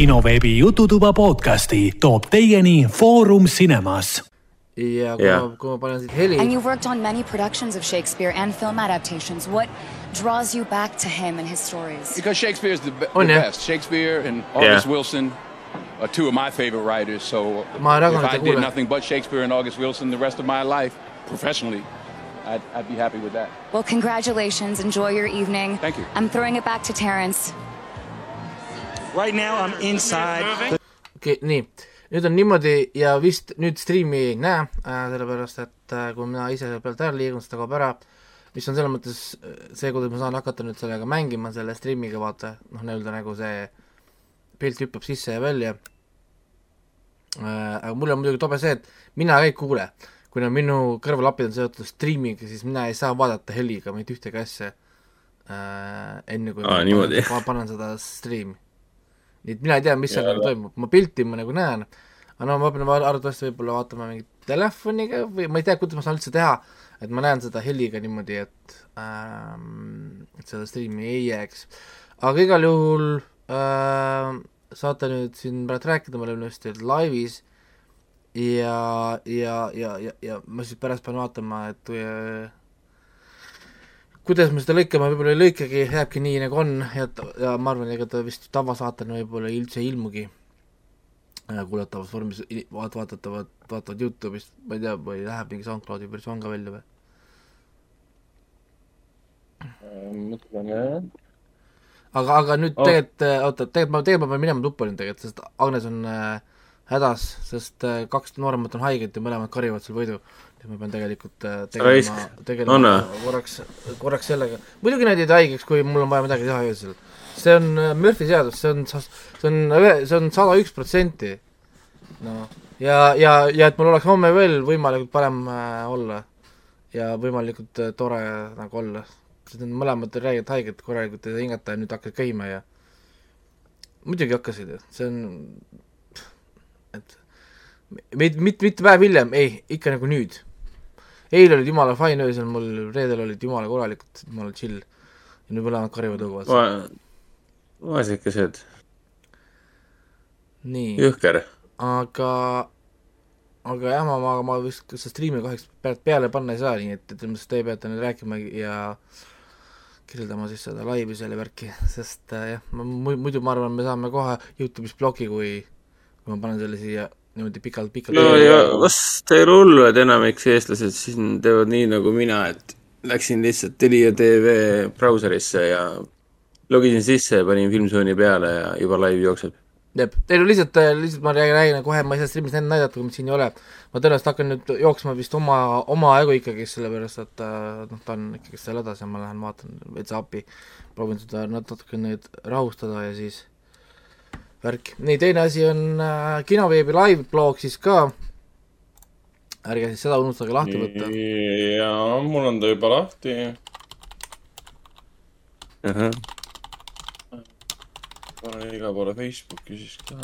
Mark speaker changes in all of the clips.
Speaker 1: kinoveebi Jututuba podcasti toob teieni Foorum Cinemas.
Speaker 2: ja kui
Speaker 3: Jah.
Speaker 2: ma, kui ma panen siit heli
Speaker 4: And you've worked on many productions of Shakespeare and film adaptations. What draws you back to him and his stories?
Speaker 5: Because Shakespeare is the, be-
Speaker 2: Oh,
Speaker 5: the
Speaker 2: yeah.
Speaker 5: best. Shakespeare and August
Speaker 3: Yeah.
Speaker 5: Wilson are two of my favorite writers. So
Speaker 2: Ma
Speaker 5: if I did nothing but Shakespeare and August Wilson the rest of my life, professionally, I'd, I'd be happy with that.
Speaker 4: Well, congratulations. Enjoy your evening.
Speaker 5: Thank you.
Speaker 4: I'm throwing it back to Terrence.
Speaker 6: Right now, I'm inside.
Speaker 2: okei okay,, nii, nüüd on niimoodi ja vist nüüd striimi ei näe äh,, sellepärast et äh, kui mina ise pealt ära liigun, siis ta kaob ära, mis on selles mõttes äh, see, kuidas ma saan hakata nüüd sellega mängima, selle striimiga vaata, noh, nii-öelda nagu see pilt hüppab sisse ja välja. Äh,. aga mul on muidugi tobe see, et mina ka ei kuule, kuna minu kõrvalapid on seotud striimiga, siis mina ei saa vaadata heliga mitte ühtegi asja äh, enne kui
Speaker 3: Aa,
Speaker 2: ma panen, panen seda striimi nii et mina ei tea, mis seal nagu toimub, ma pilti ma nagu näen, aga no ma pean va- arvatavasti võib-olla vaatama mingit telefoniga või ma ei tea, kuidas ma saan üldse teha, et ma näen seda heliga niimoodi, et ähm, et seda striimi ei jääks. aga igal juhul äh, saate nüüd siin praegu rääkida, me oleme just laivis ja, ja, ja, ja, ja ma siis pärast pean vaatama, et äh, kuidas me seda lõikame, võib-olla ei lõikagi, jääbki nii, nagu on ja, ja ma arvan, ega ta vist tavasaatena võib-olla üldse ei ilmugi äh, kuulatavas vormis, vaat-, vaatatavad, vaatavad Youtube'ist, ma ei tea, või läheb mingi SoundCloudi versioon ka välja või?
Speaker 3: mõtlen jah.
Speaker 2: aga, aga nüüd
Speaker 3: Oh.
Speaker 2: tegelikult, oota, tegelikult ma, tegelikult ma pean minema tuppa nüüd tegelikult, sest Agnes on äh, hädas, sest äh, kaks nooremat on haiged ja mõlemad karivad seal võidu. Ma pean tegelikult äh, tegelema, tegelema korraks, korraks sellega. muidugi nad jäid haigeks, kui mul on vaja midagi teha öösel. see on äh, Murphy seadus, see on, see on, see on sada üks protsenti. noh, ja, ja, ja et mul oleks homme veel võimalikult parem äh, olla ja võimalikult tore nagu olla sest need mõlemad räägivad haiget korralikult saa hingata ja nüüd hakkasid käima ja muidugi hakkasid see on, et mit-, mit-, mitte päev hiljem, ei, ikka nagu nüüd. Eile olid jumala fine öösel mul, reedel olid jumala korralikud, jumala chill. ja nüüd mõlemad karivad õues.
Speaker 3: Va-, vaesekesed,
Speaker 2: nii,
Speaker 3: jõhker.
Speaker 2: aga, aga jah, ma, ma, ma vist seda striimi kahjuks peale panna ei saa, nii et, et ilmselt teie peate nüüd rääkima ja kirjeldama siis seda laivi selle värki, sest äh, jah, ma mu- muidu ma arvan, me saame kohe Youtube'is ploki, kui kui ma panen selle siia niimoodi pikalt, pikalt
Speaker 3: no ja vast ei ole hullu, et enamik eestlased siin teevad nii nagu mina, et läksin lihtsalt Telia tv brauserisse ja logisin sisse ja panin Filmzone'i peale ja juba live jookseb.
Speaker 2: jep, teil on lihtsalt, lihtsalt ma räägin, räägin kohe, ma ei saa striimis enne näidata, kui mind siin ei ole. ma tõenäoliselt hakkan nüüd jooksma vist oma, oma ego ikkagi, sellepärast et äh, noh, ta on ikkagi seal hädas ja ma lähen vaatan veits appi, proovin seda natuke nüüd rahustada ja siis värk. nii, teine asi on äh, kinoveebi live-blog siis ka. ärge siis seda unustage lahti võtta.
Speaker 7: jaa, mul on ta juba lahti. panen igale poole Facebooki siis ka.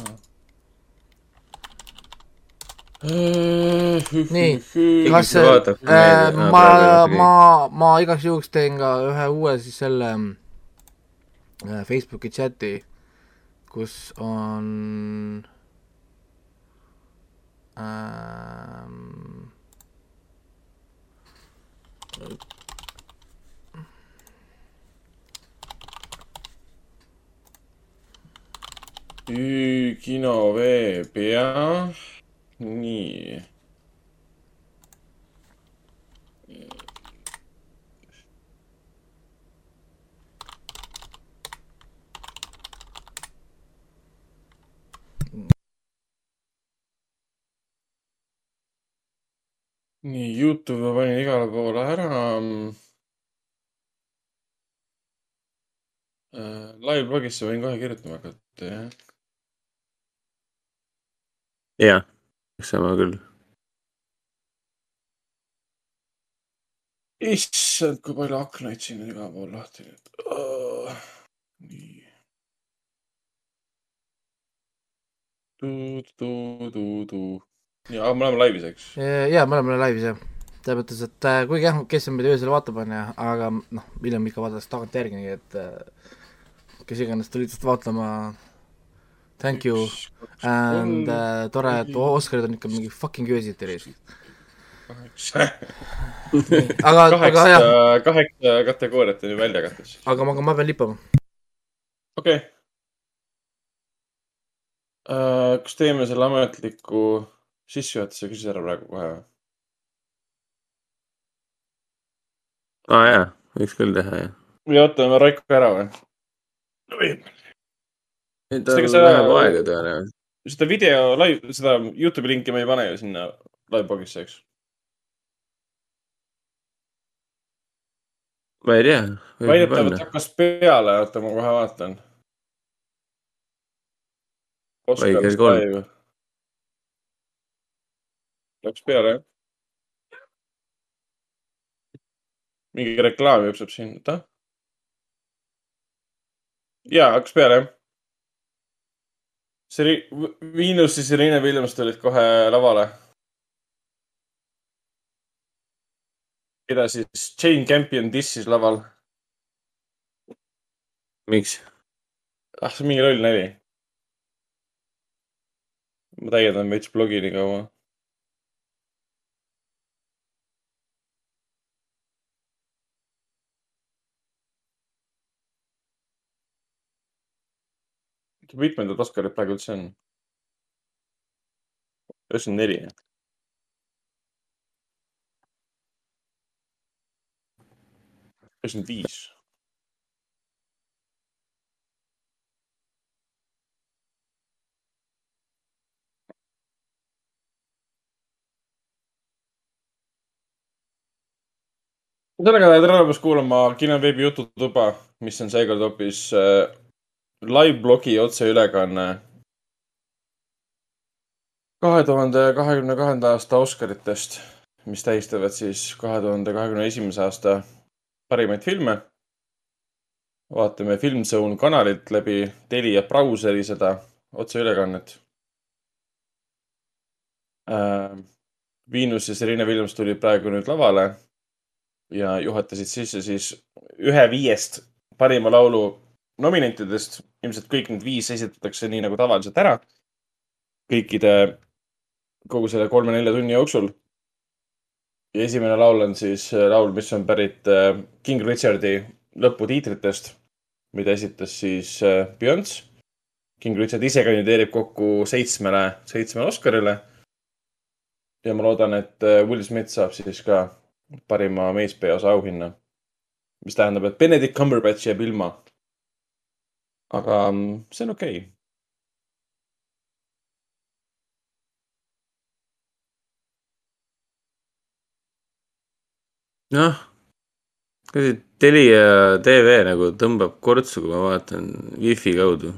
Speaker 2: nii, kas
Speaker 3: kui
Speaker 2: äh, ma ma, ma igaks juhuks teen ka ühe uue siis selle äh, Facebooki chati, kus on ähm,
Speaker 7: kinoveeb jah, nii. nii, Youtube ma panin igale poole ära. Live-blogisse võin kohe kirjutama hakata, jah.
Speaker 3: jah, sama küll.
Speaker 7: issand, kui palju aknaid siin on igal pool lahti nüüd oh,. nii. tu-tu-tu-tu. ja, me oleme laivis, eks?
Speaker 2: jaa, me oleme laivis jah, selles mõttes, et äh, kuigi jah, kes meid öösel vaatab, on ju, aga noh, hiljem ikka vaadatakse tagantjärgi, nii et äh, kes iganes tulid lihtsalt vaatlema, thank you and uh, tore, et Oscarid on ikka mingi fucking öösiti reis. aga, aga jah,
Speaker 7: kaheksa, kaheksa kategooriat on ju välja jagatud.
Speaker 2: aga ma, ma pean lippama.
Speaker 7: okei okay.. kas teeme selle ametliku sissejuhatuse küsis ära praegu kohe või?
Speaker 3: aa ah, jaa, võiks küll teha jah.
Speaker 7: või ootame Raiko ära või?
Speaker 3: tal
Speaker 7: ega sa-
Speaker 3: läheb aega tõenäoliselt.
Speaker 7: seda video live, seda Youtube'i linki me ei pane ju sinna live-blogisse, eks?
Speaker 3: ma ei tea.
Speaker 7: väidetavalt hakkas peale, oota ma kohe vaatan.
Speaker 3: Või kell kolm..
Speaker 7: Peale jah? mingi reklaam jookseb siin, oota. jaa, hakkas peale jah. Seri-, Venus ja Serena Williams tulid kohe lavale. keda siis Jane Campion dissis laval.
Speaker 3: miks?
Speaker 7: ah, see on mingi loll nali. ma täiendan veits blogi nii kaua. Mitmendad Oscarid praegu üldse on? üheksakümmend neli. üheksakümmend viis. sellega tere tulemast kuulama kinoveebi Jututuba, mis on seekord hoopis äh, live-blogi otseülekanne kahe tuhande kahekümne kahenda aasta Oscaritest, mis tähistavad siis kahe tuhande kahekümne esimese aasta parimaid filme. vaatame Filmzone kanalit läbi Telia brauseri seda otseülekannet äh,. Venus ja Serena Williams tulid praegu nüüd lavale ja juhatasid sisse siis ühe viiest parima laulu nominentidest. Ilmselt kõik need viis esitatakse nii nagu tavaliselt ära. kõikide, kogu selle kolme-nelja tunni jooksul. ja esimene laul on siis äh, laul, mis on pärit äh, King Richardi lõputiitritest, mida esitas siis äh, Beyonce. King Richard ise kandideerib kokku seitsmele, seitsmele Oscarile. ja ma loodan, et Will Smith saab siis ka parima meespeaosa auhinna. mis tähendab, et Benedict Cumberbatch jääb ilma. Aga mm, see on okei okay..
Speaker 3: noh, kuidagi Telia tv nagu tõmbab kortsu, kui ma vaatan wifi kaudu.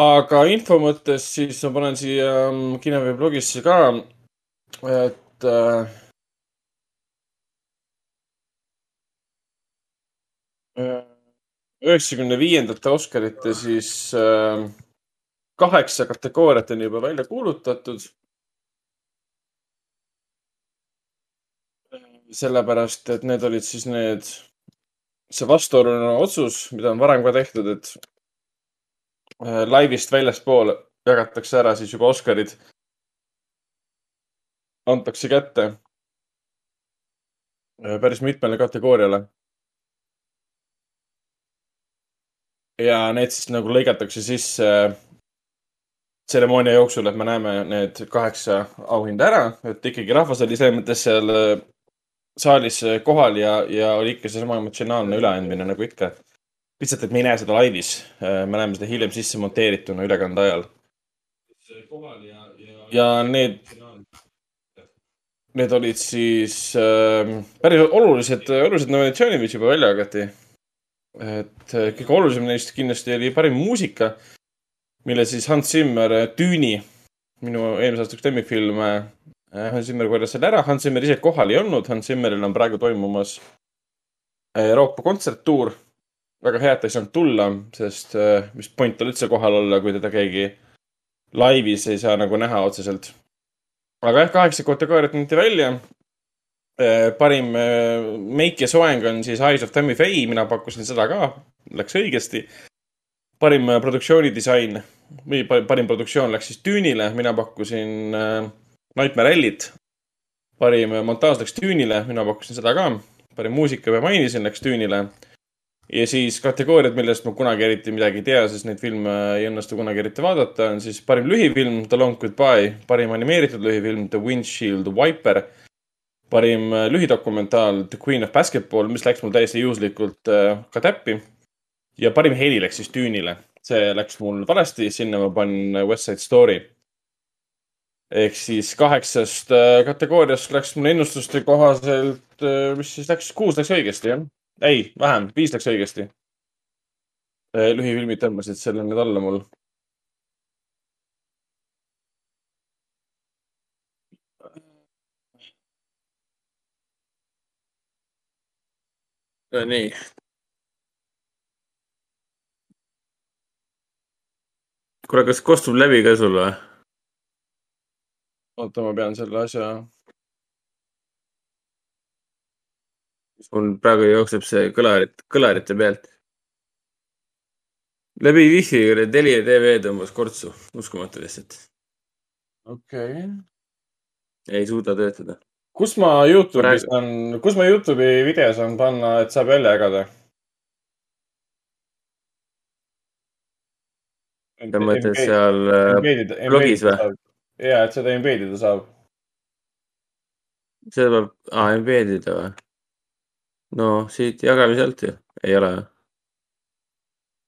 Speaker 7: aga info mõttes siis ma panen siia mm, Kinevi blogisse ka, et äh, üheksakümne viiendate Oscarite siis äh, kaheksa kategooriat on juba välja kuulutatud. sellepärast, et need olid siis need, see vastuoluline otsus, mida on varem ka tehtud, et äh, laivist väljaspool jagatakse ära siis juba Oscarid. antakse kätte äh, päris mitmele kategooriale. Ja need siis nagu lõigatakse sisse tseremoonia jooksul, et me näeme need kaheksa auhinda ära, et ikkagi rahvas oli selles mõttes seal äh, saalis kohal ja, ja oli ikka seesama emotsionaalne üleandmine nagu ikka. lihtsalt, et me ei näe seda laivis, me näeme seda hiljem sisse monteerituna ülekande ajal. ja need, need olid siis äh, päris olulised, olulised nominatsioonid, mis juba välja jagati. Et äh, kõige olulisem neist kindlasti oli parim muusika, mille siis Hans Zimmer, Düüni, minu eelmise aasta üks lemmikfilm, Hans Zimmer korjas selle ära, Hans Zimmer ise kohal ei olnud, Hans Zimmeril on praegu toimumas Euroopa kontserttuur. väga hea, et ta ei saanud tulla, sest mis point tal üldse kohal olla, kui teda keegi laivis ei saa nagu näha otseselt. aga jah, kaheksa kategooriat anti välja. Parim äh, meik ja soeng on siis Eyes of Tammy Faye, mina pakkusin seda ka, läks õigesti. parim äh, produktsioonidisain või pa- parim produktsioon läks siis Düünile, mina pakkusin äh, Nightmare Alley't. parim äh, montaaž läks Düünile, mina pakkusin seda ka. parim muusika ma mainisin, läks Düünile. ja siis kategooriad, millest ma kunagi eriti midagi ei tea, sest neid filme ei õnnestu kunagi eriti vaadata, on siis parim lühifilm The Long Goodbye, parim animeeritud lühifilm The Windshield Wiper, parim äh, lühidokumentaal The Queen of Basketball, mis läks mul täiesti juhuslikult äh, ka täppi. ja parim heli läks siis Düünile, see läks mul valesti, sinna ma panin äh, West Side Story. ehk siis kaheksast kategooriast läks mul ennustuste kohaselt, mis siis läks, kuus läks õigesti, jah? ei, vähem, viis läks õigesti. lühifilmid tõmbasid selle nüüd alla mul.
Speaker 3: nii. kuule, kas kostub läbi ka sul või?
Speaker 7: oota, ma pean selle asja.
Speaker 3: mul praegu jookseb see kõlarit, kõlarite pealt. läbi wifi Telia tv tõmbas kortsu, uskumatu lihtsalt.
Speaker 7: okei okay..
Speaker 3: ei suuda töötada.
Speaker 7: Kus ma Youtube'is on, kus ma Youtube'i videos on panna, et saab välja jagada?
Speaker 3: sa mõtled seal äh, blogis või??
Speaker 7: ja, et seda embeddida saab.
Speaker 3: seda peab, aa, embeddida või? no siit jagame sealt ju, ei ole või?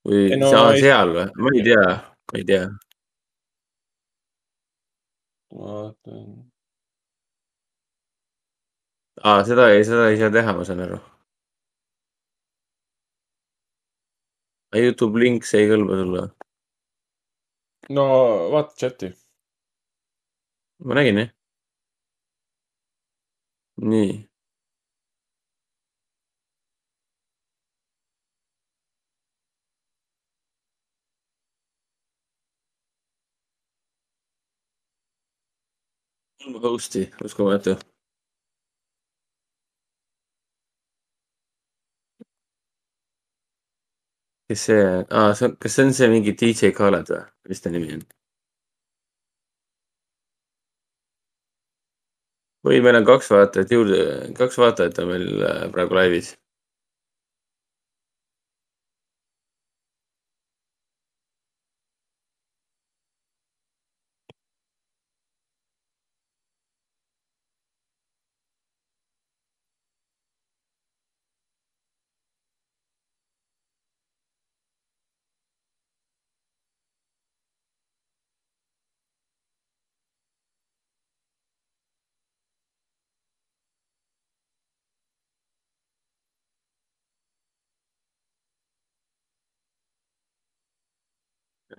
Speaker 3: või
Speaker 7: no ei-
Speaker 3: seal või? ma ei tea, ma ei tea.
Speaker 7: vaatan.
Speaker 3: aa, seda ei, seda ei saa teha, ma saan aru. Youtube link, see ei kõlba sulle.
Speaker 7: no vaata chati.
Speaker 3: ma nägin jah. nii. host'i, uskumatu. Kes see, aa, see on, kas see on see mingi DJ Khaled või, mis ta nimi on? või meil on kaks vaatajat juurde, kaks vaatajat on meil äh, praegu laivis.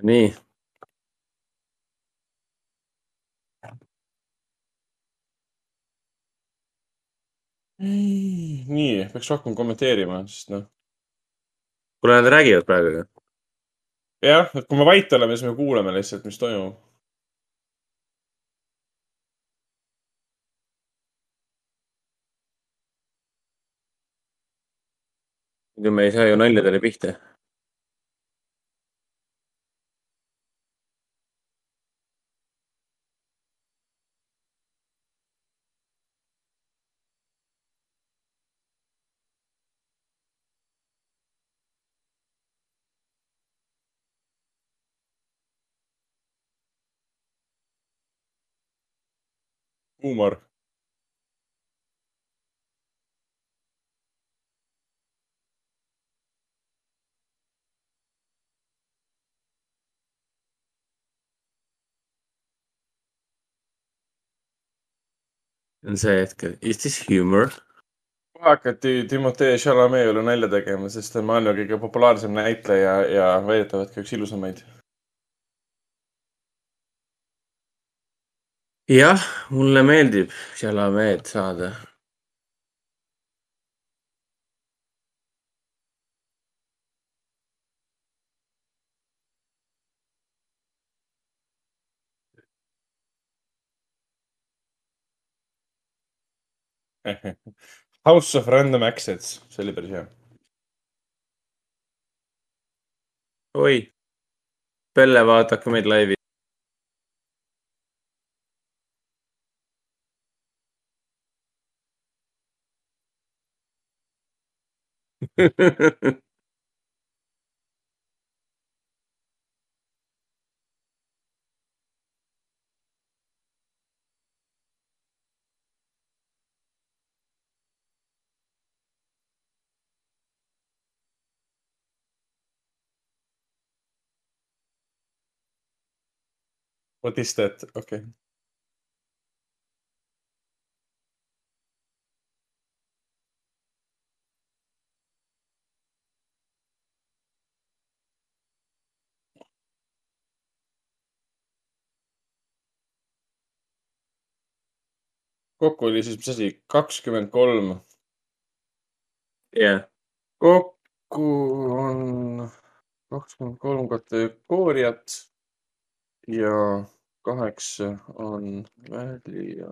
Speaker 3: nii,
Speaker 7: nii, peaks rohkem kommenteerima, sest noh.
Speaker 3: kuule nad räägivad praegu ju.
Speaker 7: jah, et kui me vait oleme, siis me kuuleme lihtsalt, mis toimub.
Speaker 3: muidu me ei saa ju naljadele pihta.
Speaker 7: huumor.
Speaker 3: on see hetk, is this humor?
Speaker 7: hakati Timothée Chalamet üle nalja tegema, sest ta on maailma kõige populaarsem näitleja ja väidetavalt ka üks ilusamaid.
Speaker 3: jah, mulle meeldib Chalamet saada.
Speaker 7: House of Random Accents, see oli päris hea.
Speaker 3: oi, Pelle, vaadake meid laivi.
Speaker 7: What is that? okay.. Kokku oli siis, mis asi, kakskümmend kolm.
Speaker 3: jah,
Speaker 7: kokku on kakskümmend kolm kategooriat ja kaheksa on välja.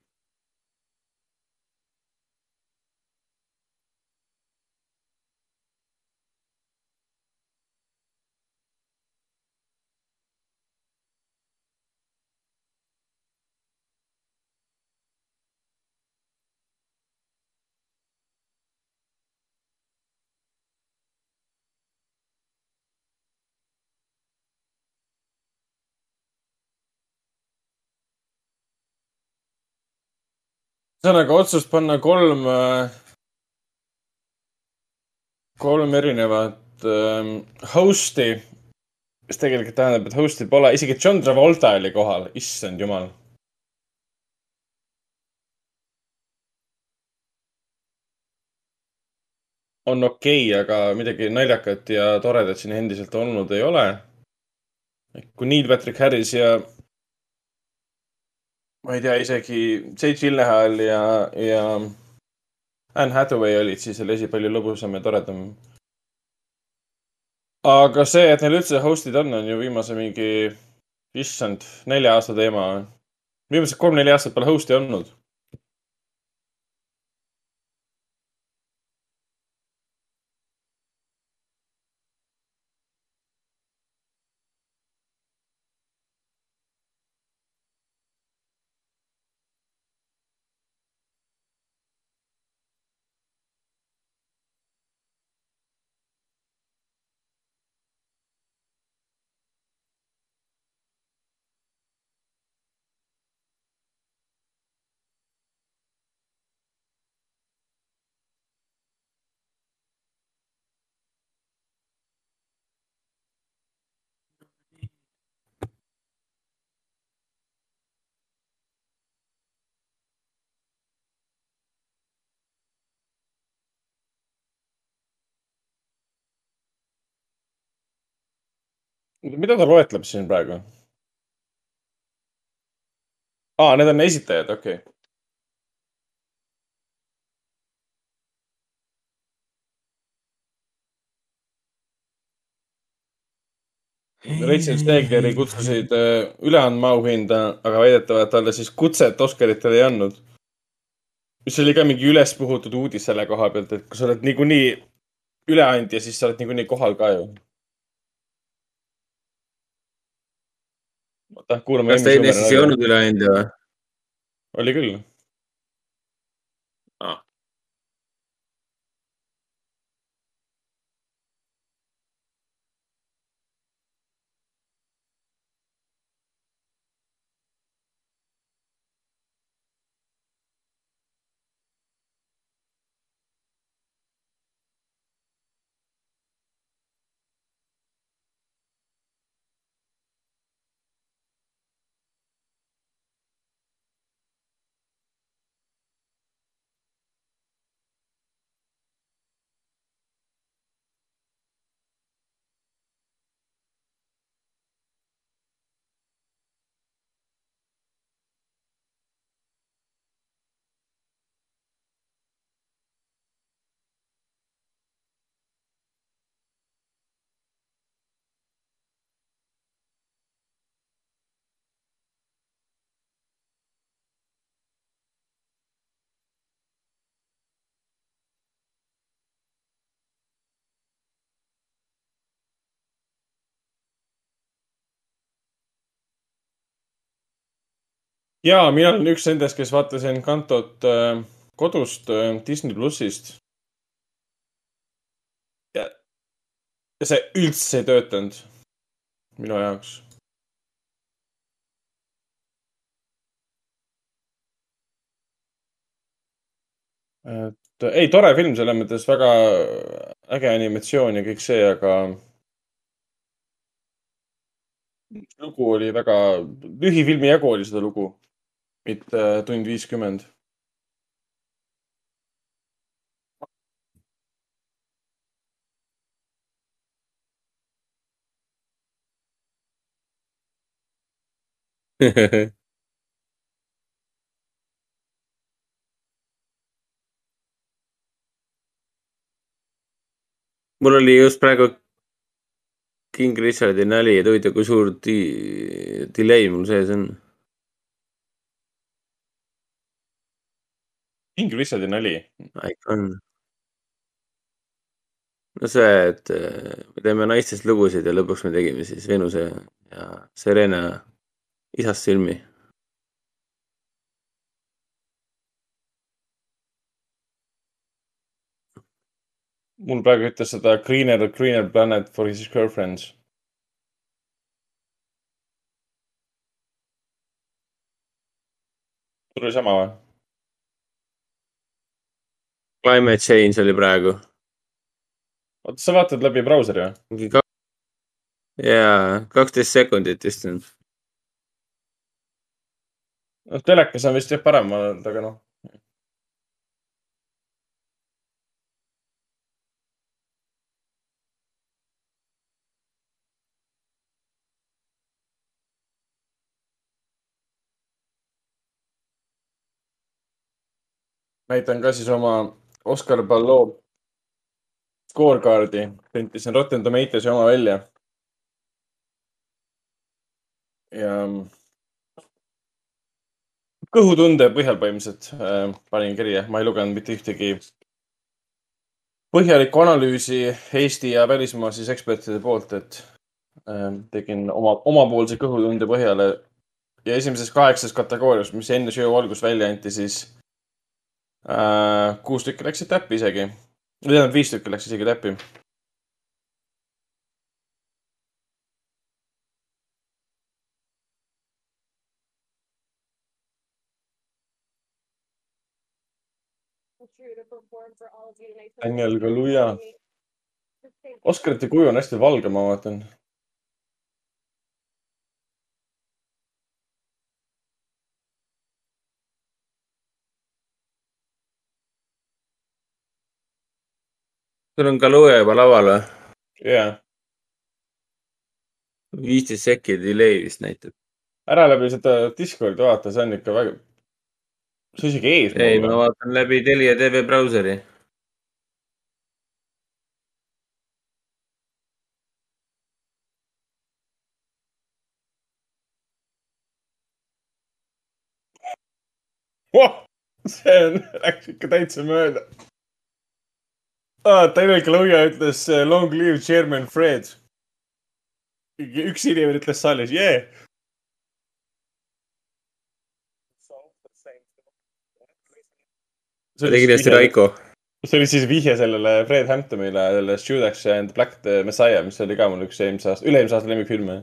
Speaker 7: ühesõnaga otsust panna kolm, kolm erinevat ähm, host'i, mis tegelikult tähendab, et host'i pole, isegi John Travolta oli kohal, issand jumal. on okei okay,, aga midagi naljakat ja toredat siin endiselt olnud ei ole. kui Neil Patrick Harris ja ma ei tea, isegi Jake Gyllenhaal ja, ja Anne Hathaway olid, siis asi palju lõbusam ja toredam. aga see, et neil üldse host'id on, on ju viimase mingi, issand, nelja aasta teema. viimased kolm-neli aastat pole host'i olnud. Mida ta loetleb siin praegu? aa, need on esitajad, okei okay.. Rachel Stegleri kutsusid äh, üle andma auhinda, aga väidetavalt talle siis kutset Oscaritele ei andnud. mis oli ka mingi ülespuhutud uudis selle koha pealt, et kui sa oled niikuinii üleandja, siis sa oled niikuinii kohal ka ju. oota, kuulame.
Speaker 3: kas teine siis ei olnud üleandja või?
Speaker 7: oli küll. Ja mina olen üks nendest, kes vaatas Encantot äh, kodust äh, Disney plussist. ja, see üldse ei töötanud. Minu jaoks. Et ei, tore film selles mõttes, väga äge animatsioon ja kõik see, aga lugu oli väga, lühifilmi jagu oli seda lugu, mitte tund viiskümmend.
Speaker 3: mul oli just praegu King Richardi nali, et huvitav, kui suur di- delay mul sees on.
Speaker 7: King Richardi nali.
Speaker 3: ikka on. no see, et äh, me teeme naistest lugusid ja lõpuks me tegime siis Venuse ja Serena isast filmi.
Speaker 7: mul praegu ütles seda Greener, Greener Planet for his girlfriends. sul oli sama või?
Speaker 3: Climate change oli praegu.
Speaker 7: oota, sa vaatad läbi brauseri või?
Speaker 3: mingi ka- jaa, kaksteist sekundit vist on.
Speaker 7: noh, telekas on vist jah parem, aga noh. näitan ka siis oma Oscar Ballot scorecard'i, printisin Rotten Tomatoes'i oma välja. ja kõhutunde põhjal põhimõtteliselt äh, panin kirja, ma ei lugenud mitte ühtegi põhjalikku analüüsi Eesti ja välismaa siis ekspertide poolt, et äh, tegin oma, omapoolse kõhutunde põhjal ja esimeses kaheksas kategoorias, mis enne show algust välja anti, siis äh, kuus tükki läksid täppi isegi. või tähendab, viis tükki läks isegi täppi. Daniel Kaluuya. Oscarite kuju on hästi valge, ma vaatan.
Speaker 3: Sul on Kaluuya juba laual või?
Speaker 7: jaa.
Speaker 3: viisteist sekki delay vist näitab.
Speaker 7: ära läbi seda Discordi vaata, see on ikka väga, see on isegi ees.
Speaker 3: ei, ma vaatan läbi Telia tv brauseri.
Speaker 7: oh, see on, läks ikka täitsa mööda ah,. Daniel Kaluuya ütles eh, long live chairman Fred. üks inimene ütles saalis yeah.
Speaker 3: see oli kindlasti Raiko.
Speaker 7: see oli siis vihje sellele Fred Hamptonile, sellest Judas and Black Messiah, mis oli ka mul üks eelmise aasta, üle-eelmise aasta lemmikfilme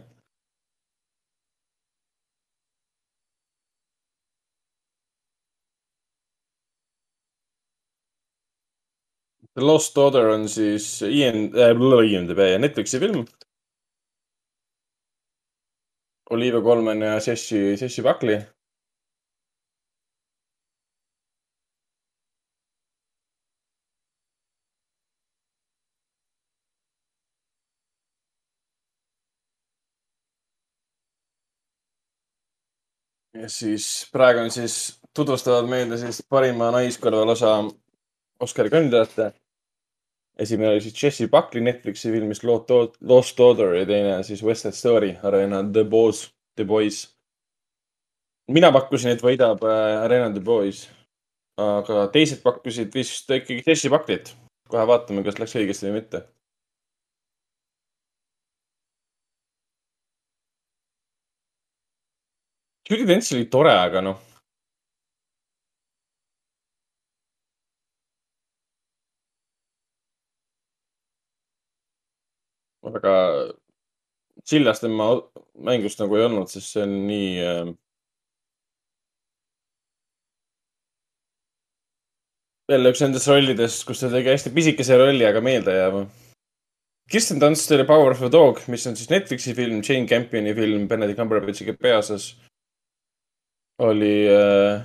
Speaker 7: The Lost Daughter on siis IN äh,, IMDB ja Netflixi film. Olivia Colman ja Jesse, Jesse Buckley. ja siis praegu on siis, tutvustavad meile siis parima naiskõrvalosa Oscari kandidaate. Esimene oli siis Jesse Buckley Netflixi filmist Lost Daughter ja teine siis West Side Story Arena The Boys, The Boys. mina pakkusin, et võidab äh, Arena The Boys. aga teised pakkusid vist ikkagi Jesse Buckley't. kohe vaatame, kas läks õigesti või mitte Judy Dench oli tore, aga noh. Väga chill'as tema mängust nagu ei olnud, sest see on nii äh.... jälle üks nendest rollidest, kus ta tegi hästi pisikese rolli, aga meeldejääva. Kirsten Dunst oli Power of a Dog, mis on siis Netflixi film, Jane Campioni film Benedict Cumberbatchiga peaosas. oli äh,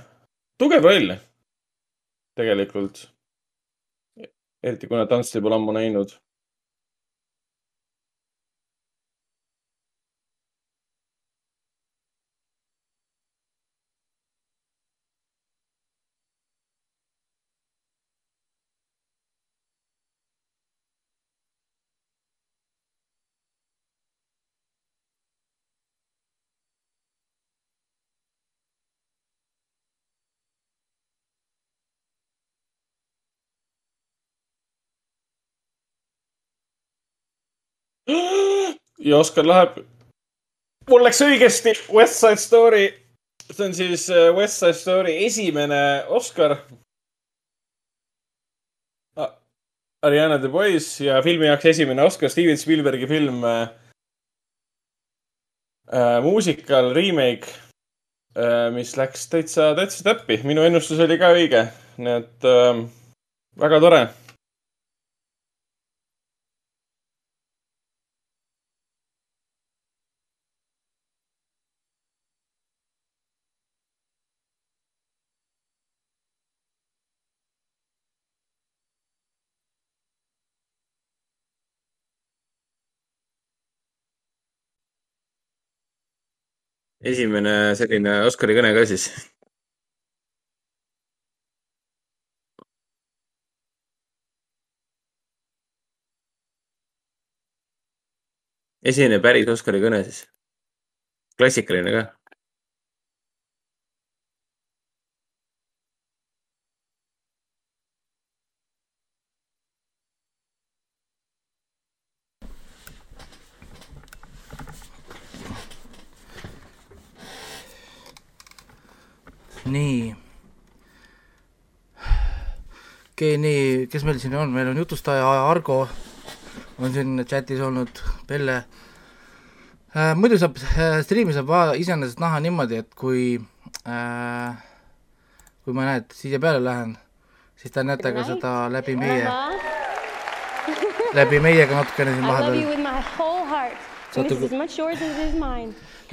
Speaker 7: tugev roll tegelikult. eriti kuna Dunsti pole ammu näinud. Ja Oscar läheb. mul läks õigesti West Side Story. see on siis äh, West Side Story esimene Oscar. Ariana DeBois ja filmi jaoks esimene Oscar, Steven Spielbergi film äh,. Äh, muusikal remake äh,, mis läks täitsa, täitsa täppi, minu ennustus oli ka õige, nii et äh, väga tore
Speaker 3: esimene selline Oscari kõne ka siis. esimene päris Oscari kõne siis. klassikaline ka.
Speaker 2: nii. okei, nii, kes meil siin on, meil on jutustaja Argo on siin chatis olnud, Pelle äh,. muidu saab äh,, striimi saab iseenesest näha niimoodi, et kui äh,, kui ma näed siia peale lähen, siis te näete ka seda läbi meie, läbi meiega natukene siin vahepeal.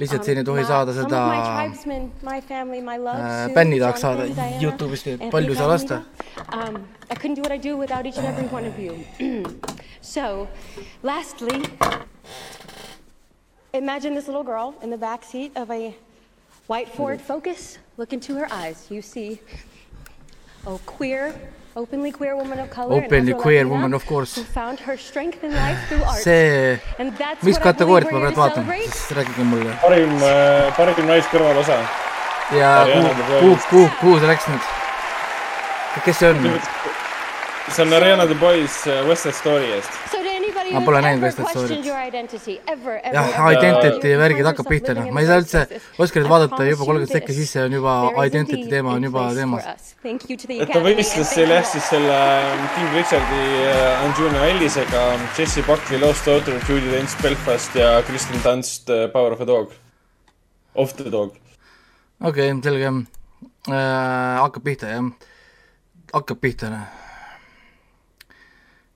Speaker 8: With my whole heart. And
Speaker 2: Saate
Speaker 8: this is as much yours as it is mine.
Speaker 2: lihtsalt siin ei tohi saada
Speaker 8: some
Speaker 2: seda
Speaker 8: of my tribesmen, my family, my love,
Speaker 2: äh,
Speaker 8: Sue,
Speaker 2: bänni tahaks saada
Speaker 8: Jonathan, Diana,
Speaker 2: Youtube'ist, et
Speaker 8: Anthony
Speaker 2: palju ei saa lasta.
Speaker 8: Um, I couldn't do what I do without each and every one of you. so, lastly, imagine this little girl in the back seat of a white Ford Focus. Look into her eyes. You see a queer, openly queer woman of color.
Speaker 2: Openly queer woman, of course.
Speaker 8: Who found her strength in life through art.
Speaker 2: see,
Speaker 8: And that's
Speaker 2: mis kategooriat ma praegu vaatan, siis rääkige mulle.
Speaker 7: parim, parim naiskõrvalosa.
Speaker 2: ja
Speaker 7: Ariana
Speaker 2: kuhu, kuhu, kuhu, kuhu see läks nüüd? kes see on?
Speaker 7: see on Ariana DeBois äh, West Side Story eest.
Speaker 2: Ma pole näinud
Speaker 8: ever,
Speaker 2: jah, identity värgid hakkab pihta, noh, ma ei saa üldse Oscarit
Speaker 8: I
Speaker 2: vaadata juba kolmkümmend sekki sisse on juba identity teema on juba teemas
Speaker 7: et ta võistles seal jah, siis selle King Richardi äh, Anjuna Ellisega, Jesse Buckley Lost Daughter, Judy Dench Belfast ja Kristen Dunst äh, Power of a Dog. Of the Dog.
Speaker 2: okei okay,, selge äh,. hakkab pihta, jah. hakkab pihta, noh.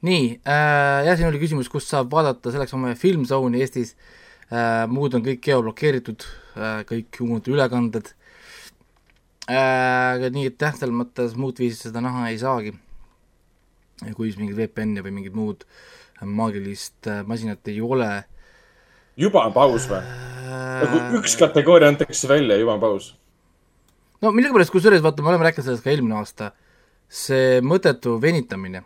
Speaker 2: Nii äh,, jah, siin oli küsimus, kust saab vaadata, selleks on meie Filmzone'i Eestis äh,, muud on kõik geoblokeeritud äh,, kõik muud ülekanded äh,. nii et jah, selles mõttes muud viisi seda näha ei saagi. kui siis mingit VPN-i või mingit muud maagilist äh, masinat ei ole
Speaker 7: juba on paus või? nagu üks kategooria antakse välja, juba on paus.
Speaker 2: no millegipärast, kusjuures vaata, me oleme rääkinud sellest ka eelmine aasta, see mõttetu venitamine,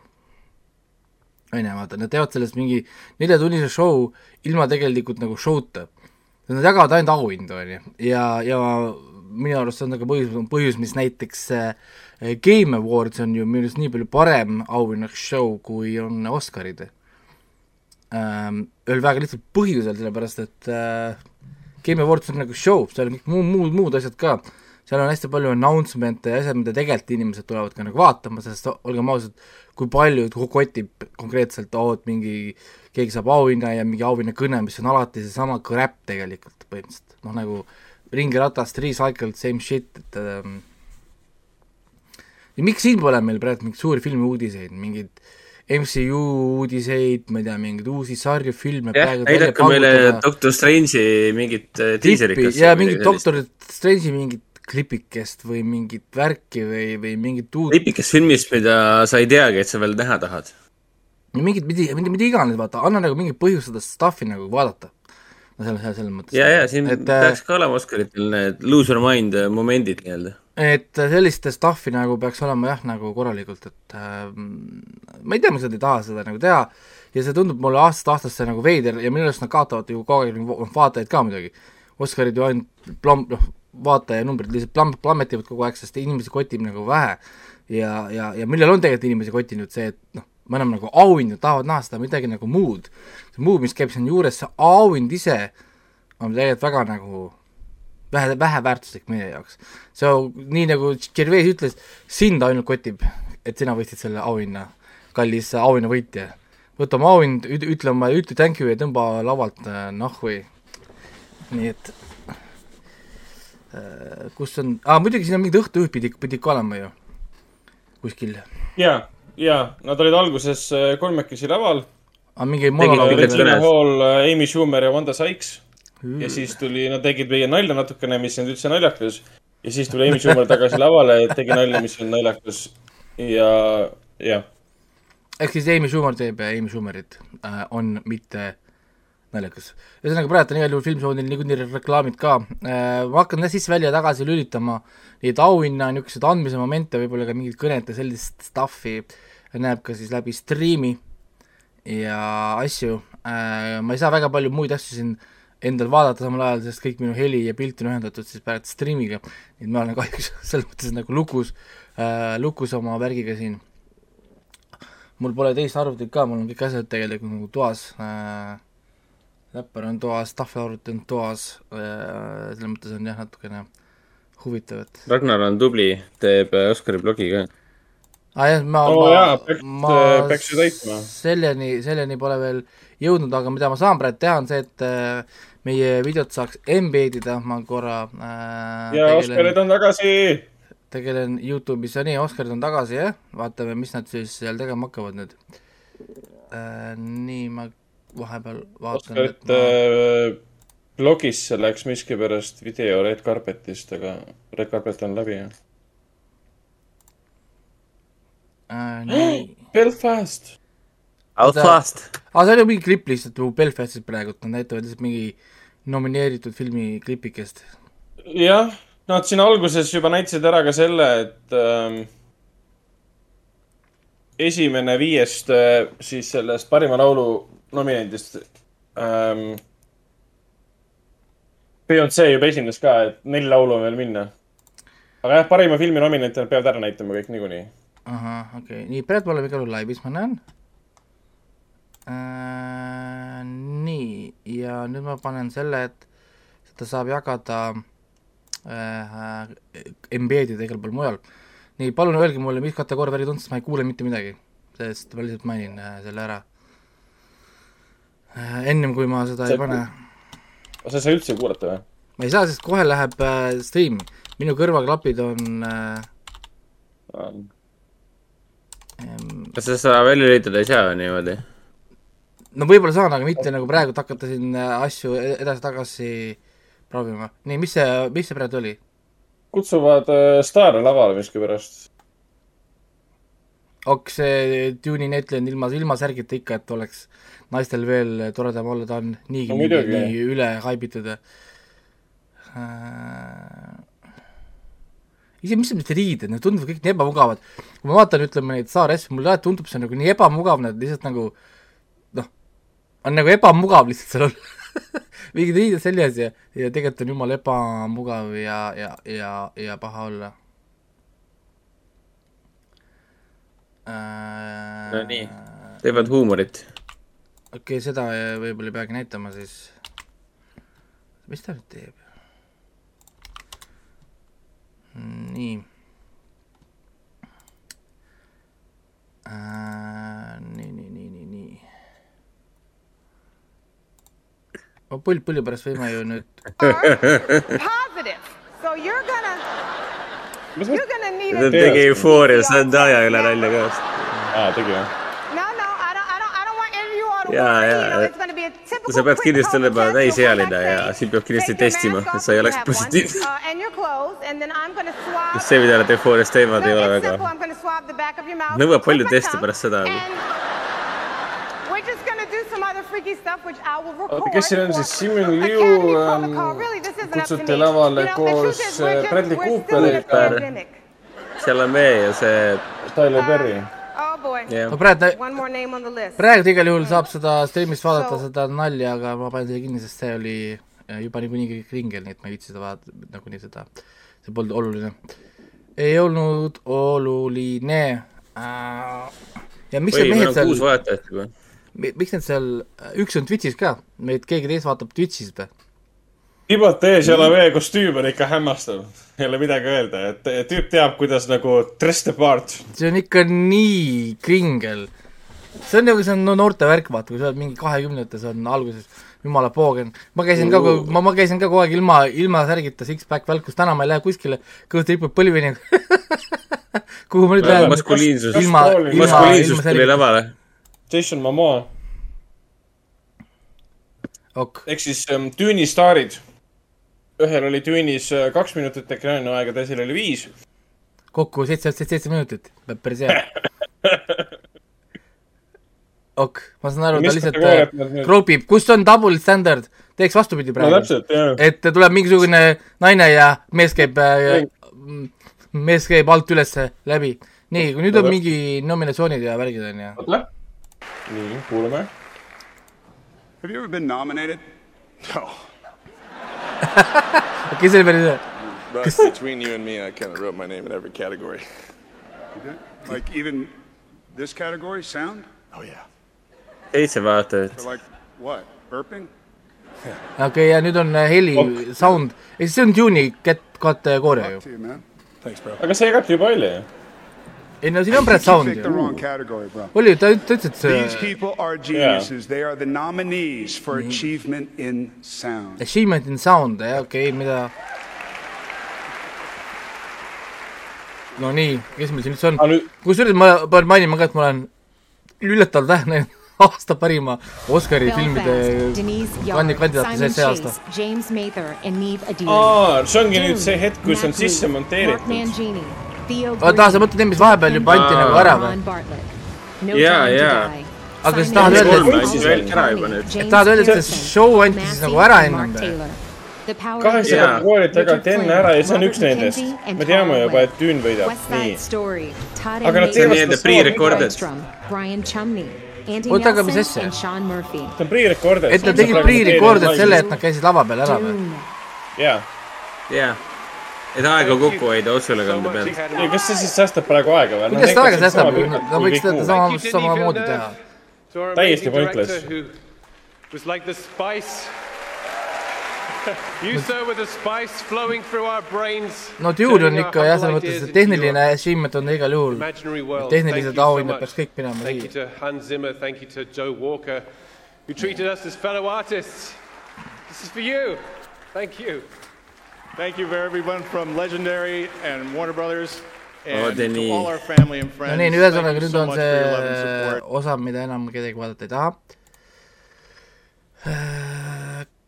Speaker 2: on ju, vaata, nad teevad sellest mingi neljatunnise show ilma tegelikult nagu show'ta. Nad jagavad ainult auhindu, on ju, ja, ja minu arust see on nagu põhjus, põhjus, mis näiteks äh, Game Awards on ju minu arust nii palju parem auhinnaks show, kui on Oscarid. Ühel väga lihtsal põhjusel, sellepärast et äh, Game Awards on nagu show, seal on kõik muu, muud, muud asjad ka, seal on hästi palju announcement'e ja asjad, mida tegelikult inimesed tulevad ka nagu vaatama, sest olgem ausad, kui palju kotib konkreetselt, oo, et mingi keegi saab auhinna ja mingi auhinnakõne, mis on alati seesama crap tegelikult põhimõtteliselt, noh nagu ringiratast, recycled, same shit, et ähm, ja miks siin pole meil praegu mingeid suuri filmiuudiseid, mingeid MCU uudiseid, ma ei tea, mingeid uusi sarju, filme
Speaker 3: jah, näidake meile Doctor Strange'i mingit äh, diiserit.
Speaker 2: ja mingit Doctor Strange'i mingit klipikest või mingit värki või, või mingit uut,
Speaker 3: lipikest filmist, mida sa ei teagi, et sa veel näha tahad.
Speaker 2: mingit, mida, mida, mida iganes, vaata, anna nagu mingi põhjus seda stuff'i nagu vaadata. no selles, selles mõttes.
Speaker 3: ja, ja siin
Speaker 2: et,
Speaker 3: peaks ka olema Oscaritel need loser mind momendid nii-öelda.
Speaker 2: et sellist stuff'i nagu peaks olema jah, nagu korralikult, et äh, ma ei tea, miks nad ei taha seda nagu teha ja see tundub mulle aastast aastasse nagu veider ja minu arust nad kaotavad ju kogu aeg nagu vaatajaid ka muidugi. Oscarid ju ainult plam-, noh, vaatajanumbrid lihtsalt plam-, plammetivad kogu aeg, sest inimesi kotib nagu vähe ja, ja, ja millel on tegelikult inimesi kotinud see, et noh, me oleme nagu auhind, nad tahavad näha seda midagi nagu muud. see muu, mis käib siin juures, see auhind ise on tegelikult väga nagu vähe, väheväärtuslik meie jaoks. see on nii nagu Gervais ütles, sind ainult kotib, et sina võitsid selle auhinna, kallis auhinnavõitja. võta oma auhind, ütle oma, ütle thank you ja tõmba lavalt äh, nahhui. nii et kus on ah,, muidugi siin on mingid õhtujuhid pidi, pidi ka olema ju kuskil.
Speaker 7: ja, ja nad olid alguses äh, kolmekesi laval.
Speaker 2: Ah, mingi monoloog.
Speaker 7: Hall, Amy Schumer ja Wanda Sykes. ja siis tuli, nad tegid meie nalja natukene, mis olnud üldse naljakas. ja siis tuli Amy Schumer tagasi lavale, tegi nalja, mis on naljakas. ja, jah.
Speaker 2: ehk siis Amy Schumer teeb Amy Schumerit äh,, on mitte naljakas. ühesõnaga praegu on igal juhul Filmsoonil niikuinii reklaamid ka. Äh,, ma hakkan jah sisse-välja tagasi lülitama neid auhinna niisuguseid andmise momente, võib-olla ka mingit kõnet ja sellist stuff'i näeb ka siis läbi striimi ja asju. Äh,, ma ei saa väga palju muid asju siin endal vaadata samal ajal, sest kõik minu heli ja pilt on ühendatud siis praegu striimiga, nii et ma olen kahjuks selles mõttes nagu lukus äh,, lukus oma värgiga siin. Mul pole teist arvutit ka, mul on kõik asjad tegelikult nagu toas äh,, läppar on toas, tahvelarvuti on toas äh,, selles mõttes on jah, natukene huvitav, et
Speaker 3: Ragnar on tubli, teeb äh, Oscari blogi ka.
Speaker 2: ah, jah, ma,
Speaker 7: Oo
Speaker 2: ma,
Speaker 7: ju täitma.
Speaker 2: selleni, selleni pole veel jõudnud, aga mida ma saan praegu teha, on see, et äh, meie videot saaks embed ida, ma korra äh,
Speaker 7: ja Oscarid on tagasi.
Speaker 2: tegelen Youtube'is nii, Oscarid on tagasi jah, vaatame, mis nad siis seal tegema hakkavad nüüd äh,. nii, ma vahepeal vaatan, et
Speaker 7: Oscarite äh, blogisse läks miskipärast video Red Carpetist, aga Red Carpet on läbi.
Speaker 2: ma äh, nii
Speaker 7: Belfast.
Speaker 3: Outlast.
Speaker 2: aa, see oli mingi klipp lihtsalt mu Belfastist praegu, nad näitavad lihtsalt mingi nomineeritud filmi klipikest.
Speaker 7: jah, nad siin alguses juba näitasid ära ka selle, et ähm, esimene viiest äh, siis sellest parima laulu nominendist ähm,. Beyonce juba esines ka, et neli laulu on veel minna. aga jah, parima filmi nominente peavad ära näitama kõik niikuinii.
Speaker 2: ahah, okei okay., nii, oleme igal juhul laivis, ma näen äh,. nii, ja nüüd ma panen selle, et seda saab jagada äh, embedida igal pool mujal. nii, palun öelge mulle, mis kategooria värgid on, sest ma ei kuule mitte midagi, sest ma lihtsalt mainin äh, selle ära äh,. ennem kui ma seda
Speaker 7: See-
Speaker 2: ei pane,
Speaker 7: sa ei saa üldse kuulata või?
Speaker 2: ma ei saa, sest kohe läheb äh, stream, minu kõrvaklapid on äh, ähm,
Speaker 3: kas sa seda välja lülitada ei saa niimoodi?
Speaker 2: no võib-olla saan, aga mitte nagu praegu, et hakata siin äh, asju e- edasi-tagasi proovima. nii, mis see, mis see praegu oli?
Speaker 7: Kutsuvad äh, staare lavale miskipärast.
Speaker 2: Tune'i Netli on ilma, ilma särgita ikka, et oleks naistel veel toredam olla, ta on niigi
Speaker 7: No
Speaker 2: nii, nii üle haibitud äh,. ise, mis need riided, need tunduvad kõik nii ebamugavad. kui ma vaatan, ütleme neid saare-asju, mulle alati tundub see nagu nii ebamugav, need lihtsalt nagu noh, on nagu ebamugav lihtsalt seal olla. mingid riided seljas ja, ja tegelikult on jumala ebamugav ja, ja, ja, ja paha olla äh,.
Speaker 3: no nii, teevad huumorit.
Speaker 2: okei okay,, seda võib-olla ei peagi näitama siis. mis ta nüüd teeb? nii äh,. nii, nii, nii, nii. pull pulli pärast võime ju nüüd
Speaker 9: Positive. So you're gonna, you're gonna need
Speaker 3: ta
Speaker 9: a.
Speaker 3: tegi Euphoria Zendaya üle nalja ka vist.
Speaker 7: aa, tegi jah?
Speaker 9: No, no, I don't, I don't, I don't want any of you all to
Speaker 3: Jaa,
Speaker 9: worry.
Speaker 3: jaa,
Speaker 9: You know,
Speaker 3: et-
Speaker 9: it's gonna be a typical
Speaker 3: sa pead kindlasti olema täisealine ja sind peab kindlasti testima, et sa ei oleks positiivne.
Speaker 9: uh, And your clothes, and then I'm gonna swab.
Speaker 3: sest see, mida nad Euphorias teevad, ei ole väga nõuab palju teste pärast seda.
Speaker 9: and We're just gonna do some other freaky stuff, which I will record.
Speaker 7: oota, kes siin on siis Simu Liu kutsuti lavale koos Bradley Cooperiga,
Speaker 3: seal on meie ja see,
Speaker 7: Tyler Perry.
Speaker 9: Oh
Speaker 2: no. praegu,
Speaker 9: One more name on the list.
Speaker 2: praegu igal juhul saab seda stream'ist vaadata seda nalja, aga ma panen selle kinni, sest see oli äh, juba niikuinii kõik ringel, nii et ma ei viitsi seda vaadata, nagunii seda, see polnud oluline. ei olnud oluline äh,. ja miks need mehed
Speaker 3: on
Speaker 2: seal
Speaker 3: kuus, vaatajat juba.
Speaker 2: Miks need seal, üks on Twitch'is ka, meid keegi teist vaatab Twitch'is või?
Speaker 7: Timothée Chalamet kostüüm on ikka hämmastav, ei ole midagi öelda, et tüüp teab, kuidas nagu dress the part.
Speaker 2: see on ikka nii kringel. see on nagu see on no noorte värk, vaata, kui sa oled mingi kahekümnendates on alguses jumala poogen. ma käisin ka, ma, ma käisin ka kogu aeg ilma, ilma särgita six-pack välkus, täna ma ei lähe kuskile, kõht ripub põlvini. kuhu ma nüüd lähen?
Speaker 3: maskuliinsus, maskuliinsus tuli lavale.
Speaker 7: Jason Momoa
Speaker 2: ok,
Speaker 7: ehk siis ähm, Düüni staarid. ühel oli Düünis äh, kaks minutit ekraaniaega, teisel oli viis.
Speaker 2: kokku seitse, seitse, seitse minutit, päris hea. ok, ma saan aru, ta lihtsalt äh, kroopib, kus on double standard, teeks vastupidi
Speaker 7: no
Speaker 2: praegu.
Speaker 7: jah.
Speaker 2: et tuleb mingisugune naine ja mees käib äh,, mees käib alt üles läbi. nii, kui nüüd on mingi nominatsioonid ja värgid on ju.
Speaker 7: nii, kuulame.
Speaker 10: Have you ever been nominated? No.
Speaker 2: okei, see päris hea.
Speaker 11: But between you and me, I kind of wrote my name in every category.
Speaker 10: Like even this category, sound?
Speaker 11: Oh yeah.
Speaker 3: seitse vaatajat.
Speaker 10: For like what? Burping?
Speaker 2: okei okay,, ja nüüd on äh, heli, sound, ehk see on tune'i kategooria ju
Speaker 10: Up to. you, man.
Speaker 11: Thanks, bro.
Speaker 7: aga see jagati juba välja ju.
Speaker 2: Ei no siin on
Speaker 10: You
Speaker 2: sound
Speaker 10: picked the
Speaker 2: ju.
Speaker 10: wrong category, bro.
Speaker 2: oli, ta ta ütles, et
Speaker 10: These
Speaker 2: see
Speaker 10: people are geniuses. They are the nominees for achievement in sound.
Speaker 2: achievement in sound, jah, okei okay,, mida no nii, kes meil siin üldse on
Speaker 7: aga? nüüd,
Speaker 2: kusjuures ma pean mainima ka, et ma olen üllatavalt vähe näinud aasta parima Oscari filmide kandi- kandidaate see, see aasta.
Speaker 7: Aa, see ongi nüüd see hetk, kus on sisse monteeritud.
Speaker 2: oota, sa mõtled neid, mis vahepeal juba anti nagu ära või?
Speaker 3: Jaa, jaa.
Speaker 2: aga sa tahad öelda, et
Speaker 3: andis veel ära juba nüüd.
Speaker 2: et tahad öelda, et see show anti siis nagu ära ennem või?
Speaker 7: kaheksa kategooriat jagati enne ära ja see on üks nendest. me teame juba, et Düün võidab. nii. Aga nad teevad seda
Speaker 3: pre-recorded.
Speaker 2: Oota, aga mis asja?
Speaker 7: see on pre-recorded.
Speaker 2: et nad tegid pre-record'id selle, et nad käisid lava peal ära või?
Speaker 7: jaa.
Speaker 3: jaa. Et aega kokku hoida otseülekande pealt.
Speaker 7: ja kas see siis säästab praegu aega või?
Speaker 2: kuidas ta aega säästab, nad võiks teda sama, samamoodi teha.
Speaker 7: Täiesti pointless.
Speaker 12: was like the spice. you, sir, were the spice flowing through our brains.
Speaker 2: no Dune on ikka jah, selles mõttes, et tehniline achievement on igal juhul. Tehnilised
Speaker 12: Thank you so
Speaker 2: auhinnad peaks kõik minema
Speaker 12: Zimmer. Thank you Thank you.
Speaker 13: For everyone from Legendary and Warner Brothers and
Speaker 3: Denny.
Speaker 13: to all our family and
Speaker 2: no
Speaker 13: friends.
Speaker 2: nii,
Speaker 13: Thank
Speaker 2: ühesõnaga
Speaker 13: you
Speaker 2: nüüd
Speaker 13: so
Speaker 2: on
Speaker 13: much for your love and
Speaker 2: see
Speaker 13: support.
Speaker 2: osa, mida enam kedagi vaadata ei taha.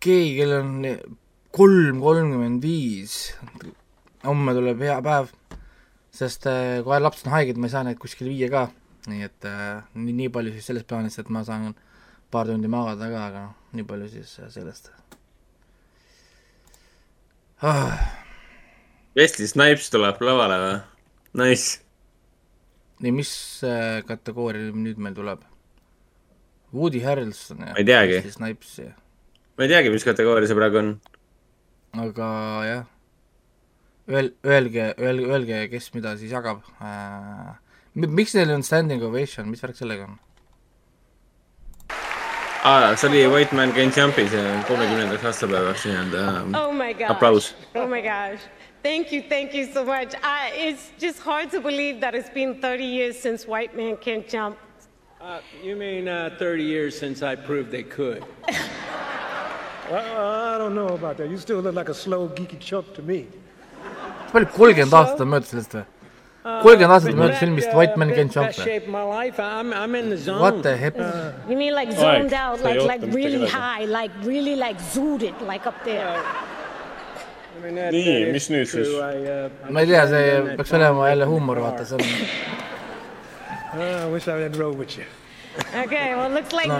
Speaker 2: keegi, kellel on kolm kolmkümmend viis, homme tuleb hea päev, sest äh, kui lapsed on haiged, ma ei saa neid kuskile viia ka, nii et äh, nii, nii palju siis sellest plaanist, et ma saan paar tundi magada ka, aga noh, nii palju siis äh, sellest.
Speaker 3: Wesley Snipes tuleb lavale või? Nice.
Speaker 2: nii, mis äh, kategooria nüüd meil tuleb? Woody Harrelson ja
Speaker 3: Ma ei teagi.
Speaker 2: Wesley Snipes ja
Speaker 3: ma ei teagi, mis kategooria see praegu on.
Speaker 2: aga jah, öel-, öelge, öelge, öelge, kes mida siis jagab äh,. miks neil on standing ovation, mis värk sellega on?
Speaker 3: aa, see oli White Man Can Jumpi see kolmekümnendaks aastapäevaks nii-öelda
Speaker 8: Oh my gosh.
Speaker 3: aplaus.
Speaker 8: Oh my gosh. Thank you, thank you so much. I, it's just hard to believe that it's been 30 years since White Man Can't Jump.
Speaker 14: Uh, you mean uh, 30 years since I proved they could?
Speaker 15: Well, I don't know about that. You still look like a slow, geeky chump to me.
Speaker 2: palju, kolmkümmend aastat on möödas sellest või? Aastat on möödas filmist White Man Can Jump. What the heck?
Speaker 8: You mean like zoned out, like like really high, like really like zooted, like up there?
Speaker 14: I mean, that,
Speaker 7: Nii, mis nüüd siis?
Speaker 14: I, uh,
Speaker 2: ma ei tea, see peaks olema jälle huumor, vaata, see on.
Speaker 15: Uh, I wish I had rolled with you.
Speaker 8: Okay, well, it looks like
Speaker 2: No.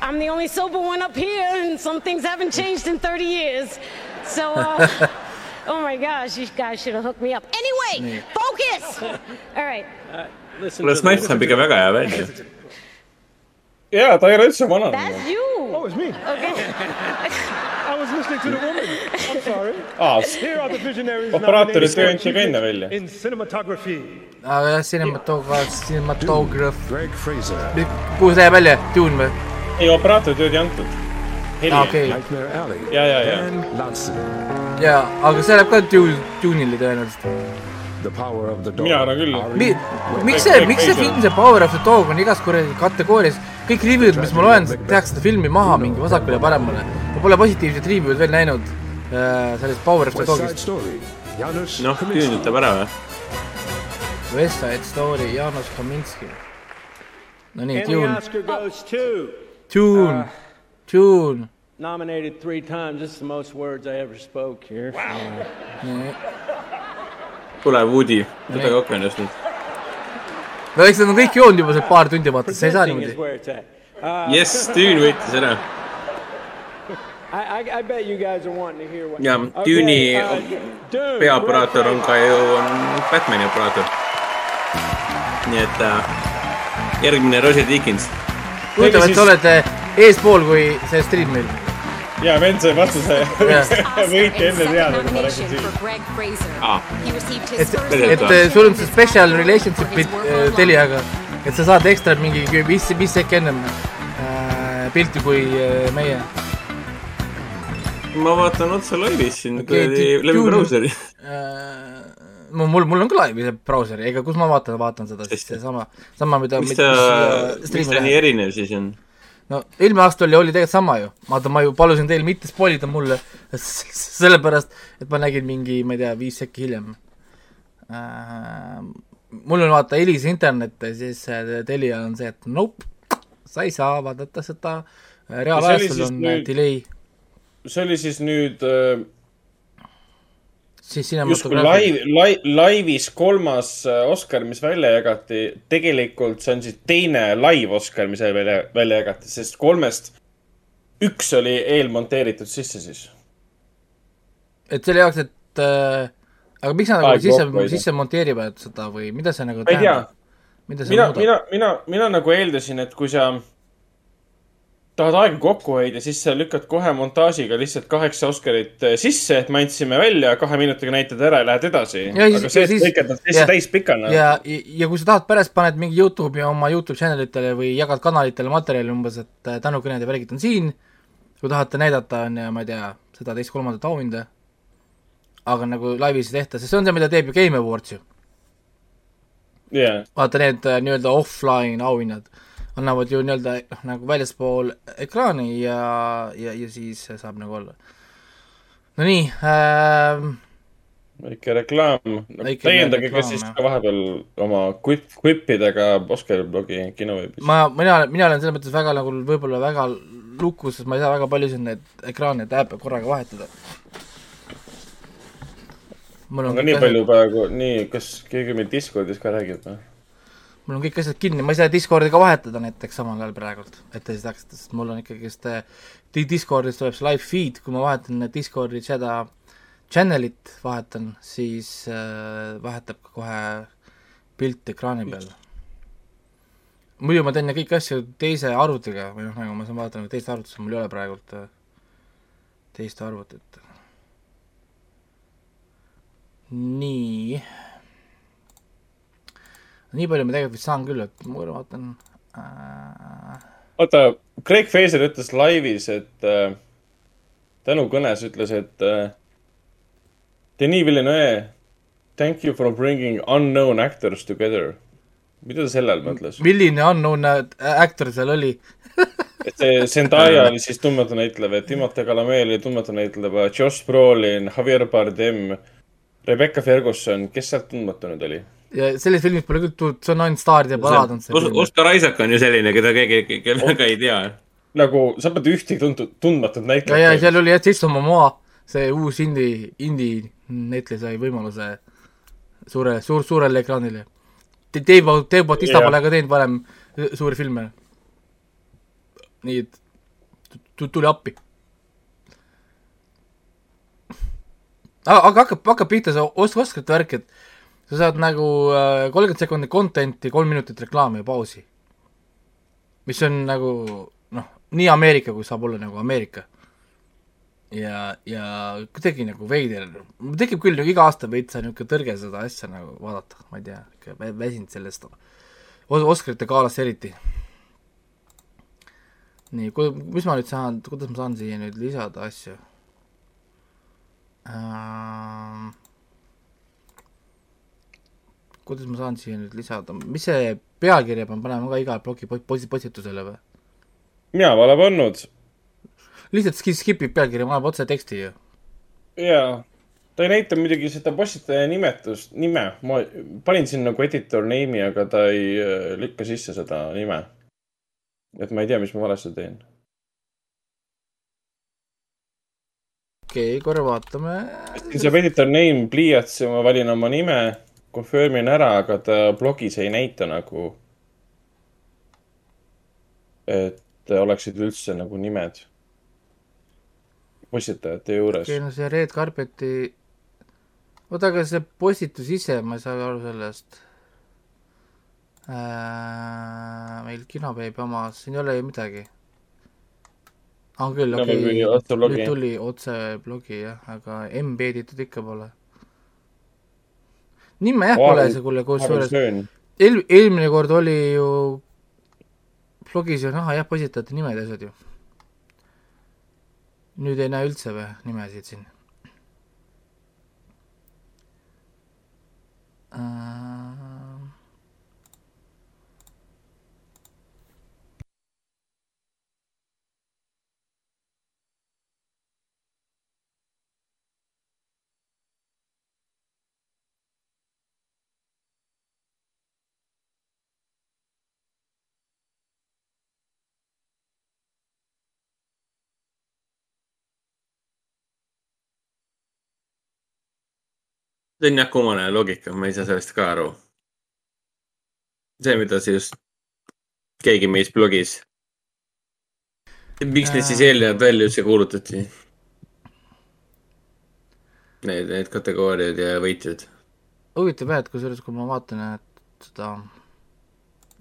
Speaker 8: I'm the only sober one up here, and some things haven't changed in 30 years. So, uh, oh my gosh, you guys should have hooked me up. Anyway, focus! All right.
Speaker 14: to
Speaker 3: Snipes
Speaker 14: this.
Speaker 3: näeb ikka väga hea välja.
Speaker 7: jaa, ta ei ole üldse vananenud.
Speaker 8: That's you.
Speaker 15: Oh, it's me.
Speaker 8: Okay.
Speaker 15: I was listening to the woman. I'm sorry.
Speaker 7: Aa,
Speaker 15: Here are the visionaries
Speaker 7: operaatorid
Speaker 15: nominated for
Speaker 7: anti ka enne välja.
Speaker 15: in cinematography.
Speaker 2: aga jah, cinematograaf, cinematograaf.
Speaker 10: Greg Fraser.
Speaker 2: kuhu see jääb välja, Dune või?
Speaker 7: ei, operaatorid ei antud. Heli.
Speaker 10: Nightmare Alley.
Speaker 7: ja, ja, ja.
Speaker 2: Jaa, aga see läheb ka Dune, Dune'ile tõenäoliselt.
Speaker 10: The Power of the Dog.
Speaker 7: mina arvan küll.
Speaker 2: Mi-, miks see, miks see film, see Power of the Dog on igas kuradi kategoorias, kõik review'd, mis ma loen, tehakse seda filmi maha mingi vasakule ja paremale. ma pole positiivset review'd veel näinud äh, sellest Power of the Dogist.
Speaker 3: Noh, ütleb ära või?
Speaker 2: West Side Story, Jaanus Kaminski. no nii, Dune, Dune, Dune.
Speaker 14: Nominated three times. This is the most words I ever spoke here. Wow.
Speaker 3: kuule, Woody, võta kokku ennast nüüd.
Speaker 2: no eks nad on kõik joonud juba seal paar tundi, vaata, sa ei saa
Speaker 14: Presenting is
Speaker 2: niimoodi.
Speaker 14: where it's at. Uh,
Speaker 3: jess, Dune võitis ära.
Speaker 14: I, I, I bet you guys are wanting to hear what.
Speaker 3: ja
Speaker 14: Okay,
Speaker 3: Dune'i
Speaker 14: uh, Dune,
Speaker 3: peaoperaator on ka ju, on Batman'i operaator. nii et äh, järgmine Roger Deakins.
Speaker 2: huvitav, et sa oled äh, eespool kui see stream meil.
Speaker 7: Ja vend sai vastuse
Speaker 2: Jah.
Speaker 7: võiti enne teada, kui ma läksin
Speaker 16: Nomination
Speaker 7: siin
Speaker 16: his
Speaker 2: et, et äh, sul on see special relationship'i äh, Teliaga, et sa saad ekstra mingi viis, viis sekki ennem äh, pilti kui äh, meie.
Speaker 3: ma vaatan otse laivis siin
Speaker 2: Dune-
Speaker 3: läbi brauseri.
Speaker 2: mul, mul, mul on ka laivi see brauseri, ega kus ma vaatan, vaatan seda siis seesama, sama, mida.
Speaker 3: miks ta, miks ta nii erinev siis on?
Speaker 2: No eelmine aasta oli, oli tegelikult sama ju, vaata ma ju palusin teil mitte spoil ida mulle, sellepärast et ma nägin mingi, ma ei tea, viis sekki hiljem. Äh,. mul on vaata helis internet ja siis äh, Telia on see, et nope, sa ei saa vaadata seda, reaalajastul on
Speaker 7: nüüd...
Speaker 2: delay,
Speaker 7: see oli siis nüüd äh,
Speaker 2: siis
Speaker 7: justkui live, live, laivis kolmas äh, Oscar, mis välja jagati. tegelikult see on siis teine live Oscar, mis välja, välja jagati, sest kolmest üks oli eelmonteeritud sisse siis.
Speaker 2: et selle jaoks, et äh, aga miks nad nagu sisse sisse monteerivad seda või mida see nagu see
Speaker 7: mina, mina, mina, mina nagu eeldasin, et kui sa tahad aega kokku hoida, siis sa lükkad kohe montaažiga lihtsalt kaheksa Oscarit äh, sisse, et me andsime välja, kahe minutiga näitad ära ja lähed edasi.
Speaker 2: Ja
Speaker 7: aga see,
Speaker 2: ja
Speaker 7: et lõikad nad sisse
Speaker 2: ja-
Speaker 7: täispikana.
Speaker 2: ja, ja kui sa tahad pärast, paned mingi Youtube'i oma Youtube channel itele või jagad kanalitele materjali umbes, et äh, tänukõned ja värgid on siin, kui tahate näidata, on ju, ma ei tea, seda teist-kolmandat auhinda, aga nagu laivis ei tehta, sest see on see, mida teeb ju Game Awards ju.
Speaker 7: jah,
Speaker 2: vaata need äh, nii-öelda offline auhinnad annavad ju nii-öelda noh, nagu väljaspool ekraani ja, ja, ja siis saab nagu olla. no nii ähm,,
Speaker 7: väike reklaam. Täiendage ka siis ka vahepeal oma quip, quipidega Oscari blogi kinoveebis.
Speaker 2: ma, mina, mina olen selles mõttes väga nagu võib-olla väga lukus, sest ma ei saa väga paljusid neid ekraane ja äppe korraga vahetada. mul on
Speaker 7: aga nii palju praegu, nii, kas keegi meil Discordis ka räägib või?
Speaker 2: Mul on kõik asjad kinni, ma ei saa Discordi ka vahetada näiteks samal ajal praegult, et te siis teaksite, sest mul on ikkagist Di- Discordis tuleb see live feed, kui ma vahetan Discordi seda channel'it vahetan, siis äh, vahetab ka kohe pilt ekraani peal. muidu ma teen kõiki asju teise arvutiga või noh, nagu ma saan vaadata nagu teist arvutist, mul ei ole praegult äh, teist arvutit. nii nii palju ma tegelikult vist saan küll, et ma korra vaatan äh,.
Speaker 7: vaata, Craig Fraser ütles laivis, et äh, tänukõnes ütles, et äh, Denis Villeneuve, thank you for bringing unknown actors together. mida ta selle all mõtles?
Speaker 2: milline unknown actor seal oli?
Speaker 7: et see Zendaya oli siis tundmatu näitleja, Timothée Chalamet oli tundmatu näitleja, Josh Brolin, Javier Bardem, Rebecca Ferguson, kes sealt tundmatu nüüd oli?
Speaker 2: Ja selles filmis pole küll tulnud, see on ainult staaride parad on see
Speaker 3: Os-. Oscar Isaac on ju selline, keda keegi, kellega ei tea.
Speaker 7: nagu sa pead ühtegi tuntud, tundmatut
Speaker 2: ja,
Speaker 7: näitlejat
Speaker 2: ja seal oli jah, Jason Momoa, see uus indie, indie näitleja sai võimaluse suure, suur, suurele ekraanile. Dave, Dave Bautista
Speaker 7: Jah.
Speaker 2: pole ka teinud varem suuri filme. nii et tu- tuli appi. aga, aga hakkab, hakkab pihta see os-, oskate värk, et sa saad nagu kolmkümmend sekundit content'i, kolm minutit reklaami ja pausi. mis on nagu noh, nii Ameerika, kui saab olla nagu Ameerika. ja, ja kuidagi nagu veider, tekib küll nagu iga aasta veits niisugune tõrge seda asja nagu vaadata, ma ei tea, vä- väsinud sellest Os-, Oscarite galas eriti. nii, mis ma nüüd saan, kuidas ma saan siia nüüd lisada asju ähm,? Kuidas ma saan siia nüüd lisada, mis see pealkirja pean panema ka igale blogi postitusele või?
Speaker 7: mina pole pannud.
Speaker 2: lihtsalt ski-, skipib pealkirja, paneb otse teksti ju.
Speaker 7: jaa, ta ei näita muidugi seda postitaja nimetust, nime, ma panin siin nagu editor name'i, aga ta ei äh, lükka sisse seda nime. et ma ei tea, mis ma valesti teen.
Speaker 2: okei okay,, korra vaatame.
Speaker 7: siin saab editor name pliiats ja ma valin oma nime, confirm in ära, aga ta blogis ei näita nagu, et oleksid üldse nagu nimed postitajate juures
Speaker 2: okei no see Red Carpeti, oota, aga see postitus ise, ma ei saa aru sellest äh,. meil kinoveebi omas, siin ei ole ju midagi. on küll, okei nüüd tuli otse blogi jah, aga embeeditud ikka pole. Nime jah pole see kuule, kusjuures eel-, eelmine kord oli ju blogis ju näha jah, postitajate nimed ja asjad ju. nüüd ei näe üldse või nimesid siin äh...?
Speaker 3: See on jah kummane loogika, ma ei saa sellest ka aru. see, mida see just keegi meist blogis. miks need siis eelnevalt välja üldse kuulutati? Need, need kategooriad ja võitjad.
Speaker 2: huvitav jah, et kusjuures, kui ma vaatan, et seda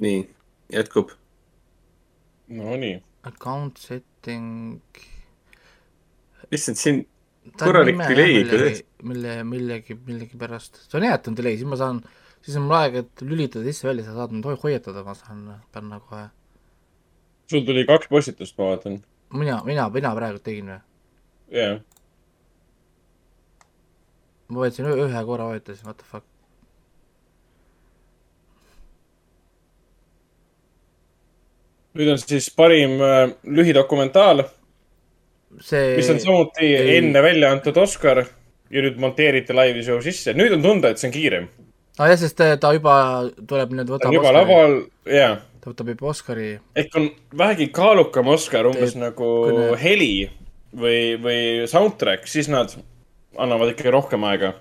Speaker 3: nii, jätkub.
Speaker 7: Nonii.
Speaker 2: account setting.
Speaker 3: issand, siin korralik delay ikka tõesti.
Speaker 2: mille, millegi, millegipärast, see on hea, et on delay, siis ma saan, siis on mul aeg, et lülitada sisse-välja, sa saad mind hoi- hoiatada, ma saan panna kohe.
Speaker 7: sul tuli kaks postitust, ma vaatan.
Speaker 2: mina, mina, mina praegu tegin või?
Speaker 7: jah.
Speaker 2: ma võtsin ühe ühe korra vajutasin, what the fuck.
Speaker 7: nüüd on siis parim äh, lühidokumentaal,
Speaker 2: see
Speaker 7: mis on samuti
Speaker 2: ei-
Speaker 7: enne välja antud Oscar ja nüüd monteeriti live show sisse. nüüd on tunda, et see on kiirem.
Speaker 2: aa ah, jah, sest ta- ta juba tuleb nüüd,
Speaker 7: ta
Speaker 2: võtab
Speaker 7: juba laval, jaa.
Speaker 2: ta võtab juba Oscari.
Speaker 7: ehk on vähegi kaalukam Oscar, umbes
Speaker 2: Teeb
Speaker 7: nagu
Speaker 2: kõne-
Speaker 7: heli või, või soundtrack, siis nad annavad ikkagi rohkem aega.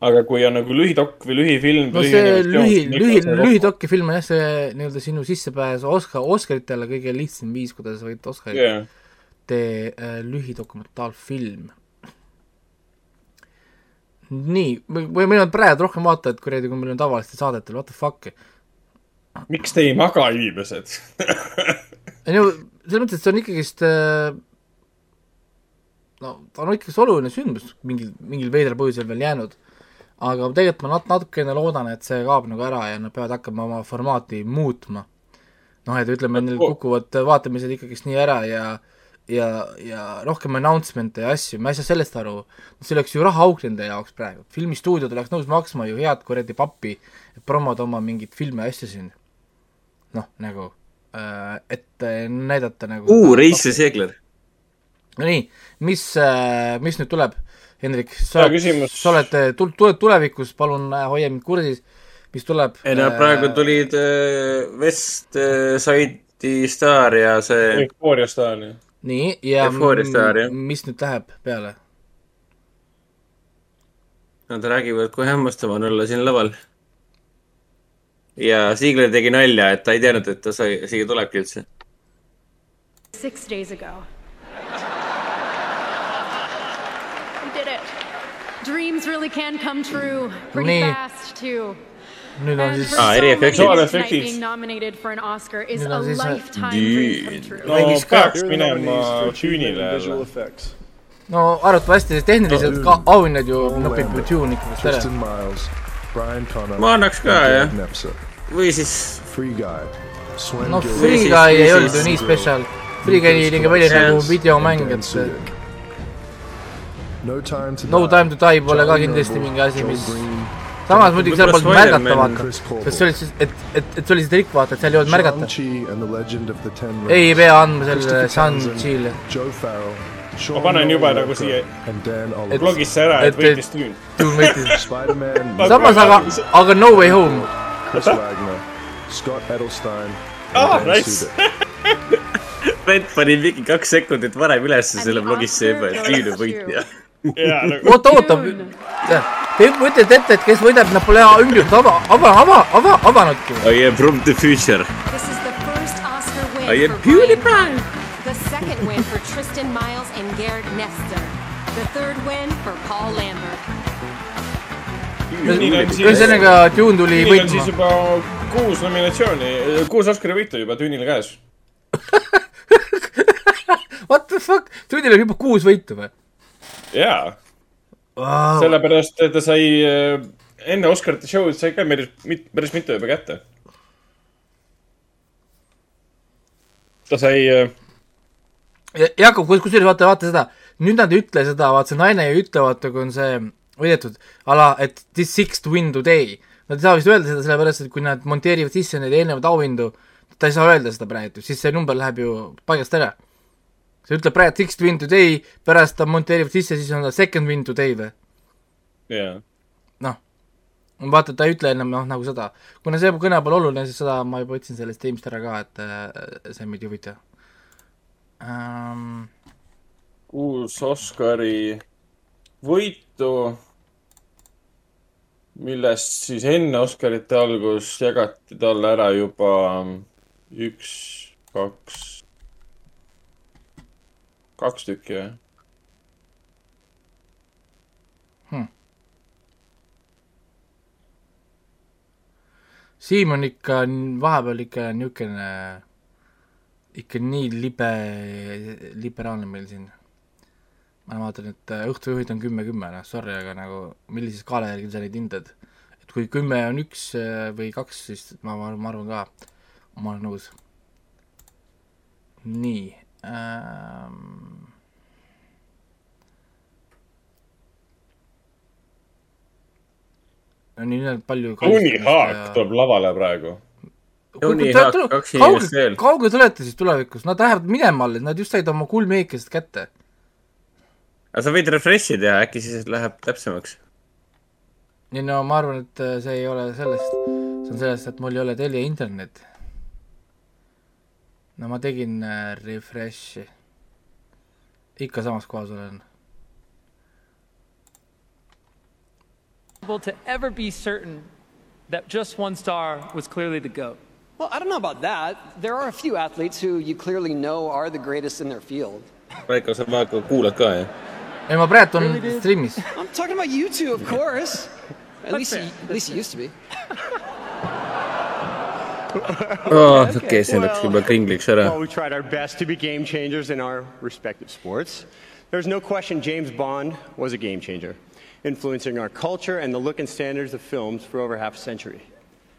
Speaker 7: aga kui on nagu lühidokk või lühifilm.
Speaker 2: no see lühi, lühi, lühidoki film on jah, see nii-öelda sinu sissepääs Oscar, Oscaritele kõige lihtsam viis, kuidas võita Oscarit
Speaker 7: Jaa.
Speaker 2: Tee äh, lühidokumentaalfilm. nii, või meil on praegu rohkem vaatajaid kuradi, kui meil on tavalistel saadetel, what the fuck.
Speaker 7: miks te ei maga, inimesed?
Speaker 2: ei no selles mõttes, et see on ikkagist äh, no ta on ikkagist oluline sündmus mingil, mingil veidral põhjusel veel jäänud. aga tegelikult ma nat-, natukene loodan, et see kaob nagu ära ja nad peavad hakkama oma formaati muutma. noh, et ütleme, neil kukuvad vaatamised ikkagist nii ära ja ja, ja rohkem announcement'e ja asju, ma ei saa sellest aru. see oleks ju rahaauk nende jaoks praegu, filmistuudiod oleks nõus maksma ju head kuradi pappi, et promoda oma mingeid filme ja asju siin. noh, nagu, et äh, näidata nagu
Speaker 3: uu, Reis ja Seegler.
Speaker 2: Nonii, mis, mis nüüd tuleb, Hendrik, sa oled,
Speaker 7: küsimus.
Speaker 2: sa oled, tuled tulevikus, palun äh, hoia mind kursis, mis tuleb.
Speaker 3: ei no praegu tulid äh, äh, Side'i staar ja see
Speaker 7: Euphoria staar, jah.
Speaker 2: nii, ja mis nüüd läheb peale?
Speaker 3: Nad räägivad, kui hämmastav on olla siin laval. ja Ziegler tegi nalja, et ta ei teadnud, et ta sai, siia tulebki üldse.
Speaker 16: Six days ago. We did it. Dreams really can come true pretty
Speaker 2: Nee.
Speaker 16: fast, too.
Speaker 2: Nüüd on siis
Speaker 16: for
Speaker 3: Ah,
Speaker 16: so
Speaker 3: eriefektid.
Speaker 16: many,
Speaker 7: Visual
Speaker 16: tonight
Speaker 7: effectid.
Speaker 16: being nominated for an Oscar is
Speaker 2: Nüüd
Speaker 16: a
Speaker 2: on siis,
Speaker 16: lifetime dream come true.
Speaker 7: no peaks minema
Speaker 13: visual
Speaker 7: jälle.
Speaker 13: effects.
Speaker 2: no arvatavasti tehniliselt ka auhinnad ju nopib ju Dune ikkagi
Speaker 17: Connor,
Speaker 3: ma annaks ka jah või siis
Speaker 17: Free Guy, Swen
Speaker 2: no Free Guy ei olnud ju nii spetsial. Free Guy nägi välja nagu videomäng, et.
Speaker 17: No Time to
Speaker 2: No
Speaker 17: Die,
Speaker 2: Time to Die pole ka kindlasti mingi asi, mis samas muidugi seal polnud märgata,
Speaker 3: Spider-Man,
Speaker 2: vaata. Sest see oli siis, et, et, et see oli see trikk, vaata, et seal ei olnud märgata. Ei pea andma sellele Shang-Chi'le.
Speaker 7: Ma panen juba nagu siia blogisse ära, et võitis.
Speaker 17: Spider-Man,
Speaker 2: samas aga, aga No Way Home.
Speaker 17: Scott Edelstein, and
Speaker 7: Ah, nice.
Speaker 3: Brett pani mingi kaks sekundit varem ülesse selle blogisse juba, et Dune on võitja.
Speaker 7: nagu
Speaker 2: oota, oota, te mõtlete ette, et kes võidab, nad pole ümbrikut ava, ava, ava, ava, avanudki.
Speaker 3: I am from the future.
Speaker 18: This is the first Oscar win
Speaker 3: I am
Speaker 18: for Brian
Speaker 3: PewDiePie.
Speaker 18: The second win for Tristan Miles and Garrett Nester. The third win for Paul Lambert.
Speaker 2: ühesõnaga, Dune tuli
Speaker 7: on siis
Speaker 2: võitma.
Speaker 7: juba kuus nominatsiooni, kuus Oscari võitu juba Tune'il käes.
Speaker 2: What the fuck, Dune'il on juba kuus võitu või?
Speaker 7: jaa,
Speaker 2: Wow.
Speaker 7: sellepärast ta sai äh, enne Oscarite show'd sai ka päris, päris mitu juba kätte. ta sai äh,
Speaker 2: Jakob, kusjuures vaata, vaata seda, nüüd nad ei ütle seda, vaata see naine ei ütle, vaata kui on see võidetud, ala, et this sixth win today. Nad ei saa vist öelda seda sellepärast, et kui nad monteerivad sisse neid eelnevaid auhindu, ta ei saa öelda seda praegu, siis see number läheb ju paigast ära. See ütleb praegu sixth win today, pärast ta monteerivad sisse, siis on ta second win today või?
Speaker 7: jaa,
Speaker 2: noh, vaata, ta ei ütle enam noh, nagu seda, kuna see kõne pole oluline, siis seda ma juba ütlesin sellest teemist ära ka, et äh, see meid ei huvita um,.
Speaker 7: kuus Oscari võitu, millest siis enne Oscarite algust jagati talle ära juba üks, kaks, kaks tükki või?
Speaker 2: Siim on ikka vahepeal ikka niisugune, ikka nii libe, liberaalne meil siin. ma vaatan, et äh, õhtujuhid on kümme, kümme, noh sorry, aga nagu millise skaala järgi sa neid hindad? et kui kümme on üks äh, või kaks, siis ma, ma arvan ka, ma olen nõus. nii ähm,. no nii nüüd palju
Speaker 7: Tony Hawk tuleb lavale praegu.
Speaker 3: Tony Hawk, kaks inimest veel.
Speaker 2: kaugel te olete siis tulevikus, nad lähevad minema alles, nad just said oma kuldmeikest kätte.
Speaker 3: aga sa võid refresh'i teha, äkki siis läheb täpsemaks.
Speaker 2: ei no ma arvan, et äh, see ei ole sellest, see on sellest, et mul ei ole Telia internet. No ma tegin eh, äh, refresh'i. ikka samas kohas olen.
Speaker 19: to ever be certain that just one star was clearly the GOAT.
Speaker 20: Well, I don't know about that. There are a few athletes who you clearly know are the greatest in their field.
Speaker 3: Raiko, sa praegu kuulad ka, jah?
Speaker 2: ei ma praegu on stream'is.
Speaker 20: I'm talking about you two, of course. At least, at least you used to be.
Speaker 3: aa, okei, see läks juba kringliks
Speaker 21: Well, we tried our best to be game changers in our respective sports. There's no question James Bond was a game changer, influencing our culture and the look and standards of films for over half a century.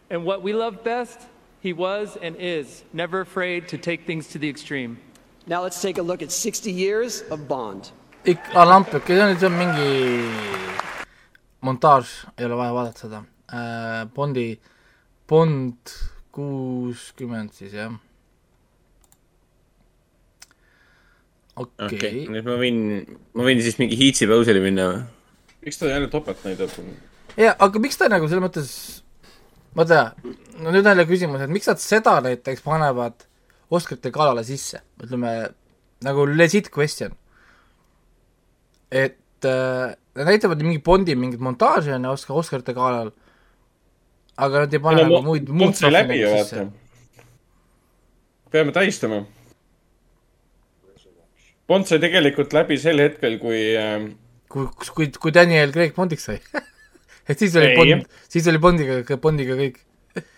Speaker 19: And what we love best He was and is never afraid to take things to the extreme.
Speaker 20: Now let's take a look at 60 years of Bond.
Speaker 2: ikka lamp, okei, see on, see on mingi montaaž, ei ole vaja vaadata seda äh,. Bondi, Bond kuuskümmend siis jah. okei
Speaker 3: okei
Speaker 2: okay.,
Speaker 3: nüüd ma võin, ma võin siis mingi Heatsi pausile minna või?
Speaker 7: miks ta jälle topelt näitab?
Speaker 2: ja aga miks ta nagu selles mõttes, vaata, no nüüd on jälle küsimus, et miks nad seda näiteks panevad Oscarite galale sisse, ütleme nagu legit question. et äh, nad näitavad mingi Bondi mingit montaaži on ju Oscar, Oscarite galal, aga nad ei pane nagu muid, muud
Speaker 7: ju
Speaker 2: sisse
Speaker 7: peame tähistama. Bond sai tegelikult läbi sel hetkel, kui äh,
Speaker 2: kui, kui, kui Daniel Craig Bondiks sai et siis oli
Speaker 7: Ei.
Speaker 2: Bond, siis oli Bondiga, Bondiga kõik.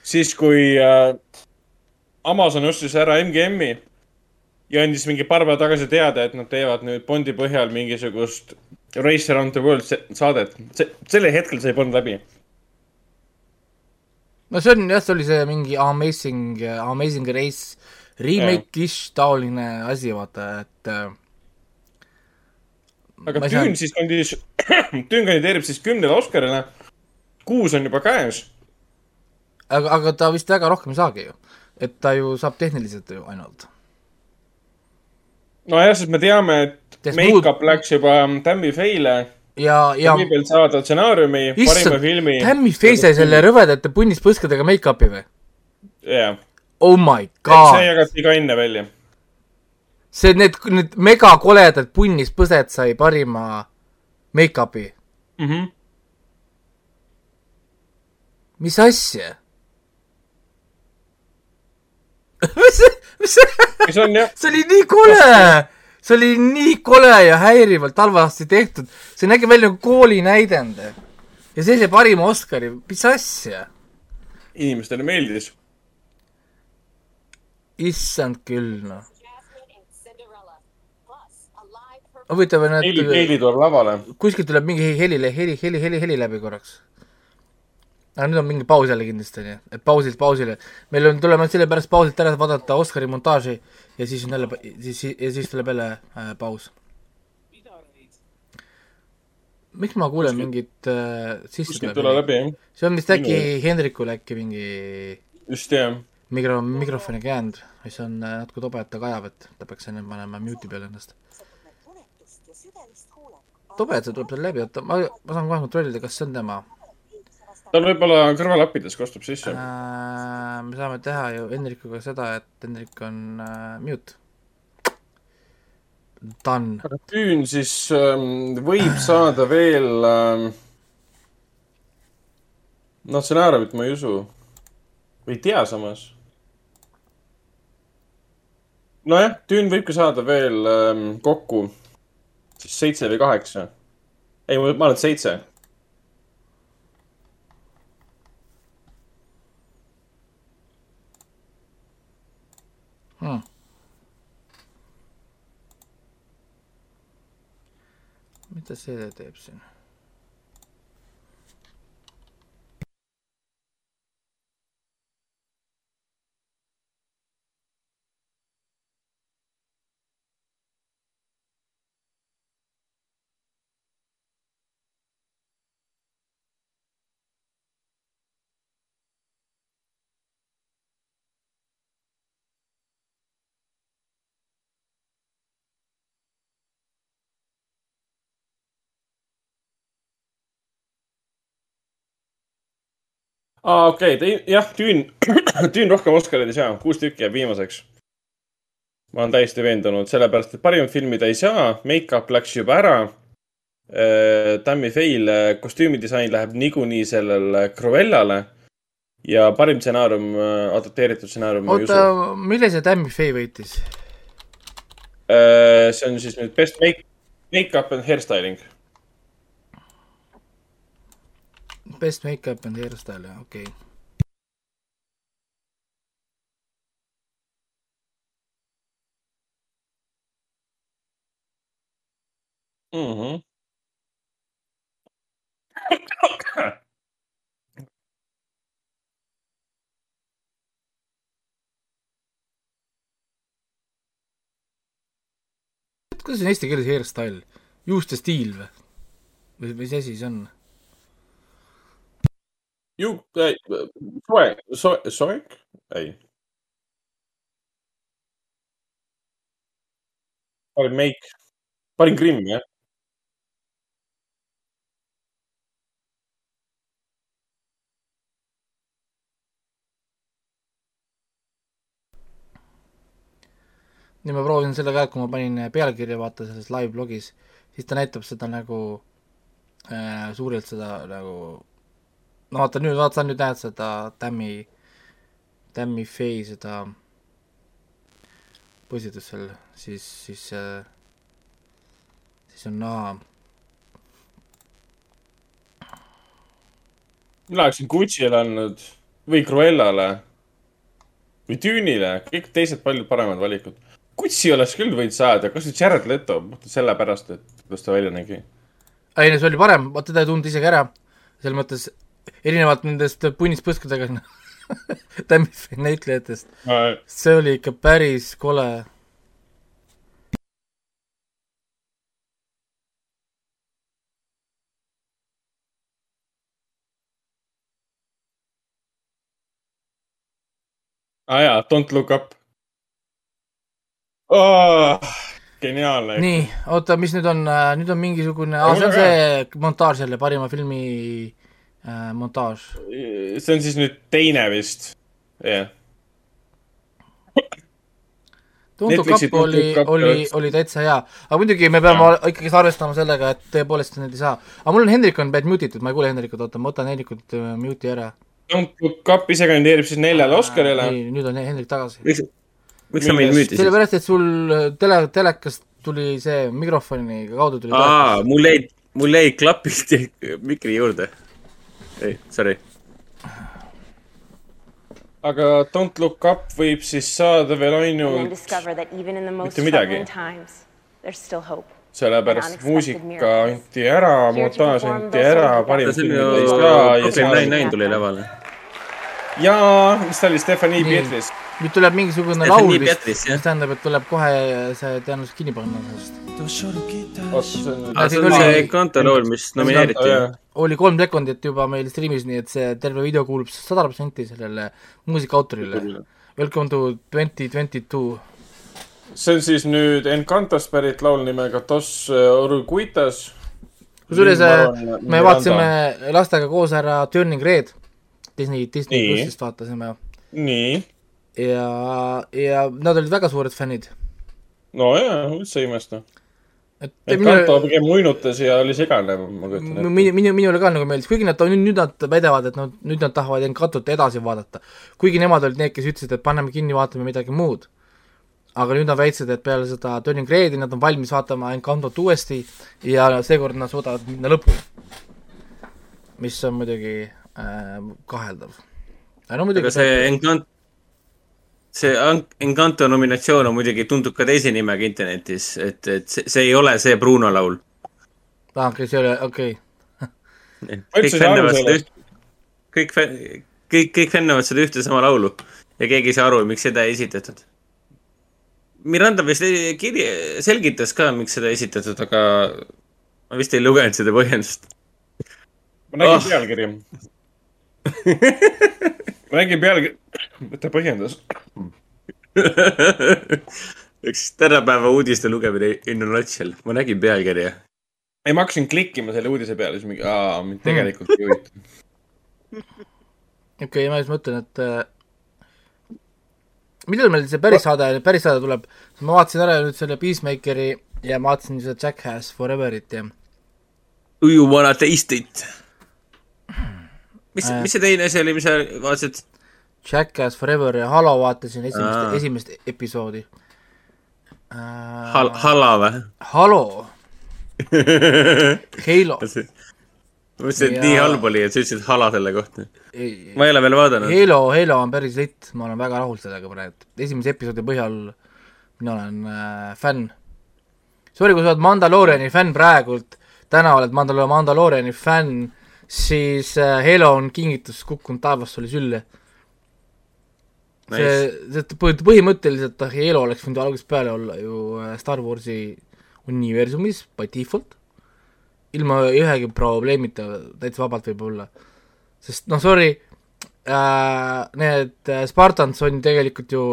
Speaker 7: siis, kui äh, Amazon ostis ära MGM-i ja andis mingi paar päeva tagasi teada, et nad teevad nüüd Bondi põhjal mingisugust Race Around the World saadet. see, sellel hetkel sai Bond läbi.
Speaker 2: No see on jah, see oli see mingi Amazing, Amazing Race remake-ish taoline asi, vaata, et äh,
Speaker 7: aga
Speaker 2: Ma ei saa-
Speaker 7: Dune siis kandis, Dune kandideerib siis kümnele Oscarile. kuus on juba käes.
Speaker 2: aga, aga ta vist väga rohkem ei saagi ju. et ta ju saab tehniliselt ju ainult.
Speaker 7: nojah, sest me teame, et make-up läks juba Tammy Faye'le.
Speaker 2: ja, ja
Speaker 7: kõigepealt saada stsenaariumi, parima filmi.,
Speaker 2: Tammy Faye sai selle. rõvedate punnispõskadega make-up'i või?
Speaker 7: jah,
Speaker 2: Oh my
Speaker 7: see
Speaker 2: god,
Speaker 7: jagati ka enne välja.
Speaker 2: see, need, need megakoledad punnispõsed sai parima make-up'i.
Speaker 7: mm. -hmm.
Speaker 2: mis asja? mis see, mis see?
Speaker 7: see
Speaker 2: see oli nii kole, see oli nii kole ja häirivalt halvasti tehtud, see nägi välja nagu koolinäidend. ja see sai parima Oscari, mis asja?
Speaker 7: inimestele meeldis.
Speaker 2: issand küll, noh. huvitav on,
Speaker 7: Heili, Heili
Speaker 2: et
Speaker 7: tuleb lavale.
Speaker 2: kuskilt tuleb mingi heli, heli, heli, heli, heli läbi korraks. Aga nüüd on mingi paus jälle kindlasti, nii et pausilt pausile. meil on, tuleme sellepärast pausilt ära vaadata Oscari montaaži ja siis on jälle, siis, ja siis tuleb jälle äh, paus. miks ma kuulen mingit äh, sisse
Speaker 7: kuskilt tule läbi, jah.
Speaker 2: see on vist äkki
Speaker 7: Minu-
Speaker 2: Hendrikul äkki mingi
Speaker 7: just, jah.
Speaker 2: mikro, mikrofoni käänd, mis on äh, natuke tobe, et ta kajab, et ta peaks enne panema mute'i peale ennast. tobe, et see tuleb seal läbi, oota, ma, ma saan kohe kontrollida, kas see on tema
Speaker 7: tal võib-olla kõrvalappides kostub sisse.
Speaker 2: äh,. me saame teha ju Hendrikuga seda, et Hendrik on äh, mute. Done.
Speaker 7: aga Dune siis ähm, võib saada veel ähm,. noh, stsenaariumit ma ei usu. või ei tea samas. nojah, Dune võib ka saada veel ähm, kokku siis seitse või kaheksa. ei, ma ma arvan, et seitse.
Speaker 2: Hmm. Mida see teeb siin?
Speaker 7: aa, okei okay,, jah, Dune, Dune rohkem Oscareid ei saa, kuus tükki jääb viimaseks. ma olen täiesti veendunud, sellepärast et parimat filmi ta ei saa, make-up läks juba ära. Tammy Faye'l kostüümidisain läheb niikuinii sellele Cruellale ja parim stsenaarium, adapteeritud stsenaarium
Speaker 2: oota mille see Tammy Faye võitis?
Speaker 7: see on siis nüüd best make, make-up and hairstyling.
Speaker 2: Best Makeup and Hairstyle, ah, ok.
Speaker 7: Mm-hmm. Ujú.
Speaker 2: kuidas on eesti keeles hairstyle, juuste stiil või? või mis asi see on?
Speaker 7: ju-, soe, soe, soek, ei. parim meik, parim grimm, jah.
Speaker 2: nii ma proovisin selle ka, kui ma panin pealkirja vaata selles live blogis, siis ta näitab seda nagu äh, suurilt seda nagu no vaata nüüd, vaata nüüd näed seda Tammi, Tammi Faye seda postitust seal, siis, siis siis on näha
Speaker 7: mina oleksin Gucci'le andnud või Cruellale või Düünile, kõik teised palju paremad valikud. Gucci oleks küll võinud saada, kas või Jared Leto, sellepärast, et kuidas ta välja nägi.
Speaker 2: ei no see oli parem, vaata teda ei tundnud isegi ära, selles mõttes erinevalt nendest punnist põskudega Tammi Faye näitlejatest, see oli ikka päris kole
Speaker 7: aa ah, jaa, Don't look up oh,. geniaalne.
Speaker 2: nii, oota, mis nüüd on, nüüd on mingisugune, aa, see on see montaaž jälle, parima filmi äh, montaaž.
Speaker 7: see on siis nüüd teine vist, jah yeah..
Speaker 2: Tundu
Speaker 7: Netflixi
Speaker 2: kapp oli oli oli täitsa hea, aga muidugi me peame ikkagi arvestama sellega, et tõepoolest need ei saa. aga mul on Hendrik on bad mute itud, ma ei kuule Hendrikut, oota, ma võtan Hendrikut äh, mute'i ära.
Speaker 7: Don't look up ise kandideerib siis neljale Oscarile.
Speaker 2: ei, nüüd on Hendrik tagasi.
Speaker 3: miks, miks sa mind müütisid?
Speaker 2: sellepärast, et sul äh, tele, telekast tuli see mikrofoni kaudu tuli
Speaker 3: aa, mul jäi, mul jäi klapist mikri juurde. ei, sorry.
Speaker 7: aga Don't look up võib siis saada veel ainult
Speaker 22: discover that even in the most
Speaker 7: Mitte midagi.
Speaker 22: troubling times, there's still hope.
Speaker 7: sellepärast muusika anti ära, montaaž anti ära parim film neist ka ja
Speaker 3: Brooklyn Nine-Nine tuli lavale.
Speaker 7: jaa, mis ta oli, Stephanie
Speaker 2: Nii. Nüüd tuleb mingisugune laul vist, mis tähendab, et tuleb kohe see tõenäoliselt kinni panna sellest.
Speaker 3: see on see Kanto laul, mis nomineeriti.
Speaker 2: oli kolm sekundit juba meil striimis, nii et see terve video kuulub sada protsenti sellele muusika autorile. Welcome to twenty twenty two.
Speaker 7: see on siis nüüd Encantost pärit laul nimega Dos Oruguitas.
Speaker 2: kusjuures äh, me vaatasime lastega koos ära Turning Red, Disney, Disney plussist vaatasime
Speaker 7: nii,
Speaker 2: ja, ja nad olid väga suured fännid.
Speaker 7: no jaa, üldse ei imesta.
Speaker 2: et
Speaker 7: Encanto
Speaker 2: minule,
Speaker 7: pigem uinutas ja oli segane, ma kujutan ette.
Speaker 2: minu, minu, minule ka nagu meeldis, kuigi nad, nüüd, nüüd nad väidavad, et nad, nüüd nad tahavad Encantot edasi vaadata. kuigi nemad olid need, kes ütlesid, et paneme kinni, vaatame midagi muud. aga nüüd nad väitsid, et peale seda Turning Redi nad on valmis vaatama Encantot uuesti ja seekord nad suudavad minna lõpuni. mis on muidugi äh, kaheldav. no muidugi
Speaker 3: aga see Encant-, see An- Encanto nominatsioon on muidugi, tundub ka teise nimega internetis, et, et see, see ei ole see Bruno laul.
Speaker 2: aa, okei, see oli, okei okay..
Speaker 3: kõik fännavad seda üht, kõik, kõik, kõik fännavad seda ühte sama laulu ja keegi ei saa aru, miks seda ei esitatud. Miranda vist ei- kiri, selgitas ka, miks seda ei esitatud, aga ma vist ei lugenud seda põhjendust.
Speaker 7: ma nägin
Speaker 3: Ah.
Speaker 7: pealkirja. ma nägin pealkirja, ta põhjendas.
Speaker 3: üks tänapäeva uudiste lugemine in a nutshell, ma nägin pealkirja.
Speaker 7: ei, ma hakkasin klikkima selle uudise peale, siis mingi, aa, mind tegelikult ei huvita.
Speaker 2: okei okay,, ma just mõtlen, et äh, millal meil see päris saade, päris saade tuleb, ma vaatasin ära nüüd selle Peacemakeri ja ma vaatasin seda Jackass Foreverit ja
Speaker 3: Do you wanna taste it? Mis
Speaker 2: Äh.,
Speaker 3: mis see teine asi oli, mis sa vaatasid?
Speaker 2: Jackass Forever ja Halo vaatasin esimest esimest episoodi äh,
Speaker 3: Hal-, Hala või?
Speaker 2: Halo, Halo.
Speaker 3: ma mõtlesin, et
Speaker 2: Ja-
Speaker 3: nii halb oli, et sa ütlesid Hala selle kohta. Ma ei ole veel vaadanud.
Speaker 2: Halo, Halo on päris litt, ma olen väga rahul sellega praegu, esimese episoodi põhjal mina olen äh, fänn. Sorry, kui sa oled Mandalooriani fänn praegult, täna oled Mandalo-, Mandalooriani fänn, siis äh, Halo on kingitus kukkunud taevast sulle sülle. see, see põh- põhimõtteliselt Halo oleks võinud algusest peale olla ju äh, Star Warsi universumis by default, ilma ühegi probleemita täitsa vabalt võib olla. sest noh, sorry äh,, need Spartans on tegelikult ju,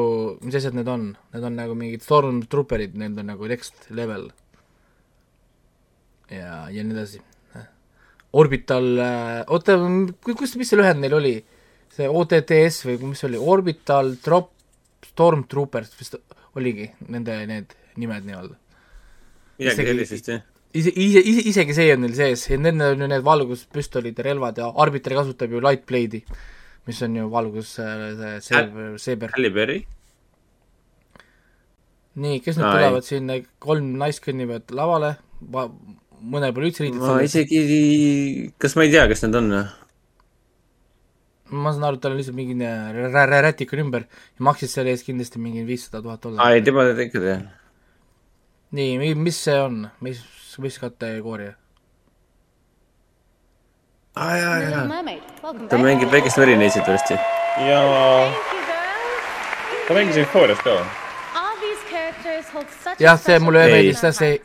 Speaker 2: mis asjad need on, need on nagu mingid stormtrooperid, need on nagu next level. ja, ja nii edasi. Orbital äh,, oota, kus, mis see lühend neil oli? see OTTS või mis see oli, Orbital Drop Stormtroopers vist oligi nende need nimed nii-öelda.
Speaker 3: midagi sellisest, jah.
Speaker 2: ise, ise, ise, isegi see on neil sees need on ju need valguspüstolid ja relvad ja Arbiter kasutab ju Lightblade'i, mis on ju valgus äh, see seeber, seeber.
Speaker 3: Halle Berry.
Speaker 2: nii, kes nüüd
Speaker 3: Ai.
Speaker 2: tulevad siin, kolm naist kõnnivad lavale, mõnel pole üldse riided
Speaker 3: ma isegi, kas ma ei tea, kes need on?
Speaker 2: ma saan aru, et tal on lihtsalt mingi rä- rä- rä- rätik on ümber ja maksis selle eest kindlasti mingi viissada tuhat
Speaker 3: aa, ei,
Speaker 2: dollarit.
Speaker 3: tema ikka tean.
Speaker 2: nii, mis see on, mis, mis kategooria?
Speaker 3: aa, jaa, jaa. Ta mängib väikest Merineitsit varsti.
Speaker 7: ja ta mängis Euphorias ka.
Speaker 8: All
Speaker 2: jah, see mulle
Speaker 3: Ei.
Speaker 2: meeldis jah, see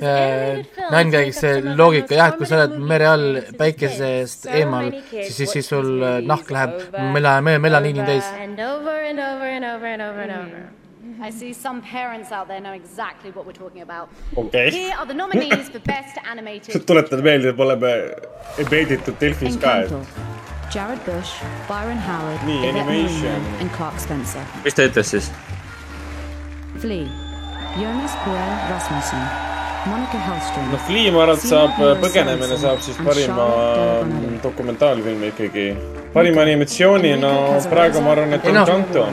Speaker 2: äh, Nain käis see loogika jah, et kui sa oled mere all päikesest eemal, siis, siis, siis sul äh, nahk läheb mela-, melaniini täis.
Speaker 8: And over and over and over and over and over.
Speaker 4: I see some parents out there know exactly what we're talking about.
Speaker 7: Okei.
Speaker 4: Here are the nominees for Best Animated
Speaker 7: tuletan meelde, et me oleme embeeditud Delfis ka, et
Speaker 23: Encanto. Jared Bush, Byron Howard,
Speaker 7: Nii,
Speaker 23: Yvette
Speaker 7: animation.
Speaker 23: Norman and Clark Spencer.
Speaker 3: mis ta ütles siis?
Speaker 23: Flea, Jonas Pierre Rasmussen, Monica Hellstrom.
Speaker 7: noh, et saab, põgenemine saab siis parima dokumentaalfilmi ikkagi. parima animatsioonina praegu ma arvan, et. Encanto.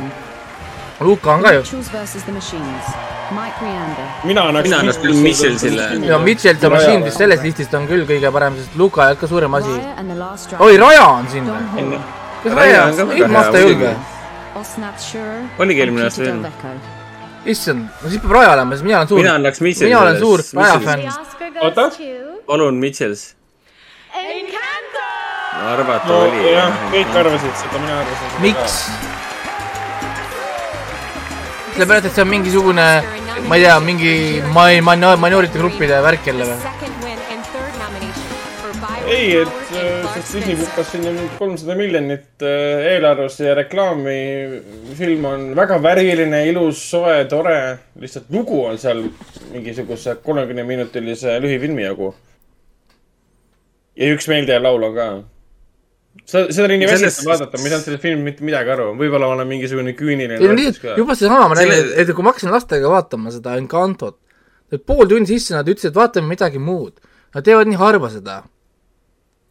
Speaker 2: Luka on ka ju.
Speaker 23: Mitchells versus the Machines, Mike Rianda.
Speaker 7: mina annaks.
Speaker 3: Mina annaks küll Mitchellsile.
Speaker 2: ja Mitchell the Machine vist sellest listist on küll kõige parem, sest Luka ei olnud ka suurem asi. Oi, Raja on siin või? Kas
Speaker 3: Raja
Speaker 2: Raja
Speaker 3: on ka,
Speaker 2: ei ma seda ei julge.
Speaker 3: Oligi eelmine aasta
Speaker 23: Vecco.
Speaker 2: issand, no siis peab Raja olema, sest mina olen suur.
Speaker 3: Mina annaks Mitchellile
Speaker 2: mina olen suur Raja fänn.
Speaker 7: oota,
Speaker 3: palun, Mitchells. Arvata
Speaker 7: no
Speaker 3: oli.
Speaker 7: jah, kõik arvasid seda, mina arvasin seda.
Speaker 2: miks? sellepärast, et see on mingisugune, ma ei tea, mingi ma-, ma-, minority gruppide värk jälle või?
Speaker 7: ei, et äh, sest Disney
Speaker 18: Spencer.
Speaker 7: lükkas sinna mingi kolmsada miljonit äh, eelarvesse ja reklaami. film on väga värviline, ilus, soe, tore. lihtsalt lugu on seal mingisuguse kolmekümne minutilise lühifilmi jagu. ja üks meeldejääv laul on ka. seda, seda oli nii väsistav vaadata, ma ei saanud sellest filmist mitte midagi aru. võib-olla ma olen mingisugune küüniline
Speaker 2: juba seesama, ma nägin
Speaker 3: Selle-,
Speaker 2: et kui ma hakkasin lastega vaatama seda Encantot, et pool tundi sisse nad ütlesid, et vaatame midagi muud. Nad teevad nii harva seda,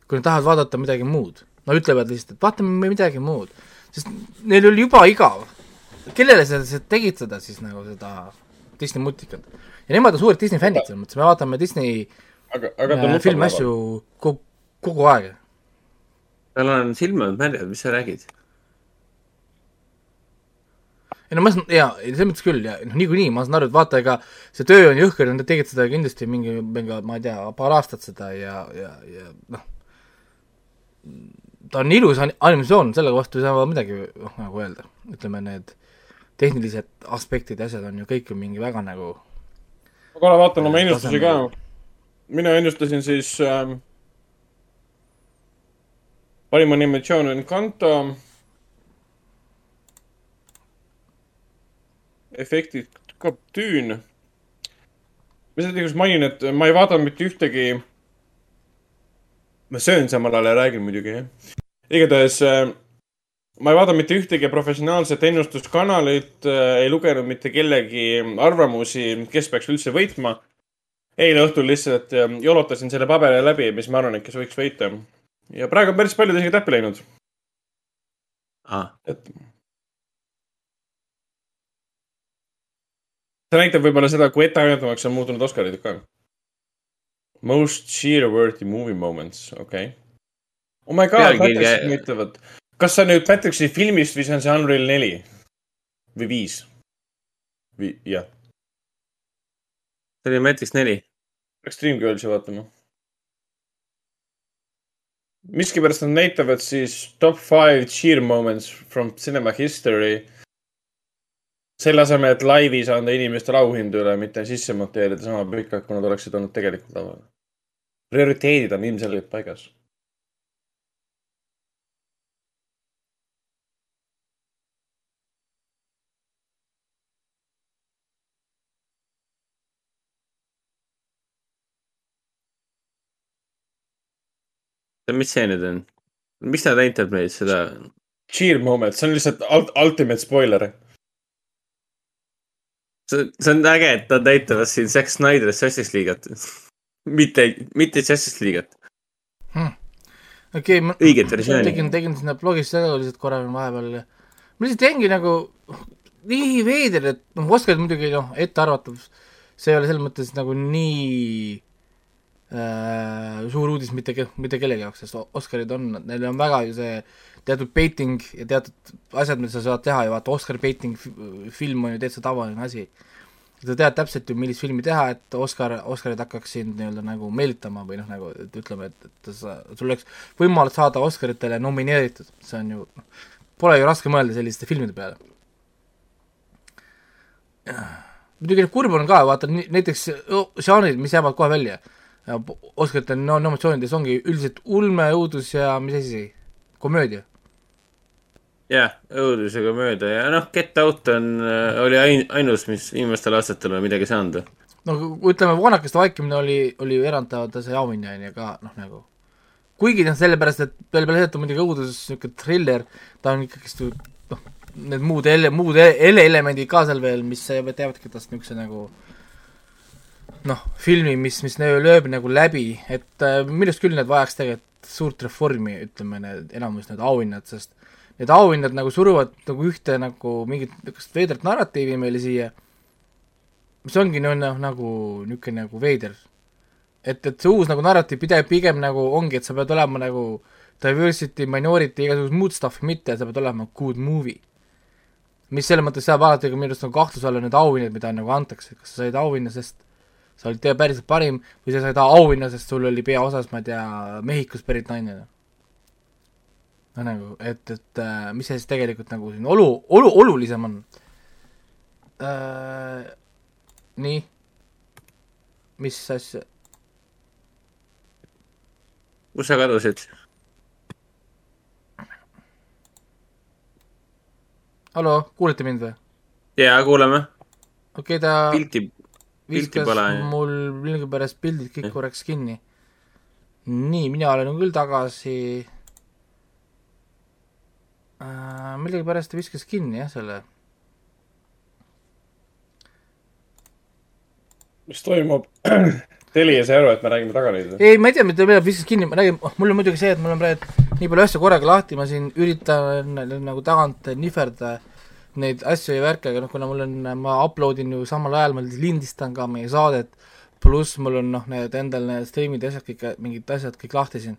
Speaker 2: kui nad tahavad vaadata midagi muud. Nad ütlevad lihtsalt, et vaatame midagi muud, sest neil oli juba igav. kellele sa tegid seda siis nagu seda Disney multikat? ja nemad on suured Disney fännid selles mõttes, me vaatame Disney
Speaker 7: aga, aga
Speaker 2: äh,
Speaker 7: laval.
Speaker 2: asju kogu, kogu aeg.
Speaker 3: tal on silmad märjad, mis sa räägid?
Speaker 2: ei no ma saan, jaa, selles mõttes küll ja noh, niikuinii ma saan aru, et vaata, ega see töö on jõhker, nad tegid seda kindlasti mingi, mingi, ma ei tea, paar aastat seda ja, ja, ja noh, ta on ilus ani- animatsioon, selle vastu ei saa midagi noh, nagu öelda, ütleme need tehnilised aspektid ja asjad on ju kõik ju mingi väga nagu
Speaker 7: ma korra vaatan oma
Speaker 2: Äh,
Speaker 7: ennustusi ka mina ennustasin siis ähm, parima animatsioon on Encanto. efektid ka tüün. ma seda tegelikult mainin, et ma ei vaadanud mitte ühtegi. Ma söön samal ajal ja räägin muidugi jah. igatahes äh, ma ei vaadanud mitte ühtegi professionaalset ennustuskanalit äh,, ei lugenud mitte kellegi arvamusi, kes peaks üldse võitma. eile õhtul lihtsalt äh, jolotasin selle paberi läbi, mis ma arvan, et kes võiks võita. ja praegu on päris palju isegi täppi läinud.
Speaker 3: Ah.
Speaker 7: et. see näitab võib-olla seda, kui etteaimatavaks on muutunud Oscarid ka. Most cheer-worthy movie moments, okei okay.. oh my god, Patricksid ütlevad. kas see on nüüd Patricksi filmist või see on see Unreal neli? või viis? või jah,
Speaker 3: see oli Matrix neli.
Speaker 7: peaks Dreamgirlsi vaatama. miskipärast nad näitavad siis top five cheer moments from cinema history. Selle asemel, et laivis anda inimestele auhindu üle, mitte sisse monteerida sama pikalt, kui nad oleksid olnud tegelikult laval. prioriteedid on ilmselgelt paigas.
Speaker 3: mis see nüüd on? miks ta näitab meid seda?
Speaker 7: Cheer moment, see on lihtsalt ult- ultimate spoiler.
Speaker 3: see, see on äge, et nad näitavad siin Zack Snyder'ist Justice League'at. mitte, mitte Justice League'at.
Speaker 2: okei, ma
Speaker 3: Õiget
Speaker 2: tegin, tegin sinna blogis seda lihtsalt korra vahepeal. ma lihtsalt jäingi nagu nii veider, et noh, Oscarid muidugi noh, ettearvatav, see ei ole selles mõttes nagu nii äh, suur uudis mitte, mitte kellegi jaoks, sest Oscarid on, neil on väga ju see teatud baiting ja teatud asjad, mida sa saad teha ja vaata, Oscar baiting fi- film on ju täitsa tavaline asi. sa tead täpselt ju, millist filmi teha, et Oscar, Oscarid hakkaks sind nii-öelda nagu meelitama või noh, nagu et ütleme, et, et sa, sul oleks võimalus saada Oscaritele nomineeritud, see on ju, pole ju raske mõelda selliste filmide peale. muidugi kurb on ka, vaata näiteks žanrid, mis jäävad kohe välja. Oscarite no, nominatsioonides ongi üldiselt ulme, õudus ja mis asi, komöödia.
Speaker 3: jah, õudusega mööda ja noh, Get Out on, oli ain-, ainus, mis viimastel aastatel on midagi saanud.
Speaker 2: no ütleme, Vanakeste vaikimine oli, oli ju erandtav see auhinna on ju ka noh, nagu kuigi noh, sellepärast, et peale peale seda, et ta muidugi õudus, niisugune triller, ta on ikkagist noh, need muud ele-, muud e- ele-, elemendid ka seal veel, mis teevadki tast niisuguse nagu noh, filmi, mis, mis lööb nagu läbi, et äh, millest küll need vajaks tegelikult suurt reformi, ütleme need enamus need auhinnad, sest need auhinnad nagu suruvad nagu ühte nagu mingit niisugust veidrat narratiivi meile siia, mis ongi no, noh, nagu niisugune nagu veider et, et see uus nagu narratiiv pigem, pigem nagu ongi, et sa pead olema nagu diversity, minority, igasugust muud stuff'i mitte, sa pead olema good movie. mis selles mõttes seab alati ka minu arust nagu kahtluse alla need auhinnad, mida nagu antakse, kas sa said auhinna, sest sa olid päriselt parim või sa said auhinna, sest sul oli peaosas, ma ei tea, Mehhikost pärit naine. no nagu, et, et äh, mis see siis tegelikult nagu siin olu, olu, olulisem on äh,? nii, mis asja?
Speaker 3: kus sa kadusid?
Speaker 2: hallo, kuulete mind või?
Speaker 3: jaa, kuuleme.
Speaker 2: okei okay,, ta
Speaker 3: pilti
Speaker 2: viskas mul millegipärast pildid kõik korraks kinni. nii, mina olen küll tagasi äh,. millegipärast ta viskas kinni jah, selle.
Speaker 7: mis toimub? Telia sai aru, et me räägime taga nüüd või?
Speaker 2: ei, ma ei tea, mida ta viskas kinni, ma räägin, mul on muidugi see, et mul on praegu nii palju asju korraga lahti, ma siin üritan nagu tagant nihverda neid asju ja värke, aga noh, kuna mul on, ma upload in ju samal ajal, ma lindistan ka meie saadet, pluss mul on noh, need endal need stream'id ja asjad kõik, mingid asjad kõik lahti siin.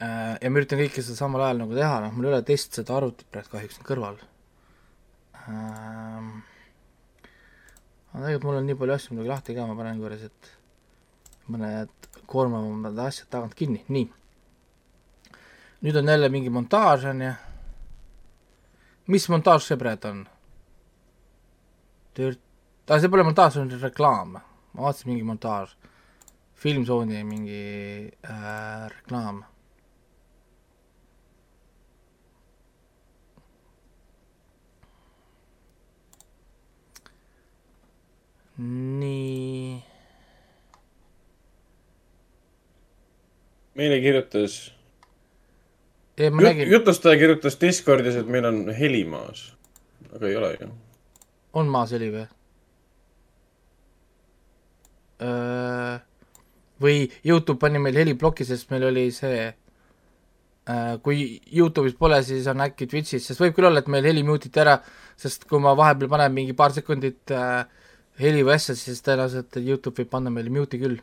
Speaker 2: ja ma üritan kõike seda samal ajal nagu teha, noh, mul ei ole teist seda arvutit praegu kahjuks siin kõrval ähm,. aga tegelikult mul on nii palju asju muidugi lahti ka, ma panen korras, et mõned koormavamad asjad tagant kinni, nii. nüüd on jälle mingi montaaž on ju. Mis montaaž see praegu on? aa, see pole montaaž, see on reklaam. ma vaatasin mingi montaaž. Filmzooni mingi äh, reklaam. nii
Speaker 7: meile kirjutas,
Speaker 2: nägin,
Speaker 7: jutlustaja kirjutas Discordis, et meil on heli maas. aga ei ole ju.
Speaker 2: on maas heli või? või Youtube pani meil heliploki, sest meil oli see, kui Youtube'is pole, siis on äkki Twitch'is, sest võib küll olla, et meil heli mute iti ära, sest kui ma vahepeal panen mingi paar sekundit heli või asja, siis tõenäoliselt Youtube võib panna meile mute'i küll.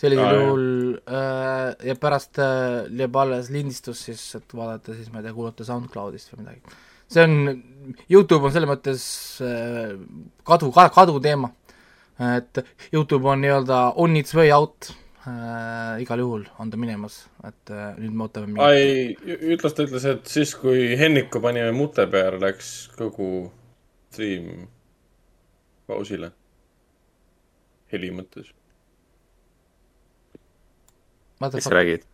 Speaker 2: Sellisel
Speaker 7: jah.
Speaker 2: juhul äh, ja pärast äh, jääb alles lindistus siis, et vaadata siis, ma ei tea, kuulata SoundCloudist või midagi. see on, Youtube on selles mõttes äh, kadu, kaduteema. et Youtube on nii-öelda on its way out äh,, igal juhul on ta minemas, et äh, nüüd me ootame mingit
Speaker 7: ai, ütles, ta ütles, et siis, kui Henniku panime mute peale, läks kogu stream pausile. heli mõttes.
Speaker 3: Mis sa räägid?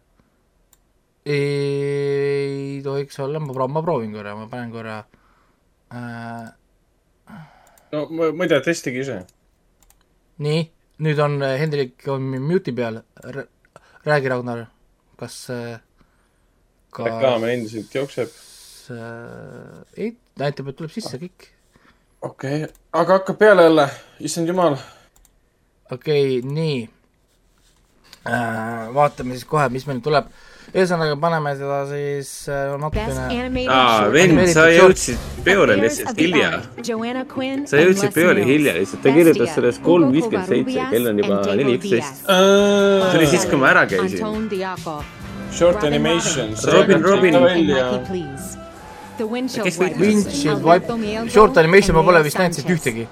Speaker 2: ei tohiks olla, ma proovin, ma proovin korra, ma panen korra äh,.
Speaker 7: no ma, ma ei tea, testige ise.
Speaker 2: nii, nüüd on äh, Hendrik on mute'i peal, räägi, Ragnar, kas äh, kas
Speaker 7: reklaam endiselt jookseb.
Speaker 2: äh, ei, näitab, et tuleb sisse kõik.
Speaker 7: okei okay., aga hakkab peale jälle, issand jumal.
Speaker 2: okei okay,, nii. Vaatame siis kohe, mis meil tuleb. ühesõnaga, paneme seda siis äh, natukene.
Speaker 3: aa, vend, sa jõudsid peole lihtsalt hilja. sa jõudsid peole hilja lihtsalt, ta kirjutas sellest kolm viiskümmend seitse, kell on juba neli üksteist. see oli siis, kui ma ära käisin.
Speaker 7: Short animation.
Speaker 3: Robin, Robin.
Speaker 2: kes võitis? Windshield Wipe, short animation ma pole vist näinud siit ühtegi.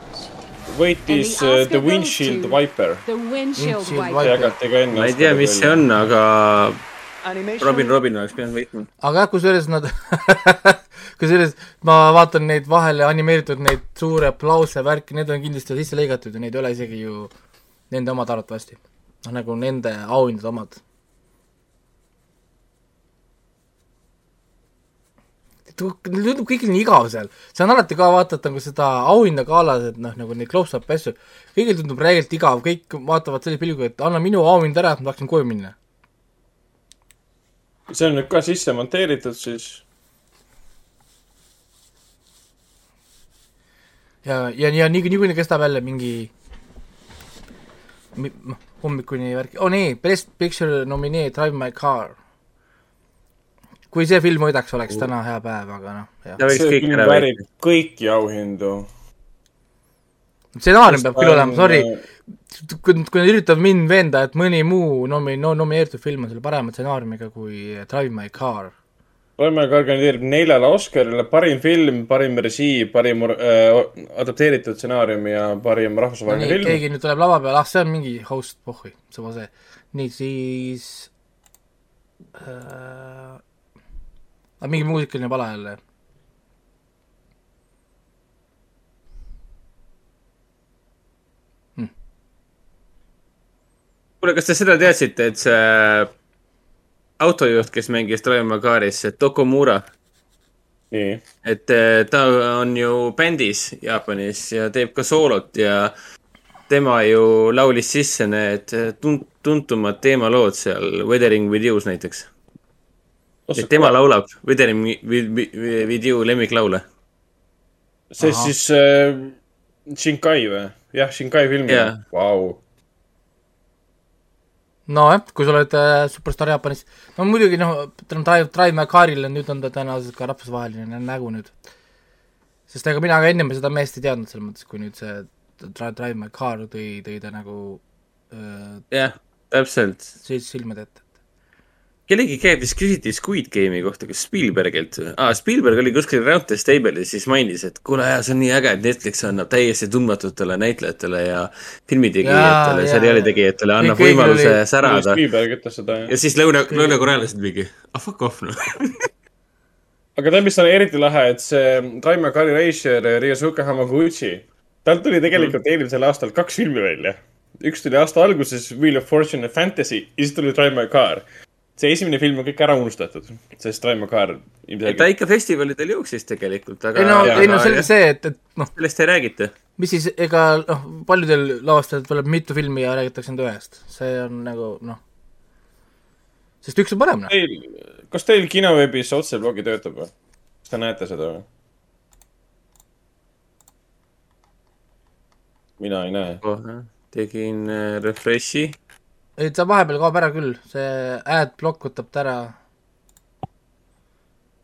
Speaker 7: Võitis uh, The Windshield Viper.
Speaker 2: Wiper.
Speaker 7: jagati ka enne.
Speaker 3: ma ei tea, mis see on, aga Robin, Robin oleks pidanud võitma.
Speaker 2: aga jah, kusjuures nad kusjuures ma vaatan neid vahele animeeritud neid suure aplause värki, need on kindlasti sisse lõigatud ja need ei ole isegi ju nende omad arvatavasti. noh, nagu nende auhindade omad. Tundub kõigil nii igav seal, see on alati ka vaatad nagu seda auhinnagalas, et noh, nagu neid close-up asju, kõigil tundub räigelt igav, kõik vaatavad selle pilguga, et anna minu auhind ära, et ma tahaksin koju minna.
Speaker 7: see on nüüd ka sisse monteeritud siis.
Speaker 2: ja, ja, ja nii, niikuinii kestab jälle mingi mi- noh, hommikuni värk, oo oh, nee, Best Picture nominee Drive My Car. Kui see film võidaks, oleks täna hea päev, aga noh,
Speaker 7: kõiki auhindu.
Speaker 2: stsenaarium peab küll olema, sorry, kui, kui nad üritavad mind veenda, et mõni muu nomi-, no nomineeritud film on selle parema stsenaariumiga kui Drive My Car.
Speaker 7: Roimäe kandideerib neljale Oscarile, parim film, parim režii, parim äh, adapteeritud stsenaarium ja parim
Speaker 2: no
Speaker 7: rahvusvaheline
Speaker 2: nii,
Speaker 7: film.
Speaker 2: keegi nüüd tuleb lava peale, ah see on mingi host, pohhui, sama see. nii, siis äh,. Aga mingi muusikaline pala jälle.
Speaker 3: kuule, kas te seda teadsite, et see autojuht, kes mängis Drive My Caris, see Tokomura,
Speaker 7: nii,
Speaker 3: et eh, ta on ju bändis Jaapanis ja teeb ka soolot ja tema ju laulis sisse need tun-, tuntumad teemalood seal Weathering with you's näiteks. Et tema laulab with you lemmiklaule.
Speaker 7: see
Speaker 3: Ahah.
Speaker 7: siis äh, Shinkai või? jah, Shinkai film
Speaker 3: Jaa..
Speaker 7: Vau.
Speaker 2: nojah, kui sa oled äh, superstaar Jaapanis, no muidugi noh, tänu Drive, Drive My Carile nüüd on ta tõenäoliselt ka rahvusvaheline nägu nüüd. sest ega mina ka ennem seda meest ei teadnud, selles mõttes, kui nüüd see Drive, Drive My Car tõi, tõi ta nagu äh,
Speaker 3: jah, täpselt.
Speaker 2: siis silmade ette.
Speaker 3: Kellegi käest vist küsiti Squid Game'i kohta, kas Spielbergilt ah,? Spielberg oli kuskil Roundtable Table'is, siis mainis, et kuule, see on nii äge, et Netflix annab täiesti tundmatutele näitlejatele ja filmitegijatele, seriaali tegijatele annab
Speaker 2: Kõigil
Speaker 3: võimaluse
Speaker 2: oli-
Speaker 3: särada.
Speaker 7: Spielberg ütles seda, jah.
Speaker 3: ja siis lõuna, lõunakorealased mingi, ah fuck off noh.
Speaker 7: aga tead, mis on eriti lahe, et see Taime Kari reisijal Ryosuke Hamaguchi, tal tuli tegelikult eelmisel aastal kaks filmi välja. üks tuli aasta alguses Wheel of Fortune ja Fantasy ja siis tuli My Car. See esimene film on kõik ära unustatud, sest Drive My Car
Speaker 3: ta
Speaker 7: ilmselgelt.
Speaker 3: ikka festivalidel jooksis tegelikult, aga.
Speaker 2: ei no, ei no selge see, et, et noh,
Speaker 3: sellest ei räägita.
Speaker 2: mis siis, ega noh, paljudel lavastajatel tuleb mitu filmi ja räägitakse enda ühest, see on nagu noh, sest üks on parem noh.
Speaker 7: Teil, kas teil kinoveebis otseblogi töötab või? kas te näete seda või? mina ei näe.
Speaker 3: tegin äh, refresh'i.
Speaker 2: ei, ta vahepeal kaob ära küll, see ad-plokk võtab ta ära.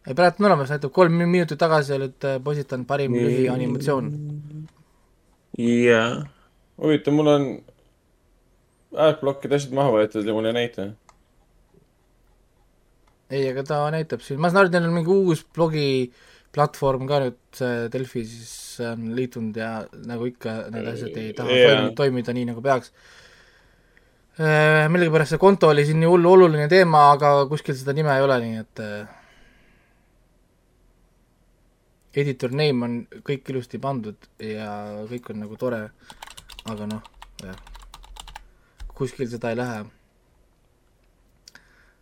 Speaker 2: ei, praegu on olemas, näitab kolm minutit tagasi olid äh, postitanud parim lühianimatsioon.
Speaker 3: jaa.
Speaker 7: huvitav, mul on adblockid asjad maha võetud ja mul ei näita.
Speaker 2: ei, aga ta näitab siin, ma saan aru, et neil on mingi uus blogiplatvorm ka nüüd, Delfi siis on liitunud ja nagu ikka need asjad ei taha yeah. toimida nii, nagu peaks. Millegipärast see konto oli siin nii hullu oluline teema, aga kuskil seda nime ei ole, nii et äh, editor name on kõik ilusti pandud ja kõik on nagu tore, aga noh, jah, kuskil seda ei lähe.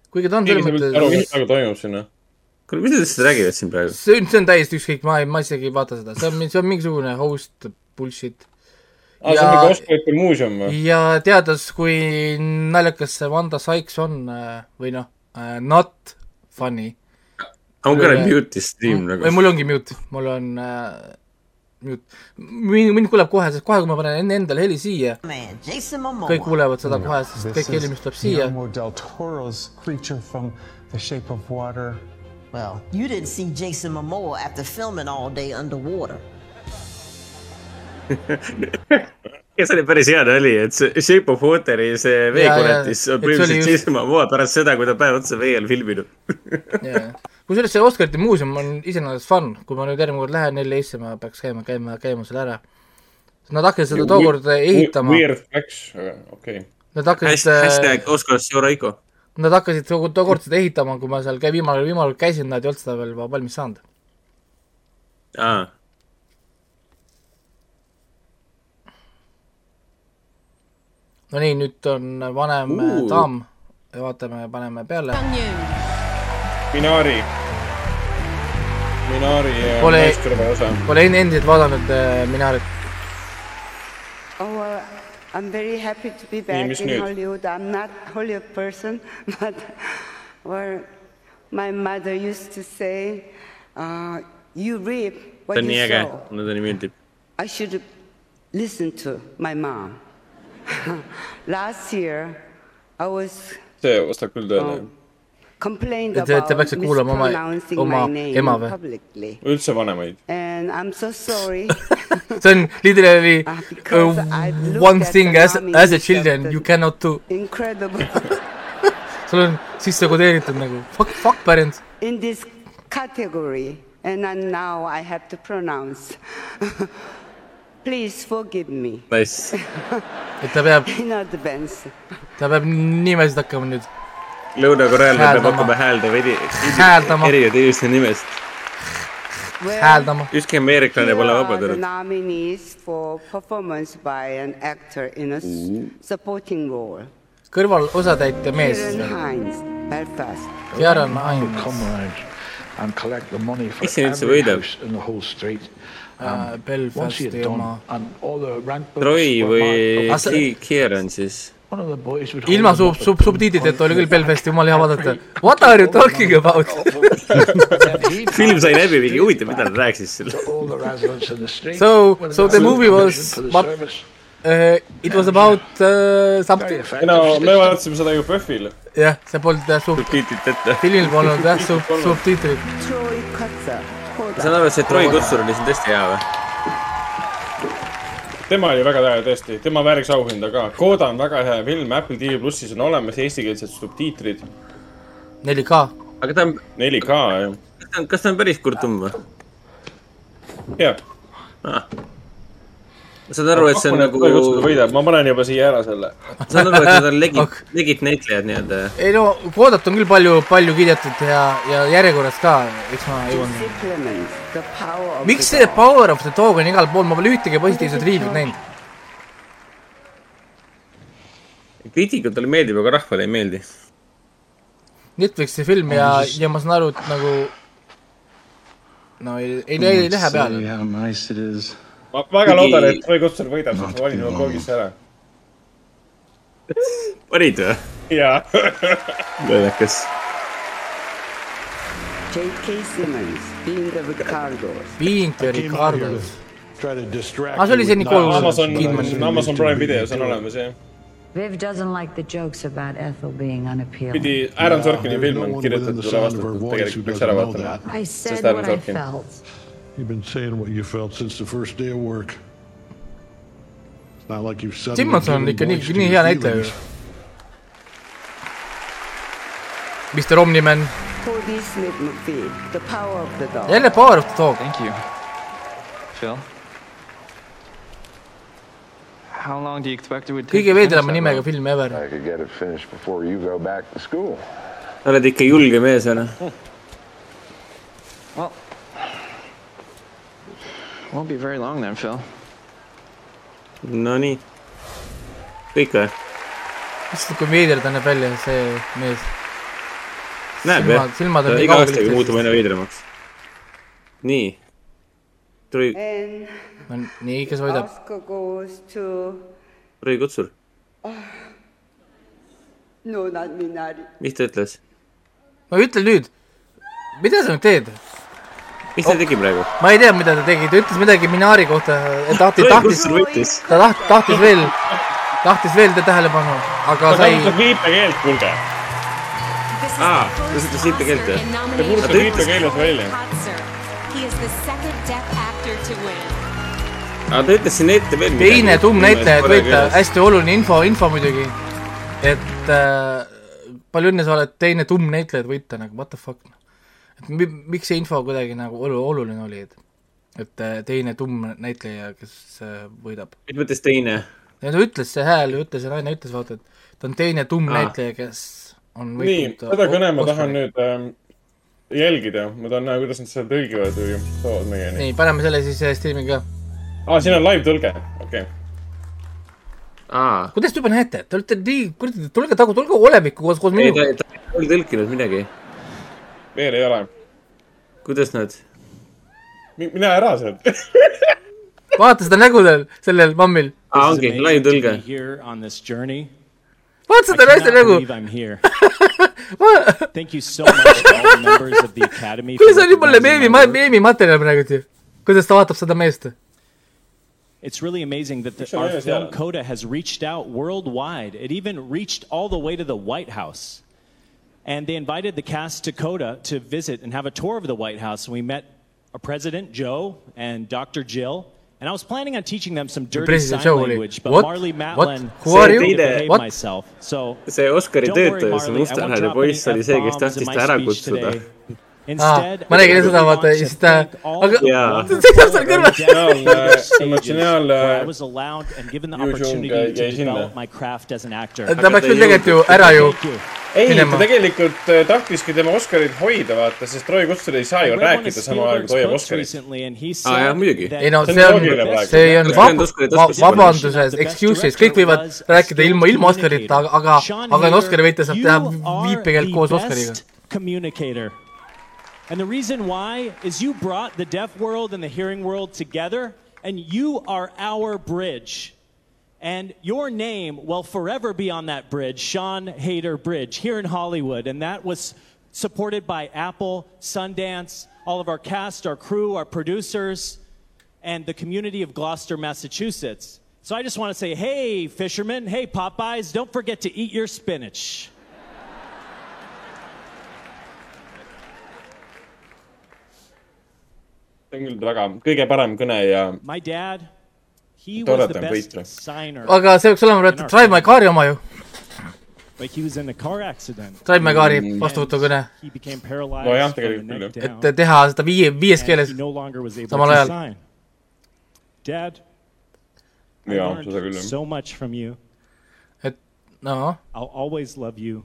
Speaker 2: kuigi ta on selles
Speaker 7: üldse aru, mis
Speaker 2: mõttes
Speaker 7: praegu toimub sinna.
Speaker 3: kuule, mida te lihtsalt räägivad siin praegu?
Speaker 2: see on, see on täiesti ükskõik, ma ei, ma isegi ei vaata seda, see on, see on mingisugune host bullshit.
Speaker 7: aa, see on mingi Oscarite muuseum või?
Speaker 2: ja teades, kui naljakas see Wanda Sykes on äh, või noh, not funny.
Speaker 3: I m gonna mute this stream nagu
Speaker 2: või. mul ongi mute, mul on äh, mute, mind, mind kuuleb kohe, sest kohe, kui ma panen enne endale heli siia, kõik kuulevad seda kohe, sest kõik heli, mis tuleb siia.
Speaker 24: Del Toro's creature from The Shape of Water.
Speaker 25: Well, you didn't see Jason Momoa after filming all day underwater.
Speaker 3: Kes oli päris hea nali, et see Shape of Water'i see veekoletis
Speaker 2: ja,
Speaker 3: on
Speaker 2: see
Speaker 3: põhimõtteliselt
Speaker 2: just-
Speaker 3: Jason Momoa pärast seda, kui ta päev otsa vee all filminud.
Speaker 2: kusjuures see Oscarite muuseum on iseenesest fun, kui ma nüüd järgmine kord lähen LA-sse, ma peaks käima, käima, käima seal ära. Nad hakkasid seda tookord ehitama,
Speaker 7: Weird facts, aga okei okay..
Speaker 2: nad hakkasid
Speaker 3: hashtag Oskar Sjoraiko.
Speaker 2: Nad hakkasid tookord seda ehitama, kui ma seal käi-, viimane, viimane kord käisin, nad ei olnud seda veel valmis saanud.
Speaker 3: aa,
Speaker 2: no nii, nüüd on vanem uh. daam ja vaatame, paneme peale.
Speaker 7: Minari. Minari ja
Speaker 2: Pole-
Speaker 7: naiskõrva osa.
Speaker 2: Pole endiselt vaadanud uh, Minarit.
Speaker 26: Oh, well, I'm very happy to be back
Speaker 7: mis
Speaker 26: in
Speaker 7: nüüd?
Speaker 26: Hollywood. I'm not Hollywood person, but well, my mother used to say, uh, "You reap
Speaker 3: see
Speaker 26: what
Speaker 3: on nii
Speaker 26: you
Speaker 3: äge
Speaker 26: sow.",
Speaker 3: mulle ta nii meeldib.
Speaker 26: I should listen to my mom. Last year, I was
Speaker 7: see vastab küll tõele.
Speaker 26: complained
Speaker 2: Te- te
Speaker 26: about
Speaker 2: peaksite kuulama oma-
Speaker 26: mispronouncing
Speaker 2: oma
Speaker 26: my name
Speaker 2: ema või?
Speaker 26: publicly,
Speaker 7: üldse vanemaid.
Speaker 26: and I'm so sorry.
Speaker 2: see on literally
Speaker 26: because
Speaker 2: uh,
Speaker 26: I looked
Speaker 2: one
Speaker 26: at
Speaker 2: thing
Speaker 26: the
Speaker 2: as,
Speaker 26: nominees
Speaker 2: as a
Speaker 26: of
Speaker 2: children
Speaker 26: the
Speaker 2: you cannot do.
Speaker 26: Incredible.
Speaker 2: sul on sisse kodeeritud nagu fuck, fuck parents.
Speaker 26: in this category, and then now I have to pronounce. Please forgive me
Speaker 3: Nice.
Speaker 2: et ta peab,
Speaker 26: in advance.
Speaker 2: ta peab nimesid hakkama nüüd
Speaker 3: Lõuna-Korealane peab
Speaker 2: Hääldama.
Speaker 3: hakkama häälda veidi,
Speaker 2: Hääldama.
Speaker 3: erinevate inimeste nimest.
Speaker 2: hääldama.
Speaker 3: ükski ameeriklane pole vabandanud.
Speaker 26: nominees for performance by an actor in a supporting role.
Speaker 2: kõrval osatäitja mees.
Speaker 26: Kieran Hines, Belfast.
Speaker 2: Kieran Hines.
Speaker 27: come around and collect the money for
Speaker 3: Kes siin üldse võidab?
Speaker 2: Belfasti oma.
Speaker 27: and all the rank books
Speaker 3: Troy
Speaker 27: were
Speaker 3: või Kieran siis.
Speaker 27: One of the boys would
Speaker 2: ilma sub-, sub-, subtiitriteta oli küll Belfasti jumala hea vaadata. What are you talking about?
Speaker 3: film sai läbi, mingi huvitav, mida ta rääkis seal.
Speaker 2: So- so the movie was
Speaker 27: service.
Speaker 2: Uh, it was about uh, something.
Speaker 7: no me vaatasime seda ju PÖFFil.
Speaker 2: jah, see polnud jah sub-,
Speaker 3: subtiitriteta.
Speaker 2: filmil polnud jah sub-, subtiitrid.
Speaker 26: Troy Kutzer.
Speaker 3: Ma saan aru, et see Troy Kutsur oli siin tõesti hea või?
Speaker 7: tema oli väga hea tõesti, tema vääriks auhinda ka. Koda on väga hea film, Apple TV plussis on olemas eestikeelsed subtiitrid.
Speaker 2: 4K.
Speaker 3: aga ta on,
Speaker 7: 4K jah.
Speaker 3: kas ta on, kas ta on päris kurtum või?
Speaker 7: jah.
Speaker 3: Ma saan aru, et see on nagu,
Speaker 7: võidab, ma panen juba siia ära selle.
Speaker 3: ma saan aru, et nad on legit, legit näitlejad nii-öelda.
Speaker 2: ei no Kodat on küll palju, palju kiidetud ja, ja järjekorras ka, eks ma jõuan.
Speaker 26: Jesse Clemens, The Power of
Speaker 2: miks
Speaker 26: the
Speaker 2: see Power of the Dog on igal pool, ma pole ühtegi positiivset review'd näinud.
Speaker 3: kriitikutele meeldib, aga rahvale ei meeldi.
Speaker 2: Netflixi film ja, ja ma saan aru, et nagu no ei, ei, ei, ei lähe peale.
Speaker 7: Ma väga loodan, et Troy Kutsur võidab, sest ma valin oma koogisse ära.
Speaker 3: panid või?
Speaker 7: jaa.
Speaker 3: lollakas.
Speaker 26: J.K. Simmons, Being the Ricardos.
Speaker 2: Being the Ricardos.
Speaker 27: Distract
Speaker 2: Ah, see oli see Nicole
Speaker 7: Amazon Amazon Prime videos on olemas jah.
Speaker 23: Viv doesn't like the jokes about Ethel being unappealing.
Speaker 7: pidi, Aaron Sorkini film on kirjutatud üle
Speaker 27: sound of her
Speaker 7: vastatud,
Speaker 27: voice who
Speaker 7: tegelikult peaks
Speaker 27: doesn't
Speaker 7: ära
Speaker 27: know
Speaker 7: vaatama
Speaker 23: I
Speaker 27: that.
Speaker 23: said
Speaker 7: Sest Aaron
Speaker 23: what I
Speaker 7: Sorkin.
Speaker 27: You've been saying what you felt since the first day of work. It's not like you've suddenly
Speaker 2: Simmons on ikka nii nii hea näitleja ju. Mr Omniman,
Speaker 26: Cody Smith McPhee, The Power of the Dog.
Speaker 2: jälle Power of the Dog.
Speaker 28: Thank you. Phil? How long do you expect it would take?
Speaker 2: kõige
Speaker 28: to finish
Speaker 2: veidrama
Speaker 28: that
Speaker 2: nimega film ever.
Speaker 29: I could get it finished before you go back to school.
Speaker 3: sa oled ikka julge mees, onju.
Speaker 28: Won't be very long then, Phil.
Speaker 3: Nonii. kõik või?
Speaker 2: issand, kui veider ta näeb välja, see mees.
Speaker 3: näeb
Speaker 2: Silmad-
Speaker 3: jah?
Speaker 2: silmad on nii
Speaker 3: iga
Speaker 2: kaugel
Speaker 3: aastaga
Speaker 2: üksteisest.
Speaker 3: muutub aina veidramaks. nii.
Speaker 26: And
Speaker 2: nii, kes võidab?
Speaker 26: Oscar goes to
Speaker 3: Roy Kutsur,
Speaker 26: no not Minari.
Speaker 3: mis ta ütles?
Speaker 2: no ütle nüüd, mida sa nüüd teed?
Speaker 3: Mis ta tegi praegu?
Speaker 2: ma ei tea, mida ta tegi, ta ütles midagi Minari kohta, tahtis,
Speaker 3: Roy
Speaker 2: tahtis
Speaker 3: võitis.
Speaker 2: ta taht-, tahtis veel, tahtis veel te- tähelepanu, aga
Speaker 7: ta
Speaker 2: sai,
Speaker 7: kasutab viipekeelt, kuulge.
Speaker 3: aa, ta ütles viipekeelt või?
Speaker 7: ta kuulutab viipekeeles välja.
Speaker 3: Aa, ta ütles siin ette veel midagi.
Speaker 2: teine tumm näitleja, et võita, hästi oluline info, info muidugi. et äh, palju õnne, sa oled teine tumm näitleja, et võita nagu what the fuck. Et mi, miks see info kuidagi nagu olu-, oluline oli, et, et äh, teine tumm näitleja, kes äh, võidab.
Speaker 3: mis mõttes teine?
Speaker 2: ja ta ütles, see hääl ütles, see naine ütles, vaata, et ta on teine tumm
Speaker 3: Aa.
Speaker 2: näitleja, kes on
Speaker 7: nii,
Speaker 2: võitnud
Speaker 7: seda kõne ma tahan nüüd ähm, jälgida, ma tahan näha, kuidas nad seda tõlgivad või toovad meieni.
Speaker 2: nii, paneme selle siis äh, striimi ka.
Speaker 7: aa, siin on live tõlge, okei okay..
Speaker 3: aa,
Speaker 2: kuidas te juba näete, te olete nii, kuradi, tulge tagu, tulge olevikku koos, koos
Speaker 3: ei ta,
Speaker 2: minuga.
Speaker 3: ta ei tõlkinud midagi.
Speaker 7: Veel ei ole.
Speaker 3: kuidas nad?
Speaker 7: mine ära sealt.
Speaker 2: vaata seda nägu tal, sellel mammil.
Speaker 3: aa, ongi, live tõlge.
Speaker 30: here on this journey.
Speaker 2: vaata seda naiste
Speaker 30: I
Speaker 2: nägu
Speaker 30: cannot believe I'm here. Thank you so much to all the members of the Academy.
Speaker 2: kuule,
Speaker 30: for
Speaker 2: see on juba
Speaker 30: recognizing
Speaker 2: meemi
Speaker 30: my, work.
Speaker 2: meemimaterjal praegu ju. kuidas ta vaatab seda meest.
Speaker 30: It's really amazing that the,
Speaker 7: Mis on
Speaker 30: our
Speaker 7: ees,
Speaker 30: film
Speaker 7: jah?
Speaker 30: Coda has reached out worldwide. It even reached all the way to the White House. And they invited the cast to Coda to visit and have a tour of the White House. And we met a President, Joe, and Dr. Jill. And I was planning on teaching them some dirty
Speaker 2: President
Speaker 30: sign
Speaker 2: Joe
Speaker 30: language, but
Speaker 2: "What?
Speaker 30: Marley Matlin
Speaker 2: Who are you?
Speaker 30: said to behave
Speaker 2: What?"
Speaker 30: myself. So
Speaker 3: see Oscari
Speaker 30: Don't worry,
Speaker 3: töötaja, see
Speaker 30: Marley, I won't
Speaker 3: mustanahaline
Speaker 30: drop
Speaker 3: poiss
Speaker 30: any
Speaker 3: oli see, kes
Speaker 30: F-bombs
Speaker 3: tahtis
Speaker 30: in my
Speaker 3: ta ära
Speaker 30: speech
Speaker 3: kutsuda
Speaker 30: today.. Ah, Instead,
Speaker 2: ma nägin
Speaker 30: I
Speaker 2: seda,
Speaker 30: really
Speaker 2: vaata
Speaker 30: want
Speaker 2: ja
Speaker 30: to
Speaker 2: siis ta,
Speaker 30: thank all ah,
Speaker 2: aga
Speaker 30: the
Speaker 3: Jaa.
Speaker 30: wonderful
Speaker 2: seisab seal kõrval.
Speaker 30: stages
Speaker 7: emotsionaalne
Speaker 30: where uh, I was allowed and given the
Speaker 7: Jung
Speaker 30: opportunity
Speaker 7: jäi
Speaker 30: to
Speaker 7: sinna.
Speaker 30: develop my craft as an actor.
Speaker 2: ta peaks küll tegelikult ju ära ju
Speaker 30: Thank you.
Speaker 7: ei, ta tegelikult äh, tahtiski tema Oscarit hoida, vaata, sest Roy Kutsur ei saa ju rääkida samal ajal, kui ta hoiab Oscarit.
Speaker 3: aa jah,
Speaker 30: said
Speaker 3: muidugi.
Speaker 2: ei no
Speaker 7: See on
Speaker 2: see on vab-
Speaker 3: pidanud Oscarit
Speaker 2: va-
Speaker 3: oskama
Speaker 2: vabanduses, excuses, kõik võivad rääkida ilma, ilma Oscarita, aga, aga, Oscari võitja saab teha viipekeelt koos Oscariga.
Speaker 30: And the reason why is you brought the deaf world and the hearing world together, and you are our bridge. And your name will forever be on that bridge, Sean Hayter Bridge, here in Hollywood. And that was supported by Apple, Sundance, all of our cast, our crew, our producers, and the community of Gloucester, Massachusetts. So I just want to say, hey, fishermen, hey, Popeyes, don't forget to eat your spinach.
Speaker 7: see on küll väga, kõige parem kõne ja
Speaker 30: My dad, he
Speaker 7: Tore,
Speaker 30: was the
Speaker 7: et on
Speaker 30: best
Speaker 7: võitja.
Speaker 30: signer.
Speaker 2: aga see peaks olema praegu Drive My Car'i oma ju.
Speaker 30: But he was in a car accident.
Speaker 2: Drive My Car'i
Speaker 7: Mm.
Speaker 2: vastuvõtukõne,
Speaker 30: He became paralyzed
Speaker 7: Nojah, tegelikult küll,
Speaker 30: down.
Speaker 2: et teha seda viie, viies keeles
Speaker 30: And he no longer was able
Speaker 2: samal
Speaker 30: to
Speaker 2: ajal.
Speaker 30: sign. Dad, I
Speaker 7: jaa, seda küll jah.
Speaker 30: so much from you.
Speaker 2: noh,
Speaker 30: I'll always love you.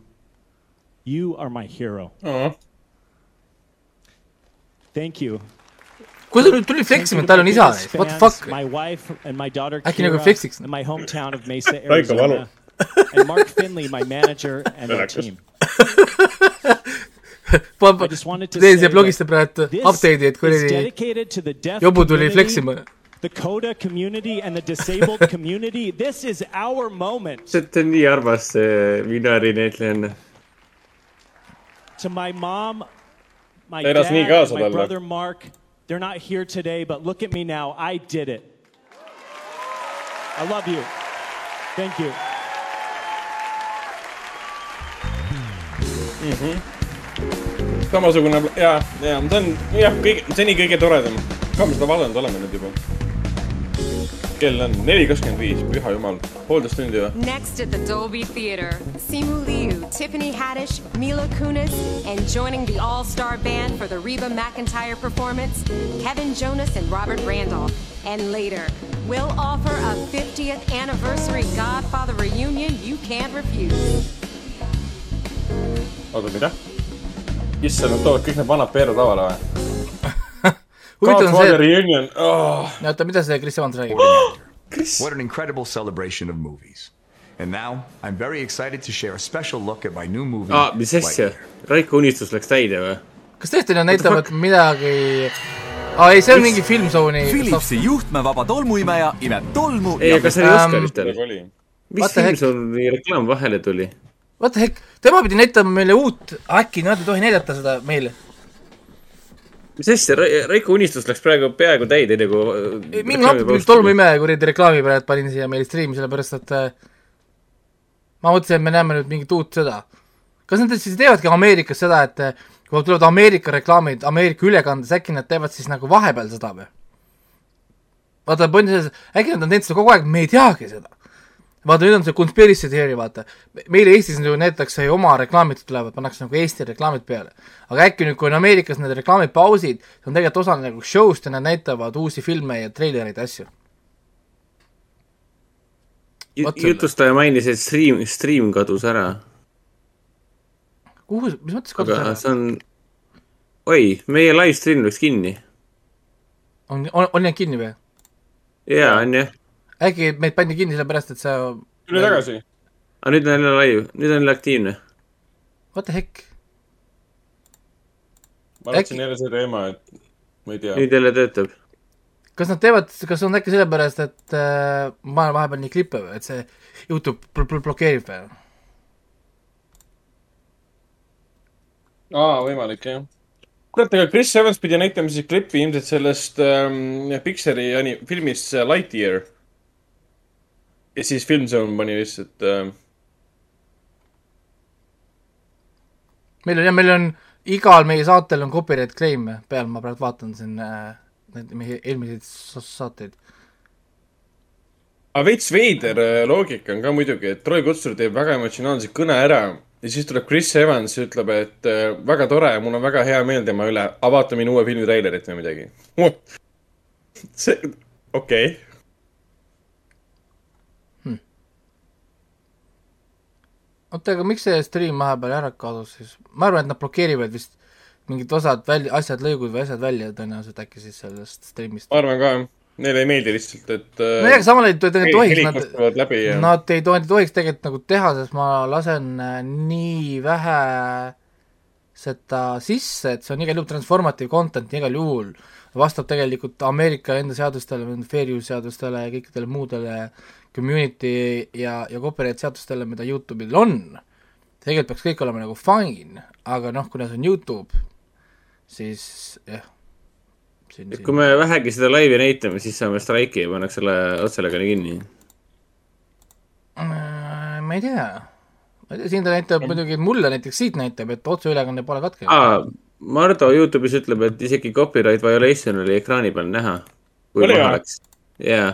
Speaker 30: You are my hero. Thank you.
Speaker 2: Kui ta nüüd tuli fleksima, et tal on isa, what the fuck.
Speaker 30: My wife and my daughter
Speaker 2: Äkki nagu
Speaker 30: Kira
Speaker 2: fleksiks?
Speaker 30: in my hometown of Mesa,
Speaker 7: Raiko Valu.
Speaker 30: Arizona. and Mark Finley, my manager and our
Speaker 7: Relax.
Speaker 30: team.
Speaker 2: ma
Speaker 30: I just wanted to
Speaker 2: teen
Speaker 30: say
Speaker 2: siia blogisse praegu
Speaker 30: that this
Speaker 2: update'i, et
Speaker 30: is
Speaker 2: kuradi
Speaker 30: dedicated to the deaf
Speaker 2: jobu tuli
Speaker 30: community,
Speaker 2: fleksima.
Speaker 30: the CODA community and the disabled community. This is our moment.
Speaker 3: see on nii armas, see Minari näitlejanna.
Speaker 30: To my mom, my
Speaker 7: Ta elas
Speaker 30: dad,
Speaker 7: nii kaasa
Speaker 30: and my
Speaker 7: talle.
Speaker 30: brother Mark, they're not here today, but look at me now. I did it. I love you. Thank you.
Speaker 7: samasugune ja, ja see on jah, kõige, seni kõige toredam. oleme nüüd juba? Kell on neli kakskümmend viis, püha jumal, poolteist tundi või?
Speaker 18: Next at the Dolby Theater, Simu Liu, Tiffany Haddish, Mila Kunis, and joining the all-star band for the Reba McIntyre performance, Kevin Jonas and Robert Randolph. And later, we'll offer a 50th anniversary Godfather reunion you can't refuse.
Speaker 7: oota, mida? issand, nad toovad kõik need vanad peerud lavale või?
Speaker 2: Huvitav on see,
Speaker 7: Godfather Reunion oh..
Speaker 2: oota, mida see Chris Evans räägib?
Speaker 31: What an incredible celebration of movies. And now I'm very excited to share a special look at my new movie.
Speaker 3: aa, mis asja? Raiko unistus läks täide või?
Speaker 2: kas tõesti nad näitavad midagi aa ei, see on mingi Filmzone'i
Speaker 32: Philipsi juhtmevaba tolmuimeja imeb tolmu
Speaker 3: ei, aga see oli
Speaker 2: Ähm,
Speaker 3: Oscaritel. mis
Speaker 2: the heck?
Speaker 3: Filmsoni reklaam vahele tuli?
Speaker 2: What the heck, tema pidi näitama meile uut, äkki nad ei tohi näidata seda meile?
Speaker 3: Mis asja, Raiko unistus läks praegu peaaegu täide, nagu.
Speaker 2: mingi napilt mingi tolmuimeja kuradi reklaami peale, et panin siia meile striimi, sellepärast et äh, ma mõtlesin, et me näeme nüüd mingit uut sõda. kas nad siis teevadki Ameerikas seda, et äh, kui tulevad Ameerika reklaamid Ameerika ülekandes, äkki nad teevad siis nagu vahepeal seda või? vaata, point on selles, äkki nad on teinud seda kogu aeg, me ei teagi seda. vaata, nüüd on see conspiracy theory, vaata. meil Eestis ju näidatakse oma reklaamid tulevad, pannakse nagu Eesti reklaamid peale. aga äkki nüüd, kui on Ameerikas need reklaamid pausid, see on tegelikult osa nagu show'st ja nad näitavad uusi filme ja treilereid ja asju.
Speaker 3: Jutustaja mainis, et stream, stream kadus ära.
Speaker 2: kuhu, mis mõttes kadus
Speaker 3: aga
Speaker 2: ära?
Speaker 3: see on, oi, meie live stream läks kinni.
Speaker 2: on, on, on jäänud kinni või?
Speaker 3: jaa, on jah.
Speaker 2: Äkki meid pandi kinni sellepärast, et sa
Speaker 7: tule tagasi.
Speaker 3: aga nüüd on jälle live, nüüd on jälle aktiivne.
Speaker 2: What the heck?
Speaker 7: ma võtsin jälle see teema, et ma ei tea.
Speaker 3: nüüd jälle töötab.
Speaker 2: kas nad teevad, kas on äkki sellepärast, et äh, ma olen vahepeal nii klippe või, et see Youtube bl bl blokeerib või?
Speaker 7: aa, võimalik jah. kurat, aga Chris Evans pidi näitama siis klippi ilmselt sellest ähm, Pixari filmist see Lightyear. Ja siis Filmzone pani lihtsalt ähm,.
Speaker 2: meil on jah, meil on igal meie saatel on copyright claim peal, ma praegu vaatan siin äh, need meie eelmiseid sa- saateid.
Speaker 7: aga veits veider äh, loogika on ka muidugi, et Troy Kutsur teeb väga emotsionaalse kõne ära ja siis tuleb Chris Evans ja ütleb, et äh, väga tore, mul on väga hea meel tema üle, aga vaata minu uue filmi treilerit või midagi. see, okei okay..
Speaker 2: oota, aga miks see stream vahepeal ära kadus siis? ma arvan, et nad blokeerivad vist mingid osad välja, asjad, lõigud või asjad välja tõenäoliselt äkki siis sellest stream'ist.
Speaker 7: ma arvan ka, neile ei meeldi lihtsalt, et äh,
Speaker 2: nojah, aga samal ajal ei tohiks
Speaker 7: ja
Speaker 2: Nad ei tohi, tohiks tegelikult nagu teha, sest ma lasen äh, nii vähe seda sisse, et see on igal juhul transformative content igal juhul. Vastab tegelikult Ameerika enda seadustele, fair use seadustele ja kõikidele muudele community ja, ja copyright seadustele, mida Youtube'il on. tegelikult peaks kõik olema nagu fine, aga noh, kuna see on Youtube, siis jah.
Speaker 3: et kui me vähegi seda laivi näitame, siis saame streiki ja pannakse selle otselekani kinni.
Speaker 2: Äh, ma ei tea, ma ei tea, siin ta näitab muidugi, mulle näiteks siit näitab, et otseülekanne pole katkenud.
Speaker 3: aa, Mardu Youtube'is ütleb, et isegi copyright violation oli ekraani peal näha. kui
Speaker 7: Oli
Speaker 3: maha läks, jaa.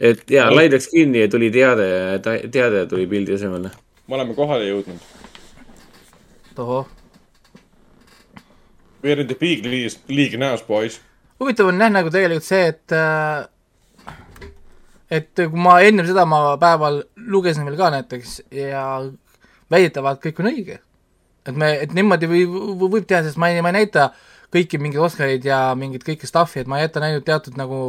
Speaker 3: et jaa, laiv läks kinni ja tuli teade teade tuli pildi asemele.
Speaker 7: me oleme kohale jõudnud.
Speaker 2: tohoh,
Speaker 7: We are in the big league, league now, boys.
Speaker 2: huvitav on jah, nagu tegelikult see, et äh, et kui ma ennem seda ma päeval lugesin veel ka näiteks ja väidetavalt kõik on õige. Et me, et niimoodi või, või võib teha, sest ma ei, ma ei näita kõiki mingeid Oscareid ja mingit kõike stuff'i, et ma jätan ainult teatud nagu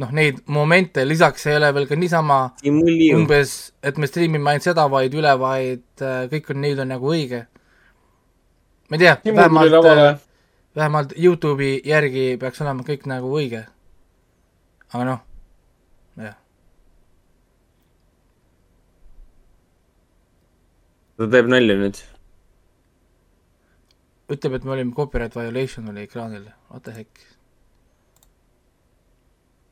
Speaker 2: noh, neid momente, lisaks ei ole veel ka niisama umbes, et me striimime ainult seda, vaid üle, vaid äh, kõik on, neil on nagu õige. ma ei tea, vähemalt äh, vähemalt Youtube'i järgi peaks olema kõik nagu õige. aga noh, jah.
Speaker 3: ta teeb nalja nüüd.
Speaker 2: ütleb, et me olime copyright violation oli ekraanil, what the heck.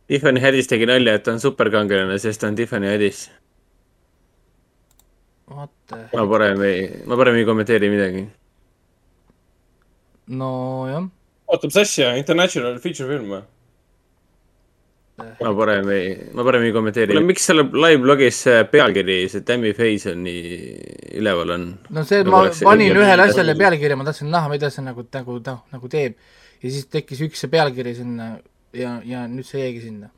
Speaker 3: Tiffany Haddish tegi nalja, et ta on superkangelane, sest ta on Tiffany Haddish.
Speaker 2: What the
Speaker 3: ma parem ei, ma parem ei kommenteeri midagi.
Speaker 2: nojah,
Speaker 7: oota, mis asja, International feature film või?
Speaker 3: Ma parem ei, ma parem ei kommenteeri. kuule, miks selle live blogis see pealkiri, see Tammy Face on nii üleval on?
Speaker 2: no see, ma panin ühele asjale. pealkirja, ma tahtsin näha, mida see nagu, nagu, noh, nagu teeb. ja siis tekkis üks see pealkiri sinna ja, ja nüüd see jäigi sinna.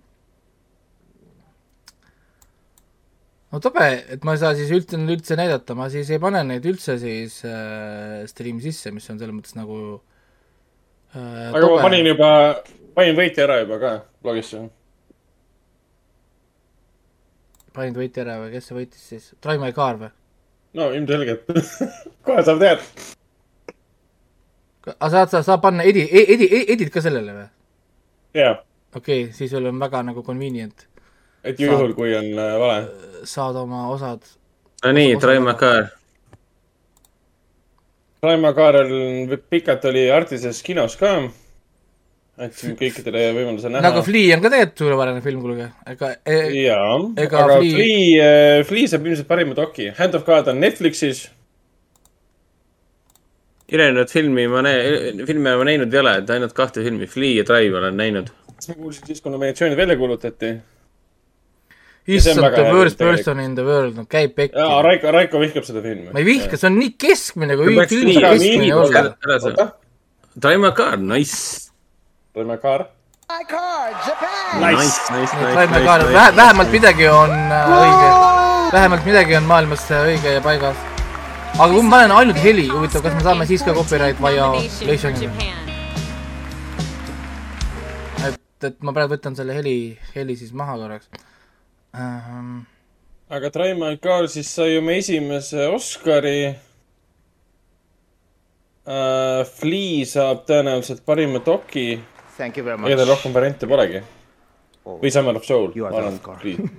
Speaker 2: no tobe, et ma ei saa siis üldse, üldse näidata, ma siis ei pane neid üldse siis äh, stream'i sisse, mis on selles mõttes nagu
Speaker 7: aga ma panin juba, panin võitja ära juba ka blogisse.
Speaker 2: Panid võitja ära või kes see võitis siis? Drive My Car või?
Speaker 7: no ilmselgelt, kohe saab teada.
Speaker 2: aga saad sa, saad panna edi-, edi-, edit ka sellele või?
Speaker 7: jaa,
Speaker 2: okei okay,, siis sul on väga nagu convenient.
Speaker 7: et ju juhul, kui on äh, vale.
Speaker 2: saad oma osad.
Speaker 3: no nii, Drive My Car.
Speaker 7: Raimo Kaarel pikalt oli Artises kinos ka. Andsin kõikidele võimaluse näha.
Speaker 2: nagu Flea on ka tegelikult suurepärane film, kuulge, ega e,.
Speaker 7: jaa,
Speaker 2: ega
Speaker 7: aga
Speaker 2: Flea-
Speaker 7: Flea, Flea saab ilmselt parima doki. Hand of God on Netflixis.
Speaker 3: ülejäänud filmi ma näe-, filme ma näinud ei ole, et ainult kahte filmi, Flea ja Drive olen näinud.
Speaker 7: kas ma kuulsin siis, kui nominatsioonid välja kuulutati?
Speaker 2: issand, the worst person in the world, no käib pekki.
Speaker 7: jaa, Raiko, Raiko vihkab seda filmi.
Speaker 2: ma ei vihka, see on nii keskmine, kui
Speaker 3: nii-
Speaker 2: keskmine olla.
Speaker 3: Drive My Car, nice.
Speaker 7: Drive My Car.
Speaker 3: Nice, nice,
Speaker 2: Drive My Car, vähemalt midagi on äh, õige, vähemalt midagi on maailmas äh, õige ja paigas. aga kui ma panen ainult heli, huvitav, kas me saame siis ka copyright violationi? et, et ma praegu võtan selle heli, heli siis maha korraks ähm,.
Speaker 7: aga Drive My Car siis sai oma esimese Oscari uh,. Flea saab tõenäoliselt parima doki.
Speaker 33: Thank you very much.
Speaker 7: ega tal rohkem variante polegi. või Summer of Soul.
Speaker 33: You are
Speaker 7: ma arvan,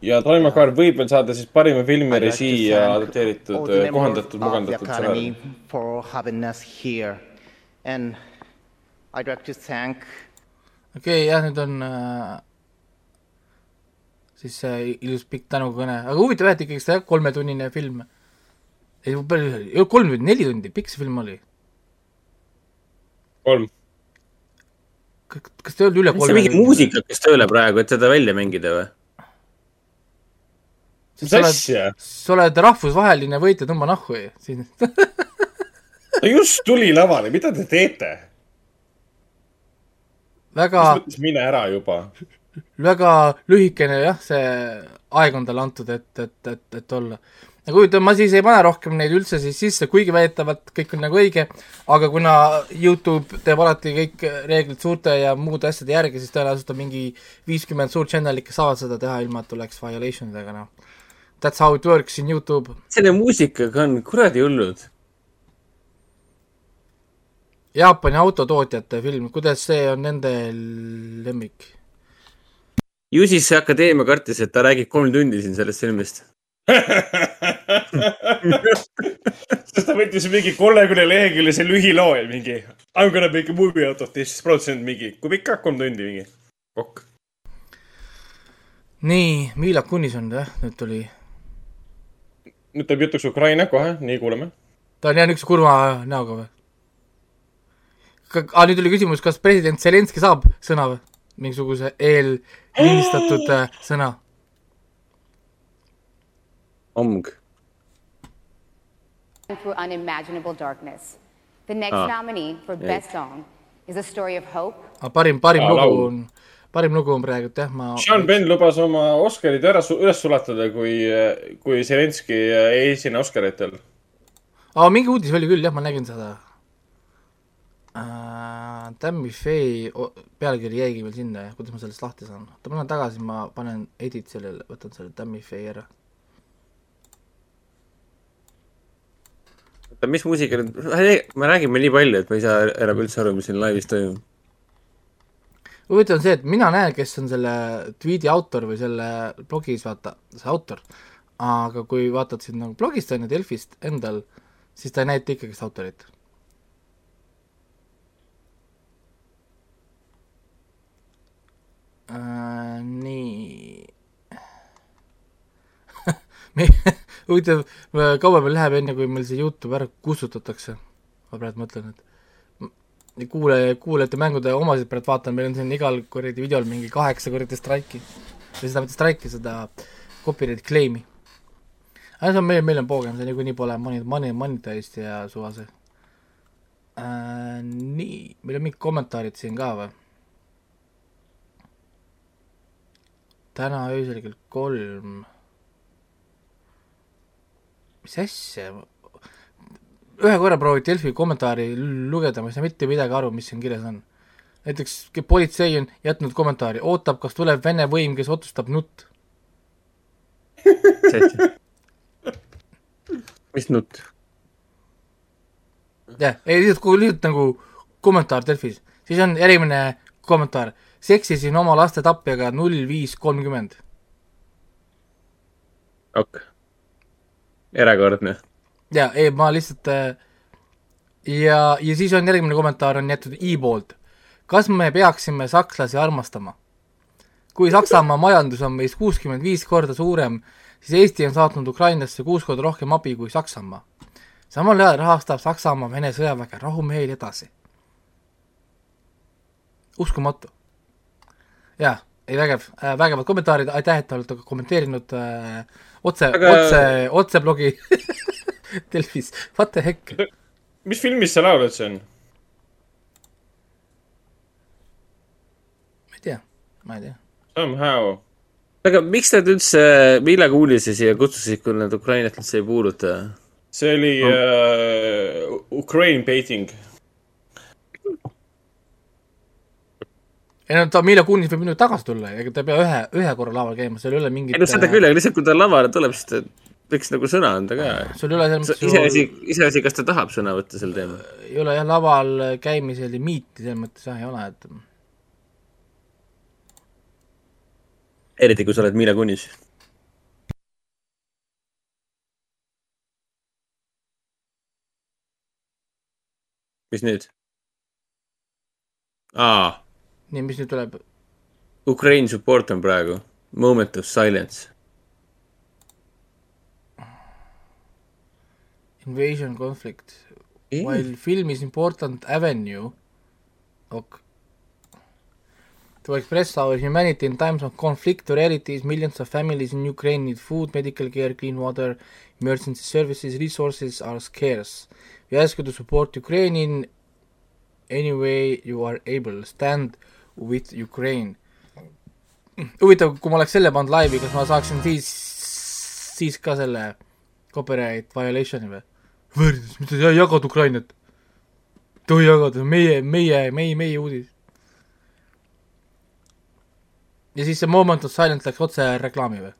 Speaker 7: ja My Car võib veel saada siis parima filmi, režii ja adapteeritud kohandatud, mugandatud
Speaker 33: Academy
Speaker 7: stsenaarium.
Speaker 33: for having us here. And I'd like to thank
Speaker 2: okei jah, nüüd on äh, siis see ilus pikk tänukõne, aga huvitav jah, et ikkagi see kolmetunnine film. ei, palju see oli, kolm tundi, neli tundi, pikk see film oli.
Speaker 7: kolm.
Speaker 2: kas ta ei olnud üle kolme
Speaker 3: mingi muusik hakkas tööle praegu, et seda välja mängida või?
Speaker 7: mis asja?
Speaker 2: sa oled rahvusvaheline võitja, tõmba nahku siin.
Speaker 7: ta just tuli lavale, mida te teete?
Speaker 2: väga,
Speaker 7: mine ära juba?
Speaker 2: väga lühikene jah, see aeg on talle antud, et, et, et, et olla. Aga huvitav, ma siis ei pane rohkem neid üldse siis sisse, kuigi väidetavalt kõik on nagu õige, aga kuna Youtube teeb alati kõik reeglid suurte ja muude asjade järgi, siis tõenäoliselt on mingi viiskümmend suurt channel'it, kes saavad seda teha, ilma et tuleks violation idega, noh. That's how it works in Youtube.
Speaker 3: selle muusikaga on kuradi hullud.
Speaker 2: Jaapani autotootjate film, kuidas see on nende lemmik?
Speaker 3: ju siis see akadeemia kartis, et ta räägib kolm tundi siin sellest filmist.
Speaker 7: sest ta võttis mingi kolmekümne leheküljelise lühiloo ja mingi I m gonna make a movie out of this, produtsent mingi, kui pikk, kolm tundi mingi. kokk.
Speaker 2: nii, Mila Kunis on jah, nüüd tuli,
Speaker 7: nüüd tuleb jutuks Ukraina kohe, nii kuuleme.
Speaker 2: ta on jah niisuguse kurva näoga või? aa, nüüd oli küsimus, kas president Zelenskõi saab sõna või? mingisuguse eellindistatud äh, sõna.
Speaker 3: Omg.
Speaker 34: Through unimaginable darkness. The next
Speaker 2: Ah.
Speaker 34: nominee for
Speaker 2: Ei.
Speaker 34: Best Song is A Story of Hope.
Speaker 2: parim, parim
Speaker 7: Aa,
Speaker 2: lugu on, parim lugu on praegu jah, ma
Speaker 7: Sean Penn lubas oma Oscarid ära, üles sulatada, kui, kui Zelenskõi ei esine Oscaritel.
Speaker 2: aa, mingi uudis oli küll jah, ma nägin seda uh,. Tammy Faye pealkiri jäigi veel sinna jah, kuidas ma sellest lahti saan? oota, ma lähen tagasi, ma panen edit sellele, võtan selle Tammy Faye ära.
Speaker 3: Mis muusika nüüd, me räägime nii palju, et ma ei saa enam üldse aru, mis siin laivis toimub.
Speaker 2: huvitav on see, et mina näen, kes on selle tweet'i autor või selle blogis vaata, see autor. aga kui vaatad siin nagu blogist on ju, Delfist endal, siis ta ei näita ikkagist autorit. Äh, nii. me, huvitav, kaua meil läheb, enne kui meil see Youtube ära kustutatakse? ma praegu mõtlen, et kuule, kuulajate mängude omasid praegu vaatan, meil on siin igal kuradi videol mingi kaheksa kuradi straiki. või seda mitte straiki, seda copyright claim'i. aga see on meil, meil on poogem, see niikuinii pole money, money, monetized ja suva see äh,. nii, meil on mingid kommentaarid siin ka või? täna öösel kell kolm. Mis asja? ühe korra proovid Delfi kommentaari lugeda, ma ei saa mitte midagi aru, mis siin kirjas on. näiteks politsei on jätnud kommentaari, ootab, kas tuleb Vene võim, kes otsustab nutt.
Speaker 3: mis nutt?
Speaker 2: jah, ei lihtsalt, kui lihtsalt nagu kommentaar Delfis, siis on järgmine kommentaar, seksisin oma laste tapjaga null viis kolmkümmend.
Speaker 3: ok. Erakordne.
Speaker 2: ja ei, ma lihtsalt äh, ja, ja siis on järgmine kommentaar on jäetud i poolt. kas me peaksime sakslasi armastama? kui Saksamaa majandus on meist kuuskümmend viis korda suurem, siis Eesti on saatnud Ukrainasse kuus korda rohkem abi kui Saksamaa. samal ajal rahastab Saksamaa Vene sõjaväge rahumeeli edasi. uskumatu. jah, ei vägev äh,, vägevad kommentaarid, aitäh, et te olete kommenteerinud äh, otse
Speaker 7: Aga-
Speaker 2: otse, otseblogi Delfis, what the heck
Speaker 7: mis filmis see laul üldse on?
Speaker 2: ma ei tea, ma ei tea.
Speaker 7: Somehow.
Speaker 3: aga miks nad üldse Mila Kunise siia kutsusid, kui nad Ukrainat üldse ei puuduta?
Speaker 7: see oli
Speaker 3: No.
Speaker 7: uh, Ukraine baiting.
Speaker 2: Ei no ta, Mila Kunis võib nüüd tagasi tulla, ega ta ei pea ühe, ühe korra laval käima, seal ei ole mingit
Speaker 3: ei no seda küll, aga lihtsalt kui ta lavale tuleb, siis ta võiks nagu sõna anda ka.
Speaker 2: sul ei ole selles mõttes
Speaker 3: iseasi, iseasi, kas ta tahab sõna võtta sel teemal.
Speaker 2: ei ole jah, laval käimise limiiti selles mõttes jah ei ole, et
Speaker 3: eriti kui sa oled Mila Kunis. mis nüüd? aa,
Speaker 2: nii, mis nüüd tuleb?
Speaker 3: Ukraine support on praegu, moment of silence.
Speaker 2: Invasion conflict
Speaker 3: Ei.
Speaker 2: while film is important avenue ok. to express our humanity in times of conflict or realities millions of families in Ukraine need food medical care clean water emergency services resources are scarce we ask you to support Ukraine in any way you are able stand with Ukraine. Huvitav kui ma oleks selle pannud laivi kas ma saaksin siis siis ka selle copyright violation'i või? Võõrdus mitte sa jagad Ukrainat. Tohi jagada meie meie meie meie uudis. Ja siis see moment of silence läks otse reklaami või?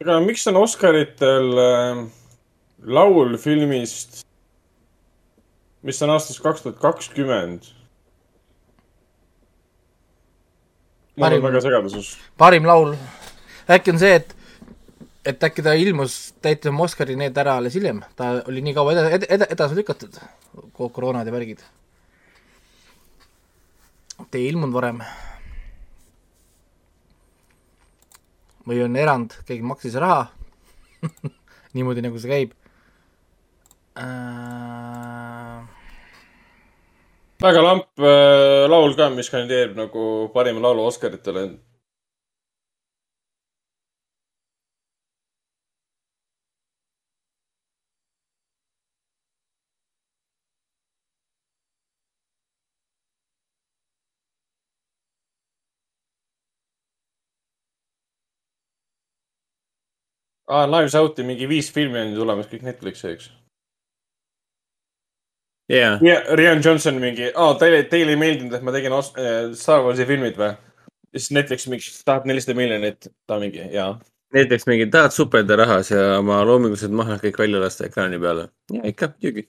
Speaker 7: Aga miks on Oscaritel äh, laul filmist, mis on aastast kaks tuhat kakskümmend? mul
Speaker 2: Parim-
Speaker 7: on väga segaduses.
Speaker 2: parim laul. Äkki on see et et äkki ta ilmus täitis oma Oscari need ära alles hiljem. Ta oli nii kaua eda- ed- ed- edasi lükatud ko- koroonad ja värgid. Ta ei ilmunud varem. Või on erand keegi maksis raha. Niimoodi nagu see käib äh...
Speaker 7: väga lamp äh, laul ka, mis kandideerib nagu parima laulu Oscaritele. aa, Knives Out'i mingi viis filmi on tulemas kõik Netflixi, eks?
Speaker 3: jaa.
Speaker 7: ja Rian Johnson mingi, aa, teile, teile ei meeldinud, et ma tegin äh, Star Warsi filmid või? ja siis Netflix mingi tahab nelisada miljonit, ta mingi, jaa.
Speaker 3: näiteks mingi tahad supelda rahas ja oma loomingulised mahlad kõik välja lasta ekraani peale. ja ikka, muidugi.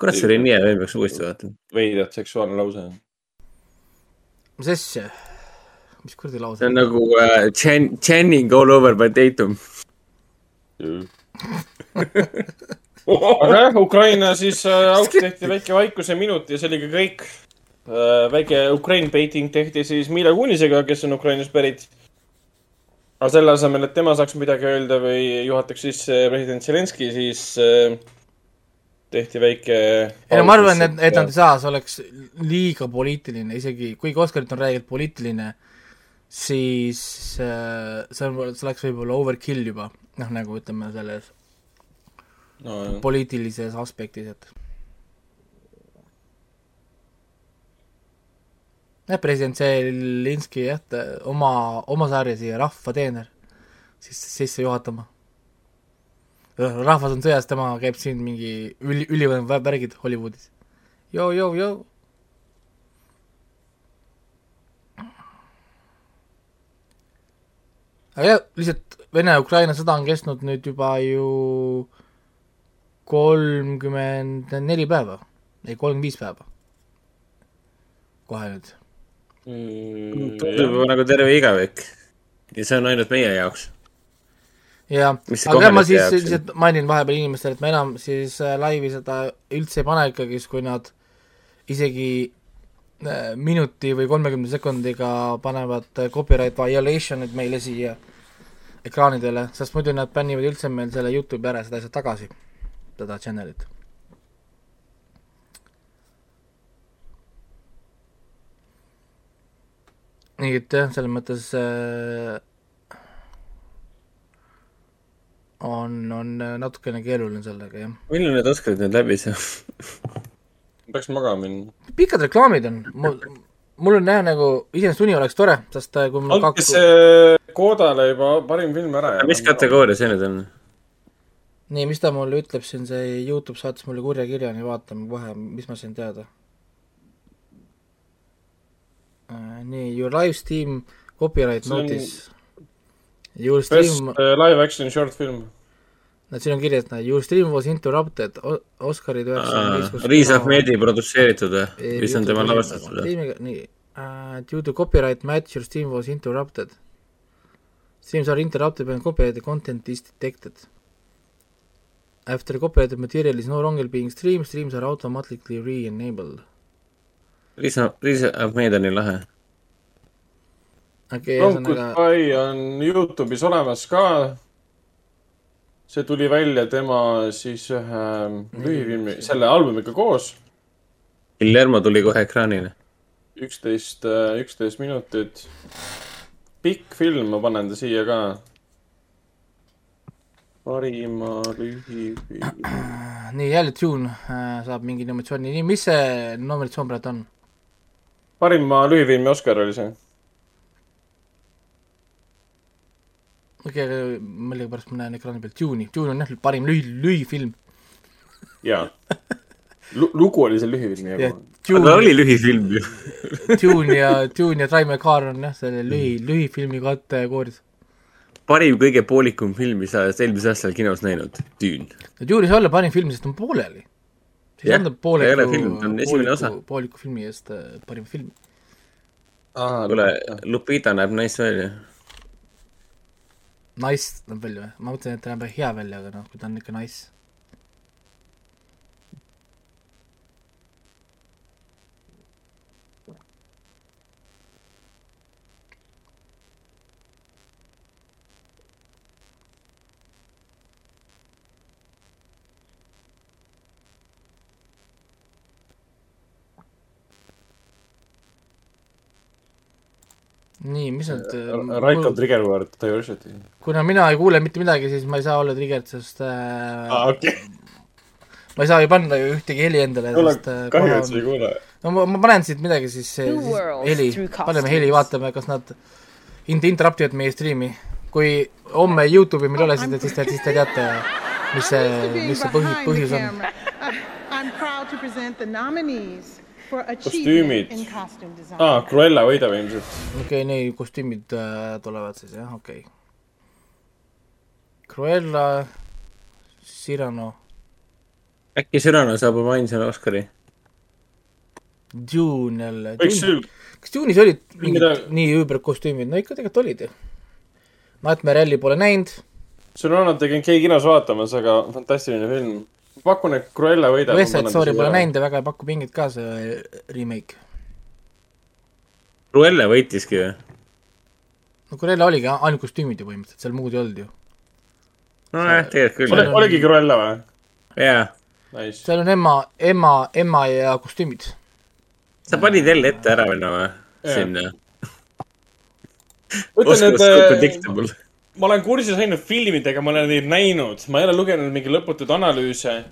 Speaker 3: kurat, see oli nii hea, peaks uuesti vaatama.
Speaker 7: veidralt seksuaalne lause.
Speaker 2: mis asja mis kuradi lause
Speaker 3: see on nagu Chan-, Channing all over by Tatum.
Speaker 7: aga jah, Ukraina siis äh, auk tehti väike vaikuse minut ja see oli ka kõik äh,. väike Ukraine baiting tehti siis Mila Kunisega, kes on Ukrainast pärit. aga selle asemel, et tema saaks midagi öelda või juhataks sisse president Zelenskõi, siis äh, tehti väike.
Speaker 2: ei no ma arvan, et, et nad ei saa, see oleks liiga poliitiline, isegi kuigi Oscarit on räigelt poliitiline, siis äh, see on, see oleks võib-olla overkill juba, noh nagu ütleme selles
Speaker 7: no,
Speaker 2: poliitilises aspektis, et jah, president Zelinski jah, oma, oma sarja siia Rahva teener siis sisse juhatama. rahvas on sõjas, tema käib siin mingi üli, ülivõim värgid Hollywoodis. joo, joo, joo. aga jah, lihtsalt Vene-Ukraina sõda on kestnud nüüd juba ju kolmkümmend neli päeva, ei kolmkümmend viis päeva. kohe nüüd.
Speaker 3: tundub juba nagu terve igavik. ja see on ainult meie jaoks.
Speaker 2: jah, aga jah, ma siis lihtsalt mainin vahepeal inimestele, et ma enam siis äh, laivi seda üldse ei pane ikkagi, siis kui nad isegi äh, minuti või kolmekümne sekundiga panevad äh, copyright violation'id meile siia ekraanidele, sest muidu nad bännivad üldse meil selle Youtube'i ära seda asja tagasi, seda channel'it. nii et jah, selles mõttes äh, on, on natukene keeruline sellega, jah.
Speaker 3: millal need Oscarid nüüd läbi saavad?
Speaker 7: peaks magama minna.
Speaker 2: pikad reklaamid on, mul, mul on jah nagu, iseenesest uni oleks tore, sest äh, kui mul
Speaker 7: andke
Speaker 2: kaks,
Speaker 7: see Koodale juba parim film ära
Speaker 3: mis kategooria see nüüd on?
Speaker 2: nii, mis ta mulle ütleb siin, see Youtube saatis mulle kurja kirja, nii vaatame kohe, mis ma sain teada. nii, your live stream copyright notice. Your stream,
Speaker 7: uh, live action short film.
Speaker 2: näed siin on kirjas, näed, your stream was interrupted, Oscarid üheksakümmend viis.
Speaker 3: Riis Ahmedi produtseeritud või? mis on tema lavastatud või?
Speaker 2: Nii uh,, due to copyright match your stream was interrupted. Streams are interrupted when copyrighted content is detected. After copyrighted material is no longer being streamed, streams are automatically re-enabled.
Speaker 3: Riis, Riis Ahmed on nii lahe.
Speaker 2: okei,
Speaker 7: Don't
Speaker 2: ühesõnaga,
Speaker 7: Goodbye on Youtube'is olemas ka. see tuli välja tema siis ühe lühifilmi, selle albumiga koos,
Speaker 3: Guillermo tuli kohe ekraanile.
Speaker 7: üksteist, üksteist minutit. pikk film, ma panen ta siia ka. Parima lühifilm.
Speaker 2: nii jälle Dune uh, saab mingi nominatsiooni, nii mis see nominatsioon praegu on?
Speaker 7: parima lühifilmi Oscar oli see.
Speaker 2: okei, aga millegipärast ma näen ekraani peal Dune'i, Dune on jah parim lühi, lühifilm.
Speaker 7: jaa. lugu oli seal lühifilmi
Speaker 2: jah
Speaker 3: aga oli lühifilm ju.
Speaker 2: Dune ja, Dune ja Drive My Car on jah, selle lühi, lühifilmi kategoorias.
Speaker 3: Parim kõige poolikum film, mis sa oled eelmisel aastal kinos näinud, Dune.
Speaker 2: no Dune ei saa olla parim film, sest ta on pooleli.
Speaker 3: ta ei ole
Speaker 2: pooliku
Speaker 3: film, ta on, esimene osa.
Speaker 2: pooliku, pooliku filmi eest äh, parim film.
Speaker 3: kuule, Lupita näeb nice välja.
Speaker 2: Nice näeb välja või? ma mõtlen, et ta näeb hea välja, aga noh, kui ta on ikka nice. nii, mis need
Speaker 7: Raiko Triggerword Diversity.
Speaker 2: kuna mina ei kuule mitte midagi, siis ma ei saa olla triggered, sest äh,
Speaker 7: aa, okei.
Speaker 2: ma ei saa ju panna ju ühtegi heli endale,
Speaker 7: mul
Speaker 2: äh,
Speaker 7: kahju, et sa ei kuule.
Speaker 2: no ma, ma panen siit midagi siis, siis heli paneme heli, vaatame, kas nad int-, interrupt ivad meie striimi. kui homme Youtube'i meil ei ole, siis te, siis te, siis te teate, mis see, mis see põhi, põhjus on.
Speaker 35: I'm proud to present the nominees
Speaker 7: Kostüümid. aa, Cruella võidab ilmselt.
Speaker 2: okei okay,, nii kostüümid äh, tulevad siis jah, okei okay.. Cruella, Cyrano,
Speaker 3: äkki Cyrano saab oma ainsana Oscari?
Speaker 2: Dune jälle. kas Dune'is olid mingid
Speaker 7: Mida-
Speaker 2: nii üüberkostüümid? no ikka tegelikult olid ju. Nightmare Alley pole näinud,
Speaker 7: on olnud käinud keegi kinos vaatamas, aga fantastiline film. pakun, et Cruella võidab.
Speaker 2: West Side Story pole näinud ja väga ei paku mingit ka see remake.
Speaker 3: Cruella võitiski või?
Speaker 2: no Cruella oligi ainult kostüümid ju põhimõtteliselt, seal muud ei olnud ju.
Speaker 3: nojah, tegelikult
Speaker 7: oli,
Speaker 3: küll.
Speaker 7: oligi Cruella või?
Speaker 3: jaa,
Speaker 7: Nice.
Speaker 2: seal on ema, ema, ema ja kostüümid.
Speaker 3: sa panid jälle ette ära veel või? Sinna.
Speaker 7: ütlen, et. Ma olen kursis ainult filmidega, ma olen neid näinud, ma ei ole lugenud mingeid lõputuid analüüse.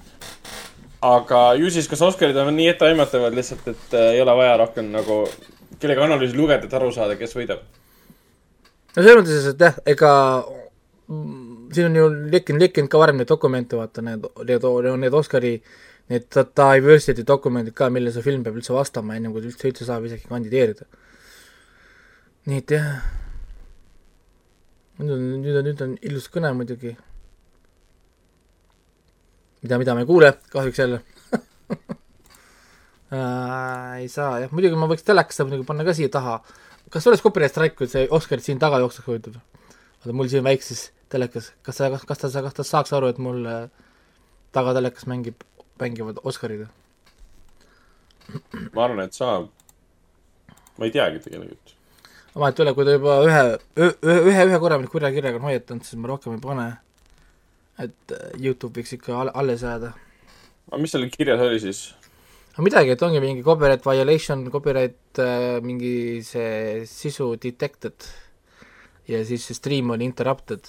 Speaker 7: aga ju siis, kas Oscarid on nii etteaimatavad lihtsalt, et äh, ei ole vaja rohkem nagu kellega analüüsi lugeda, et aru saada, kes võidab.
Speaker 2: no selles mõttes, et jah, ega mm, siin on ju lekkinud, lekkinud ka varem neid dokumente, vaata need, need, need Oscari need diversity dokumendid ka, millele see film peab üldse vastama, ennem kui ta üldse, üldse saab isegi kandideerida. nii et jah. Nüüd on, nüüd on, nüüd on ilus kõne muidugi. mida, mida me ei kuule, kahjuks jälle äh, ei saa jah, muidugi ma võiks telekasse muidugi panna ka siia taha. kas oleks copyright strike, kui see Oscarit siin taga jookseks huvitav? vaata mul siin väikses telekas, kas sa, kas, ta, kas ta saaks aru, et mul äh, taga telekas mängib, mängivad Oscarid?
Speaker 7: ma arvan, et saab. ma ei teagi tegelikult.
Speaker 2: Vahet ei ole, kui ta juba ühe, ühe, ühe, ühe korra mind kurja kirjaga on hoiatanud, siis ma rohkem ei pane. et äh, Youtube võiks ikka all, alles jääda.
Speaker 7: aga mis seal kirjas oli siis?
Speaker 2: no midagi, et ongi mingi copyright violation, copyright äh, mingi see sisu detected ja siis see stream oli interrupted.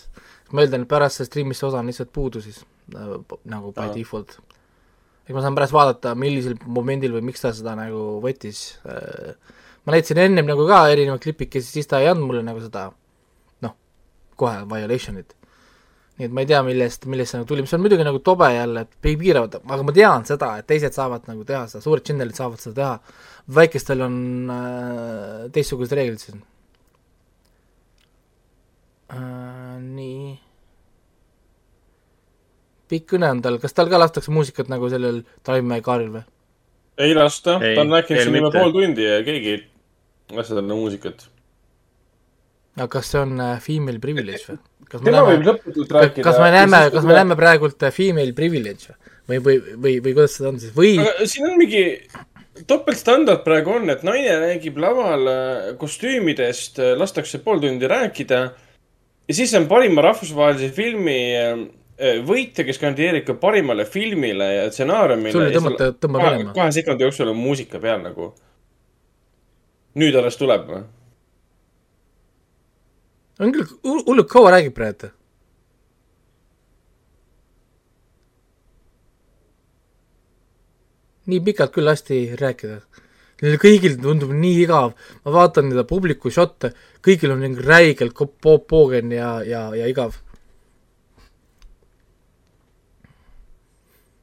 Speaker 2: ma eeldan, et pärast sellest stream'ist osa on lihtsalt puudu siis nagu by Aa. default. eks ma saan pärast vaadata, millisel momendil või miks ta seda nagu võttis. Ma näitasin ennem nagu ka erinevaid klipikesi, siis ta ei andnud mulle nagu seda noh, kohe violation'it. nii et ma ei tea, millest, millest see nagu tuli, mis on muidugi nagu tobe jälle, et ei piiravad, aga ma tean seda, et teised saavad nagu teha seda, suured channel'id saavad seda teha, väikestel on äh, teistsugused reeglid siin äh,. nii. pikk kõne on tal, kas tal ka lastakse muusikat nagu sellel Time My Caril või?
Speaker 7: ei lasta, ta on rääkinud siin juba pool tundi ja keegi talle muusikat.
Speaker 2: aga kas see on äh, female privilege või? kas
Speaker 7: lõputult rääkida.
Speaker 2: kas me näeme, kas me näeme praegult äh, female privilege või, või, või, või, kuidas seda on siis või?
Speaker 7: siin on mingi topeltstandard praegu on, et naine räägib laval äh, kostüümidest, lastakse pool tundi rääkida ja siis on parima rahvusvahelise filmi võitja, kes kandideerib ka parimale filmile ja stsenaariumile.
Speaker 2: sul ei tõmmata, tõmba minema.
Speaker 7: kahe sekundi jooksul on muusika peal nagu. Nüüd alles tuleb või?
Speaker 2: on küll, hullult kaua räägib praegu. nii pikalt küll lasti rääkida. Neil kõigil tundub nii igav, ma vaatan neid publiku šotte, kõigil on mingi räigelt po-, poogen ja, ja, ja igav.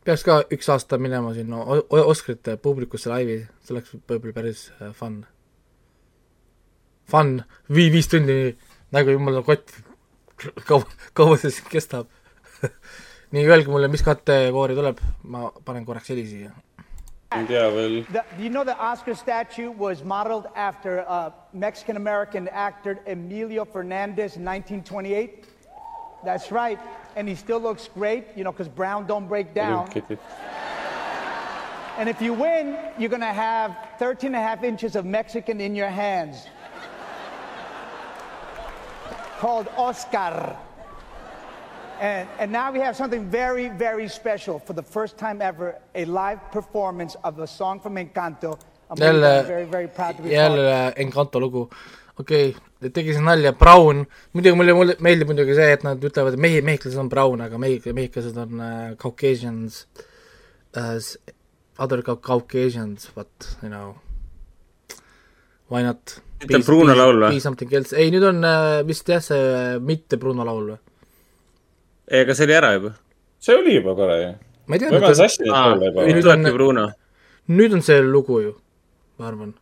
Speaker 2: peaks ka üks aasta minema sinna Oscarite publikusse laivi, see oleks võib-olla päris äh, fun. Fun, vii-, viis tundi nagu jumala kott, kaua, kaua see siis kestab nii, öelge mulle, mis kategooria tuleb, ma panen korraks heli siia.
Speaker 7: ei tea veel.
Speaker 36: You know the Oscar statue was modeled after uh, Mexican-American actor Emilio Fernandez in 1928? That's right, and he still looks great, you know, because brown don't break down. And if you win, you're going to have 13 and a half inches of Mexican in your hands. Called Oscar. And, and now we have something very, very special. For the first time ever, a live performance of a song from Encanto. I'm
Speaker 2: jälle,
Speaker 36: very, very proud to be
Speaker 2: jälle Encanto lugu. okei okay,, tegi siin nalja, Brown, muidugi mulle, mulle meeldib muidugi see, et nad ütlevad, et mehi, mehhiklased on brown, aga mehi, mehhiklased on uh, Caucasians uh,, other Caucasians, but you know, why not?
Speaker 3: nüüd on Bruno laul või?
Speaker 2: Be something else, ei nüüd on uh, vist jah, see uh, mitte Bruno laul või?
Speaker 3: ei, aga see oli ära juba.
Speaker 7: see oli juba korra ju.
Speaker 2: ma ei tea.
Speaker 7: pean sassi laule juba.
Speaker 3: nüüd tulebki Bruno.
Speaker 2: nüüd on see lugu ju, ma arvan.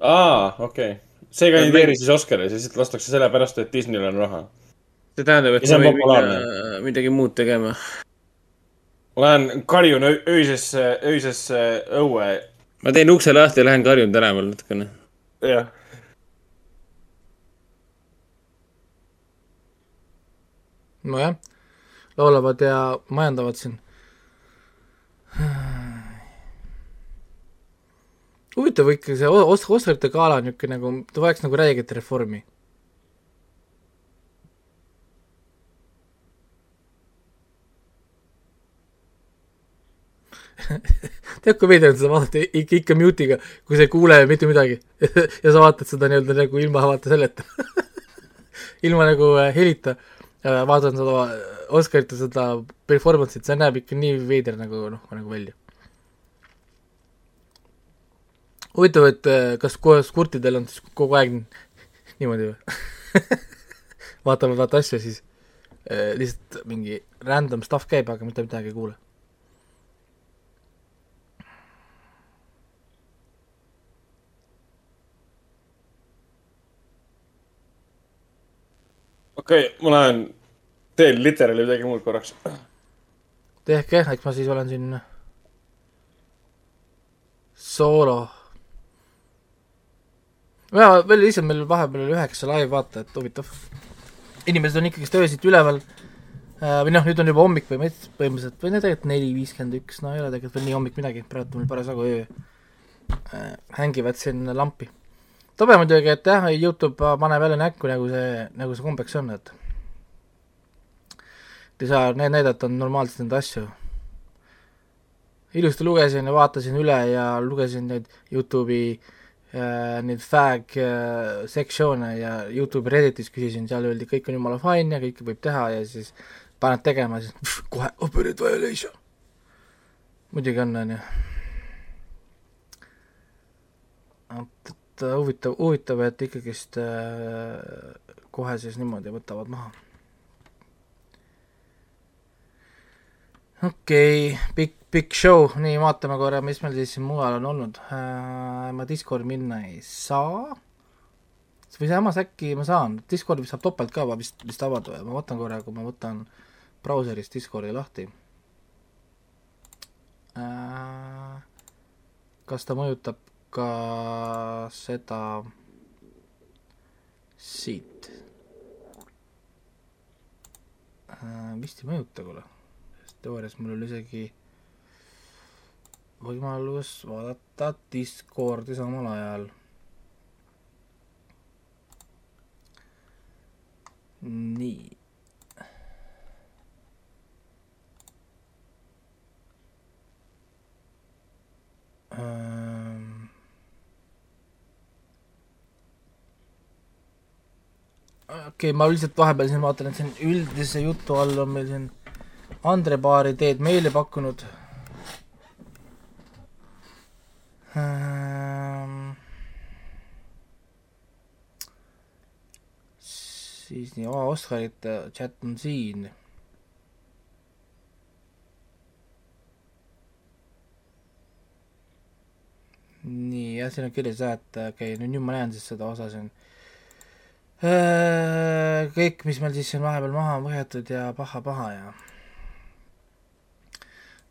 Speaker 7: aa, okei okay see kandideeris siis Oscaris ja siis lastakse sellepärast, et Disneyl on raha.
Speaker 3: see tähendab, et
Speaker 7: see
Speaker 3: ma võin minna midagi muud tegema.
Speaker 7: ma lähen karjun öisesse, öisesse õue.
Speaker 3: ma teen ukse lahti ja lähen karjun tänaval natukene.
Speaker 7: Jah.
Speaker 2: nojah, laulavad ja majandavad siin huvitav ikka see Os-, Oscarite gala niisugune nagu, ta vajaks nagu räiget reformi. tead, kui veider on seda vaadata ikka, ikka mute'iga, kui sa ei kuule mitte midagi ja sa vaatad seda nii-öelda nagu ilma vaata selleta ilma nagu äh, helita. vaatan seda Oscarite seda performance'it, see näeb ikka nii veider nagu noh, nagu välja huvitav, et äh, kas kurtidel on siis kogu aeg niimoodi või vaatame vaata asja siis. lihtsalt mingi random stuff käib, aga mitte midagi ei kuule.
Speaker 7: Okei okay,, ma lähen teen literaali midagi muud korraks.
Speaker 2: tehke, eks ma siis olen siin soolo. ja veel lihtsalt meil vahepeal oli üheksa live vaatajat, huvitav. inimesed on ikkagist öösiti üleval. või noh, nüüd on juba hommik põhimõtteliselt, põhimõtteliselt või no tegelikult neli viiskümmend üks, no ei ole tegelikult veel nii hommik midagi, praegu on parasjagu öö. hängivad siin lampi. Tobe muidugi, et jah, Youtube paneb jälle näkku, nagu see, nagu see kombeks on, et ei saa nä- näidata normaalselt neid asju. ilusti lugesin ja vaatasin üle ja lugesin neid Youtube'i äh, neid fag äh, sektsioone ja Youtube'i Redditis küsisin, seal öeldi, kõik on jumala fine ja kõike võib teha ja siis paned tegema, siis pff, kohe operate violation. muidugi on, on ju. et, et huvitav, huvitav, et ikkagist äh, kohe siis niimoodi võtavad maha okei okay,, pikk, pikk show, nii vaatame korra, mis meil siis mujal on olnud äh,. ma Discordi minna ei saa. või samas äkki ma saan, Discordi saab topelt ka vist, vist avada ma vaatan korra, kui ma võtan brauserist Discordi lahti äh,. kas ta mõjutab ka seda siit äh,? vist ei mõjuta, kuule teoorias mul oli isegi võimalus vaadata Discordi samal ajal. nii. Okei okay,, ma lihtsalt vahepeal siin vaatan, et siin üldise jutu all on meil siin Andre Baari teed meile pakkunud ähm,. siis nii, Oscarite chat on siin. nii, jah, siin on kirjas jah, et okei okay,, nüüd, nüüd ma näen siis seda osa siin. kõik, mis meil siis siin vahepeal maha on võetud ja paha-paha ja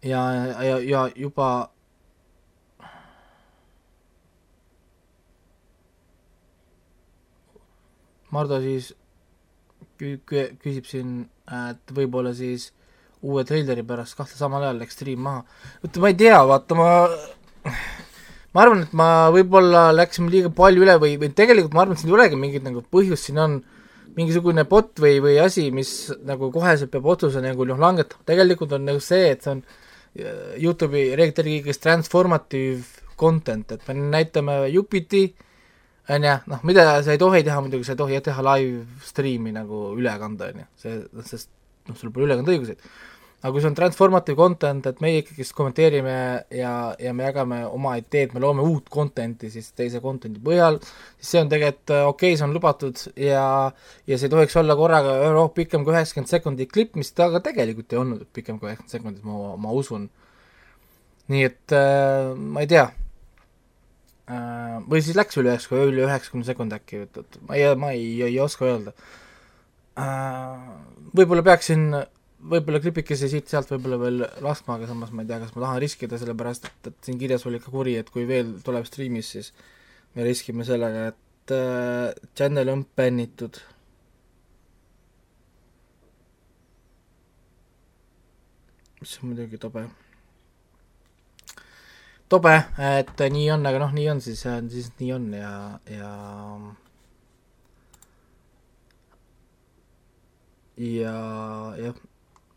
Speaker 2: ja, ja, ja juba Mardu siis kü-, kü-, küsib siin, et võib-olla siis uue treileri pärast kahte samal ajal läks stream maha. vaata, ma ei tea, vaata ma ma arvan, et ma võib-olla läksin liiga palju üle või, või tegelikult ma arvan, et siin ei olegi mingit nagu põhjust, siin on mingisugune bot või, või asi, mis nagu koheselt peab otsuse nagu noh langetama, tegelikult on nagu see, et see on Youtube'i reeglite kõigest transformative content, et me näitame Jupiti, on ju, noh mida sa ei tohi teha muidugi, sa ei tohi teha live stream'i nagu ülekande, on ju, see, sest noh, sul pole ülekandeõiguseid. Aga kui see on transformative content, et meie ikkagist kommenteerime ja, ja me jagame oma ideed, me loome uut content'i siis teise content'i põhjal, siis see on tegelikult okei okay,, see on lubatud ja ja see ei tohiks olla korraga oh, pikem kui üheksakümmend sekundit klipp, mis ta ka tegelikult ei olnud pikem kui üheksakümmend sekundit, ma, ma usun. nii et äh, ma ei tea äh,, või siis läks üle üheksa, üle üheksakümne sekundi äkki, et, et ma ei, ma ei, ei, ei oska öelda äh,. võib-olla peaksin võib-olla klipikesi siit-sealt võib-olla veel laskma, aga samas ma ei tea, kas ma tahan riskida, sellepärast et, et siin kirjas oli ka kuri, et kui veel tuleb striimis, siis me riskime sellega, et äh, channel on bännitud. mis on muidugi tobe. tobe, et nii on, aga noh, nii on siis, siis nii on ja, ja ja jah,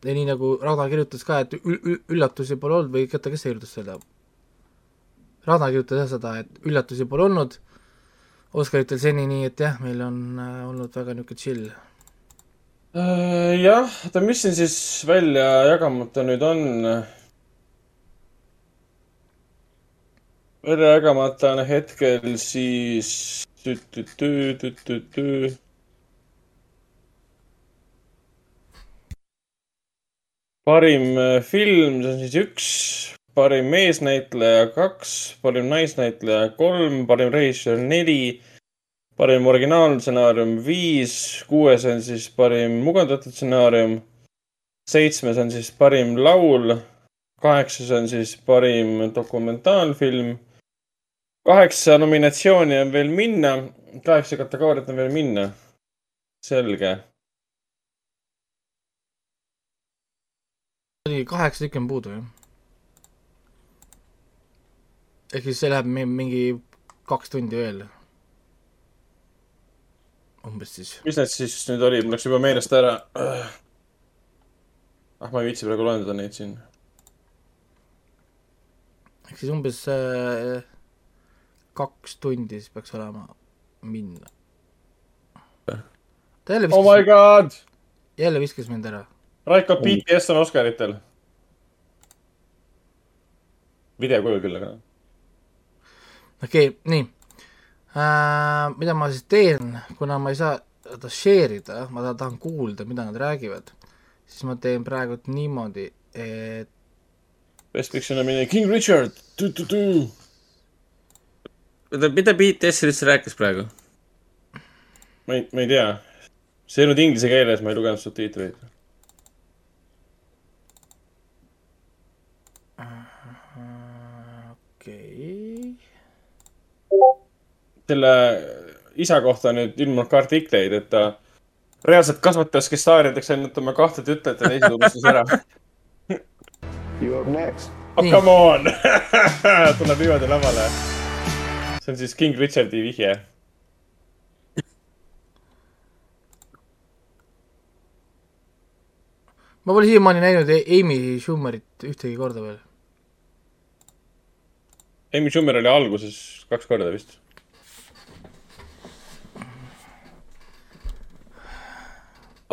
Speaker 2: ja nii nagu Ragnar kirjutas ka, et ül- ül- üllatusi pole olnud või oota, kes see kirjutas selle? Ragnar kirjutas jah seda, et üllatusi pole olnud Oskaritel seni, nii et jah, meil on äh, olnud väga niisugune chill.
Speaker 7: Äh, jah, oota, mis siin siis välja jagamata nüüd on? välja jagamata on hetkel siis tü-tü-tü-tü-tü-tü. Parim äh, film, see on siis üks, parim meesnäitleja kaks, parim naisnäitleja kolm, parim režissöör neli, parim originaalstsenaarium viis, kuues on siis parim mugandatud stsenaarium, seitsmes on siis parim laul, kaheksas on siis parim dokumentaalfilm, kaheksa nominatsiooni on veel minna, kaheksa kategooriat on veel minna. selge
Speaker 2: oli kaheksa tükki on puudu, jah. ehk siis see läheb mi- mingi kaks tundi veel. umbes siis.
Speaker 7: mis need siis nüüd oli, mul läks juba meelest ära. ah, ma ei viitsi praegu loendada neid siin.
Speaker 2: ehk siis umbes äh, kaks tundi siis peaks olema minna. ta jälle
Speaker 7: oh my
Speaker 2: viskas,
Speaker 7: god,
Speaker 2: jälle viskas mind ära.
Speaker 7: Raiko BTS on Oscaritel. videokujul küll, aga.
Speaker 2: okei okay,, nii äh,. mida ma siis teen, kuna ma ei saa seda share ida, ma ta- tahan kuulda, mida nad räägivad, siis ma teen praegult niimoodi, et
Speaker 7: Best Picture nomineeritud King Richard.
Speaker 3: oota, mida BTS üldse rääkis praegu?
Speaker 7: ma ei, ma ei tea. see ei olnud inglise keeles, ma ei lugenud subtiitreid.
Speaker 2: okei
Speaker 7: selle isa kohta on nüüd ilmunud ka artikleid, et ta reaalselt kasvatas kestaarideks ainult oma kahte tütret ja teised unustas ära.
Speaker 29: You up next.
Speaker 7: oh come on tuleb niimoodi lavale. see on siis King Richardi vihje.
Speaker 2: ma pole siiamaani näinud Amy Schumerit ühtegi korda veel.
Speaker 7: Amy Schumer oli alguses kaks korda vist.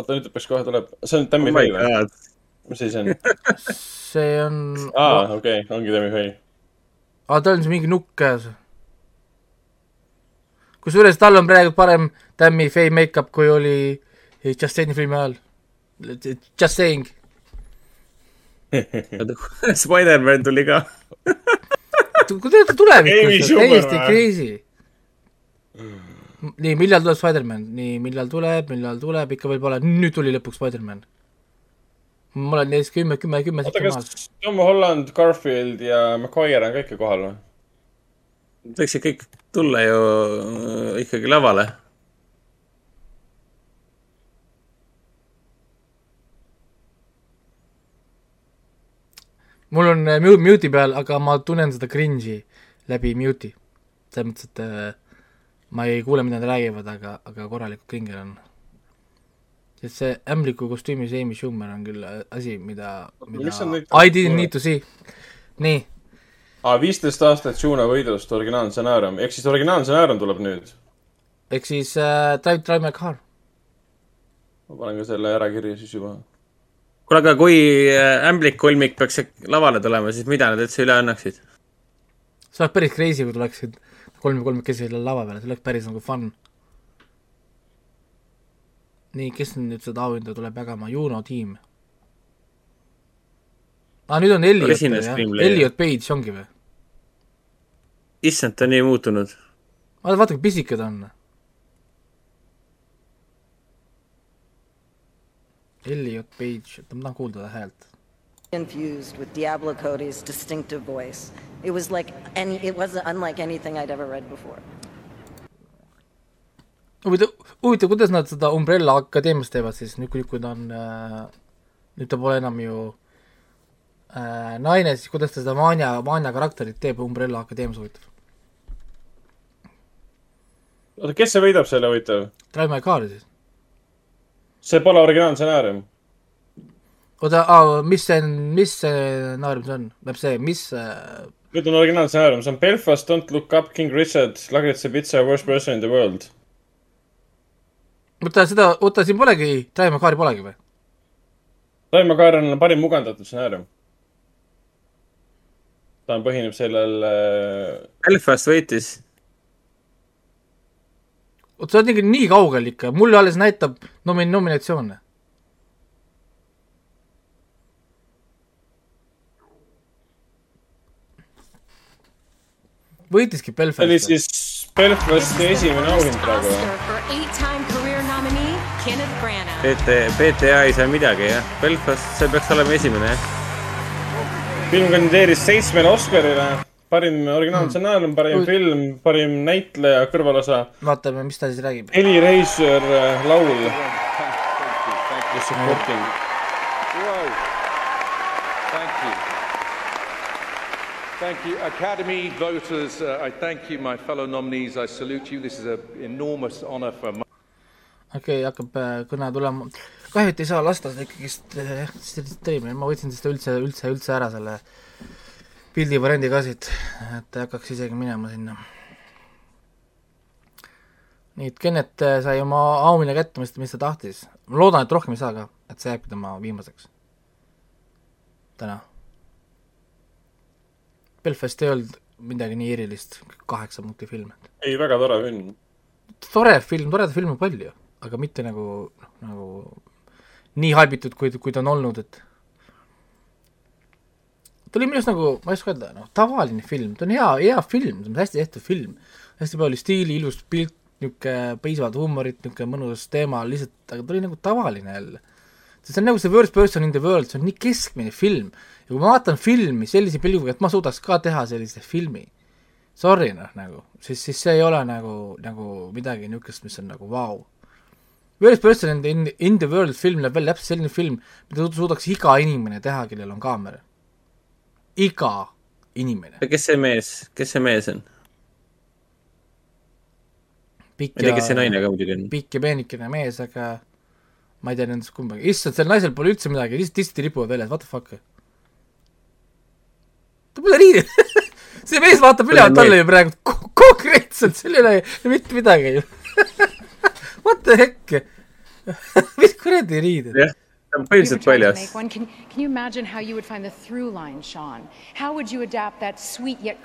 Speaker 7: oota, nüüd peaks kohe tuleb, see on Tammy
Speaker 3: Oh
Speaker 7: Faye või mis asi see on?
Speaker 2: see on,
Speaker 7: aa, okei, ongi Tammy Faye.
Speaker 2: aa, tal on see mingi nukk käes. kusjuures tal on praegu parem Tammy Faye make-up, kui oli Justaini filmi ajal. Just saying.
Speaker 3: Spider-man tuli ka.
Speaker 2: kuidas ta on
Speaker 3: Schumer
Speaker 2: täiesti crazy. nii, millal tuleb Spider-man, nii, millal tuleb, millal tuleb, ikka veel pole, nüüd tuli lõpuks Spider-man. ma olen neist kümme, kümme, kümme
Speaker 7: oota, kas Tom Holland, Garfield ja McQuire on ka ikka kohal või?
Speaker 3: võiksid kõik tulla ju äh, ikkagi lavale.
Speaker 2: mul on äh, mute, mute'i peal, aga ma tunnen seda cringe'i läbi mute'i. selles mõttes, et äh, ma ei kuule, mida nad räägivad, aga, aga korralikult kringel on. sest see ämbliku kostüümis Amy Schumer on küll asi, mida, mida I didn't need to see. nii,
Speaker 7: aa, viisteist aastat Juno võidust originaalstsenaarium, ehk siis originaalstsenaarium tuleb nüüd.
Speaker 2: ehk siis äh, Drive, Drive My Car.
Speaker 7: ma panen ka selle ära kirja siis juba.
Speaker 3: kuule, aga kui äh, ämblikkolmik peaks lavale tulema, siis mida nad üldse üle annaksid?
Speaker 2: see oleks päris crazy, kui tuleksid kolm, kolmekesi selle lava peale, see oleks päris nagu fun. nii, kes nüüd seda auhinda tuleb jagama, Juno tiim. aa, nüüd on Elliot, jah. Elliot Page ongi või?
Speaker 3: issand, ta on nii muutunud.
Speaker 2: vaata, vaata kui pisike ta on. Elliot Page, ma tahan kuulda ta häält.
Speaker 25: infused with Diablo Cody's distinctive voice. It was like any, it wasn't unlike anything I'd ever read before.
Speaker 2: huvitav, huvitav, kuidas nad seda Umbrella Akadeemias teevad siis nüüd, kui, kui ta on äh,, nüüd ta pole enam ju äh, naine, siis kuidas ta seda Vanya, Vanya karakterit teeb Umbrella Akadeemias huvitav.
Speaker 7: oota, kes see võidab selle huvitav?
Speaker 2: Drive My Car'i siis.
Speaker 7: see pole originaalstsenaarium.
Speaker 2: oota, mis see, mis stsenaarium see on, tähendab see, mis äh,
Speaker 7: nüüd on originaalstsenaarium, see on Belfast, Don't look up, King Richard, Lagritsa pitsa, Worst person in the world.
Speaker 2: oota seda, oota siin polegi, Car'i polegi või?
Speaker 7: Raimo Kaar on parim mugandatud stsenaarium. ta on, põhineb sellel äh,
Speaker 3: Belfast võitis.
Speaker 2: oota, sa oled ikka nii kaugel ikka, mulle alles näitab nomi-, nominatsioone. Võitiski
Speaker 7: see oli
Speaker 2: Belfast.
Speaker 7: siis Belfasti esimene auhind praegu või?
Speaker 3: BT, BTA ei saa midagi jah, Belfast, see peaks olema esimene jah.
Speaker 7: film kandideeris seitsmele Oscarile, parim originaalstsenaarium, parim film, parim näitleja, kõrvalosa,
Speaker 2: vaatame, mis ta siis räägib.
Speaker 7: helirežissöör, laul. ja supporting.
Speaker 37: Thank you. Thank you. Academy voters, uh, I thank you, my fellow nominees. I salute you. This is an enormous honour for my.
Speaker 2: okei okay,, hakkab äh, kõne tulema. kahju, et ei saa lasta seda ikkagist äh, stream'i, ma võtsin seda üldse, üldse, üldse ära selle pildi variandi ka siit, et hakkaks isegi minema sinna. nii et Kennet äh, sai oma auhinna kätte, mis, mis ta tahtis. ma loodan, et rohkem ei saa ka, et see jääbki tema viimaseks. täna. Belfast ei olnud midagi nii erilist, kaheksa punkti film.
Speaker 7: ei, väga tore film.
Speaker 2: tore film, toredaid filme palju, aga mitte nagu, noh, nagu nii haibitud, kui, kui ta on olnud, et ta oli minu arust nagu, ma ei oska öelda, noh, tavaline film, ta on hea, hea film, ta on hästi tehtud film, hästi palju stiili, ilus pilt, niisugune piisavalt huumorit, niisugune mõnus teema, lihtsalt, aga ta oli nagu tavaline jälle. see on nagu see Worst Person in the World, see on nii keskmine film ja kui ma vaatan filmi sellise pilguga, et ma suudaks ka teha sellise filmi, sorry noh, nagu, siis, siis see ei ole nagu, nagu midagi niisugust, mis on nagu vau wow.. Worst Person in the, in, the World film näeb välja täpselt selline film, mida suudaks iga inimene teha, kellel on kaamera. iga inimene.
Speaker 3: kes see mees, kes see mees on?
Speaker 2: pikk
Speaker 3: on.
Speaker 2: pikk ja peenikene mees, aga ma ei tea nendest kumbagi, issand, sel naisel pole üldse midagi, lihtsalt tistid ripuvad väljas, what the fuck. Ta pole riided see mees vaatab ülevalt alla ju praegu ko- konkreetselt, seal ei ole mitte midagi ju. What the heck? mis kuradi riided?
Speaker 3: on põhiliselt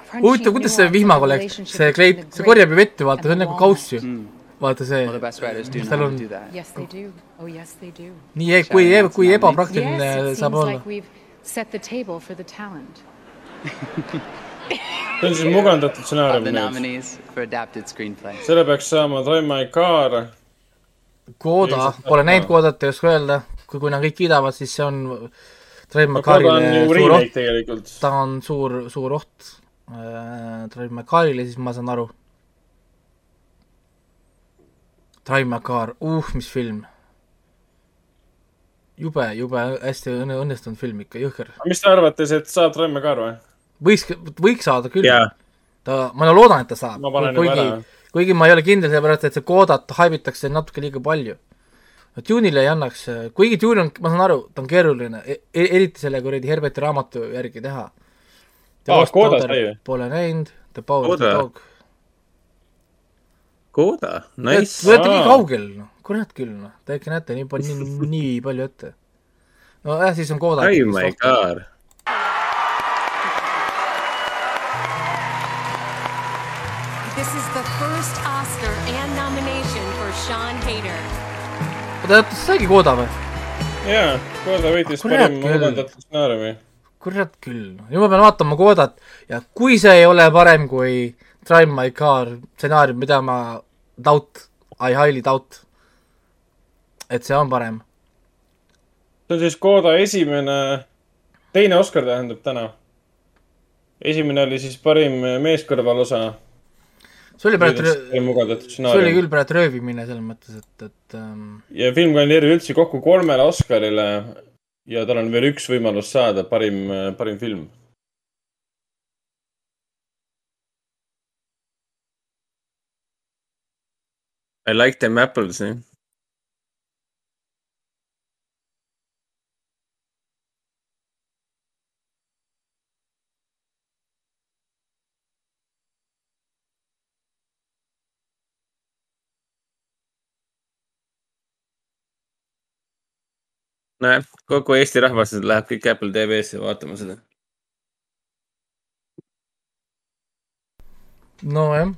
Speaker 38: crunchy
Speaker 2: huvitav, kuidas see vihmaga läks, see kleit, see korjab ju vett ju vaata, see on nagu kauss ju. vaata see, mis tal on.
Speaker 38: Oh, yes, they do.
Speaker 2: nii, e- kui, kui ebapraktiline
Speaker 38: yes, it
Speaker 2: saab
Speaker 38: seems
Speaker 2: olla
Speaker 38: like. we've set the table for the talent.
Speaker 7: see on siis mugandatud stsenaarium
Speaker 39: the
Speaker 7: nüüd.
Speaker 39: nominees for adapted screenplay.
Speaker 7: selle peaks saama Troy Carr.
Speaker 2: Kooda, pole näinud Koodat, ei oska öelda, kui, kui nad kõik kiidavad, siis see on
Speaker 7: No on
Speaker 2: McCarrile
Speaker 7: ju
Speaker 2: suur oht,
Speaker 7: tegelikult.
Speaker 2: ta on suur, suur oht äh, Train McCarrile, siis ma saan aru. Train McCarr, uh, mis film. jube, jube hästi õnne, õnnestunud film ikka, jõhker.
Speaker 7: mis te arvate, et saab Troy Carr või?
Speaker 2: võiks, võiks saada küll
Speaker 7: Jaa..
Speaker 2: ta, ma loodan, et ta saab kuigi kuigi ma ei ole kindel, sellepärast et see Kodat haibitakse natuke liiga palju. no Dune'ile ei annaks, kuigi Dune on, ma saan aru, ta on keeruline e, eriti selle kuradi Herberti raamatu järgi teha.
Speaker 7: Aa, Koda sai või?
Speaker 2: Pole näinud, The Power of the. Dog.
Speaker 3: Koda, nice.
Speaker 2: Te olete nii kaugel, noh, kurat küll, noh, te ikka näete nii palju, nii, nii palju ette. nojah, siis on Koda.
Speaker 3: Oh my god.
Speaker 2: oota, oota, saigi Koda või?
Speaker 7: jaa, Koda võitis
Speaker 2: Kurat
Speaker 7: parim
Speaker 2: küll.
Speaker 7: mugandatud stsenaariumi.
Speaker 2: kurat küll, nüüd ma pean vaatama Kodat ja kui see ei ole parem kui Drive My Car stsenaarium, mida ma doubt, I highly doubt, et see on parem.
Speaker 7: see on siis Koda esimene, teine Oscar tähendab täna. esimene oli siis parim meeskõrvalosa.
Speaker 2: See oli praegu,
Speaker 7: mugandatud
Speaker 2: see oli küll praegu röövimine selles mõttes, et, et ähm,
Speaker 7: ja film kandideerib üldse kokku kolmele Oscarile ja tal on veel üks võimalus saada parim, parim film.
Speaker 3: I like them apples, jah. nojah, kogu Eesti rahvas läheb kõik Apple TV-sse vaatama seda.
Speaker 2: nojah,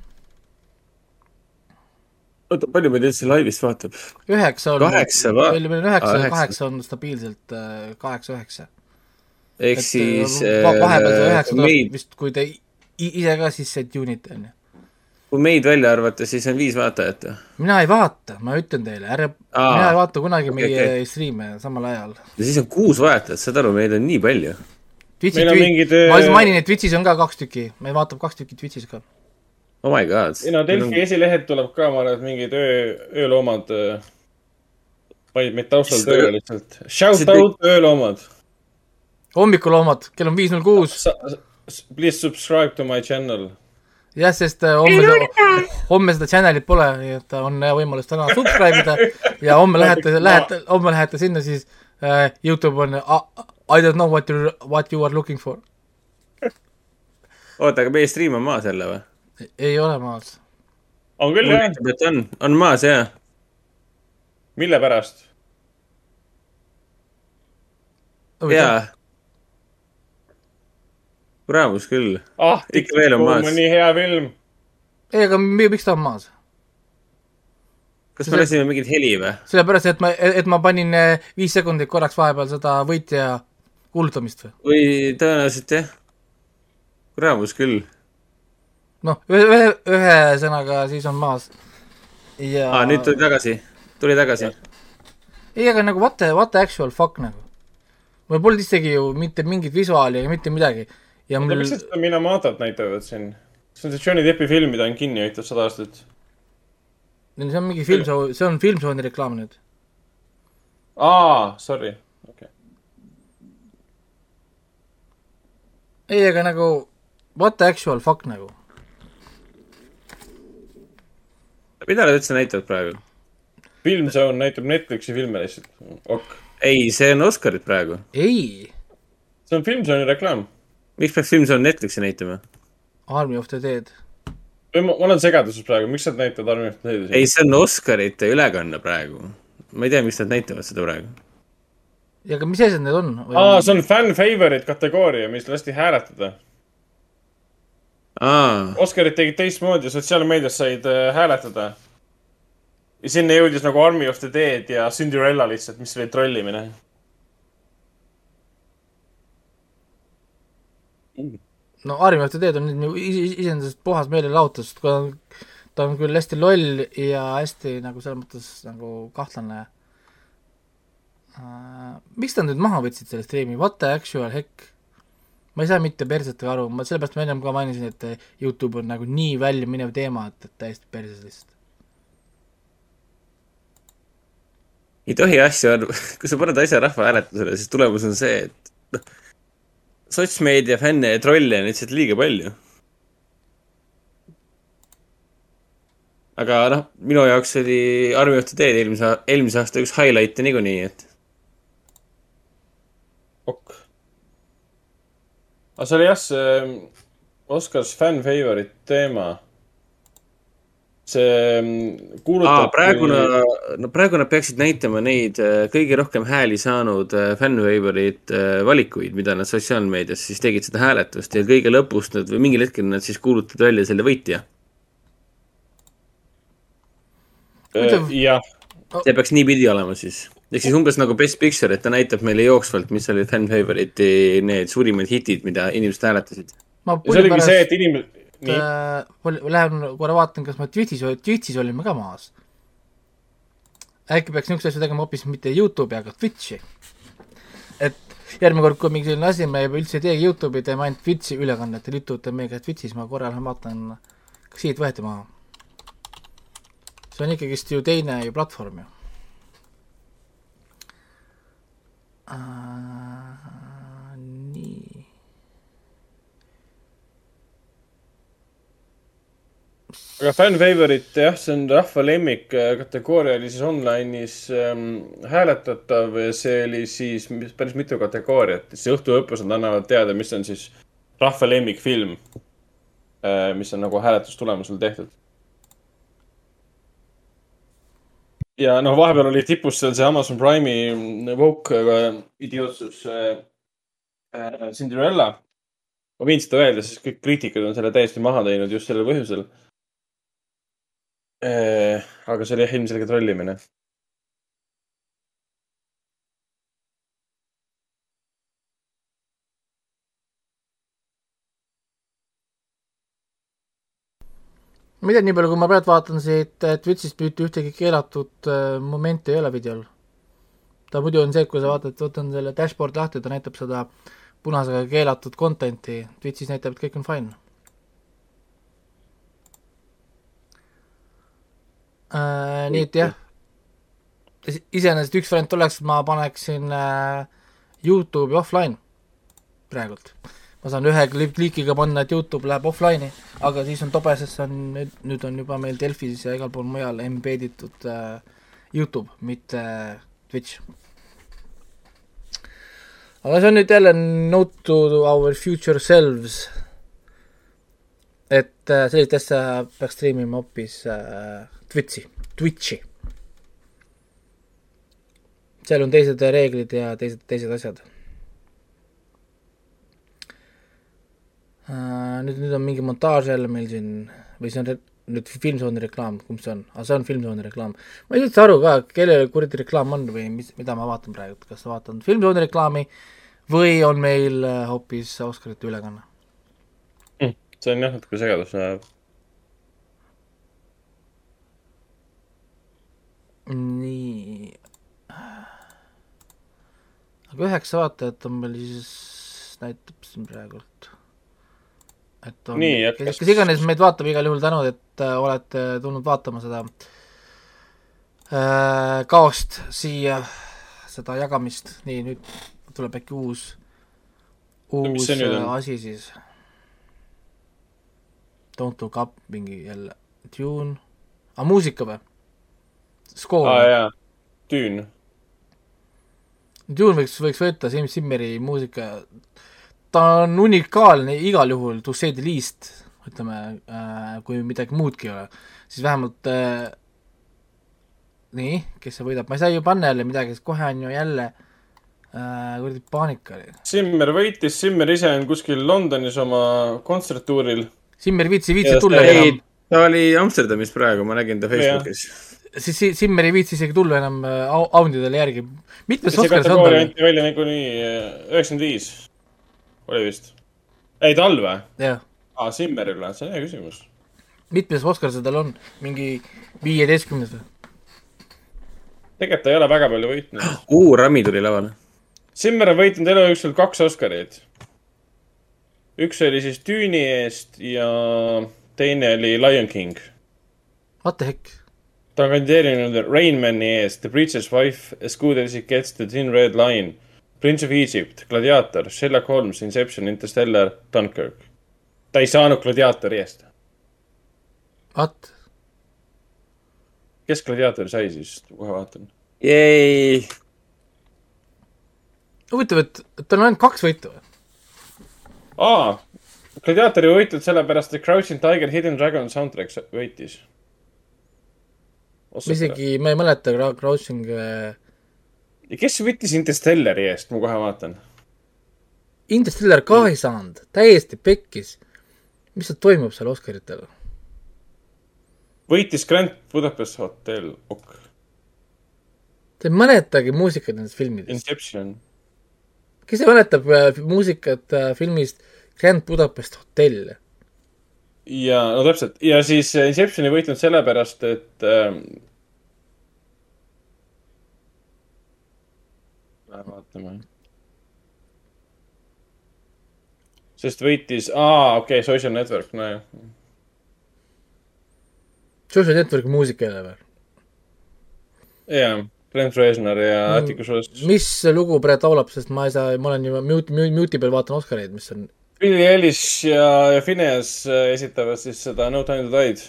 Speaker 3: oota, palju meid üldse laivis vaatab?
Speaker 2: üheksa on.
Speaker 3: kaheksa va-
Speaker 2: meil on üheksa ja
Speaker 3: üheksa.
Speaker 2: kaheksa on stabiilselt äh, kaheksa-üheksa.
Speaker 3: ehk siis
Speaker 2: va- vahepeal see
Speaker 3: äh,
Speaker 2: üheksa tuleb
Speaker 3: meid,
Speaker 2: vist, kui te ise ka sisse tune ite, on ju.
Speaker 3: Kui meid välja arvata, siis on viis vaatajat või?
Speaker 2: mina ei vaata, ma ütlen teile, ärge, mina ei vaata kunagi
Speaker 3: okei,
Speaker 2: meie
Speaker 3: okei.
Speaker 2: striime samal ajal.
Speaker 3: ja siis on kuus vaatajat, saad aru, meid on nii palju.
Speaker 2: Twitch'is
Speaker 7: Meil on
Speaker 2: Twi-
Speaker 7: mingid,
Speaker 2: ma
Speaker 7: äh,
Speaker 2: lihtsalt mainin, et Twitch'is on ka kaks tükki, meil vaatab kaks tükki Twitch'is ka.
Speaker 3: Oh my god.
Speaker 7: ei no Delfi esilehelt tuleb ka, ma arvan, et mingid öö, ööloomad panid meid taustal tööle lihtsalt. Shout
Speaker 3: Seda-
Speaker 7: out ööloomad.
Speaker 2: hommikuloomad, kell on viis null kuus.
Speaker 7: Please subscribe to my channel.
Speaker 2: jah, sest äh, homme seda, homme seda channel'it pole, nii et on hea võimalus täna subscribe ida ja homme lähete, lähete, homme lähete sinna, siis äh, Youtube on uh, I don't know what you, what you are looking for.
Speaker 3: oota, aga meie stream on maas jälle või?
Speaker 2: ei ole maas.
Speaker 7: on küll jah.
Speaker 3: et on, on maas jaa.
Speaker 7: mille pärast?
Speaker 3: jaa. Kuramus küll.
Speaker 7: ah,
Speaker 3: ikka veel on maas.
Speaker 7: nii hea film.
Speaker 2: ei, aga mi- miks ta on maas?
Speaker 3: kas me lasime mingit heli või?
Speaker 2: sellepärast, et ma, et ma panin äh, viis sekundit korraks vahepeal seda võitja kuulutamist või?
Speaker 3: või tõenäoliselt jah. kuramus küll.
Speaker 2: noh, ühe, ühe, ühesõnaga siis on maas. ja
Speaker 3: aa, nüüd tuli tagasi, tuli tagasi.
Speaker 2: ei, aga nagu what the, what the actual fuck nagu. mul polnud isegi ju mitte mingit visuaali ega mitte midagi. Ja mul
Speaker 7: miks, seda Minamatat näitavad siin? see on see Johnny Deppi film, mida on kinni hoitud sada aastat.
Speaker 2: see on mingi film, see on Filmzoni reklaam nüüd.
Speaker 7: aa, sorry.
Speaker 2: ei, aga nagu what the actual fuck nagu.
Speaker 3: mida nad üldse näitavad praegu?
Speaker 7: Filmzone näitab Netflixi filme lihtsalt. ok.
Speaker 3: ei, see on Oscarid praegu.
Speaker 2: ei.
Speaker 7: see on Filmzone'i reklaam.
Speaker 3: Miks peaks Filmzone Netflixi näitama?
Speaker 2: Army of the Dead.
Speaker 7: või ma, ma olen segaduses praegu, miks nad näitavad Army of the Dead'i?
Speaker 3: ei, see on Oscarite ülekanne praegu. ma ei tea, miks nad näitavad seda praegu.
Speaker 2: ja aga mis asjad need on?
Speaker 7: aa, see on fan favorite kategooria, mis lasti hääletada.
Speaker 3: aa,
Speaker 7: Oscarid tegid teistmoodi, sotsiaalmeedias said äh, hääletada. ja sinna jõudis nagu Army of the Dead ja Cinderella lihtsalt, mis oli trollimine.
Speaker 2: No the Dead on nagu ise- iseenesest puhas meelelahutus, ta on, küll hästi loll ja hästi nagu selles mõttes nagu kahtlane uh,. miks ta nüüd maha võtsid selle striimi, what the actual heck? ma ei saa mitte persetega aru, ma sellepärast ma ennem ka mainisin, et Youtube on nagu nii välja minev teema, et, et täiesti perses lihtsalt.
Speaker 3: ei tohi asju arv-, kui sa paned asja rahvahääletusele, siis tulemus on see, et noh, sotsmeedia fänne ja trolle on lihtsalt liiga palju. aga noh, minu jaoks oli the Dead eelmise, eelmise aasta üks highlight'e niikuinii, et
Speaker 7: ok. aga see oli jah, see Oscars fan favorite teema. See mm, kuulutati.
Speaker 3: Aa, praegu nad, no praegu nad peaksid näitama neid äh, kõige rohkem hääli saanud äh, fan favorite äh, valikuid, mida nad sotsiaalmeedias siis tegid seda hääletust ja kõige lõpus nad või mingil hetkel nad siis kuulutasid välja selle võitja.
Speaker 7: jah.
Speaker 3: see peaks niipidi olema siis. ehk siis umbes nagu Best Picture, et ta näitab meile jooksvalt, mis olid fan favorite'i need suurimad hitid, mida inimesed hääletasid.
Speaker 7: see oligi see, et inimesed, nii,
Speaker 2: äh, lähen korra vaatan, kas ma Twitch'is, Twitch'is olime ka maas. äkki peaks niisuguseid asju tegema hoopis mitte Youtube'i, aga Twitch'i. et järgmine kord, kui mingi selline asi, me juba üldse ei teegi Youtube'i, teeme ainult Twitch'i ülekannet ja lütute meiega Twitch'is, ma korra lähen vaatan, kas siit võeti maha. see on ikkagist ju teine ju platvorm ju uh,.
Speaker 7: Aga fan favorite jah, see on rahva lemmik äh, kategooria oli siis online'is ähm, hääletatav ja see oli siis päris mitu kategooriat. siis õhtu lõpus nad annavad teada, mis on siis rahva lemmikfilm äh,, mis on nagu hääletustulemusel tehtud. ja noh, vahepeal oli tipus seal see Amazon Prime'i Woke äh, idiootsus äh, äh, Cinderella. ma võin seda öelda, sest kõik kriitikud on selle täiesti maha teinud just sellel põhjusel. Aga see oli jah ilmselge trollimine.
Speaker 2: ma ei tea, nii palju, kui ma praegu vaatan siit äh, Twitch'ist mitte ühtegi keelatud äh, momenti ei ole videol. ta muidu on see, et kui sa vaatad, võtan selle dashboard lahti, ta näitab seda punasega keelatud content'i, Twitch'is näitab, et kõik on fine äh,. nii et jah, iseenesest üks variant oleks, ma paneksin äh, Youtube'i offline praegult. ma saan ühe klik- klikiga panna, et Youtube läheb offline'i, aga siis on tobe, sest see on nüüd, nüüd on juba meil Delfis ja igal pool mujal embed itud äh, Youtube, mitte äh, Twitch. aga see on nüüd jälle note to our future selves, et äh, sellist asja peaks striimima hoopis äh, Twitchi, Twitchi. seal on teised reeglid ja teised, teised asjad Uh, nüüd, nüüd on mingi montaaž jälle meil siin või see on nüüd Filmzooni reklaam, kumb see on? aa, see on Filmzooni reklaam. ma ei saa üldse aru ka, kellele kuradi reklaam on või mis, mida ma vaatan praegu, kas vaatan Filmzooni reklaami või on meil äh, hoopis Oscarite ülekanne?
Speaker 7: see on jah, natuke segadust
Speaker 2: nii. aga üheksa vaatajat on meil siis, näitab siin praegult. et on,
Speaker 7: Nii, et
Speaker 2: kes, kes iganes meid vaatab, igal juhul tänud, et äh, olete tulnud vaatama seda äh, kaost siia, seda jagamist, nii nüüd tuleb äkki uus,
Speaker 7: No
Speaker 2: uus
Speaker 7: nüüd
Speaker 2: äh, asi siis. Don't look up mingi jälle, tune, aa muusika või? Skoor
Speaker 7: aa jaa, Düün.
Speaker 2: Dune võiks, võiks võtta Sim Simmeri muusika, ta on unikaalne igal juhul, to say the least, ütleme äh,, kui midagi muudki ei ole, siis vähemalt äh, nii, kes see võidab, ma ei saa ju panna jälle midagi, sest kohe on ju jälle äh, kuradi paanika oli.
Speaker 7: Simmer võitis, Simmer ise on kuskil Londonis oma kontserttuuril.
Speaker 2: Simmer viitsi, viitsi tulla enam,,
Speaker 3: ta oli Amsterdamis praegu, ma nägin ta Facebookis.
Speaker 2: Siis si- Simmer ei viitsi isegi tulla enam äh, au- Aundidele järgi. mitmes
Speaker 7: see
Speaker 2: Oscar see on
Speaker 7: kategooria anti välja niikuinii üheksakümmend viis, oli vist. ei, tal või?
Speaker 2: jah,
Speaker 7: aa, Simmerile, see on hea küsimus.
Speaker 2: mitmes Oscar see tal on, mingi viieteistkümnes või?
Speaker 7: tegelikult ta ei ole väga palju võitnud.
Speaker 3: uu, Rami tuli lavale.
Speaker 7: Simmer on võitnud elu jooksul kaks Oscarit. üks oli siis Düüni eest ja teine oli Lion King.
Speaker 2: What the heck?
Speaker 7: Ta on kandideerinud Rainmani eest, The Preacher's Wife, As Good As It Gets, The Thin Red Line, Prince of Egypt, Gladiator, Sherlock Holmes, Inception, Interstellar, Dunkirk. ta ei saanud Gladiatori eest.
Speaker 2: What?
Speaker 7: kes Gladiatori sai siis, kohe vaatan.
Speaker 3: Jäi.
Speaker 2: huvitav, et tal on ainult kaks võitu või?
Speaker 7: aa, Gladiatori võitud sellepärast, et Crouching Tiger, Hidden Dragon soundtrack võitis.
Speaker 2: Ma isegi, ma ei mäleta Crouching äh,
Speaker 7: kes võttis Interstellari eest, ma kohe vaatan.
Speaker 2: Interstellar ka ei saanud, täiesti pekkis. mis seal toimub seal Oscaritel?
Speaker 7: võitis Grand Budapest Hotel, ok.
Speaker 2: Te ei mäletagi muusikat nendest filmidest.
Speaker 7: Inception.
Speaker 2: kes mäletab äh, muusikat äh, filmist Grand Budapest Hotel?
Speaker 7: ja no täpselt ja siis äh, Inception ei võitnud sellepärast, et ähm,. vaatame. sest võitis, aa, okei okay,, Social Network, nojah.
Speaker 2: Social Networki muusika jälle või?
Speaker 7: jaa, Brent Reznor ja
Speaker 2: Mm.
Speaker 7: Atticus Ross.
Speaker 2: mis lugu praegu laulab, sest ma ei saa, ma olen juba mute, mute, mute'i peal vaatan Oscareid, mis on
Speaker 7: Billie Eilish ja, ja Phineas äh, esitavad siis seda No Time to Die'd.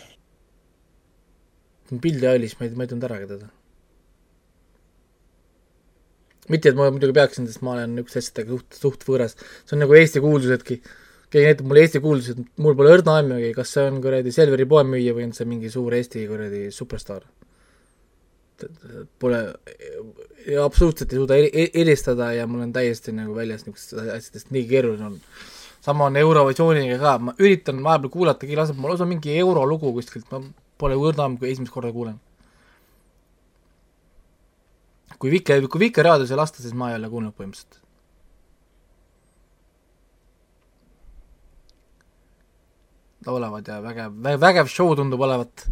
Speaker 2: Billie Eilish, ma ei, ma ei tundnud äragi teda. mitte, et ma muidugi peaksin, sest ma olen niisuguste asjadega suht, suht võõras. see on nagu Eesti kuulsusedki. keegi näitab mulle Eesti kuulsused, mul pole õrna aimugi, kas see on kuradi Selveri poemüüja või on see mingi suur Eesti kuradi superstaar. Pole, absoluutselt ei suuda eristada ja mul on täiesti nagu väljas niisugustest asjadest nii keeruline on. sama on Eurovisiooniga ka, ma üritan vahepeal kuulata, keegi laseb mulle, on mingi eurolugu kuskilt, ma pole õrna aimu, kui esimest korda kuulen. Kui Vike, kui Vikerraadios ei lasta, siis ma ei ole kuulnud põhimõtteliselt. laulavad ja vägev, vägev show tundub olevat,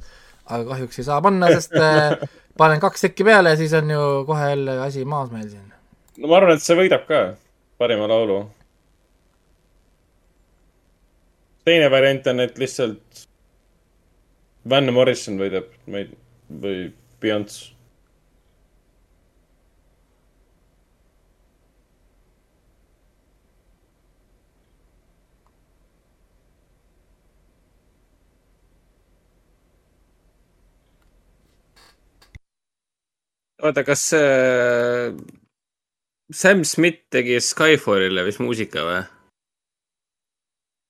Speaker 2: aga kahjuks ei saa panna, sest äh, panen kaks tekki peale ja siis on ju kohe jälle asi maas meil siin.
Speaker 7: no ma arvan, et see võidab ka parima laulu. teine variant on, et lihtsalt Van Morrison võidab, ma ei, või Beyonce.
Speaker 3: oota, kas äh, Sam Smith tegi Skyfallile vist muusika või?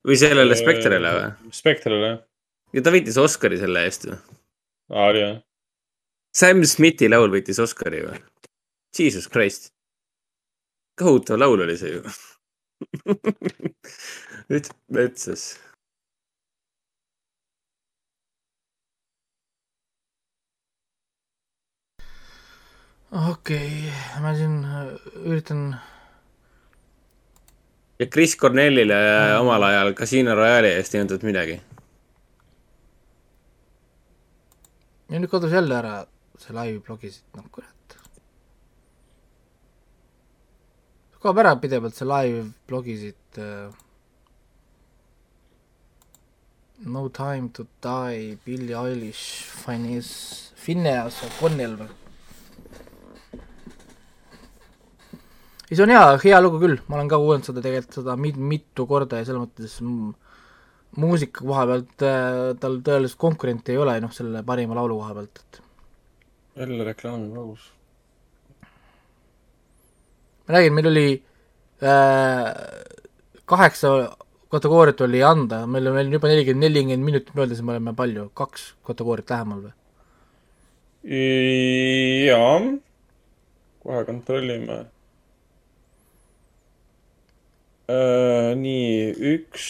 Speaker 3: või sellele Spectre'ile või?
Speaker 7: Spectre'ile, jah.
Speaker 3: ja ta võitis Oscari selle eest ju.
Speaker 7: aa, oli jah.
Speaker 3: Sam Smithi laul võitis Oscari või? Jesus Christ. kohutav laul oli see ju. nüüd metsas.
Speaker 2: Okei okay,, ma siin äh, üritan
Speaker 3: ja Chris Cornellile omal ajal Casino Royale'i eest ei antud midagi.
Speaker 2: ja nüüd kadus jälle ära see live blogi siit, noh kurat. kaob ära pidevalt see live blogi siit äh,. No time to die, Billie Eilish, Finesse, Phineas O'Connell või? ei, see on hea, hea lugu küll, ma olen ka kuulanud seda tegelikult seda mit-, mitu korda ja selles mõttes muusika koha pealt äh, tal tõeliselt konkurenti ei ole, noh, selle parima laulu koha pealt, et
Speaker 7: jälle reklaamipaus.
Speaker 2: ma räägin, meil oli äh, kaheksa kategooriat oli anda, meil on veel juba nelikümmend, nelikümmend minutit möödas ja me oleme palju, kaks kategooriat lähemal või?
Speaker 7: jaa, kohe kontrollime. nii, üks,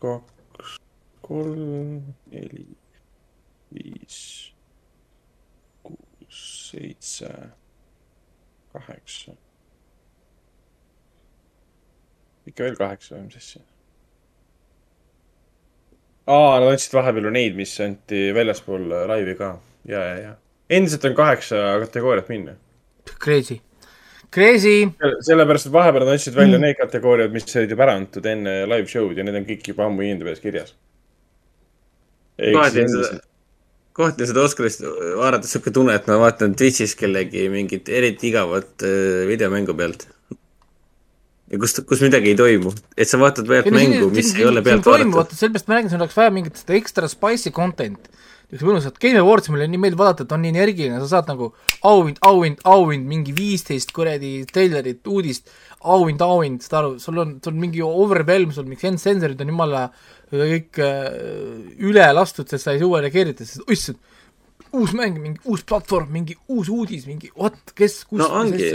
Speaker 7: kaks, kolm, neli, viis, kuus, seitse, kaheksa. ikka veel kaheksa mis asja? aa, nad andsid vahepeal ju neid, mis anti väljaspool laivi ka. ja, ja, ja. endiselt on kaheksa kategooriat minna.
Speaker 2: Crazy, crazy.
Speaker 7: sellepärast, et vahepeal nad andsid välja mm. need kategooriad, mis olid juba ära antud enne live show'd ja need on kõik juba ammu IMDB-s kirjas.
Speaker 3: kohati on seda, kohati on seda Oscarist vaadates siuke tunne, et ma vaatan Twitch'is kellegi mingit eriti igavat äh, videomängu pealt. Ja kus, kus midagi ei toimu, et sa vaatad pealt mängu, mis ei ole pealt
Speaker 2: vaata sellepärast ma räägin, sul oleks vaja mingit seda extra spicy content. niisugust mõnusat Game Awards mulle nii meeldib vaadata, et on nii energiline, sa saad nagu auhind, auhind, auhind, mingi viisteist kuradi treilerit, uudist, auhind, auhind, saad aru, sul on, sul on mingi overwhelm, sul mingi sensorid on jumala kõik äh, üle lastud, sest sa ei suuda reageerida, sest issand, uus mäng, mingi uus platvorm, mingi uus uudis, mingi what, kes, kus
Speaker 3: no ongi.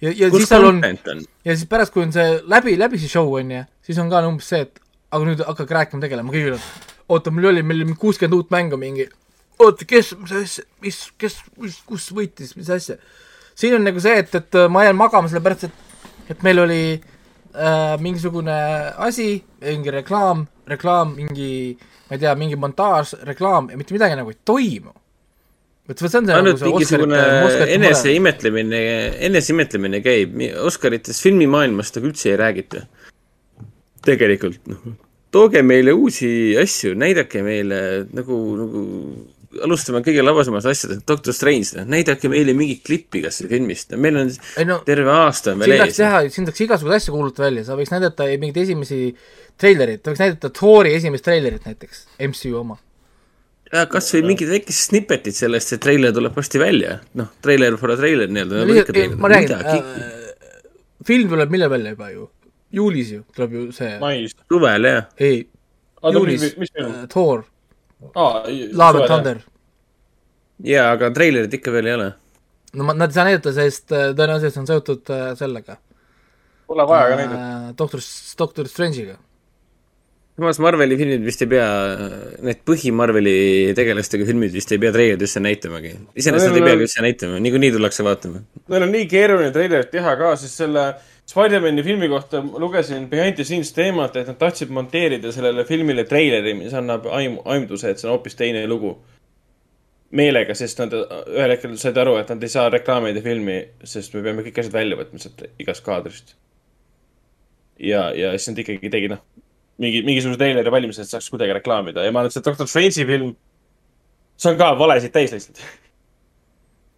Speaker 2: ja, ja
Speaker 3: kus
Speaker 2: siis seal on ja siis pärast, kui on see läbi, läbi see show on ju, siis on ka umbes see, et aga nüüd hakake rääkima, tegelema, kõigil on oota, mul oli, meil oli kuuskümmend uut mängu mingi, oota, kes, mis asja, mis, kes, mis, kus võitis, mis asja. siin on nagu see, et, et ma jään magama, sellepärast et, et meil oli äh, mingisugune asi, mingi reklaam, reklaam, mingi, ma ei tea, mingi montaaž, reklaam ja mitte midagi nagu ei toimu. Vot see on see
Speaker 3: ainult
Speaker 2: see
Speaker 3: mingisugune
Speaker 2: Oscarite mure.
Speaker 3: eneseimetlemine, eneseimetlemine käib, Oscarites filmimaailmast nagu üldse ei räägita. tegelikult, noh, tooge meile uusi asju, näidake meile nagu, nagu alustame kõige labasemast asjadest, Doctor Strange, noh, näidake meile mingit klippi kas või filmist, meil on
Speaker 2: Ei no,
Speaker 3: terve aasta on veel ees.
Speaker 2: teha, siin tahaks igasuguseid asju kuulutada välja, sa võiks näidata mingeid esimesi treilereid, ta võiks näidata Thori esimest treilerit näiteks, MCU oma.
Speaker 3: Ja kas või mingid väikesed snippetid sellest, see treiler tuleb varsti välja, noh, treiler for a treiler nii-öelda.
Speaker 2: ma räägin äh,, film tuleb millal välja juba ju? juulis ju tuleb ju see.
Speaker 3: suvel jah.
Speaker 2: ei, juulis äh, Thor,
Speaker 7: aa,
Speaker 2: Love and Thunder.
Speaker 3: jaa, aga treilerit ikka veel ei ole.
Speaker 2: no ma, nad ei saa näidata, sest äh, tõenäoliselt see on seotud äh, sellega.
Speaker 7: Pole vaja ka näidata.
Speaker 2: doktor, doktor Strange'iga.
Speaker 3: Samas Marveli filmid vist ei pea, need põhi-Marveli tegelastega filmid vist ei pea treilerit üldse näitamagi. iseenesest
Speaker 7: No,
Speaker 3: nad ei peagi üldse näitama, niikuinii tullakse vaatama.
Speaker 7: Neil on nii keeruline treilerit teha ka, sest selle, Spider-man'i filmi kohta lugesin behind the scenes teemat, et nad tahtsid monteerida sellele filmile treileri, mis annab aimu, aimduse, et see on hoopis teine lugu. meelega, sest nad ühel hetkel said aru, et nad ei saa reklaamida filmi, sest me peame kõik asjad välja võtma sealt igast kaadrist. ja, ja siis nad ikkagi tegid, noh, mingi, mingisuguse treileri valmis, et saaks kuidagi reklaamida ja ma arvan, et see Doctor Strange'i film, see on ka valesid täis lihtsalt.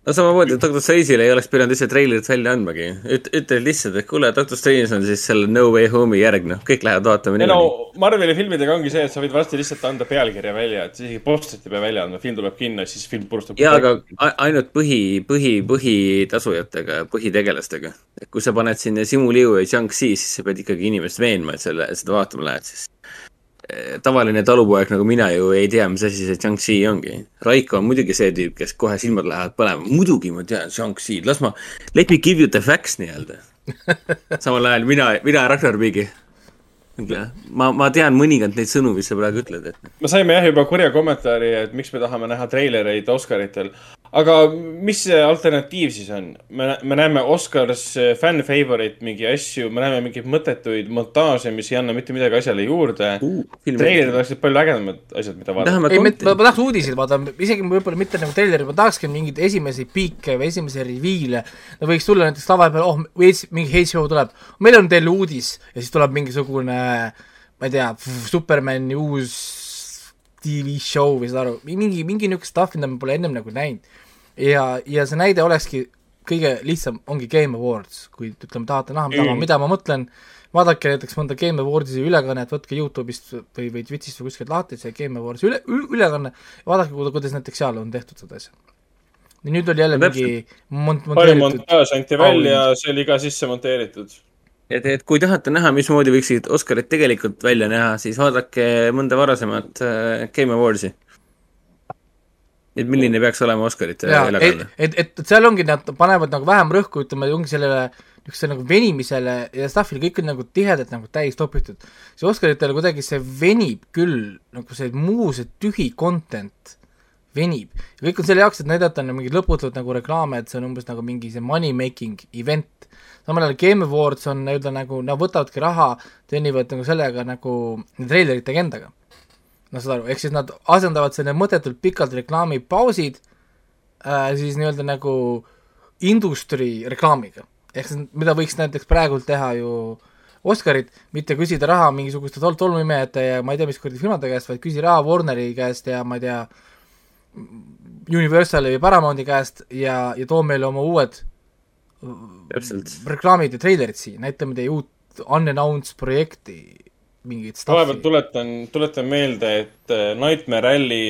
Speaker 3: no samamoodi, et Doctor Strange'ile ei oleks pidanud lihtsalt treilerit välja andmagi. üt-, ütled lihtsalt, et kuule, Doctor Strange on siis selle No Way Home'i järg, noh, kõik lähevad vaatama
Speaker 7: ei no. Marveli filmidega ongi see, et sa võid varsti lihtsalt anda pealkirja välja, et isegi postrit ei pea välja andma, film tuleb kinno, siis film purustab.
Speaker 3: jaa, aga ainult põhi, põhi, põhitasujatega, põhitegelastega. et kui sa paned sinna Simu Liu ja Jiangxi, siis sa pead ikkagi inimest veenma, et selle, seda vaatama lähed, siis tavaline talupoeg nagu mina ju ei tea, mis asi see Jiangxi ongi. Raiko on muidugi see tüüp, kes kohe silmad lähevad põlema, muidugi ma tean Jiangxi, las ma, let me give you the facts nii-öelda. samal ajal mina, mina Ragnar Pigi. ma, ma tean mõningad neid sõnu, mis sa praegu ütled, et
Speaker 7: me saime jah juba kurja kommentaari, et miks me tahame näha treilereid Oscaritel. aga mis see alternatiiv siis on? me, me näeme Oscars fan favorite mingi asju, me näeme mingeid mõttetuid montaaže, mis ei anna mitte midagi asjale juurde uh,. treilerid oleksid palju ägedamad asjad, mida vaadata.
Speaker 2: ei, ma, ma tahaks uudiseid vaadata, isegi võib-olla mitte nagu treilerit, ma tahakski mingeid esimesi piike või esimesi reviile. no võiks tulla näiteks tava peal, oh, mingi HBO tuleb, meil on teile uudis ja siis tuleb mingisugune, ma ei tea, Supermani uus tv show või saad aru, mingi, mingi niisugune stuff, mida me pole ennem nagu näinud. ja, ja see näide olekski kõige lihtsam, ongi Game Awards, kui ütleme, tahate näha, mida ma,
Speaker 7: Mm.
Speaker 2: mida ma mõtlen, vaadake näiteks mõnda Game Awardsi ülekannet, võtke Youtube'ist või, või Twitch'ist või kuskilt lahti see Game Awards üle, ülekanne, vaadake, kuidas näiteks seal on tehtud seda asja. ja nüüd oli jälle
Speaker 7: No
Speaker 2: mingi mont-, monteeritud
Speaker 7: montaaž anti välja, see oli ka sisse monteeritud.
Speaker 3: et, et kui tahate näha, mismoodi võiksid Oscarid tegelikult välja näha, siis vaadake mõnda varasemat äh, Game Awardsi. et milline peaks olema Oscarite
Speaker 2: jaa, et et, et, seal ongi, nad panevad nagu vähem rõhku, ütleme, ongi sellele niisugusele nagu venimisele ja stuff'ile kõik on nagu tihedalt nagu täis topitud. see Oscaritele kuidagi see venib küll, nagu see muu, see tühi content venib. ja kõik on selle jaoks, et näidata no mingit lõputut nagu reklaame, et see on umbes nagu mingi see money making event. Samal ajal Game Awards on nii-öelda nagu, nad võtavadki raha, teenivad nagu sellega nagu treileritega endaga no saad aru, ehk siis nad asendavad selle mõttetult pikalt reklaamipausid äh, siis nii-öelda nagu industry reklaamiga. ehk siis mida võiks näiteks praegult teha ju Oscarid, mitte küsida raha mingisuguste tol-, tolmuimejate ja ma ei tea, mis kuradi firmade käest, vaid küsi raha Warneri käest ja ma ei tea, Universali või Paramounti käest ja, ja too meile oma uued. Reklaamid ja treilerid siia, näitame teie uut unannounced projekti, mingit
Speaker 7: vahepeal
Speaker 2: stuff'i.
Speaker 7: tuletan, tuletan meelde, et äh, Nightmare Rally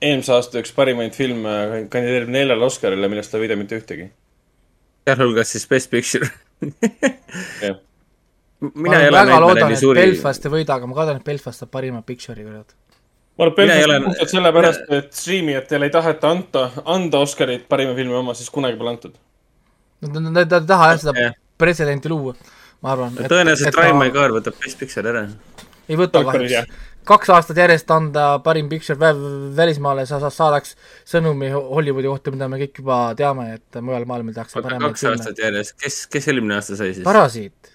Speaker 7: eelmise aasta üks parimaid filme kandideerib neljale Oscarile, millest ta ei võida mitte ühtegi.
Speaker 3: sealhulgas siis Best Picture.
Speaker 7: jah,
Speaker 3: mina ei ole
Speaker 2: väga loodan,
Speaker 3: Nightmare'i
Speaker 2: et
Speaker 3: suuri,
Speaker 2: Belfast ei võida, aga ma kardan, et Belfast saab parima picture'i kurat.
Speaker 7: ma arvan, et Belfast on puhtalt sellepärast, et striimijatele ei taheta anda, anda Oscarit parima filmi oma, sest kunagi pole antud.
Speaker 2: Nad, nad, nad ei taha jah seda pretsedenti luua, ma arvan.
Speaker 3: tõenäoliselt Drive My Car võtab Best Picture ära.
Speaker 2: ei võta kahjuks kaks aastat järjest anda parim picture vä- välismaale, sa, sa saadaks sõnumi Ho- Hollywoodi kohta, mida me kõik juba teame, et mujal maailmal tehakse paremaid
Speaker 3: kaks
Speaker 2: filme.
Speaker 3: aastat järjest, kes, kes eelmine aasta sai siis?
Speaker 2: parasiit,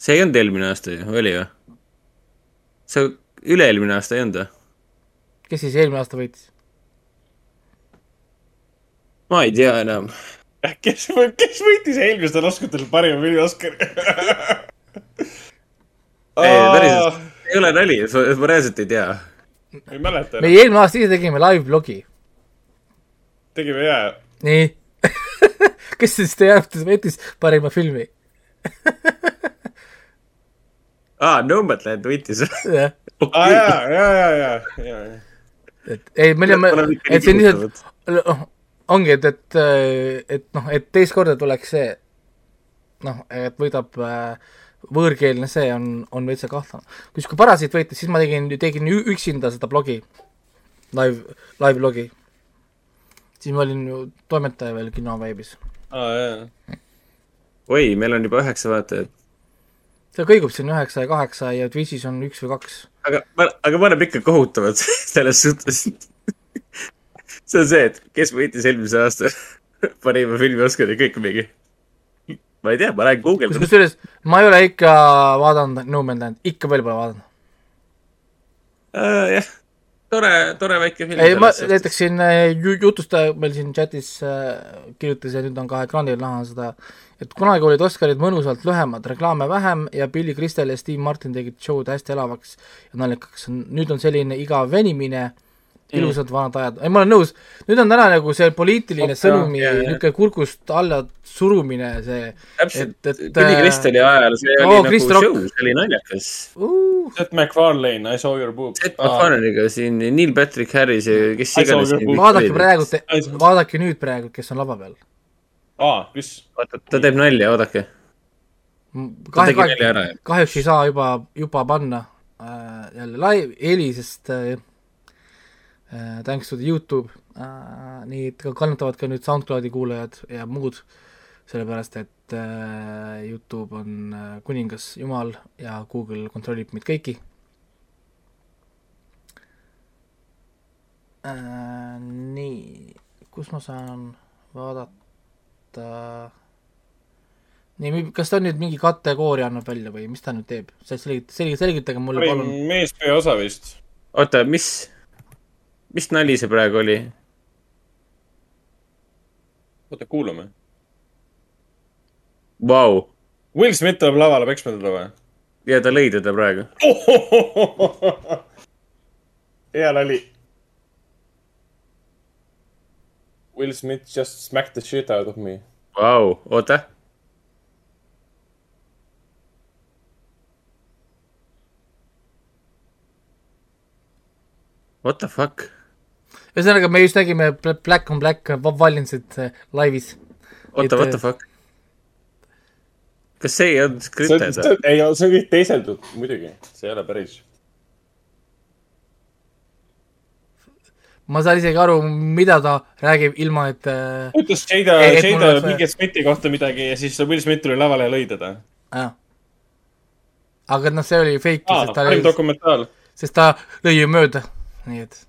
Speaker 3: see ei olnud eelmine aasta ju, oli või? see üle-eelmine aasta ei olnud või?
Speaker 2: kes siis eelmine aasta võitis?
Speaker 3: ma ei tea enam.
Speaker 7: kes, kes võitis eelmistel Oscaritel parima filmi Oscari?
Speaker 3: ei, päriselt, ei ole nali, ma reaalselt ei tea.
Speaker 7: ei mäleta
Speaker 2: me. eelmine aasta ise tegime live-blogi,
Speaker 7: tegime jää.
Speaker 2: nii. kes siis teie arvates võitis parima filmi?
Speaker 3: aa, Nomadland võitis.
Speaker 2: jah,
Speaker 7: aa jaa, jaa, jaa, jaa, jaa.
Speaker 2: et ei,
Speaker 3: Pole ikka
Speaker 2: et see on lihtsalt, noh, ongi, et, et, et noh, et teist korda tuleks see, noh, et võidab äh, võõrkeelne see on, on veitsa kahtlane. kui Parasiit võitis, siis ma tegin, tegin üksinda seda blogi, live, live-blogi. siis ma olin ju toimetaja veel kinoveebis.
Speaker 7: aa jaa.
Speaker 3: oi, meil on juba üheksa vaatajat.
Speaker 2: see kõigub siin üheksa ja kaheksa ja Twitch'is on üks või kaks.
Speaker 3: aga, aga oleme ikka kohutavad selles suhtes. See on see, et kes võitis eelmise aasta parima filmi Oscari, kõik mingi. ma ei tea, ma lähen
Speaker 2: kus,
Speaker 3: guugeldama.
Speaker 2: kusjuures ma ei ole ikka vaadanud No Man's Land, ikka veel pole vaadanud.
Speaker 3: jah, tore, tore väike film.
Speaker 2: ei, ma näiteks siin äh, ju- jutustaja meil siin chatis äh, kirjutas ja nüüd on ka ekraanil näha seda, et kunagi olid Oscarid mõnusalt lühemad, reklaame vähem ja Billy Crystal ja Steve Martin tegid show'd hästi elavaks ja naljakaks. nüüd on selline igav venimine, ilusad vanad ajad, ei ma olen nõus, nüüd on täna nagu see poliitiline
Speaker 3: Opa,
Speaker 2: sõnumi niisugune kurgust alla surumine, see
Speaker 3: täpselt, Billy Crystali ajal see oli
Speaker 2: oo,
Speaker 3: nagu
Speaker 2: Chris Rock.
Speaker 3: show, see oli naljakas.
Speaker 7: Seth MacFarlane, I saw your boob.
Speaker 3: Seth MacFarlane'iga siin Neil Patrick Harris ja kes iganes
Speaker 2: vaadake praegu, vaadake nüüd praegu, kes on lava peal.
Speaker 7: aa,
Speaker 3: oota, ta teeb nalja, oodake. ära.
Speaker 2: kahjuks ei saa juba, juba panna äh, jälle live heli, sest äh, äh, thanks to the Youtube äh,, nii et ka kannatavad ka nüüd SoundCloudi kuulajad ja muud, sellepärast et äh, Youtube on äh, kuningas jumal ja Google kontrollib meid kõiki äh,. nii, kus ma saan vaadata nii, kas ta nüüd mingi kategooria annab välja või mis ta nüüd teeb? selgitage, selgitage, mulle palun.
Speaker 7: meespea osa vist.
Speaker 3: oota, mis, mis nali see praegu oli?
Speaker 7: oota, kuulame.
Speaker 3: Vau.
Speaker 7: Will Smith tuleb lavale peksma teda või?
Speaker 3: ja ta lõi teda praegu.
Speaker 7: hea nali. Will Smith just smacked the shit out of me.
Speaker 3: Vau, oota. What the fuck?
Speaker 2: ühesõnaga, me just nägime Bla- Black on Black Valensit äh, laivis.
Speaker 3: oota, what the fuck? kas see ei olnud
Speaker 7: on, ei, see on kõik teiseldud, muidugi, see ei ole päris.
Speaker 2: ma saan isegi aru, mida ta räägib, ilma et äh,
Speaker 7: ütles Jada, Jada mingi Smithi kohta midagi ja siis Will Smith tuli lavale ja lõi teda.
Speaker 2: aga noh, see oli fake,
Speaker 7: aa,
Speaker 2: sest ta
Speaker 7: parim dokumentaal.
Speaker 2: sest ta lõi ju mööda, nii et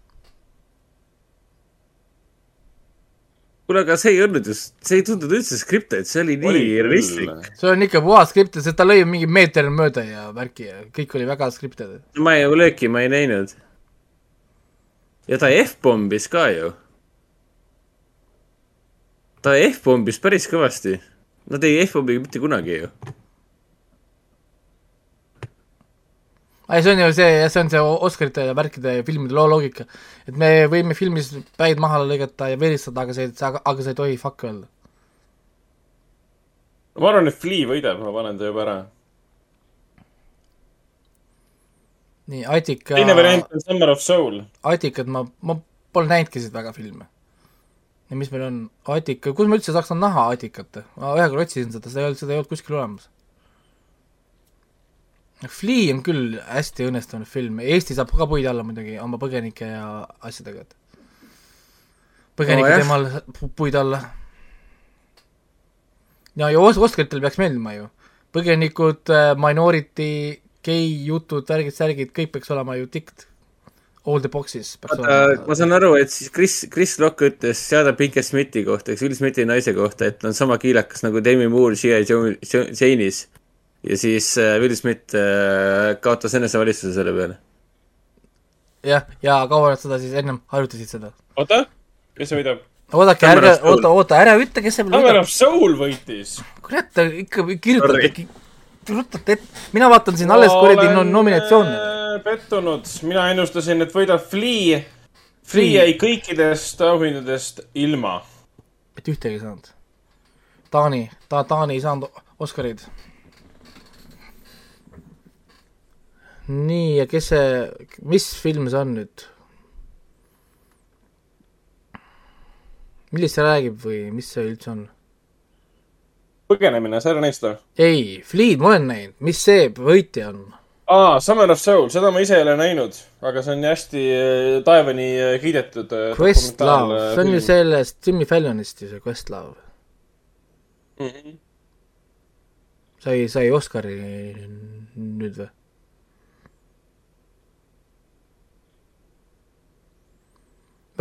Speaker 3: kuule, aga see ei olnud ju, see ei tundunud üldse scripted, see oli nii realistlik.
Speaker 2: see on ikka puhas skript, sest ta lõi ju mingi meeter mööda ja värki ja kõik oli väga skripted.
Speaker 3: ma ei, lööki ma ei näinud. ja ta F-pombis ka ju. ta F-pombis päris kõvasti. Nad ei F-pombi mitte kunagi ju.
Speaker 2: ei, see on ju see, see on see Oscarite ja värkide ja filmide loo loogika. et me võime filmis päid maha lõigata ja veristada, aga see, aga sa ei tohi fuck öelda.
Speaker 7: ma arvan, et Flea võidab, ma panen ta juba ära.
Speaker 2: nii, Atika.
Speaker 7: teine variant on Summer of Soul.
Speaker 2: Atikat ma, ma pole näinudki seda väga filme. ja mis meil on, Atika, kus ma üldse saaks näha Atikat? ma ühe korra otsisin seda, seda ei olnud, seda ei olnud kuskil olemas. Flea on küll hästi õnnestunud film, Eesti saab ka puid alla muidugi oma põgenike ja asjadega, et põgenike
Speaker 3: Oo, jah.
Speaker 2: teemal pu- puid alla. ja, ja Os- Oscaritel peaks meeldima ju, põgenikud, minority, gei jutud, värgid, särgid, kõik peaks olema ju tikt. All the boxes
Speaker 3: ma saan aru, et siis Chris, Chris Rock ütles Seada Pinkett Smithi kohta, eks Will Smithi naise kohta, et ta on sama kiilakas nagu Demi Moore G.I. Jane'is. Ja siis äh, Will Smith äh, kaotas enesevalitsuse selle peale.
Speaker 2: jah, ja kaua nad seda siis ennem harjutasid seda?
Speaker 7: oota, kes see võidab?
Speaker 2: oodake, ärge oota, oota, ära ütle, kes see veel
Speaker 7: Summer
Speaker 2: võidab
Speaker 7: of. Soul võitis.
Speaker 2: kurat, te ikka kirjutate, kirjutate ette, mina vaatan siin alles kuradi no, nominatsioone.
Speaker 7: olen pettunud, mina ennustasin, et võidab Flea. Flea jäi kõikidest auhindadest ilma.
Speaker 2: mitte ühtegi ei saanud. Taani, ta, Taani ei saanud Oscarid. nii, ja kes see, mis film see on nüüd? millest see räägib või mis see üldse on?
Speaker 7: põgenemine, sa ei ole näinud seda?
Speaker 2: ei, Fleed ma olen näinud, mis see võitja on?
Speaker 7: aa, Summer of Soul, seda ma ise ei ole näinud, aga see on hästi äh, taevani äh, kiidetud.
Speaker 2: Questlove, see on ju sellest Jimmy Fallonist ju see Questlove.
Speaker 7: Mhm.
Speaker 2: sai, sai Oscari nüüd või?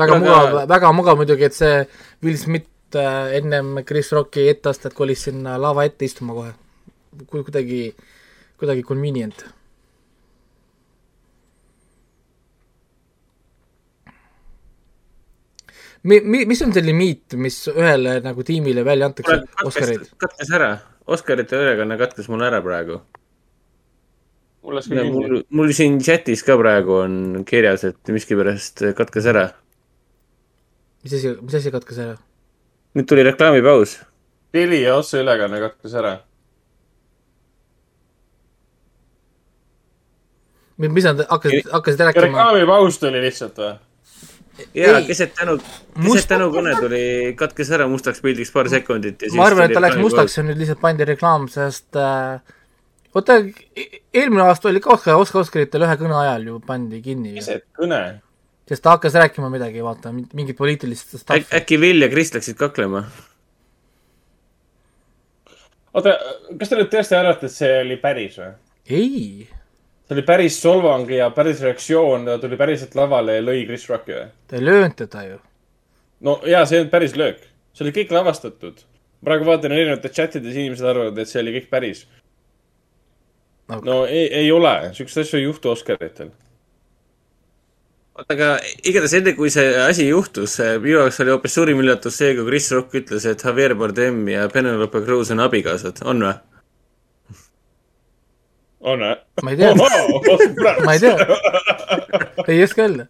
Speaker 2: Väga
Speaker 7: Aga-
Speaker 2: mugav, väga mugav muidugi, et see Will Smith äh, ennem Chris Rocki etteastet kolis sinna lava ette istuma kohe. kuidagi, kuidagi convenient mi-, mi-, mis on see limiit, mis ühele nagu tiimile välja antakse, Oscareid?
Speaker 3: katkes ära, Oscarite ülekanne katkes mul ära praegu.
Speaker 7: mul
Speaker 3: mul siin chatis ka praegu on kirjas, et miskipärast katkes ära.
Speaker 2: Mis asi, mis asi katkes ära?
Speaker 3: nüüd tuli reklaamipaus.
Speaker 7: Telia otseülekanne katkes ära.
Speaker 2: mis nad hakkasid, hakkasid rääkima?
Speaker 7: reklaamipaus tuli lihtsalt või?
Speaker 3: jaa, keset tänu, keset tänukõne tuli, katkes ära mustaks pildiks paar sekundit ja siis
Speaker 2: ma arvan, et ta läks mustaks ja nüüd lihtsalt pandi reklaam, sest äh, oota, eelmine aasta oli ka Oscar, Oscar, Oscaritel ühe kõne ajal ju pandi kinni.
Speaker 7: keset kõne.
Speaker 2: Sest ta hakkas rääkima midagi, vaata, mingit poliitilist
Speaker 3: Äk,
Speaker 2: stuff'i.
Speaker 3: äkki Will ja Kris läksid kaklema?
Speaker 7: oota, kas te nüüd tõesti arvate, et see oli päris või?
Speaker 2: ei.
Speaker 7: see oli päris solvang ja päris reaktsioon, ta tuli päriselt lavale ja lõi Chris Rocki või?
Speaker 2: ta ei löönud teda ju.
Speaker 7: no jaa, see ei olnud päris löök. see oli kõik lavastatud. praegu vaatan erinevates chatides inimesed arvavad, et see oli kõik päris
Speaker 2: okay..
Speaker 7: no ei, ei ole, siukseid asju ei juhtu Oscaritel.
Speaker 3: Aga igatahes enne, kui see asi juhtus, minu jaoks oli hoopis suurim üllatus see, kui Chris Rock ütles, et Javier Bardem ja Penelope Cruz on abikaasad, on või?
Speaker 7: on või?
Speaker 2: ma ei tea ma ei tea. ei oska öelda.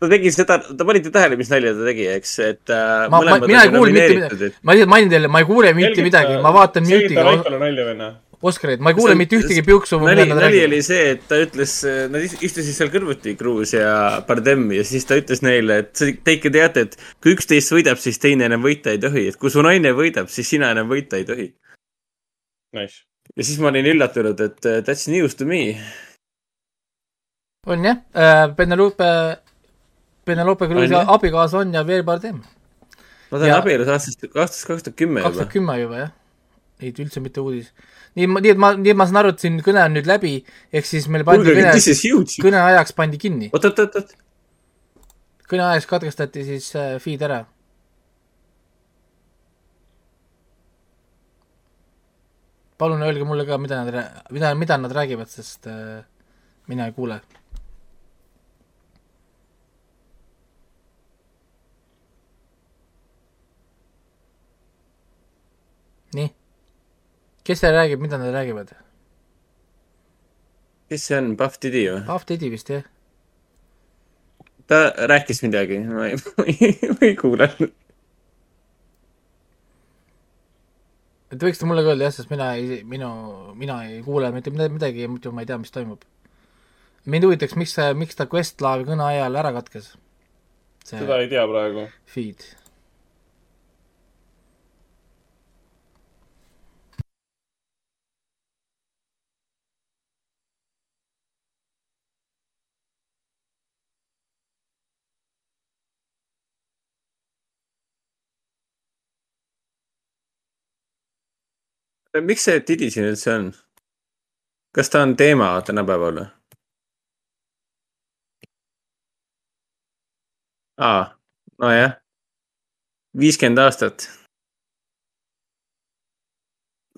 Speaker 3: ta tegi seda, ta panite tähele, mis nalja ta tegi, eks, et äh,
Speaker 2: ma, ma, mina ei kuule mitte midagi, ma lihtsalt mainin teile, ma ei kuule mitte midagi, ma vaatan mute'iga
Speaker 7: Raikole nalja venna.
Speaker 2: Oscareid, ma ei kuule mitte ühtegi piuksu,
Speaker 3: nali,
Speaker 2: nad
Speaker 3: nali oli see, et ta ütles, nad is- istusid seal kõrvuti, Cruz ja Bardem ja siis ta ütles neile, et see- te ikka teate, et kui üks teist võidab, siis teine enam võita ei tohi, et kui su naine võidab, siis sina enam võita ei tohi.
Speaker 7: Nice.
Speaker 3: ja siis ma olin üllatunud, et uh, that's news to me.
Speaker 2: on jah, Penelope, Penelope
Speaker 3: On jah?
Speaker 2: abikaasa on Javier Bardem.
Speaker 3: ma olen
Speaker 2: Ja-
Speaker 3: abielus aastast, aastast kaks tuhat kümme
Speaker 2: kaks
Speaker 3: juba
Speaker 2: tuhat. kümme juba jah, ei üldse mitte uudis. nii, nii et ma, nii et ma saan aru, et siin kõne on nüüd läbi, ehk siis meil pandi
Speaker 3: Kuulge,
Speaker 2: kõne
Speaker 3: this is huge.,
Speaker 2: kõne ajaks pandi kinni.
Speaker 3: oot, oot, oot, oot.
Speaker 2: kõne ajaks katkestati siis äh, feed ära. palun öelge mulle ka, mida nad, mida, mida nad räägivad, sest äh, mina ei kuule. nii, kes seal räägib, mida nad räägivad?
Speaker 3: kes see on, Puff Diddy või?
Speaker 2: Puff Daddy vist jah.
Speaker 3: ta rääkis midagi, ma ei, ma ei, kuulanud.
Speaker 2: et võiksite mulle ka öelda jah, sest mina ei, minu, mina ei kuule mitte midagi, midagi ja muidu ma ei tea, mis toimub. mind huvitaks, miks, miks ta Questlaavi kõne ajal ära katkes?
Speaker 7: seda ei tea praegu.
Speaker 2: feed.
Speaker 3: Miks see Diddy siin üldse on? kas ta on teema tänapäeval või? aa, nojah. viiskümmend aastat.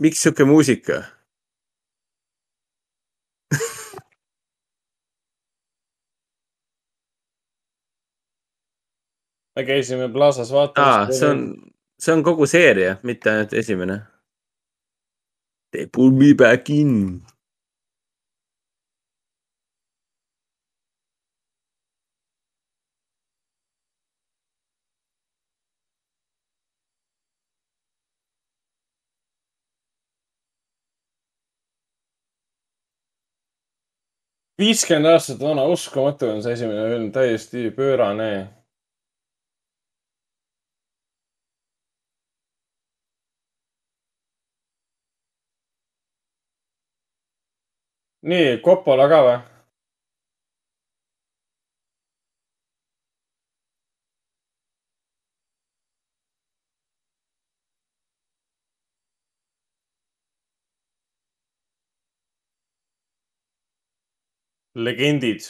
Speaker 3: miks sihuke muusika?
Speaker 7: me käisime Plaza's
Speaker 3: aa,
Speaker 7: vaatamas.
Speaker 3: see on, see on kogu seeria, mitte ainult esimene. They pull me back in.
Speaker 7: viiskümmend aastat vana, uskumatu on see esimene film, täiesti pöörane. nii, Coppola ka või? legendid.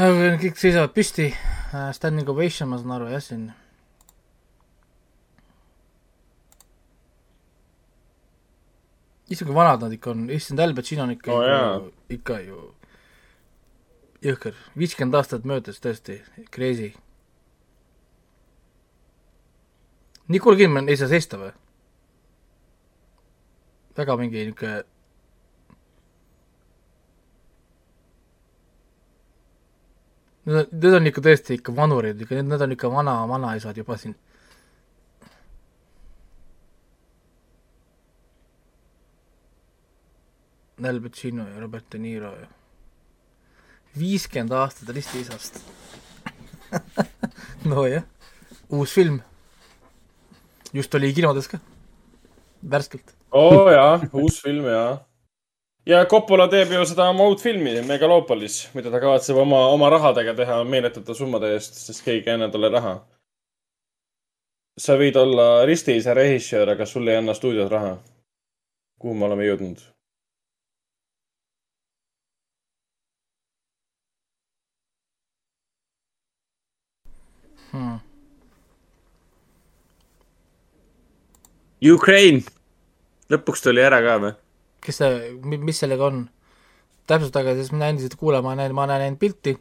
Speaker 2: Kõik seisavad püsti, standing ovation, ma saan aru jah, siin. Issand, kui vanad nad ikka on, issand, Al Pacino on ikka ju, ikka ju jõhker, viiskümmend aastat möödas, tõesti, crazy. Nicole Kidman ei saa seista või? väga mingi niisugune Need on, ikka tõesti ikka vanurid, ikka need, on ikka vana, vanaisad juba siin. Al Pacino ja Robert De Niro ja viiskümmend aastat ristiisast nojah, uus film. just oli kinodes ka, värskelt.
Speaker 7: oo oh, jaa, uus film jaa. Ja Coppola teeb ju seda oma uut filmi, Megalopolis, mida ta kavatseb oma, oma rahadega teha meeletute summade eest, sest keegi ei anna talle raha. sa võid olla ristiisa režissöör, aga sul ei anna stuudiod raha. kuhu me oleme jõudnud?
Speaker 2: Hmm.
Speaker 3: Ukraine, lõpuks tuli ära ka või?
Speaker 2: Kes see, mis sellega on? täpsustage, sest mina endiselt kuulan, ma näen, ma näen ainult pilti.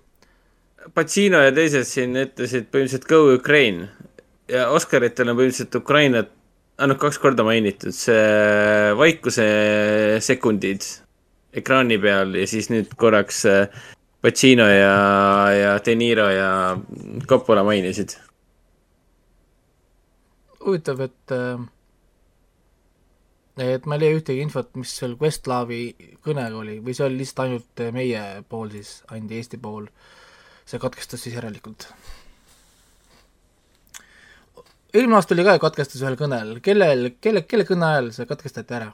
Speaker 3: Pacino ja teised siin ütlesid põhimõtteliselt Go Ukraine ja Oscaritel on põhimõtteliselt Ukrainat ainult kaks korda mainitud, see vaikuse sekundid ekraani peal ja siis nüüd korraks äh, Pacino ja, ja De Niro ja Coppola mainisid.
Speaker 2: huvitav, et äh, et ma ei leia ühtegi infot, mis seal Questlaavi kõnega oli või see oli lihtsalt ainult meie pool siis, ainult Eesti pool, see katkestas siis järelikult. eelmine aasta oli ka katkestus ühel kõnel, kellel, kelle, kelle kõne ajal see katkestati ära?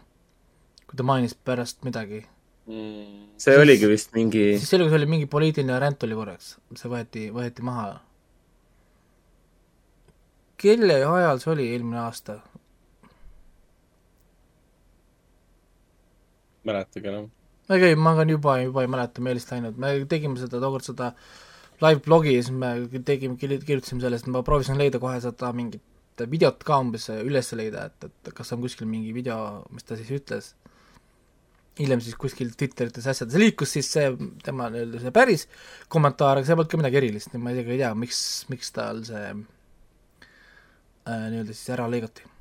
Speaker 2: kui ta mainis pärast midagi
Speaker 3: mm,. see siis, oligi vist mingi
Speaker 2: siis selgus, oli mingi poliitiline ränn oli korraks, see võeti, võeti maha. kelle ajal see oli eelmine aasta?
Speaker 7: Mäletagi enam.
Speaker 2: okei okay,, ma ka juba, juba ei mäleta meelest läinud, me tegime seda tookord seda live blogi ja siis me tegime, kirjutasime sellest, ma proovisin leida kohe seda mingit videot ka umbes üles leida, et, et kas on kuskil mingi video, mis ta siis ütles. hiljem siis kuskil Twitterites asjades liikus siis see tema nii-öelda see päris kommentaar, aga seal polnud ka midagi erilist, nii ma isegi ei tea, miks, miks tal see äh, nii-öelda siis ära lõigati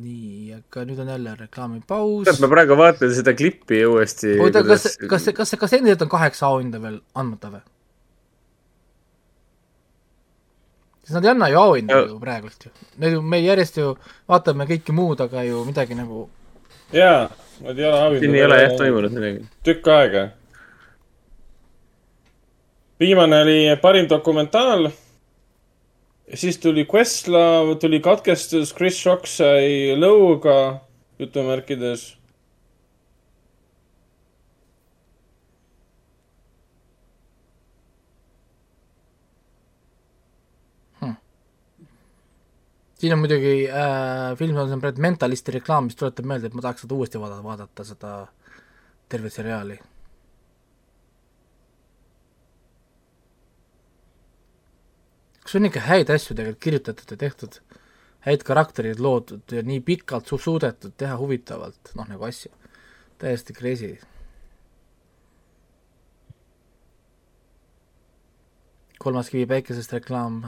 Speaker 2: nii, aga nüüd on jälle reklaamipaus.
Speaker 3: ma praegu vaatan seda klippi uuesti.
Speaker 2: oota, kas, kas, kas, kas endiselt on kaheksa auhinda veel andmata või? sest nad ei anna ju auhinda ju praegult ju. Need ju, me järjest ju vaatame kõike muud, aga ju midagi nagu.
Speaker 7: jaa, nad ei ole auhinda.
Speaker 3: siin ei ole jah toimunud midagi.
Speaker 7: tükk aega. viimane oli parim dokumentaal siis tuli Questlove, tuli katkestus, Chris Rock sai lõuga jutumärkides.
Speaker 2: Hmm. siin on muidugi äh, film on praegu Mentalisti reklaam, mis tuletab meelde, et ma tahaks seda uuesti vaadata, vaadata seda tervet seriaali kus on ikka häid asju tegelikult kirjutatud ja tehtud, häid karakterid loodud ja nii pikalt su suudetud teha huvitavalt, noh nagu asju, täiesti crazy. kolmas kivi päikesest reklaam,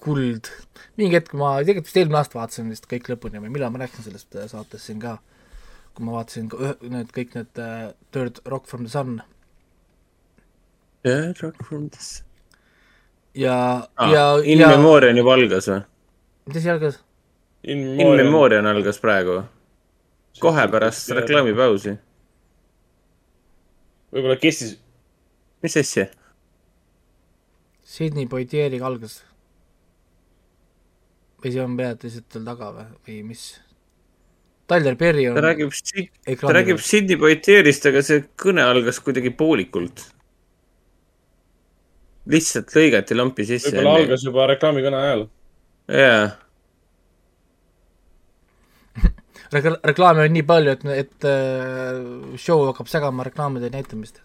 Speaker 2: kuld, mingi hetk ma, tegelikult vist eelmine aasta vaatasin vist kõik lõpuni või millal ma rääkisin sellest äh, saates siin ka, kui ma vaatasin need kõik need uh, Third Rock from the Sun.
Speaker 3: Third Rock from the Sun
Speaker 2: ja
Speaker 3: ah,,
Speaker 2: ja
Speaker 3: In ja... Memoriam juba algas või?
Speaker 2: mis asi algas?
Speaker 3: In Memoriam algas praegu. kohe pärast reklaamipausi.
Speaker 7: võib-olla kestis.
Speaker 3: mis asja?
Speaker 2: Sydney Poitieriga algas. või see on seal taga või, või mis? Tyler Perry on
Speaker 3: ta räägib, ta räägib Sydney Poitierist, aga see kõne algas kuidagi poolikult lihtsalt lõigati lampi sisse.
Speaker 7: võib-olla algas juba reklaamikõne ajal.
Speaker 3: jaa.
Speaker 2: Rekla-, reklaame on nii palju, et, et äh, show hakkab segama reklaamide näitamist.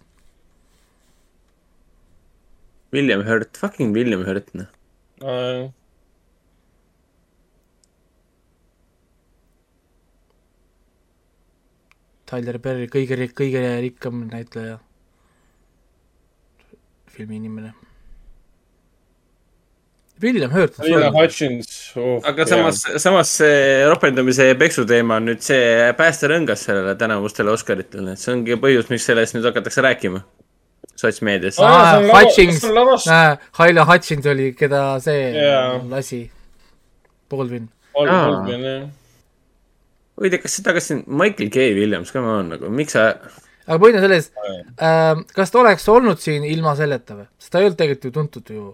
Speaker 3: William Hurt, fucking William Hurt, noh.
Speaker 2: Tyler Perry, kõige, kõige rikkam näitleja, filmi inimene. William Hurt surnud.
Speaker 7: Hutchins oh,.
Speaker 3: aga samas, samas see ropendamise ja peksu teema on nüüd see päästerõngas sellele tänavustele Oscaritele, et see ongi põhjus, miks sellest nüüd hakatakse rääkima sotsmeedias
Speaker 2: aa, Hutchins, Haile Hutchins oli, keda see
Speaker 3: Jaa.
Speaker 2: lasi, Baldwin.
Speaker 3: Aa. huvitav, kas seda, kas see Michael K Williams ka on nagu, miks sa,
Speaker 2: aga point on selles äh,, kas ta oleks olnud siin ilma selleta või? sest ta ei olnud tegelikult ju tuntud ju.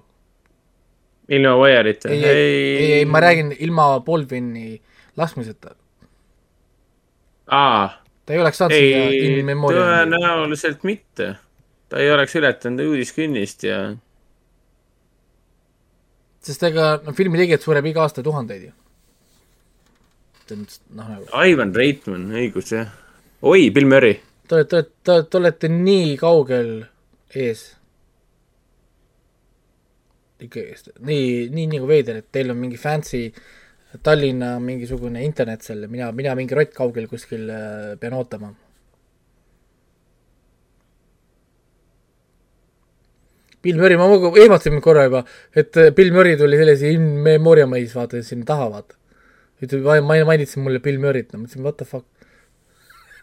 Speaker 3: Ilma Wire'ita?
Speaker 2: ei, ei, ei, ei, ma räägin ilma Baldwini laskmiseta.
Speaker 3: aa.
Speaker 2: ta ei oleks saanud siia in, memoriam'i.
Speaker 3: tõenäoliselt mitte. ta ei oleks ületanud uudiskünnist ja
Speaker 2: sest ega no filmi tegijad sureb iga aasta tuhandeid ju. noh nagu.
Speaker 3: Ivan Reitman, õigus jah. oi, Bill Murray.
Speaker 2: Te olete, te, te olete nii kaugel ees. ikkagist, nii, nii nagu veider, et teil on mingi fancy Tallinna mingisugune internet seal ja mina, mina mingi rott kaugel kuskil äh, pean ootama. Bill Murray, ma ehmatasin korra juba, et äh, Bill Murray tuli sellise in memoriam'is, vaata sinna taha, vaata. ütleb, ma mainisin mulle Bill Murray't, no ma mõtlesin what the fuck.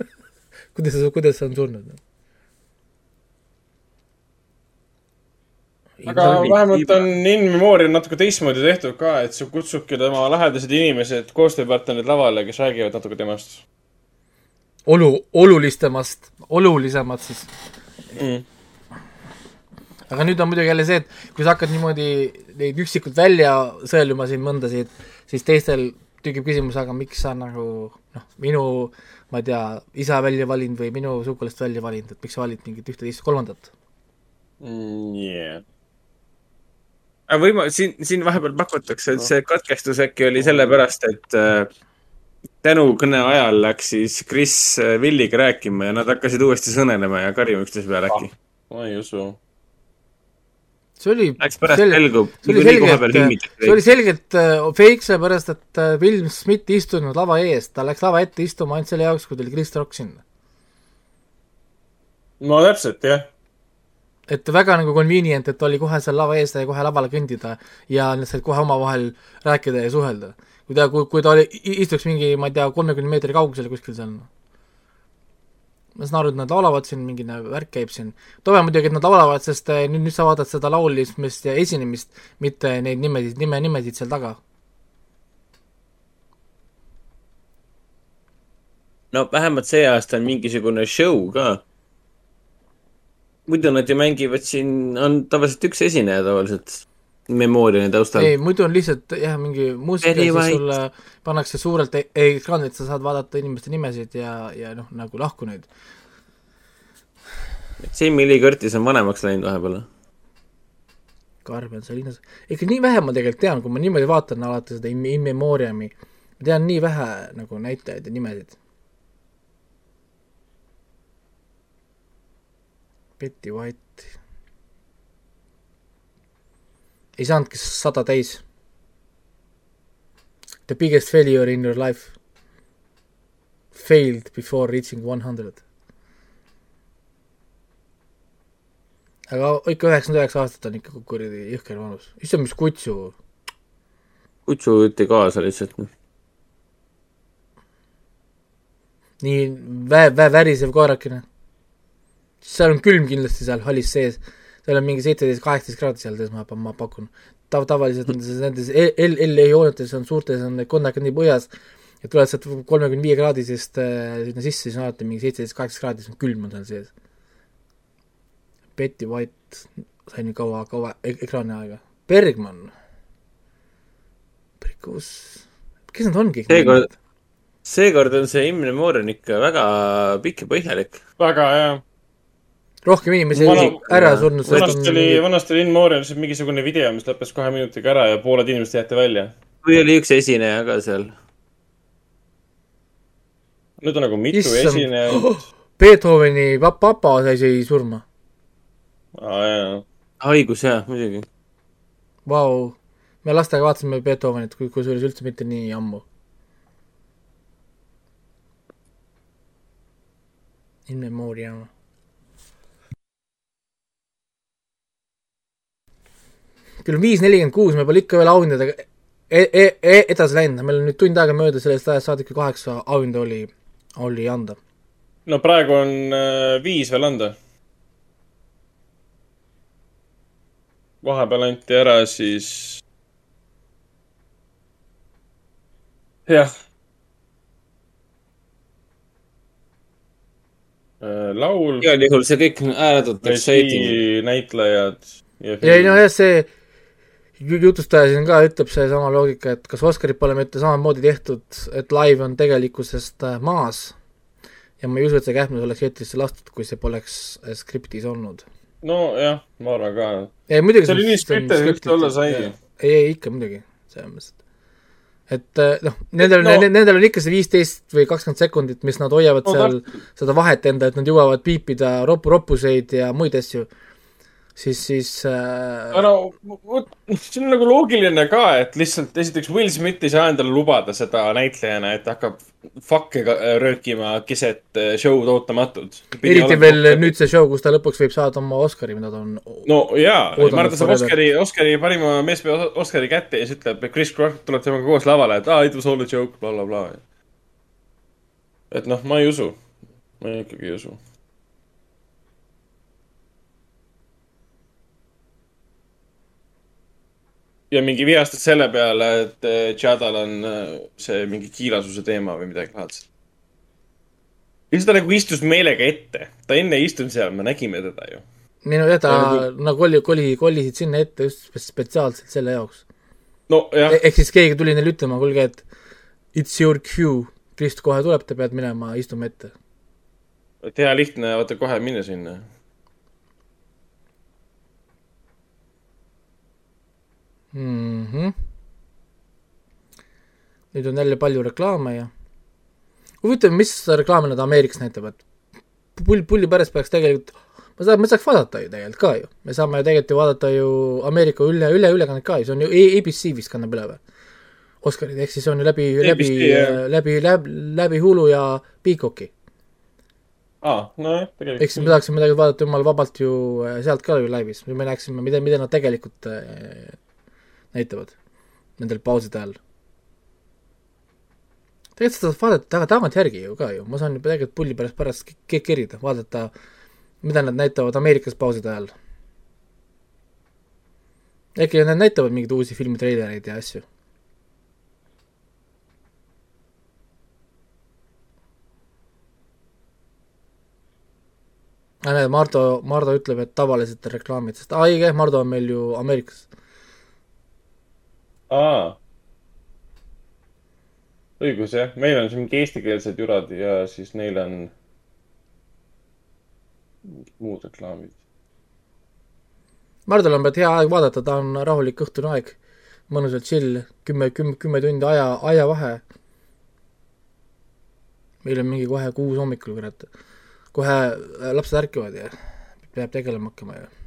Speaker 2: kuidas, kuidas see on surnud?
Speaker 7: Aga vähemalt on In Memoriam natuke teistmoodi tehtud ka, et sa kutsudki tema lähedased inimesed, koostööpartnerid lavale, kes räägivad natuke temast
Speaker 2: olu, olulistemast, olulisemad siis
Speaker 7: mm..
Speaker 2: aga nüüd on muidugi jälle see, et kui sa hakkad niimoodi neid üksikult välja sõeluma siin mõndasid, siis teistel tekib küsimus, aga miks sa nagu noh, minu, ma ei tea, isa välja valinud või minu sugulast välja valinud, et miks sa valid mingit ühte, teist, kolmandat?
Speaker 7: mm,. Yeah.
Speaker 3: Aga võima-, siin, siin vahepeal pakutakse, et see katkestus äkki oli sellepärast, et äh, tänu kõne ajal läks siis Chris äh, Williga rääkima ja nad hakkasid uuesti sõnelema ja karjuma üksteise peale äkki.
Speaker 7: ma ei usu.
Speaker 2: see oli
Speaker 3: Läks pärast selgub,
Speaker 2: see oli selgelt see oli selgelt äh, fake, sellepärast et äh, Will Smith ei istunud lava ees, ta läks lava ette istuma ainult selle jaoks, kui tuli Chris Rock sinna.
Speaker 7: no täpselt, jah.
Speaker 2: Et väga nagu convenient, et oli kohe seal lava ees ja kohe lavale kõndida ja nad said kohe omavahel rääkida ja suhelda. kui ta, kui, kui ta oli, istuks mingi, ma ei tea, kolmekümne meetri kaugusel kuskil seal. ma saan aru, et nad laulavad siin, mingi nagu värk käib siin. tore muidugi, et nad laulavad, sest eh, nüüd, nüüd sa vaatad seda laulismist ja esinemist, mitte neid nimesid, nime, nimesid seal taga.
Speaker 3: no vähemalt see aasta on mingisugune show ka. Muidu nad ju mängivad siin, on tavaliselt üks esineja tavaliselt Memoriali taustal.
Speaker 2: ei, muidu on lihtsalt jah, mingi muusika ja siis sulle pannakse suurelt e- ekraanilt, sa saad vaadata inimeste nimesid ja, ja noh, nagu lahkunuid.
Speaker 3: Jamie Lee Curtis on vanemaks läinud vahepeal.
Speaker 2: Carmen Salinas, ikka nii vähe ma tegelikult tean, kui ma niimoodi vaatan alati seda In Memoriami, ma tean nii vähe nagu näitajaid ja nimesid. Betty White. ei saanudki sada täis. The biggest failure in your life. Failed before reaching one hundred. aga ikka üheksakümmend üheksa aastat on ikka kuradi jõhker vanus, issand, mis kutsu.
Speaker 3: kutsu võeti kaasa lihtsalt.
Speaker 2: nii vä-, vä-, värisev koerakene. Seal on külm kindlasti seal hallis sees, seal on mingi seitseteist, kaheksateist kraadi seal sees, ma, ma pakun. tav-, tavaliselt nendes, nendes L, L-i hoonetes on suurtes on need konnakad nii põhjas, ja tuled sealt kolmekümne viie kraadisest äh, sinna sisse, siis on alati mingi seitseteist, kaheksateist kraadi, siis on külm on seal sees. Betty White sai nii kaua, kaua e ekraani aega. Bergman. kus, kes nad on kõik?
Speaker 3: seekord, seekord on see In Memoriam ikka väga pikk ja põhjalik.
Speaker 7: väga hea.
Speaker 2: Rohkem inimesi ei ära surnud,
Speaker 7: vanasti oli, vanasti oli In Memoriam lihtsalt mingisugune video, mis lõppes kahe minutiga ära ja pooled inimesed jäeti välja.
Speaker 3: või oli üks esineja ka seal?
Speaker 7: nüüd on nagu mitu
Speaker 2: Issand.
Speaker 7: esinejat.
Speaker 2: Beethoveni pap- papa sai, sai surma.
Speaker 3: haigus jah, muidugi.
Speaker 2: Vau, me lastega vaatasime Beethovenit, kui, kusjuures üldse mitte nii ammu. In memoriam. Kell on viis nelikümmend kuus, me pole ikka veel auhindadega e e e edasi läinud, meil on nüüd tund aega mööda sellest ajast saadik, kui kaheksa auhinda oli, oli anda.
Speaker 7: no praegu on äh, viis veel anda. vahepeal anti ära siis. jah. laul.
Speaker 3: igal juhul see kõik on ääretult exciting.
Speaker 7: näitlejad.
Speaker 2: ja ei no jah, see jutustaja siin ka ütleb seesama loogika, et kas Oscarid pole mitte samamoodi tehtud, et live on tegelikkusest äh, maas ja ma ei usu, et see kähmlus oleks eetrisse lastud, kui see poleks äh, skriptis olnud.
Speaker 7: nojah, ma arvan ka.
Speaker 2: ei muidugi
Speaker 7: see oli nii skripted, kui ta olla sai.
Speaker 2: ei, ei ikka muidugi, selles mõttes, et et äh, noh, nendel
Speaker 7: No-
Speaker 2: nendel on ikka see viisteist või kakskümmend sekundit, mis nad hoiavad
Speaker 7: No
Speaker 2: seal seda vahet enda, et nad jõuavad piipida ropu, roppuseid ja muid asju, siis, siis äh,
Speaker 7: no vot, see on nagu loogiline ka, et lihtsalt esiteks Will Smith ei saa endale lubada seda näitlejana, et hakkab fuck'e ka- röökima keset äh, show'd ootamatult.
Speaker 2: eriti veel nüüd see show, kus ta lõpuks võib saada oma Oscari, mida ta on
Speaker 7: no jaa, ma arvan, ta saab. Oscari, Oscari parima meespea Oscari kätte ja siis ütleb, et Chris Rock tuleb temaga koos lavale, et aa, it was all a joke, blablabla. et noh, ma ei usu, ma ikkagi ei usu. Ja mingi vihastas selle peale, et eh, Chadal on eh, see mingi kiilasuse teema või midagi laadset. lihtsalt ta nagu istus meelega ette, ta enne ei istunud seal, me nägime teda ju.
Speaker 2: minu teada
Speaker 7: Ja
Speaker 2: nagu, nagu oli, koli, kolisid sinna ette just spe- spetsiaalselt selle jaoks.
Speaker 7: no jah,
Speaker 2: ehk siis keegi tuli neile ütlema, kuulge, et it's your cue, Krist kohe tuleb, te peate minema istuma ette.
Speaker 7: et hea lihtne, vaata kohe minna sinna.
Speaker 2: mm. -hmm. nüüd on jälle palju reklaame ja huvitav, mis reklaame nad Ameerikas näitavad. pull, pulli pärast peaks tegelikult, ma saan, me saaks vaadata ju tegelikult ka ju, me saame ju tegelikult ju vaadata ju Ameerika üle, üleülekannet ka ju, see on ju ABC vist kannab üle või? Oscarid, ehk siis on ju läbi, läbi läbi, läbi, läbi Hulu ja Peacocki.
Speaker 7: aa, nojah, tegelikult
Speaker 2: me. tahaksime midagi vaadata jumala vabalt ju äh, sealt ka ju laivis, me näeksime, mida, mida nad tegelikult äh, näitavad nendel pauside ajal. tegelikult seda saab vaadata taga, tagantjärgi ju ka ju, ma saan juba tegelikult pulli pärast pärast ke- kerida, vaadata, mida nad näitavad Ameerikas pauside ajal. äkki nad näitavad mingeid uusi filmitreilereid ja asju. Ah, näed, Mardo, Mardo ütleb, et tavaliselt reklaamid, sest aa õige, Mardo on meil ju Ameerikas.
Speaker 7: aa. õigus jah, meil on siin mingi eestikeelsed jurad ja siis neil on muud reklaamid.
Speaker 2: Mardol on praegu hea aeg vaadata, ta on rahulik õhtune aeg, mõnusalt chill, kümme, kümme, kümme tundi aja, ajavahe. meil on mingi kohe kuus hommikul, kurat. kohe äh, lapsed ärkavad ja peab tegelema hakkama ju.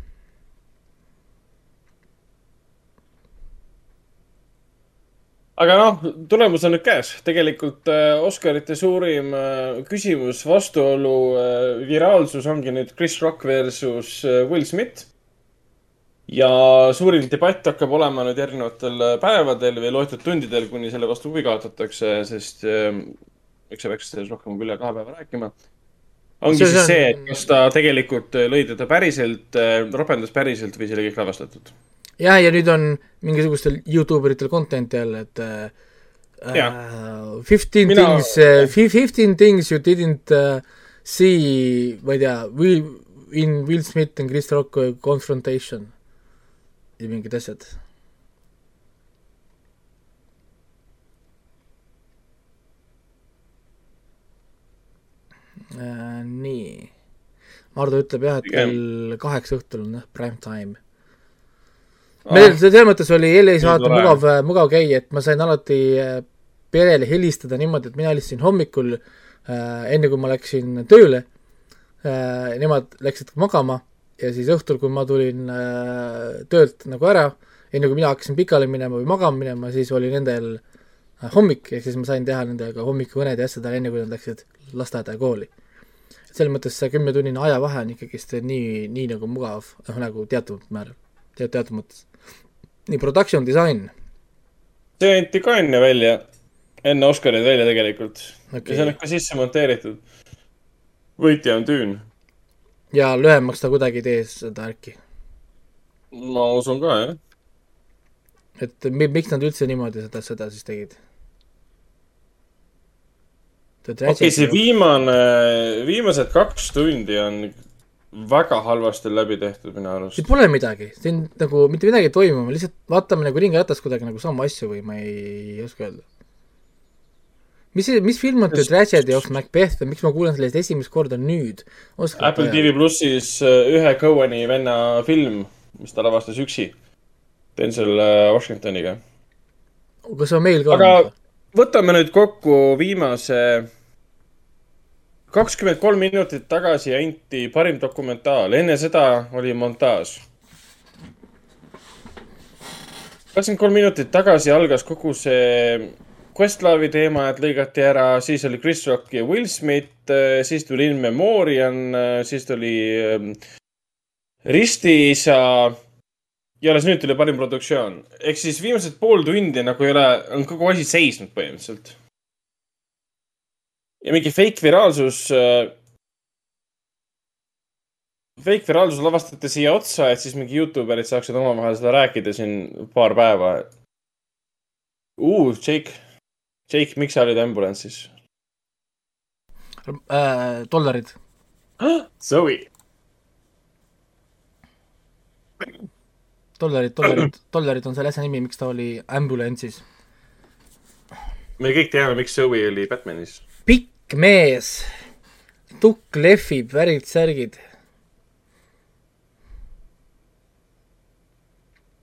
Speaker 7: Aga noh, tulemus on nüüd käes. tegelikult äh, Oscarite suurim äh, küsimus, vastuolu äh,, viraalsus ongi nüüd Chris Rock versus äh, Will Smith. ja suurim debatt hakkab olema nüüd järgnevatel äh, päevadel või loetud tundidel, kuni selle vastu huvi kaotatakse, sest äh, eks sa peaks sellest rohkem kui üle kahe päeva rääkima. ongi
Speaker 2: See-
Speaker 7: siis
Speaker 2: see
Speaker 7: et kas ta tegelikult äh, lõi teda päriselt, ropendas päriselt või see oli kõik lavastatud.
Speaker 2: jah, ja nüüd on mingisugustel Youtube eritel content'i jälle, et
Speaker 7: Jah.
Speaker 2: fifteen
Speaker 7: Mina-
Speaker 2: things, fifteen things you didn't uh, see, ma ei tea, Will, in Will Smith and Chris Rock confrontation ja mingid asjad. Äh, nii, Mardu ütleb jah, et kell kaheksa õhtul on jah, prime time. Meil selles mõttes oli LA-s
Speaker 7: Nii
Speaker 2: vaata
Speaker 7: tore.
Speaker 2: mugav, mugav käia, et ma sain alati äh, perele helistada niimoodi, et mina helistasin hommikul äh, enne kui ma läksin tööle äh,, nemad läksid magama ja siis õhtul, kui ma tulin äh, töölt nagu ära, enne kui mina hakkasin pikali minema või magama minema, siis oli nendel äh, hommik, ehk siis ma sain teha nendega hommikukõned ja asjad ära, enne kui nad läksid lasteaeda ja kooli. selles mõttes see kümnetunnine ajavahe on ikkagist nii, nii nagu mugav, noh nagu teatud määral, teatud mõttes. Nii production design
Speaker 7: see anti ka enne välja, enne Oscareid välja tegelikult
Speaker 2: Okei.
Speaker 7: ja see on ikka sisse monteeritud. võitja on Düün.
Speaker 2: ja lühemaks ta kuidagi ei tee seda äkki.
Speaker 7: ma usun ka, jah.
Speaker 2: et mi- miks nad üldse niimoodi seda, seda siis tegid?
Speaker 7: okei okay,, see viimane, viimased kaks tundi on väga halvasti läbi tehtud minu arust.
Speaker 2: siin pole midagi, siin nagu mitte midagi ei toimu, me lihtsalt vaatame nagu ringiratast kuidagi nagu samu asju või ma ei, oska öelda. mis, mis film on The Tragedy of Macbeth või miks ma kuulen sellest esimest korda nüüd?
Speaker 7: Apple TV plussis äh, ühe Cohen'i venna film, mis ta lavastas üksi. Denzel äh, Washingtoniga.
Speaker 2: kas see on meil ka
Speaker 7: aga võtame nüüd kokku viimase kakskümmend kolm minutit tagasi anti parim dokumentaal, enne seda oli montaaž. kakskümmend kolm minutit tagasi algas kogu see Questlavi teema, et lõigati ära, siis oli Chris Rock ja Will Smith, siis tuli In Memoriam, siis tuli ähm, Ristiisa ja alles nüüd tuli parim produktsioon. ehk siis viimased pool tundi nagu ei ole, on kogu asi seisnud põhimõtteliselt. Ja mingi fake viraalsus äh,. Fake viraalsus lavastati siia otsa, et siis mingi Youtube erid saaksid omavahel seda rääkida siin paar päeva. Jake, Jake, miks sa olid ambulantsis?
Speaker 2: äh,. dollarid.
Speaker 7: Zoe.
Speaker 2: dollarid, dollarid, dollarid on selle asja nimi, miks ta oli ambulantsis.
Speaker 7: me kõik teame, miks Zoe oli Batmanis.
Speaker 2: Pikk mees, tukk lehvib, värid, särgid.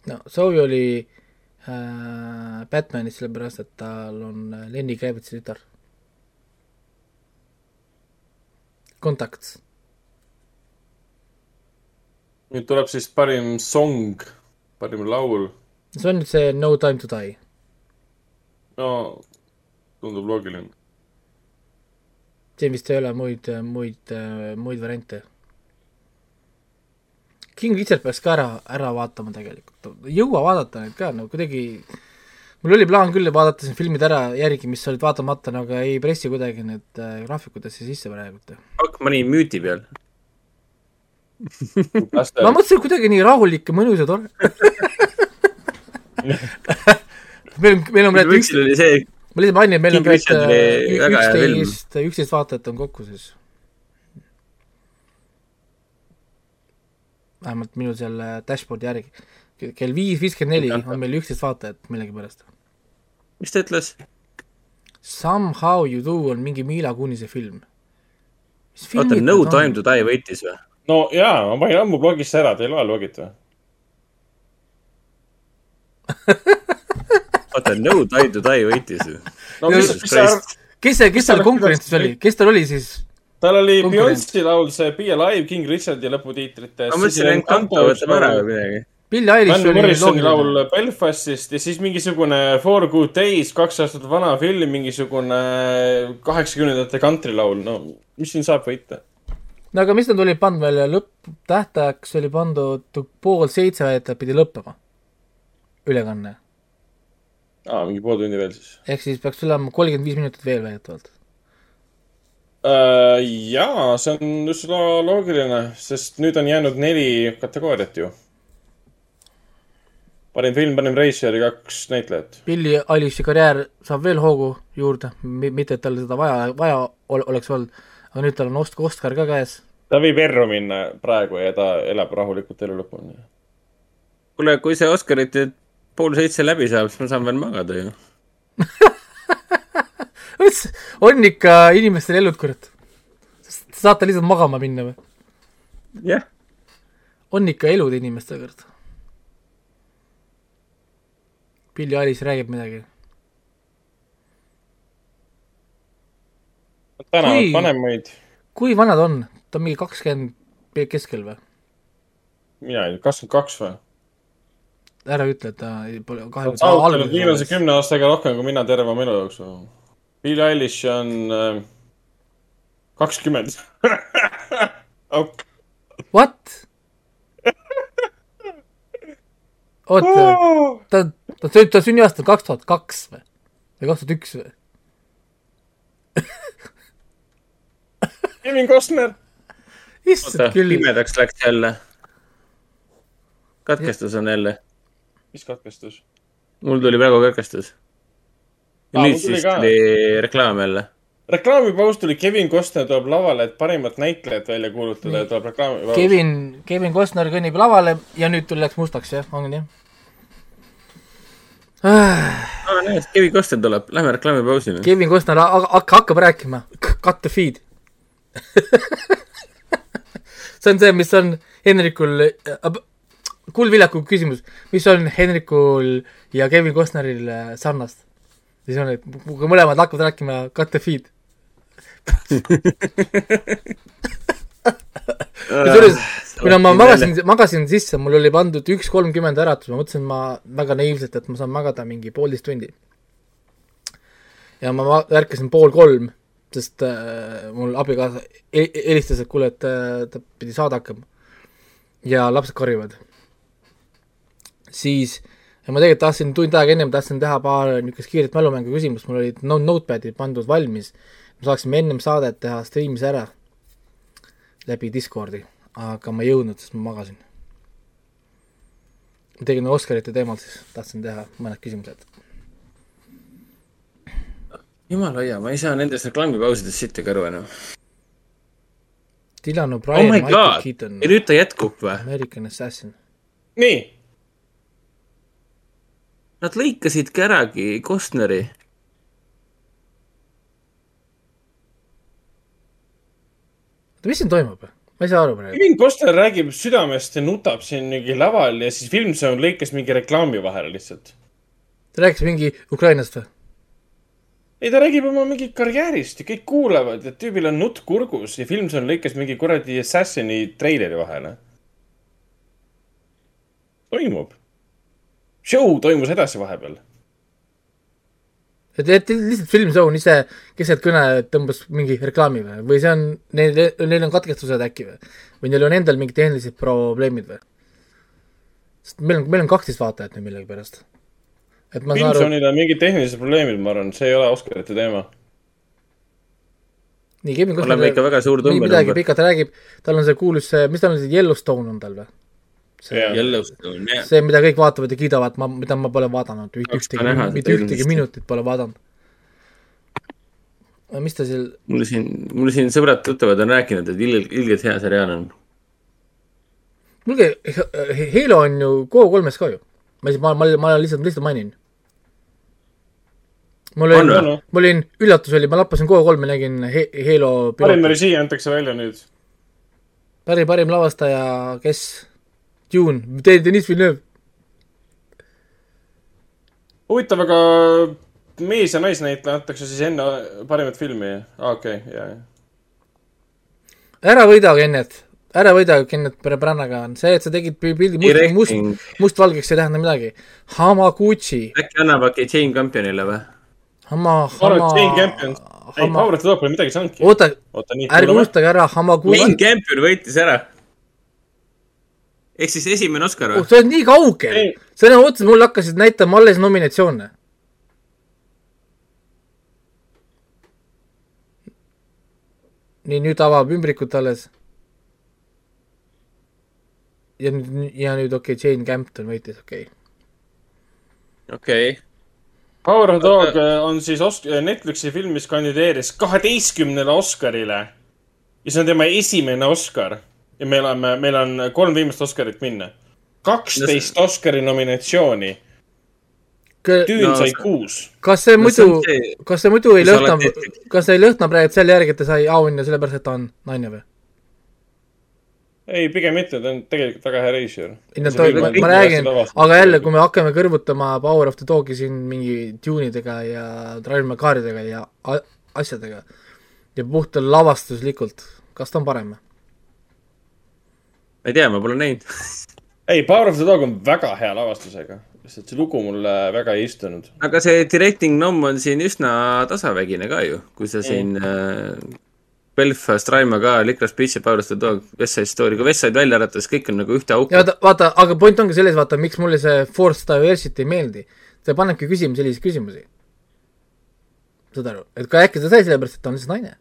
Speaker 2: no Zoe oli äh, Batmanis sellepärast, et tal on äh, Lenny Kravitz'i tütar. Contacts.
Speaker 7: nüüd tuleb siis parim song, parim laul.
Speaker 2: see on nüüd see No time to die.
Speaker 7: no tundub loogiline.
Speaker 2: Siin vist ei ole muid, muid, muid variante. King Richard peaks ka ära, ära vaatama tegelikult, jõua vaadata neid ka, no kuidagi mul oli plaan küll vaadata siin filmid ära järgi, mis olid vaatamata, no aga ei pressi kuidagi need äh, graafikutesse sisse praegu.
Speaker 3: hakk, ma olin müüti peal.
Speaker 2: ma mõtlesin kuidagi nii rahulik ja mõnus ja tore. meil on, meil on praegu üks,
Speaker 3: oli see,
Speaker 2: ma lihtsalt mainin, meil on praegu
Speaker 3: film.
Speaker 2: üksteist, üksteist vaatajat on kokku siis. vähemalt minu seal äh, dashboard'i järgi. kell viis viiskümmend neli on meil üksteist vaatajat millegipärast.
Speaker 3: mis ta ütles?
Speaker 2: Somehow you do on mingi Mila Kunise film.
Speaker 3: oota, No time to die võitis või?
Speaker 7: no jaa, ma panin ammu blogisse ära, te ei loe logit või?
Speaker 3: oota, No time to die võitis või?
Speaker 7: no mis, mis sa arvad?
Speaker 2: kes see, kes seal konkurentsis oli, kes tal oli siis?
Speaker 7: tal oli. Beyonce'i laul, see Be Alive King Richardi lõputiitrites.
Speaker 3: ma mõtlesin, et Encanto võtab ära või midagi.
Speaker 2: Billie Eilish oli
Speaker 7: Morrisoni
Speaker 2: loogiline.
Speaker 7: laul Belfastist ja siis mingisugune Four Good Days, kaks aastat vana film, mingisugune kaheksakümnendate kantrilaul, no mis siin saab võita?
Speaker 2: no aga mis nad olid pannud veel, lõpptähtajaks oli pandud pool seitse väidetavalt pidi lõppema. ülekanne.
Speaker 7: aa, mingi pool tundi veel siis.
Speaker 2: ehk siis peaks olema kolmkümmend viis minutit veel väidetavalt.
Speaker 7: Äh, jaa, see on üsna loogiline, sest nüüd on jäänud neli kategooriat ju. parim film, parim reisijal ja kaks näitlejat.
Speaker 2: Billie Eilish'i karjäär saab veel hoogu juurde, mitte et tal seda vaja, vaja ol- oleks olnud, aga nüüd tal on Osk-, Oscar ka käes.
Speaker 7: ta võib erru minna praegu ja ta elab rahulikult elu lõpuni.
Speaker 3: kuule, kui see Oscarite pool seitse läbi saab, siis ma saan veel magada ju.
Speaker 2: on ikka inimestel elud, kurat. saate lihtsalt magama minna või?
Speaker 3: jah.
Speaker 2: on ikka elud inimestel, kurat. Billie Eilish räägib midagi.
Speaker 7: tänavad
Speaker 2: Kui-
Speaker 7: vanemaid,
Speaker 2: kui vana ta on? ta on mingi kakskümmend keskel või?
Speaker 7: mina ei tea, kakskümmend kaks või?
Speaker 2: Ära ütle, et ta pole
Speaker 7: ta on saavutanud viimase kümne aastaga rohkem kui mina terve oma elu jooksul. Bill Eilish on äh, kakskümmend.
Speaker 2: What? oota, ta, ta, ta sünniaasta on kaks tuhat kaks või? või kaks tuhat üks või?
Speaker 7: Kevin Costner.
Speaker 2: issand küll.
Speaker 3: pimedaks läks jälle. katkestus on jälle.
Speaker 7: Mis katkestus?
Speaker 3: mul tuli praegu katkestus. ja
Speaker 7: Aa,
Speaker 3: nüüd siis
Speaker 7: ka.
Speaker 3: tuli reklaam jälle.
Speaker 7: reklaamipaus tuli Kevin Costner tuleb lavale, et parimat näitlejat välja kuulutada ja tuleb reklaamipaus.
Speaker 2: Kevin, Kevin Costner kõnnib lavale ja nüüd tuli läks mustaks jah, on nii?
Speaker 3: aa, näed, Kevin Costner tuleb, lähme reklaamipausile.
Speaker 2: Kevin Costner ha- ha- hakkab rääkima, cut the feed. see on see, mis on Henrikul, kuulviljaku küsimus, mis on Henrikul ja Kevin Costneril äh, sarnast? siis on, et kui mõlemad hakkavad rääkima cut the feed. kusjuures, kuna ma magasin, magasin sisse, mul oli pandud üks kolmkümmend äratus, ma mõtlesin, ma väga naiivselt, et ma saan magada mingi poolteist tundi. ja ma ärkasin pool kolm, sest äh, mul abikaasa he- helistas, et kuule, et äh, ta pidi saade hakkama. ja lapsed karjuvad. Siis ja ma tegelikult tahtsin tund aega ennem tahtsin teha paar niisugust kiiret mälumängu küsimust, mul olid no notepad'id pandud valmis, me saaksime ennem saadet teha striimis ära läbi Discordi, aga ma ei jõudnud, sest ma magasin. ma tegin Oscarite teemal siis, tahtsin teha mõned küsimused.
Speaker 3: jumal hoia, ma ei saa nendest reklaamipausidest sittagi aru enam.
Speaker 2: Dylan
Speaker 3: oh
Speaker 2: O'Brien
Speaker 3: my
Speaker 2: Michael
Speaker 3: god,
Speaker 2: Keaton
Speaker 3: ja, nüüd ta jätkub või?
Speaker 2: American Assassin.
Speaker 7: nii,
Speaker 3: Nad lõikasidki äragi Costneri.
Speaker 2: oota, mis siin toimub? ma ei saa aru praegu.
Speaker 7: Kevin Costner räägib südamest ja nutab siin mingi laval ja siis Filmzone lõikas mingi reklaami vahele lihtsalt.
Speaker 2: ta rääkis mingi Ukrainast või?
Speaker 7: ei, ta räägib oma mingit karjäärist ja kõik kuulavad, et tüübil on nutt kurgus ja Filmzone lõikas mingi kuradi Assassini treileri vahele. toimub. Show toimus edasi vahepeal.
Speaker 2: et, et lihtsalt Filmzone ise keset kõne tõmbas mingi reklaami või, või see on, neil, neil on katkestused äkki või? või neil on endal mingid tehnilised probleemid või? sest meil on, meil on kaksteist vaatajat nüüd millegipärast. et ma saan aru,
Speaker 7: Filmzone'il on mingid tehnilised probleemid, ma arvan, see ei ole Oscarite teema.
Speaker 2: nii Kevin Costner
Speaker 3: oleme ikka väga suur
Speaker 2: midagi
Speaker 3: tõmbenumber.
Speaker 2: pikalt räägib, tal on see kuulus mis tal on see Yellowstone on tal või?
Speaker 3: Yellowstone, jah.
Speaker 2: see, mida kõik vaatavad ja kiidavad, ma, mida ma pole vaadanud, ühtegi
Speaker 3: näha, seda
Speaker 2: mitte ühtegi minutit pole vaadanud. mis ta seal,
Speaker 3: mul siin, mul siin sõbrad-tuttavad on rääkinud, et ilgelt, ilgelt hea seriaal on.
Speaker 2: kuulge, Halo on ju Go3-s ka ju. ma ma, ma, ma lihtsalt, lihtsalt mainin. mul
Speaker 3: On
Speaker 2: oli mul oli, üllatus oli, ma lappasin Go3-e, nägin Halo
Speaker 7: parim režii antakse välja nüüd.
Speaker 2: parim, parim lavastaja, kes? Dune, Denis Villeneuve.
Speaker 7: huvitav, aga mees- ja naisnäitleja antakse siis enne parimat filmi, okei okay,, ja, ja.
Speaker 2: ära võida, Kennet, ära võida, Kennet Brannagan, see, et sa tegid pi- pildi must, must, mustvalgeks ei tähenda midagi. Hamaguchi,
Speaker 3: äkki annab äkki Jane Campionile või?
Speaker 2: Hama,
Speaker 7: ma arvan, et Jane
Speaker 2: Hama,
Speaker 7: Campion, ei, Power of the Dog pole midagi saanudki.
Speaker 2: oota,
Speaker 7: oota, nii,
Speaker 2: ärge unustage ära
Speaker 3: Jane
Speaker 2: Hamaguchi,
Speaker 3: Campion võitis ära. Ehk siis esimene Oscar või?
Speaker 2: sa oled nii kaugel, sõna otseses mul hakkasid näitama alles nominatsioone. nii, nüüd avab ümbrikut alles. ja nüüd, ja nüüd okei okay,, Jane Campton võitis, okei okay..
Speaker 3: okei okay..
Speaker 7: Power of the Dog äh, on siis Osk-, Netflixi film, mis kandideeris kaheteistkümnele Oscarile. ja see on tema esimene Oscar. Ja me oleme, meil on kolm viimast Oscarit minna. kaksteist Oscari nominatsiooni. Dune
Speaker 2: No,
Speaker 7: sai kuus.
Speaker 2: kas see
Speaker 3: No
Speaker 2: muidu
Speaker 3: see-,
Speaker 2: kas see muidu ei lõhna kas see ei lõhna praegu selle järgi, et ta sai auhinna sellepärast, et ta on naine või?
Speaker 7: ei, pigem mitte, ta on tegelikult väga hea reisijal.
Speaker 2: ei no ta, ma, ma räägin, aga jälle, kui me hakkame kõrvutama Power of the Dog'i siin mingi tune'idega ja Drive My Caridega ja asjadega, ja puht lavastuslikult, kas ta on parem?
Speaker 3: Ma ei tea, ma pole näinud.
Speaker 7: ei, Power of the Dog on väga hea lavastusega, lihtsalt see lugu mulle väga ei istunud.
Speaker 3: aga see directing nom on siin üsna tasavägine ka ju, kui sa siin äh, Belfast, Raima ka, Licorice Pizza, Power of the Dog, West Side Story, kui West Side välja arvates, kõik on nagu ühte auku
Speaker 2: ja. vaata, vaata, aga point ongi selles, vaata, miks mulle see Forced Diversity ei meeldi. see panebki küsima selliseid küsimusi. saad aru, et ka äkki ta sai sellepärast, et ta on lihtsalt naine.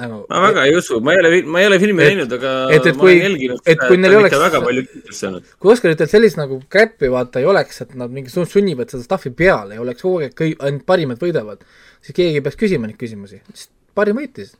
Speaker 2: Nagu
Speaker 3: ma väga ei usu, ma ei ole, ma ei ole filmi
Speaker 2: Et-
Speaker 3: näinud, aga
Speaker 2: et- et
Speaker 3: ma
Speaker 2: kui-
Speaker 3: olen jälginud
Speaker 2: et kui neil oleks-
Speaker 3: väga palju kiitust saanud.
Speaker 2: kui Oscaritel sellist nagu crap'i vaata ei oleks, et nad mingi sun- sunnivad seda stuff'i peale ja oleks kogu aeg kõik, ainult parimad võidavad, siis keegi ei peaks küsima neid küsimusi, sest parim võitis.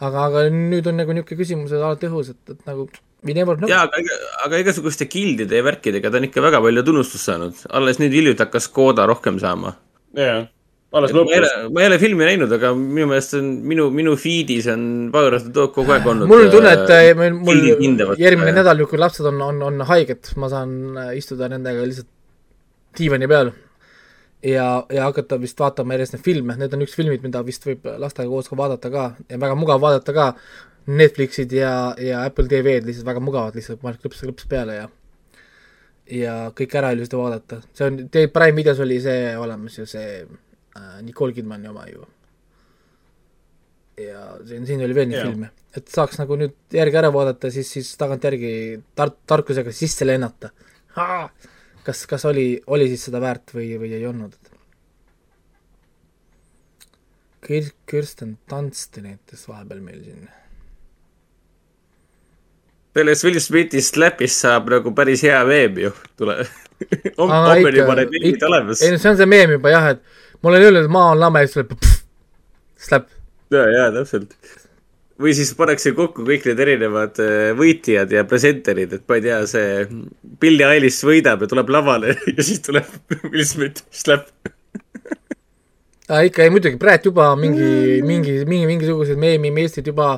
Speaker 2: aga, aga nüüd on nagu niisugune küsimus alati õhus, et, et nagu we never know.
Speaker 3: jaa, aga, aga igasuguste gildide ja värkidega ta on ikka väga palju tunnustust saanud. alles nüüd hiljuti hakkas Koda rohkem saama.
Speaker 7: jah, alles
Speaker 3: ma ei
Speaker 7: lõpus.
Speaker 3: ole, ma ei ole filmi näinud, aga minu meelest on minu, minu feed'is on Power of the Dog kogu aeg olnud.
Speaker 2: mul on tunne, et äh, meil- mul järgmine
Speaker 3: ja-
Speaker 2: nädal, kui lapsed on, on, on haiged, ma saan äh, istuda nendega lihtsalt diivani peal ja, ja hakata vist vaatama järjest neid filme, need on üks filmid, mida vist võib lastega koos ka vaadata ka ja väga mugav vaadata ka, Netflixid ja, ja Apple TV-d lihtsalt väga mugavad, lihtsalt paned klõps, klõps peale ja ja kõik ära ilusti vaadata, see on, teil Prime videos oli see olemas ju see äh, Nicole Kidmani oma ju. ja siin, siin oli veel neid
Speaker 7: Jaa.
Speaker 2: filme, et saaks nagu nüüd järgi ära vaadata, siis, siis tagantjärgi tar-, tarkusega sisse lennata. kas, kas oli, oli siis seda väärt või, või ei olnud? Kir-, Kirsten Dunst näitas vahepeal meil siin.
Speaker 3: sellest Will Smithi slapist saab nagu päris hea veeb ju, tule.
Speaker 2: Aa,
Speaker 3: on
Speaker 2: ikka-
Speaker 3: juba need
Speaker 2: ikka-
Speaker 3: olemas.
Speaker 2: ei no see on see meem juba jah, et ma olen öelnud, et maa on lame siis tuleb pff, slap.
Speaker 3: ja, ja täpselt. või siis pannakse kokku kõik need erinevad äh, võitjad ja presenterid, et ma ei tea, see Billie Eilish võidab ja tuleb lavale ja siis tuleb Will Smith slap.
Speaker 2: aa ikka, ei muidugi, praegu juba mingi, mingi, mingi, mingisugused meemimeistrid juba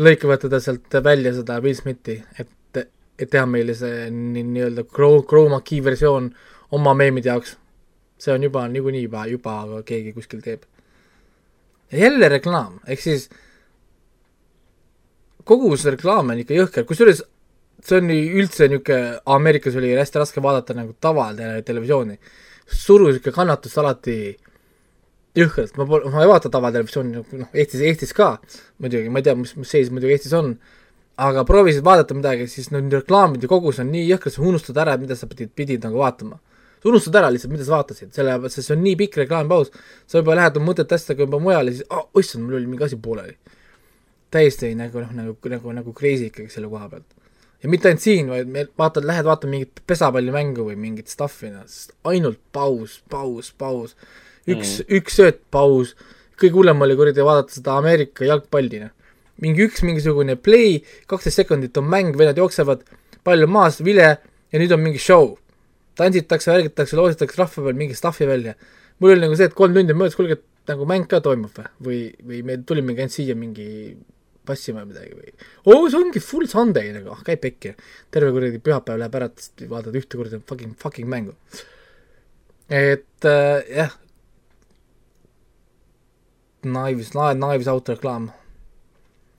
Speaker 2: lõikavad teda sealt välja, seda Will Smithi, et, et teha meile see nii- nii-öelda Chrome, Chroma key versioon oma meemide jaoks. See on juba niikuinii juba, juba keegi kuskil teeb. jälle reklaam, ehk siis kogu see reklaam on ikka jõhker, kusjuures see on üldse niisugune, Ameerikas oli hästi raske vaadata nagu tavatelevisiooni. surus ikka kannatust alati jõhkralt, ma pole, ma ei vaata tavatelevisiooni nagu noh, Eestis, Eestis ka muidugi, ma ei tea, mis, mis seis muidugi Eestis on, aga proovisid vaadata midagi, siis need reklaamide kogus on nii jõhker, sa unustad ära, mida sa pidid, pidid nagu vaatama. Sa unustad ära lihtsalt, mida sa vaatasid, sellepärast, sest see on nii pikk reklaamipaus, sa juba lähed oma mõtet asjadega juba mujale, siis oh,, issand, mul oli mingi asi pooleli. täiesti nagu noh, nagu, nagu, nagu crazy ikkagi selle koha pealt. ja mitte ainult siin, vaid me vaatad, lähed vaatama mingit pesapallimängu või mingit stuff'i, noh, ainult paus, paus, paus. üks mm., üks sööt, paus, kõige hullem oli kuradi vaadata seda Ameerika jalgpalli, noh. mingi üks mingisugune play, kaksteist sekundit on mäng, vennad jooksevad, pall on maas, vile ja nüüd on mingi show. tantsitakse, värgitakse, loositakse rahva peal mingi stuff'i välja. mul oli nagu see, et kolm tundi möödas, kuulge, et nagu mäng ka toimub või, või, või me tulimegi ainult siia mingi passima midagi või oo, see ongi full Sunday nagu, ah käib pekki. terve kuradi pühapäev läheb ära, vaatad ühte kuradi fucking, fucking mängu. et äh, jah. Knives, Knives Out reklaam.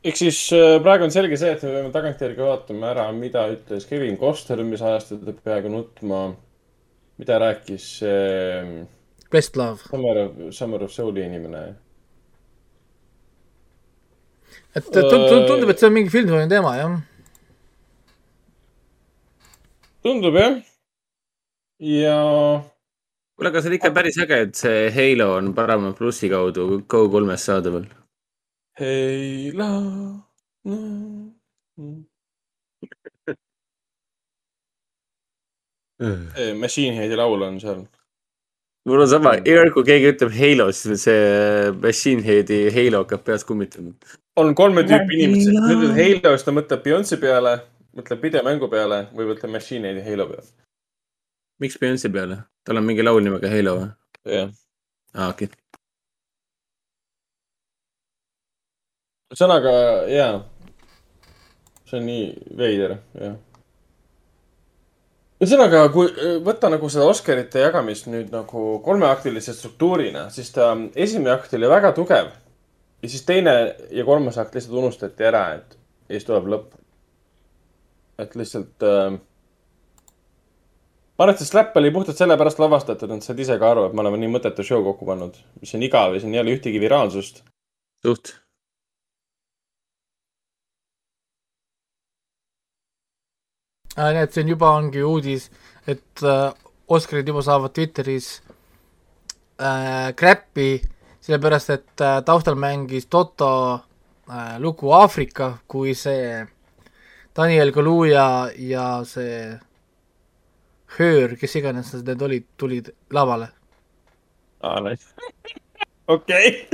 Speaker 7: ehk siis äh, praegu on selge see, et me peame tagantjärgi vaatama ära, mida ütles Kevin Costner, mis ajast ta peab peaaegu nutma. Mida rääkis see
Speaker 2: Questlove.
Speaker 7: Summer of, Summer of Soul'i inimene.
Speaker 2: et tund- tund- tundub, et see on mingi filmsooline teema, jah.
Speaker 7: tundub jah. ja
Speaker 3: kuule, aga see on ikka päris äge, et see Halo on Paramount plussi kaudu Go3-s saadaval.
Speaker 7: Halo no.. Machine Head'i laul on seal.
Speaker 3: mul on sama, iga kord, kui keegi ütleb Halo, siis see Machine Head'i Halo hakkab peas kummitama.
Speaker 7: on kolme tüüpi inimesed, kui ütled Halo, siis ta mõtleb Beyonce peale, mõtleb videomängu peale või mõtleb Machine Head'i Halo peale.
Speaker 3: miks Beyonce peale? tal on mingi laul nimega Halo või?
Speaker 7: jah.
Speaker 3: aa, okei.
Speaker 7: ühesõnaga, jaa. see on nii veider, jah. ühesõnaga, kui võtta nagu seda Oscarite jagamist nüüd nagu kolmeaktilise struktuurina, siis ta esimene akt oli väga tugev ja siis teine ja kolmas akt lihtsalt unustati ära, et ja siis tuleb lõpp. et lihtsalt äh,. ma arvan, et see Slap oli puhtalt sellepärast lavastatud, et saad ise ka aru, et me oleme nii mõttetu show kokku pannud, mis on igav ja siin ei ole ühtegi viraalsust.
Speaker 3: suht.
Speaker 2: äh,. see on juba ongi uudis, et äh, Oscarid juba saavad Twitteris äh, crap'i, sellepärast et äh, taustal mängis Toto äh, lugu Aafrika, kui see Daniel Kaluuya ja see Höör, kes iganes need olid, tulid lavale.
Speaker 7: aa, nice. okei.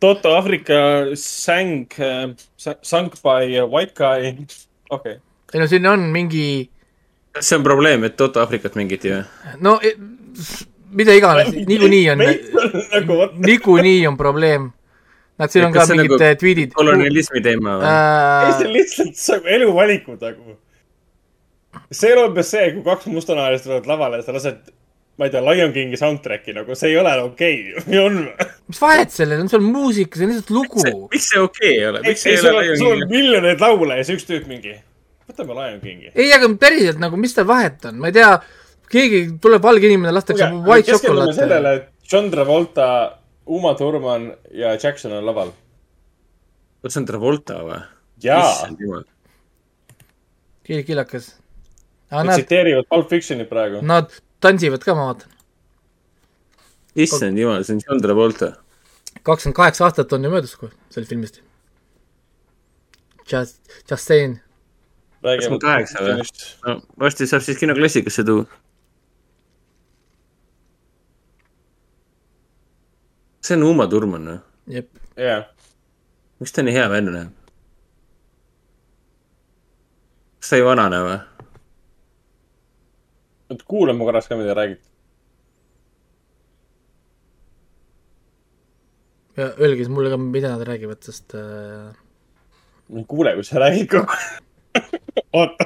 Speaker 7: Toto Aafrika sang, sunk by white guy, okei okay..
Speaker 2: Ei no siin on mingi
Speaker 3: kas see on probleem, et Toto Aafrikat mängiti või?
Speaker 2: no e- mida iganes, niikuinii on,
Speaker 7: nagu
Speaker 2: niikuinii on probleem. Nad, siin on ka mingid nagu tweetid.
Speaker 3: kolonialismi teema või?
Speaker 7: ei, see on lihtsalt see on eluvalikud nagu. see ei ole umbes see, kui kaks mustanahalist tulevad lavale ja sa lased, ma ei tea, Lion Kingi soundtrack'i nagu, see ei ole okei okay., on või?
Speaker 2: mis vahet sellel on, see on muusika, see on lihtsalt lugu.
Speaker 3: miks see okei okay ei ole,
Speaker 7: ei,
Speaker 3: miks ei
Speaker 7: sul
Speaker 3: ole
Speaker 7: on, sul on miljoneid laule ja siis üks tüüp mingi, võtame Lion Kingi.
Speaker 2: ei, aga päriselt nagu, mis tal vahet on, ma ei tea, keegi tuleb valge inimene, lastakse white
Speaker 7: keskendume
Speaker 2: chocolate.
Speaker 7: sellele, et John Travolta, Uma Thurman ja Jackson on laval.
Speaker 3: kas see on Travolta või?
Speaker 7: jaa,
Speaker 2: keegi killakas.
Speaker 7: nad
Speaker 2: Nad,
Speaker 7: tsiteerivad Pulp Fictionit praegu.
Speaker 2: nad tantsivad ka, ma vaatan.
Speaker 3: issand jumal, see on John Travolta.
Speaker 2: kakskümmend kaheksa aastat on ju möödas kohe sellest filmist. Just, just saying.
Speaker 3: Kakskümmend kaheksa või? no varsti saab siis kinoklassikasse tuua. see on Uma Thurman või?
Speaker 2: jep.
Speaker 7: jah.
Speaker 3: miks ta nii hea välja näeb? kas ta ei vanane või?
Speaker 7: oota, kuulame korraks ka, mida räägid.
Speaker 2: ja öelge siis mulle ka, mida nad räägivad, sest äh,
Speaker 7: ma ei kuule, kui sa räägid kogu aeg. oota.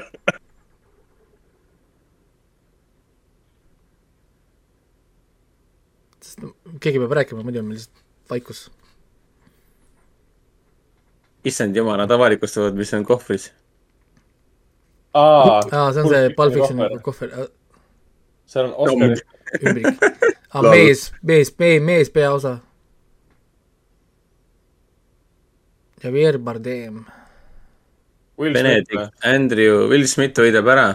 Speaker 2: sest keegi peab rääkima, muidu on meil lihtsalt vaikus.
Speaker 3: issand jumal, nad avalikustavad, mis on kohvris.
Speaker 7: aa
Speaker 2: see on see Pulp Fictioni kohver.
Speaker 7: seal on Oscar.
Speaker 2: ümbrik. aa, mees, mees, mees, mees peaosa. Javier Bardem.
Speaker 3: Benedict, Andrew, Will Smith võidab ära.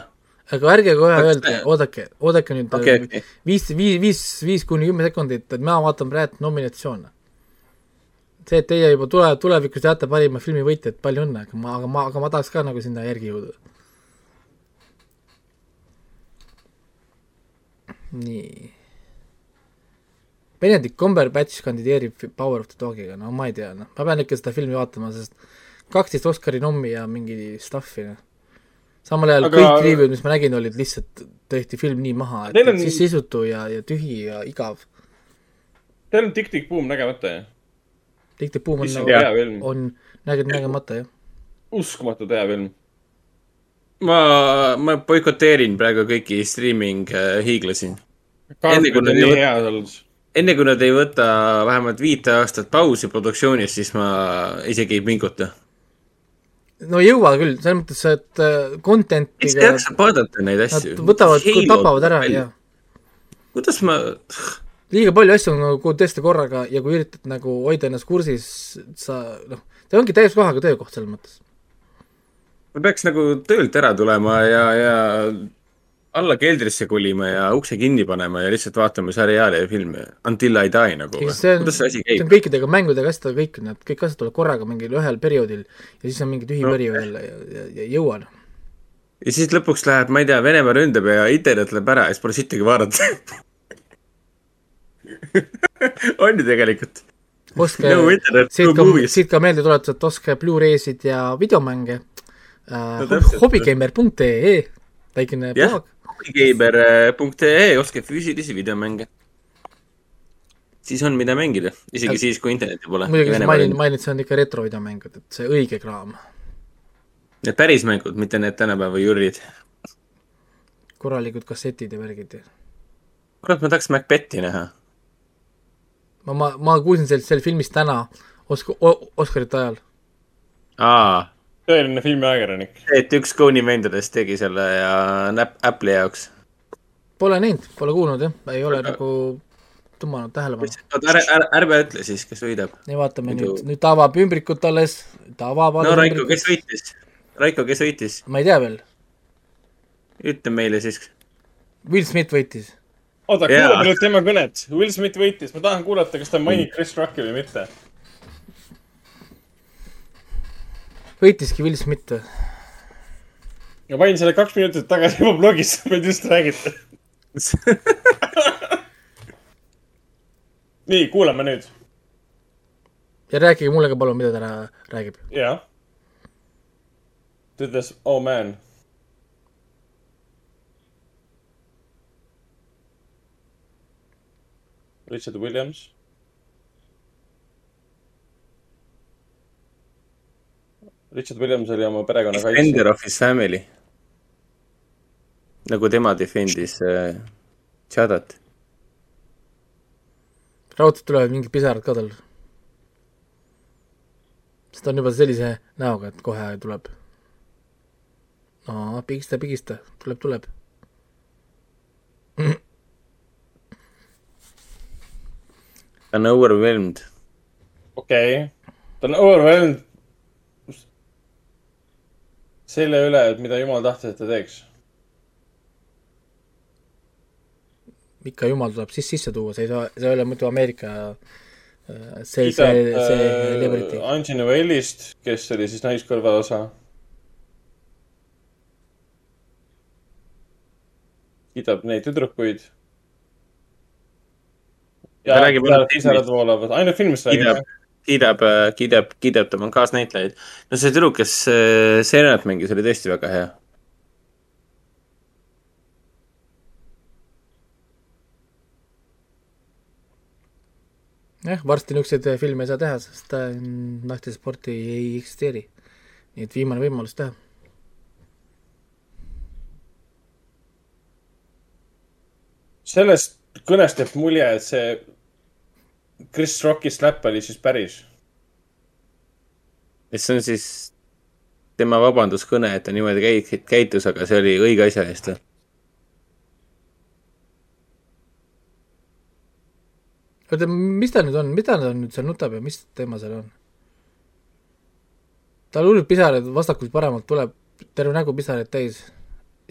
Speaker 2: aga ärge kohe öelge, oodake, oodake nüüd
Speaker 3: Okei,
Speaker 2: äh,
Speaker 3: okei.
Speaker 2: viis, viis, viis, viis kuni kümme sekundit, et ma vaatan praegu nominatsioone. see, et teie juba tule, tulevikus teate parima filmi võitjat, palju õnne, aga ma, aga ma, aga ma tahaks ka nagu sinna järgi jõuda. nii. Benedict Cumberbatch kandideerib Power of the Dogiga, no ma ei tea, noh, ma pean ikka seda filmi vaatama, sest kaksteist Oscari nommi ja mingi stuff'i, noh. samal ajal
Speaker 7: Aga-
Speaker 2: kõik review'd, mis ma nägin, olid lihtsalt, tehti film nii maha, et
Speaker 7: on-
Speaker 2: on... siis sisutu ja, ja tühi ja igav.
Speaker 7: Teil on Tick-Tick Boom nägemata, jah?
Speaker 2: Dictate Boom on nagu
Speaker 7: film.,
Speaker 2: on näge-, nägemata, jah.
Speaker 7: uskumatult hea film.
Speaker 3: ma, ma boikoteerin praegu kõiki streaming äh, hiiglasi.
Speaker 7: Garfield on
Speaker 3: nad ei võta- enne kui nad ei võta vähemalt viite aastat pausi produktsioonis, siis ma isegi ei pinguta.
Speaker 2: No ei jõua küll, selles mõttes, et äh, content'i
Speaker 3: miks jaksab vaadata neid asju?
Speaker 2: Võtavad, tapavad ära ja
Speaker 3: kuidas ma,
Speaker 2: liiga palju asju on nagu tõesti korraga ja kui üritad nagu hoida ennast kursis, sa noh, see ongi täies kohaga töökoht selles mõttes.
Speaker 3: ma peaks nagu töölt ära tulema ja, ja alla keldrisse kolima ja ukse kinni panema ja lihtsalt vaatama seriaale ja filme. Until I die nagu või? kuidas see asi
Speaker 2: see on
Speaker 3: käib?
Speaker 2: kõikidega mängudega asjadega kõik, need kõik asjad tulevad korraga mingil ühel perioodil ja siis on mingi tühi
Speaker 3: No.
Speaker 2: no. periood jälle ja, ja, ja ei jõua noh.
Speaker 3: ja siis lõpuks läheb, ma ei tea, Venemaa ründab ja internet läheb ära ja siis pole sittagi vaadata. on ju tegelikult.
Speaker 2: ostke
Speaker 3: No
Speaker 2: siit
Speaker 3: no
Speaker 2: ka siit ka meeldetuletus, et ostke Blu-raysid ja videomänge
Speaker 3: No
Speaker 2: uh,
Speaker 3: täpselt..
Speaker 2: hobigeimer.ee, väikene blog.,
Speaker 3: hobigeimer.ee, ostke füüsilisi videomänge. siis on, mida mängida, isegi
Speaker 2: Ja-
Speaker 3: siis, kui internetti pole.
Speaker 2: muidugi siis mainin, mainin, et see on ikka retrovideomängud, et see õige kraam,
Speaker 3: Need päris mängud, mitte need tänapäeva jurrid.
Speaker 2: korralikud kassetid ja värgid
Speaker 3: kurat, ma tahaks Macbethi näha.
Speaker 2: ma, ma, ma kuulsin sellest, sellest filmist täna Osk-, Oscarite ajal.
Speaker 3: aa,
Speaker 7: tõeline filmiajakirjanik.
Speaker 3: et üks Cone'i vendadest tegi selle ja näpp, Apple'i jaoks.
Speaker 2: Pole näinud, pole kuulnud jah, ei ole nagu tõmmanud tähelepanu.
Speaker 3: oota, ära, ära, ärme ütle siis, kes võidab.
Speaker 2: ja vaatame
Speaker 3: Muidu-
Speaker 2: nüüd, nüüd ta avab ümbrikut alles, ta avab
Speaker 3: no Raiko, kes võitis? Raiko, kes võitis?
Speaker 2: ma ei tea veel,
Speaker 3: ütle meile siis.
Speaker 2: Will Smith võitis.
Speaker 7: oota, kuulame nüüd tema kõnet. Will Smith võitis, ma tahan kuulata, kas ta mainib Chris Rocki või mitte.
Speaker 2: Võitiski Will Smith või?
Speaker 7: ma panin selle kaks minutit tagasi juba blogis, mida just räägite. nii, kuulame nüüd.
Speaker 2: ja rääkige mulle ka palun, mida ta rää- räägib.
Speaker 7: jah. ta ütles, oh man. Richard Williams. Richard Williams oli oma perekonna
Speaker 3: Defender of his family. nagu tema defend'is äh, Chadat.
Speaker 2: raudselt tulevad mingid pisarad ka tal. sest ta on juba sellise näoga, et kohe tuleb. no pigista, pigista, tuleb, tuleb.
Speaker 3: ta on overwhelmed.
Speaker 7: okei okay., ta on overwhelmed selle üle, et mida jumal tahtis, et ta teeks.
Speaker 2: ikka jumal tuleb siis sisse tuua, see ei saa, see ei ole muidu Ameerika äh, see, see, see liberty.
Speaker 7: Angie Novellist, kes oli siis naiskõrva osa. kiidab neid tüdrukuid. ja
Speaker 3: Ta räägib ainult
Speaker 7: pisarad
Speaker 3: filmist.
Speaker 7: voolavad, ainult filmist räägib
Speaker 3: kiidab
Speaker 7: jah?,
Speaker 3: kiidab, kiidab, tema kaasnäitlejaid. no see tüdruk, kes äh, Serenat mängis, oli tõesti väga hea.
Speaker 2: jah, varsti niisuguseid filme ei saa teha, sest äh, naistesporti ei eksisteeri. nii et viimane võimalus teha.
Speaker 7: sellest kõnest jääb mulje, et see Chris Rocki slap oli siis päris.
Speaker 3: et see on siis tema vabanduskõne, et ta niimoodi käi-, käitus, aga see oli õige asja eest või?
Speaker 2: oota, mis ta nüüd on, mida ta nüüd seal nutab ja mis teema seal on? tal hullult pisarad vasakult paremalt tuleb, terve nägu pisaraid täis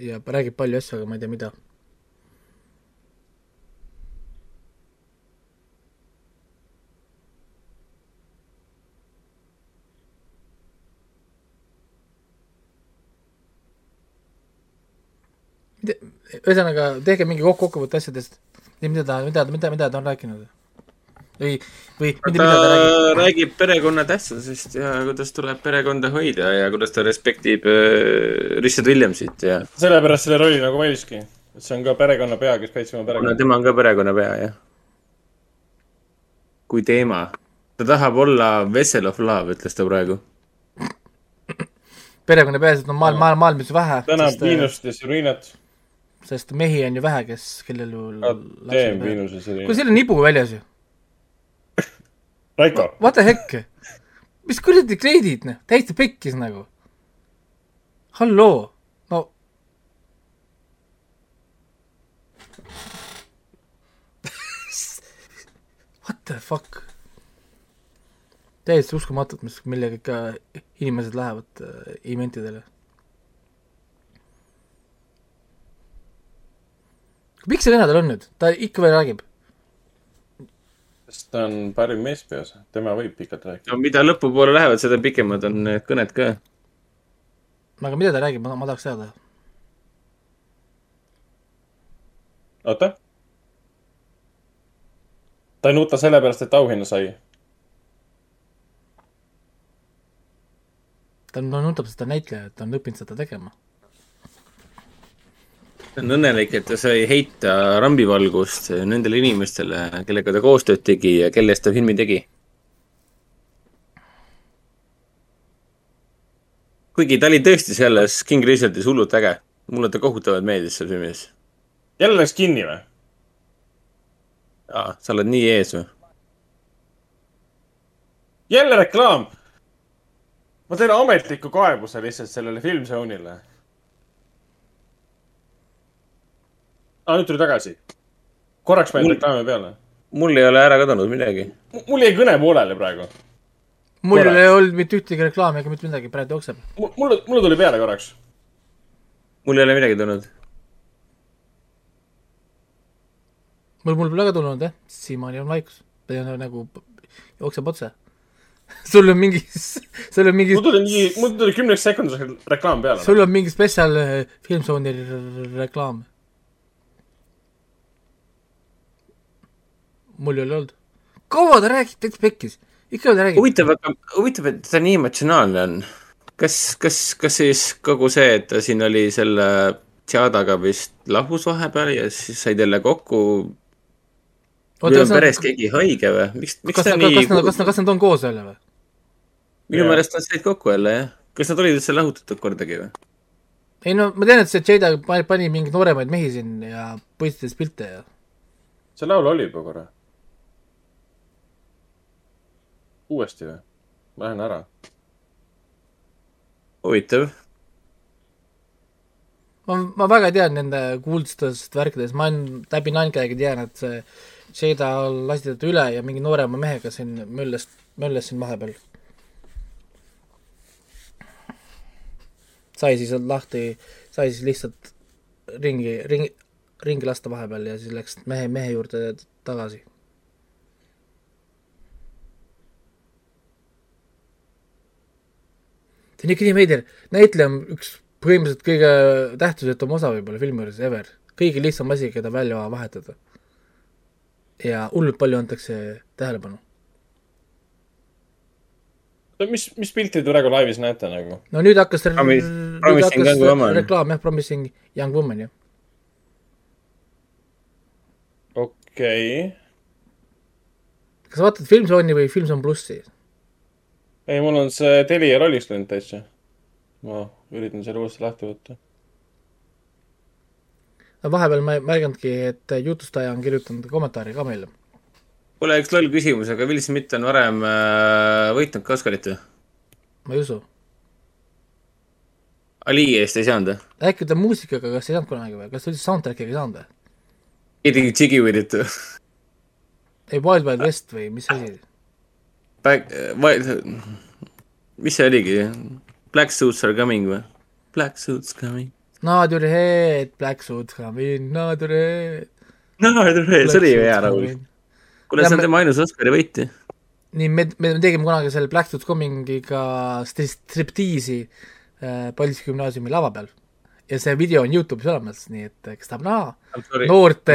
Speaker 2: ja räägib palju asju, aga ma ei tea, mida. ühesõnaga, tehke mingi kokku, kokkuvõte asjadest, mida ta, mida, mida, mida ta on rääkinud. või, või mida, mida ta räägib
Speaker 3: ta räägib perekonna tähtsusest ja kuidas tuleb perekonda hoida ja kuidas ta respektib äh, Richard Williamsit ja
Speaker 7: sellepärast selle rolli nagu valiski. et see on ka perekonna pea, kes kaitseb oma perekonda.
Speaker 3: tema on ka perekonnapea, jah. kui teema. ta tahab olla vessel of love, ütles ta praegu.
Speaker 2: perekonna peaasi, et on maailm, maailm, maailmas vähe.
Speaker 7: tänab Viinust ja Serenat.
Speaker 2: Sest mehi on ju vähe, kes, kellel ju
Speaker 7: Viinus ja Serenat.
Speaker 2: kui seal on nibu väljas ju.
Speaker 7: Raiko.
Speaker 2: What the heck? mis kuradi kleidid, noh, täiesti pekkis nagu. halloo, no. What the fuck? täiesti uskumatut, mis, millega ikka inimesed lähevad äh, eventidele. Miks see vene tal on nüüd, ta ikka veel räägib?
Speaker 7: sest ta on parim meespeos, tema võib pikalt rääkida.
Speaker 3: no mida lõpupoole lähevad, seda pikemad on need kõned ka.
Speaker 2: aga mida ta räägib, ma, ma tahaks teada.
Speaker 7: oota. ta ei nuta sellepärast, et auhinna sai.
Speaker 2: ta nutab seda näitlejat, ta on õppinud seda tegema.
Speaker 3: Ta on õnnelik, et ta sai heita rambivalgust nendele inimestele, kellega ta koostööd tegi ja kelle eest ta filmi tegi. kuigi ta oli tõesti selles King Richardis hullult äge. mulle ta kohutavalt meeldis seal filmis.
Speaker 7: jälle läks kinni või?
Speaker 3: aa, sa oled nii ees või?
Speaker 7: jälle reklaam. ma teen ametliku kaebuse lihtsalt sellele Filmzone'ile. aa, nüüd tuli tagasi. korraks panin
Speaker 3: Mul-
Speaker 7: reklaami peale.
Speaker 3: mul ei ole ära kadunud midagi.
Speaker 7: mul jäi kõne pooleli praegu.
Speaker 2: mul
Speaker 7: Korraks.
Speaker 2: ei olnud mitte ühtegi reklaami ega mitte midagi, praegu jookseb.
Speaker 7: mulle, mulle tuli peale korraks.
Speaker 3: mul ei ole midagi tulnud.
Speaker 2: mul, mul pole ka tulnud jah, siiamaani on vaikus. nagu jookseb otse. sul on mingi, sul on mingi
Speaker 7: mul, tuli mingi, mul tuli kümneks sekundiks reklaam peale.
Speaker 2: sul on mingi spetsial Filmzone'i r- reklaam. Mul ei ole olnud. kaua te räägite, täitsa pekkis. ikka veel räägite.
Speaker 3: huvitav, aga huvitav, et ta nii emotsionaalne on. kas, kas, kas siis kogu see, et ta siin oli selle Tšaadaga vist lahus vahepeal ja siis said jälle kokku. Või on peres keegi haige või? miks, miks ta nii
Speaker 2: kas nad, kas nad, kas nad on koos jälle või?
Speaker 3: minu meelest nad said kokku jälle jah. kas nad olid üldse lahutatud kordagi või?
Speaker 2: ei no ma tean, et see Jada pani, pani mingeid nooremaid mehi siin ja postitas pilte ja.
Speaker 7: see laul oli juba korra. Uuesti või? ma lähen ära.
Speaker 3: huvitav.
Speaker 2: ma, ma väga tean nende kuulsustest värkidest, ma olen läbi Nankäegi tean, et see Jada lasti ta üle ja mingi noorema mehega siin möllas, möllas siin vahepeal. sai siis lahti, sai siis lihtsalt ringi, ringi, ringi lasta vahepeal ja siis läks mehe, mehe juurde tagasi. See on ikka nii veider, näitleja on üks põhimõtteliselt kõige tähtsusetum osa võib-olla filmi juures ever, kõige lihtsam asi, keda välja vahetada. ja hullult palju antakse tähelepanu.
Speaker 7: mis, mis pilti te praegu laivis näete nagu?
Speaker 2: no nüüd hakkas, nüüd
Speaker 3: Promis- Promising
Speaker 2: hakkas
Speaker 3: Young Woman.
Speaker 2: reklaam jah, Promising Young Woman jah.
Speaker 7: okei okay..
Speaker 2: kas sa vaatad Filmzone'i või Filmzone plussi?
Speaker 7: ei, mul on see Telia rollis läinud täitsa. ma üritan selle uuesti lahti võtta.
Speaker 2: vahepeal ma ei märganudki, et jutustaja on kirjutanud kommentaari ka meile.
Speaker 3: kuule, üks loll küsimus, aga Will Smith on varem äh, võitnud ka Oscarit või?
Speaker 2: ma ei usu.
Speaker 3: Ali eest ei saanud või?
Speaker 2: äkki ta muusikaga, kas ei saanud kunagi või, kas ta üldse soundtrack'iga ei saanud või?
Speaker 3: ei tegi Jiggy with it või?
Speaker 2: ei, Wild Wild West või mis asi?
Speaker 3: Back, mis see oligi? Black suits are coming või? Black suits coming.
Speaker 2: Nod your head, black suit coming, nod your head.
Speaker 3: no, see oli ju hea laul. kuule, see on tema ainus Oscari võit ju.
Speaker 2: nii, me, me tegime kunagi selle Black Suit Comingiga stri- striptiisi äh, Paldiski gümnaasiumi lava peal. Ja see video on Youtube'is olemas, nii et äh, kes tahab näha noort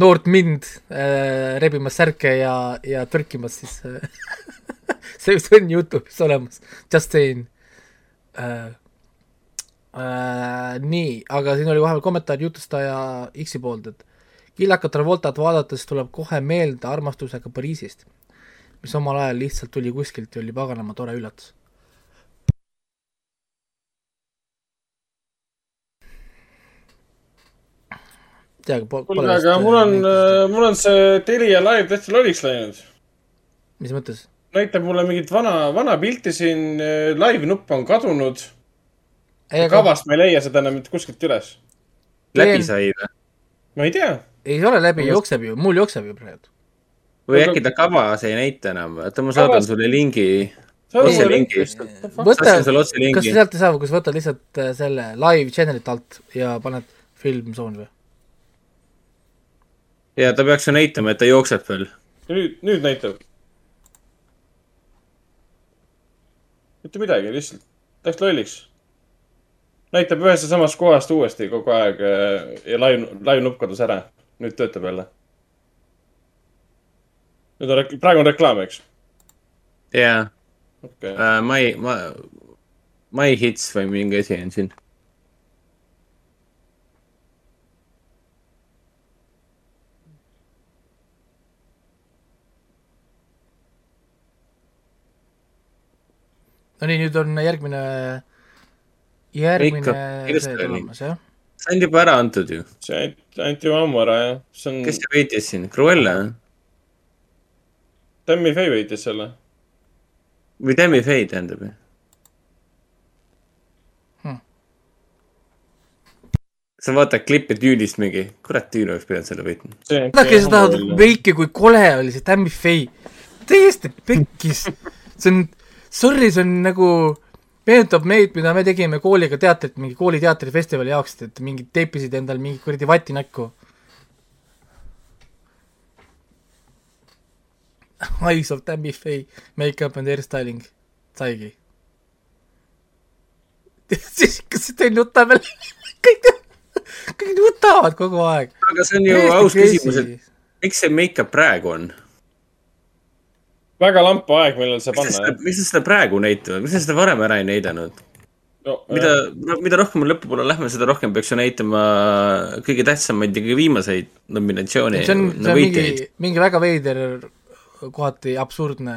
Speaker 2: noort mind äh, rebimas särke ja, ja tõrkimas, siis äh, see, see on Youtube'is olemas, just saying äh,. Äh, nii, aga siin oli vahepeal kommentaar jutustaja X-i poolt, et killakat Travoltat vaadates tuleb kohe meelde armastusega Pariisist, mis omal ajal lihtsalt tuli kuskilt ja oli paganama tore üllatus. teagi,
Speaker 7: kuulge, aga mul on, mul on see Telia live täitsa lolliks läinud.
Speaker 2: mis mõttes?
Speaker 7: näitab mulle mingit vana, vana pilti siin, live nupp on kadunud.
Speaker 2: Aga-
Speaker 7: kavast ma ei leia seda enam mitte kuskilt üles.
Speaker 3: läbi sai või?
Speaker 7: ma ei tea.
Speaker 2: ei ole läbi, jookseb ju, mul jookseb ju praegu.
Speaker 3: või äkki ta kavas ei näita enam, oota ma saadan
Speaker 2: Kavas-
Speaker 3: sulle lingi.
Speaker 2: Saada
Speaker 3: otse
Speaker 2: mulle
Speaker 3: lingi.
Speaker 2: võta, kas sealt ei saa, kas võtad lihtsalt äh, selle live channel'it alt ja paned film zone või?
Speaker 3: Ja ta peaks ju näitama, et ta jookseb veel.
Speaker 7: nüüd, nüüd näitab. mitte midagi, lihtsalt läks lolliks. näitab ühest ja samast kohast uuesti kogu aeg eh, ja live, live nupp kadus ära. nüüd töötab jälle. nüüd on, praegu on reklaam, eks?
Speaker 3: jaa.
Speaker 7: Okei.
Speaker 3: My, ma, My Hits või mingi asi on siin.
Speaker 2: No nii, nüüd on järgmine, järgmine
Speaker 3: Ikka,
Speaker 2: see tulemas, jah.
Speaker 3: see on juba ära antud ju.
Speaker 7: see anti, anti ju ammu ära, jah. see on.
Speaker 3: kes see võitis siin, Cruella?
Speaker 7: Tammy Faye võitis selle.
Speaker 3: või Tammy Faye tähendab jah
Speaker 2: Hmm.
Speaker 3: sa vaatad klippi Düünist mingi, kurat, Düün oleks pidanud selle võitma.
Speaker 2: vaadake seda veiki, kui kole oli see Tammy Faye. täiesti pekkis. see on, sorry, see on nagu, meenutab meid, mida me tegime kooliga teatrit, mingi kooliteatrifestivali jaoks, et mingid teipisid endal mingi kuradi vati näkku. Eyes of Tammy Faye, make-up and hairstyling, saigi. siis ikka see teine jutt veel, kõik, kõik nutavad kogu aeg.
Speaker 3: aga see on ju aus küsimus, et miks see make-up praegu on?
Speaker 7: Väga lampu aeg, millal see panna
Speaker 3: miks sa seda praegu näitavad, miks sa seda varem ära ei näidanud?
Speaker 7: no,.
Speaker 3: mida, mida rohkem me lõpupoole lähme, seda rohkem peaks ju näitama kõige tähtsamaid ja kõige viimaseid nominatsioone
Speaker 2: see on, see on mingi mingi väga veider, kohati absurdne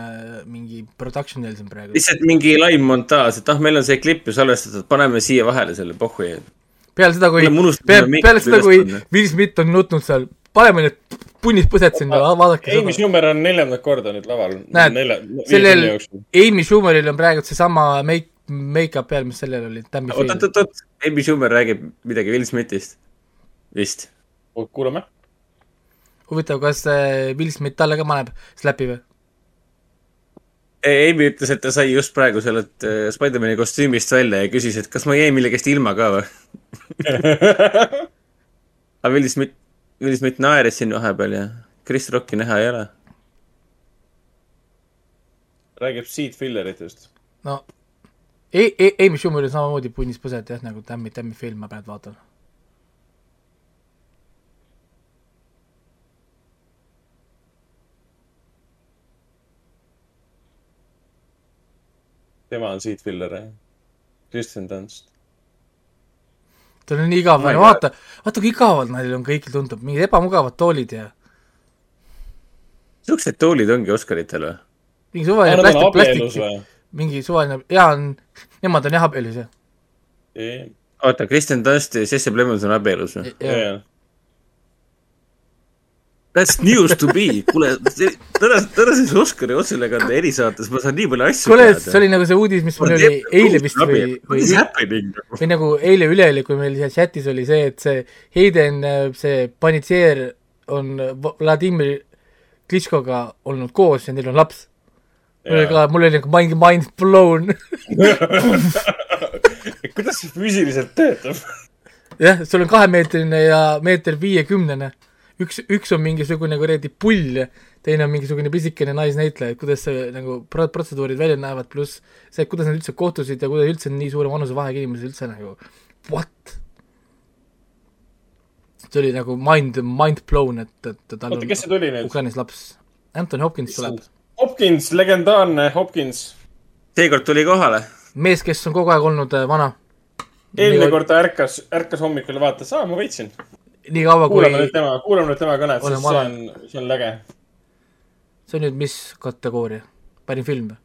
Speaker 2: mingi production deal siin praegu.
Speaker 3: lihtsalt mingi laimmontaaž, et ah, meil on see klipp ju salvestatud, paneme siia vahele selle pohhu ja
Speaker 2: peale seda, kui peale, peale seda, kui. Will Smith on nutnud seal, paneme need punnis põsed sinna, vaadake
Speaker 7: Amy. Schumer on neljandat korda nüüd laval.
Speaker 2: näed, sellel Amy Schumeril on praegu seesama make, make-up peal, mis sellel oli,
Speaker 3: oot, oot, oot, oot, Amy Schumer räägib midagi Will Smithist, vist.
Speaker 7: kuulame.
Speaker 2: huvitav, kas äh, Will Smith talle ka paneb slap'i või?
Speaker 3: Amy ütles, et ta sai just praegu sellelt äh, Spider-man'i kostüümist välja ja küsis, et kas ma jäin millegist ilma ka või. aga Will Smith, Will Smith naeris siin vahepeal ja Chris Rocki näha ei ole.
Speaker 7: räägib seed filleritest.
Speaker 2: no e, e, Amy Schumeril samamoodi punnis põsed jah, nagu Tammy, Tammy film ma praegu vaatan.
Speaker 7: tema on seed filler, jah. Kristen Dunst.
Speaker 2: Tal on nii igav,
Speaker 7: Ma ei
Speaker 2: vaata, vaata kui igavad neil on kõigil tundub, mingid ebamugavad toolid ja
Speaker 3: siuksed toolid ongi Oscaritel või?
Speaker 2: mingi suvaline
Speaker 7: on
Speaker 2: plastik, plastik mingi suvaline, jaa, on, nemad on jah abielus jah.
Speaker 3: oota, Kristen Dunst ja Jesse Plemons on abielus või?
Speaker 2: Jaa.
Speaker 3: That's news to be, kuule, täna, tänases Oscari otselekande erisaates ma saan nii palju asju
Speaker 2: kuule, see oli nagu see uudis, mis mul oli eile vist või,
Speaker 3: happening?
Speaker 2: või nagu eile, üleeile, kui meil seal chatis oli see, et see Hayden, see panitseer on Vladimir Klitškoga olnud koos ja neil on laps. mul oli ka, mul oli nagu mind, mind blown.
Speaker 7: kuidas see füüsiliselt töötab?
Speaker 2: jah, sul on kahemeetrine ja meeter viiekümnene. üks, üks on mingisugune kuradi pull teine on mingisugune pisikene naisnäitleja, et kuidas see nagu pro-, protseduurid välja näevad, pluss see, kuidas nad üldse kohtusid ja kuidas üldse nii suure vanusevahega inimesed üldse nagu what? see oli nagu mind, mind blown, et, et tal
Speaker 7: Oota, nüüd?
Speaker 2: Ukrainas laps. Anthony Hopkins tuleb.
Speaker 7: Hopkins, legendaarne Hopkins.
Speaker 3: seekord tuli kohale.
Speaker 2: mees, kes on kogu aeg olnud äh, vana.
Speaker 7: eelmine kord ta ärkas, ärkas hommikul ja vaatas, aa, ma võitsin.
Speaker 2: Nii kaua, kui
Speaker 7: kuulame nüüd tema, kuulame nüüd tema kõnet, sest see on, see on läge.
Speaker 2: see on nüüd mis kategooria? parim film või?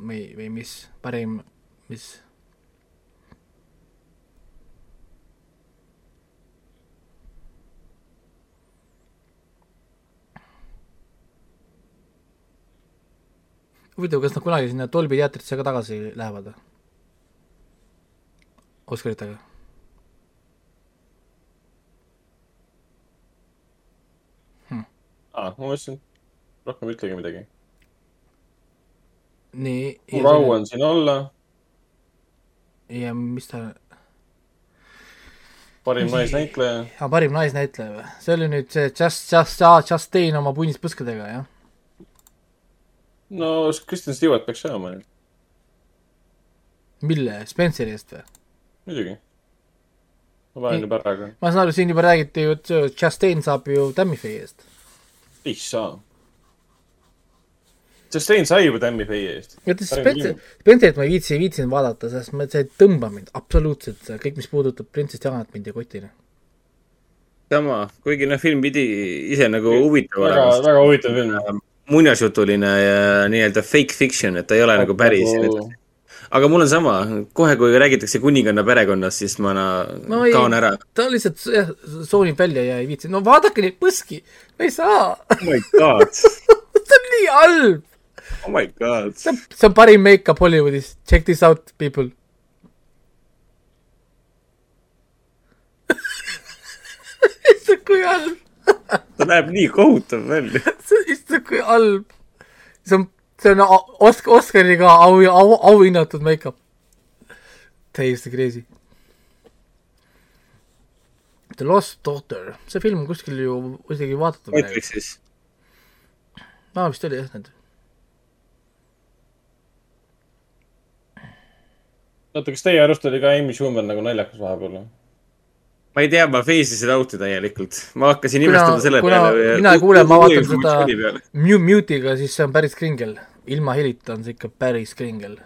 Speaker 2: või, või mis, parim, mis? huvitav, kas nad kunagi sinna Dolby teatrisse ka tagasi lähevad või? Oscaritega
Speaker 7: aa, ma mõtlesin, rohkem ütlegi midagi.
Speaker 2: nii.
Speaker 7: mul au on siin olla,
Speaker 2: ja mis ta,
Speaker 7: parim naisnäitleja.
Speaker 2: aa, parim naisnäitleja või? see oli nüüd see Just, Just, Justin oma punnispõskedega, jah?
Speaker 7: no Kristen Stewart peaks saama ju,
Speaker 2: mille, Spenceri eest või?
Speaker 7: muidugi. ma panen juba ära ka.
Speaker 2: ma saan aru, siin juba räägiti ju, et see Justin saab ju Tammy Faye eest.
Speaker 7: Ei saa. Sustain sai juba Faye eest.
Speaker 2: Spencerit ma ei viitsi, ei viitsinud vaadata, sest ma, see ei tõmba mind absoluutselt, kõik, mis puudutab Princess Dianat mind ei koti.
Speaker 3: sama, kuigi noh, film pidi ise nagu huvitav
Speaker 7: väga, väga huvitav film.
Speaker 3: muinasjutuline ja nii-öelda fake fiction, et ta ei ole nagu päris
Speaker 7: Nagu-.
Speaker 3: Aga mul on sama, kohe kui räägitakse kuninganna perekonnast, siis ma na,
Speaker 2: no ei
Speaker 3: kaon ära.,
Speaker 2: ta lihtsalt jah, soonib välja ja ei viitsi, no vaadake neid põski, ma ei saa.
Speaker 3: oh my god.
Speaker 2: see on nii halb.
Speaker 3: oh my god.
Speaker 2: see on, see on parim make-up Hollywoodis, check this out, people. issand, kui halb,
Speaker 3: ta näeb nii kohutav välja.
Speaker 2: issand, kui halb. see on, see on Osk-, Oscariga au, au, auhinnatud make-up. täiesti crazy. The Lost Daughter, see film kuskil ju isegi vaadatud.
Speaker 3: Matrixis.
Speaker 2: aa, vist oli jah, need.
Speaker 7: oota, kas teie arust oli ka Amy Schumer nagu naljakas vahepeal või?
Speaker 3: Ma ei tea, ma face'isin out'i täielikult. ma hakkasin imestama, selle
Speaker 2: kuna
Speaker 3: peale.
Speaker 2: mina ei kuule, ma vaatan seda mute, mute'iga, siis see on päris kringel. ilma helita on see ikka päris kringel.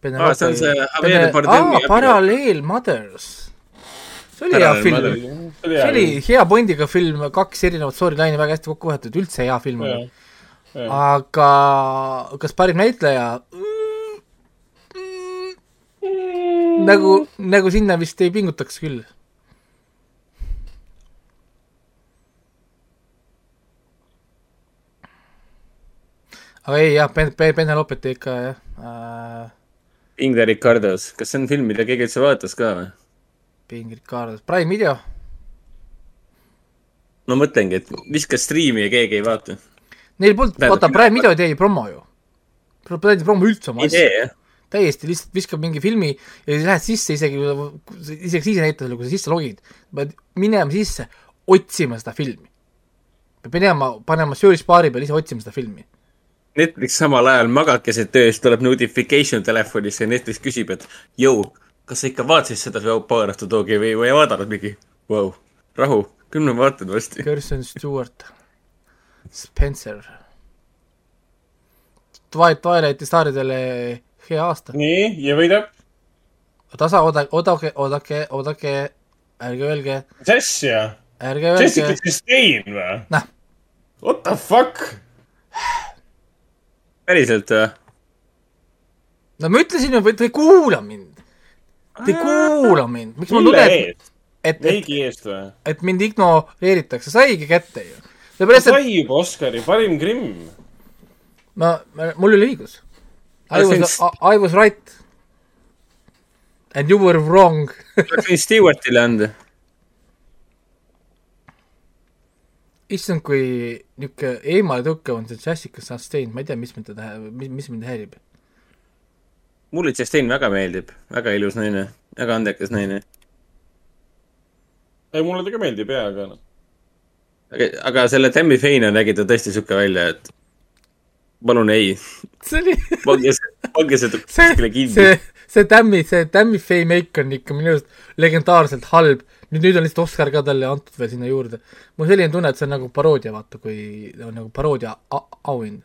Speaker 3: Aa, see on see Javier Bardemi
Speaker 2: aa, Paralleel Mothers. see oli hea
Speaker 3: Parallel
Speaker 2: film.
Speaker 7: See oli hea
Speaker 2: oli
Speaker 7: film.
Speaker 2: hea pointiga film, kaks erinevat storyline'i väga hästi kokku võetud, üldse hea film oli. Aga kas parim näitleja? nagu, nagu sinna vist ei pingutaks küll. aga ei jah, Ben-, Ben-, Benelopet ikka jah äh,.
Speaker 3: Inge Ricardos, kas see on film, mida keegi üldse vaatas ka või?
Speaker 2: Bing Ricardos, Prime Video.
Speaker 3: no mõtlengi, et viska striimi ja keegi ei vaata.
Speaker 2: Neil polnud,
Speaker 3: mina-
Speaker 2: Prime Video tee promo ju. Prime ei promo üldse oma
Speaker 3: ei tee
Speaker 2: asja.
Speaker 3: jah.
Speaker 2: Täiesti lihtsalt viskab mingi filmi ja siis lähed sisse isegi, isegi siis ei näita sulle, kui sa sisse logid. pead minema sisse, otsima seda filmi. pead minema, panema search baari peal ise otsima seda filmi.
Speaker 3: Netflix samal ajal magad keset öös, tuleb notification telefonisse ja Netflix küsib, et jõu, kas sa ikka vaatasid seda Power of the Dogi või, või ei vaadanud mingi wow.? rahu, küll ma vaatan varsti.
Speaker 2: Kirsten Stewart, Spencer. Twilight, Twilighti staaridele hea aasta.
Speaker 7: nii, ja võidab?
Speaker 2: tasa, oodake, oodake, oodake, oodake, ärge öelge,
Speaker 7: mis asja?
Speaker 2: ärge
Speaker 7: Jessica
Speaker 2: öelge,
Speaker 7: Chastain või?
Speaker 2: Noh.
Speaker 7: What the fuck?
Speaker 3: päriselt või?
Speaker 2: no ma ütlesin ju, te ei kuula mind. Te ei kuula mind, miks ma
Speaker 7: eest?
Speaker 2: et, et, et mind ignoreeritakse, saigi kätte ju.
Speaker 7: sai juba Oscari, parim Grimm.
Speaker 2: ma, ma, mul oli õigus. I
Speaker 3: Aga
Speaker 2: was
Speaker 3: see,
Speaker 2: I was right. And you were wrong.
Speaker 3: tuleks võin Stewartile anda.
Speaker 2: issand, kui niisugune eemale tõukav on see Jessica Chastain, ma ei tea, mis mind teda, mis, mis mind häirib.
Speaker 3: mulle Chastain väga meeldib, väga ilus naine, väga andekas naine.
Speaker 7: ei, mulle ta ka meeldib jaa, aga noh.
Speaker 3: aga, aga selle Tammy Faye'na nägi ta tõesti sihuke välja, et palun ei,
Speaker 2: see oli,
Speaker 3: pange see, pange see kuskile, kinni
Speaker 2: see, see Tammy, see Tammy Faye make on ikka minu arust legendaarselt halb. nüüd, nüüd on lihtsalt Oscar ka talle antud veel sinna juurde. mul selline tunne, et see on nagu paroodia, vaata, kui on nagu paroodia auhind.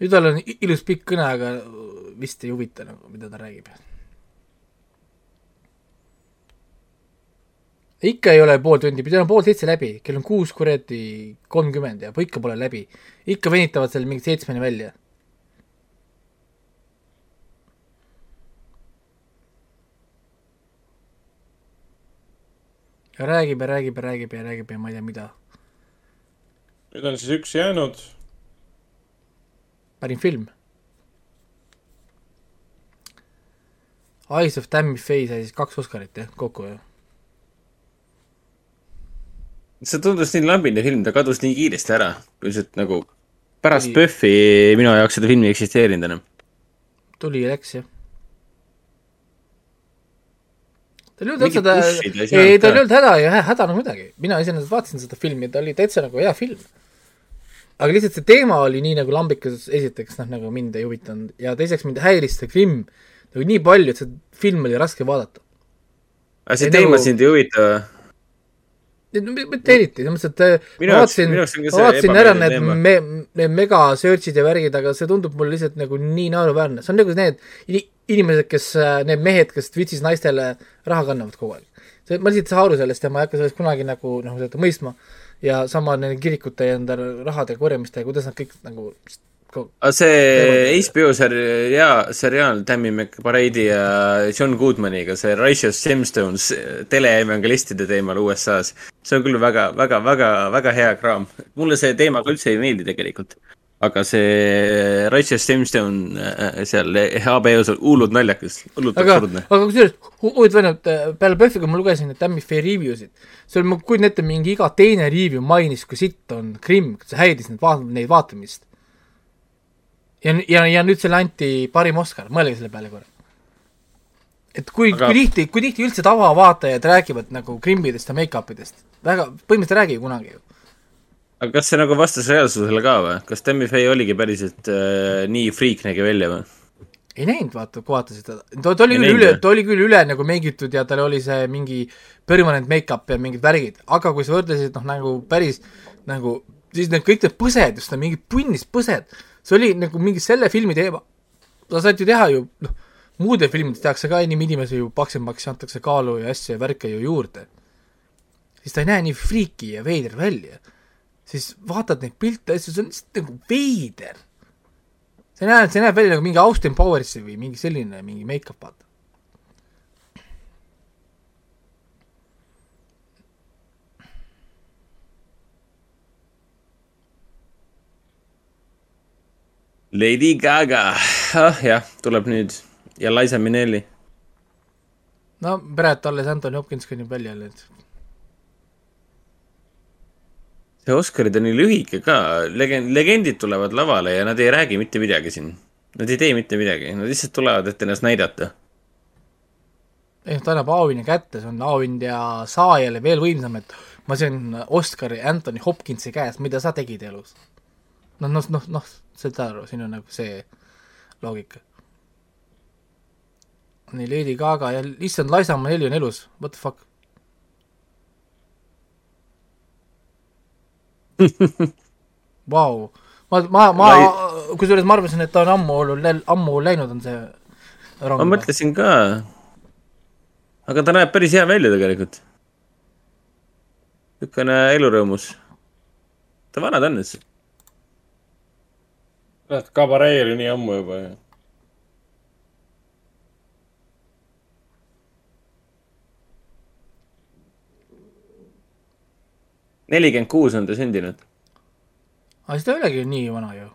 Speaker 2: nüüd tal on ilus pikk kõne, aga vist ei huvita nagu, mida ta räägib. Ikka ei ole pool tundi, pidi olema pool seitse läbi, kell on kuus kuradi kolmkümmend ja ikka pole läbi. ikka venitavad seal mingi seitsmeni välja ja räägib ja räägib ja räägib ja räägib ja ma ei tea mida.
Speaker 7: nüüd on siis üks jäänud.
Speaker 2: parim film. Eyes of Tammy Faye sai siis kaks Oscarit jah, kokku ju.
Speaker 3: See tundus nii lambine film, ta kadus nii kiiresti ära, lihtsalt nagu pärast
Speaker 2: Ei.
Speaker 3: PÖFFi minu jaoks seda filmi ei eksisteerinud enam.
Speaker 2: tuli ja läks jah. tal ei olnud üldse ta,
Speaker 3: ei
Speaker 2: tal ei olnud häda ja hä- häda nagu midagi, mina iseenesest vaatasin seda filmi, ta oli täitsa nagu hea film. aga lihtsalt see teema oli nii nagu lambikas, esiteks noh, nagu mind ei huvitanud ja teiseks mind häiris see Grimm nagu nii palju, et see film oli raske vaadata.
Speaker 3: aga see
Speaker 2: Ei,
Speaker 3: teema
Speaker 2: nagu-
Speaker 3: sind ei huvita või?
Speaker 2: Mitte eriti, selles mõttes, et äh, ma vaatasin, vaatasin ära need me, need mega search'id ja värgid, aga see tundub mulle lihtsalt nagu nii naeruväärne, see on nagu need ini- inimesed, kes, need mehed, kes Twitch'is naistele raha kannavad kogu aeg. see, ma lihtsalt ei saa aru sellest ja ma ei hakka sellest kunagi nagu noh, mõistma ja sama nende kirikute ja enda rahade korjamiste ja kuidas nad kõik nagu
Speaker 3: aga see HBO seriaal, seriaal Tammy McBride'i ja John Goodmaniga, see Righteous Gemstones teleevangelistide teemal USA-s, see on küll väga, väga, väga, väga hea kraam. mulle see teema ka üldse ei meeldi tegelikult. aga see Righteous Gemstone äh, seal HBO-s on hullult naljakas, hullult
Speaker 2: aga,
Speaker 3: absurdne.
Speaker 2: aga kusjuures hu- huvitav on, et äh, peale PÖFFiga ma lugesin neid Tammi Fair review sid, seal ma kujutan ette, mingi iga teine review mainis, kui sitt on Krimm, see häiris neid vaat-, neid vaatamist. ja, ja, ja nüüd selle anti parim Oscar, mõelge selle peale korra. et kui
Speaker 3: Aga-
Speaker 2: kui tihti, kui tihti üldse tavavaatajad räägivad nagu Krimmidest ja make-up idest, väga, põhimõtteliselt ei räägi kunagi ju.
Speaker 3: aga kas see nagu vastas reaalsusele ka või? kas Tammy Faye oligi päriselt äh, nii friik nägi välja või?
Speaker 2: ei näinud, vaata, kui vaatasid teda, ta, ta oli küll üle ta oli küll üle nagu meigitud ja tal oli see mingi permanent make-up ja mingid värgid, aga kui sa võrdlesid noh, nagu päris nagu siis need kõik need põsed, just need mingid punnis põsed, see oli nagu mingi selle filmi teema. sa saad ju teha ju noh, muude filmides tehakse ka enim inimesi ju paksemaks, antakse kaalu ja asju ja värke ju juurde. siis ta ei näe nii friiki ja veider välja. siis vaatad neid pilte, see on lihtsalt nagu veider see näeb, see näeb välja nagu mingi Austin Powersi või mingi selline mingi make-up, vaata.
Speaker 3: Lady Gaga, ah jah, tuleb nüüd ja Liza Minnelli.
Speaker 2: no praegu alles Anthony Hopkins kõnnib välja et
Speaker 3: see Oscarid on nii lühike ka, legend, legendid tulevad lavale ja nad ei räägi mitte midagi siin. Nad ei tee mitte midagi, nad lihtsalt tulevad, et ennast näidata.
Speaker 2: ei noh, ta annab auhinna kätte, see on auhind ja saajale veel võimsam, et ma sain Oscari Anthony Hopkinsi käest, mida sa tegid elus. noh, noh, noh, noh, saad aru, siin on nagu see loogika. nii, Lady Gaga ja issand, Liza Minnelli on elus, what the fuck. Vau, ma, ma, ma kusjuures ma arvasin, et ta on ammu olnud, ammu läinud on see rong
Speaker 3: ma. mõtlesin ka. aga ta näeb päris hea välja tegelikult. niisugune elurõõmus. ta vana ta on üldse?
Speaker 7: kurat, kabaree oli nii ammu juba ju.
Speaker 3: nelikümmend kuus on ta sündinud.
Speaker 2: aga siis ta ei olegi nii vana ju.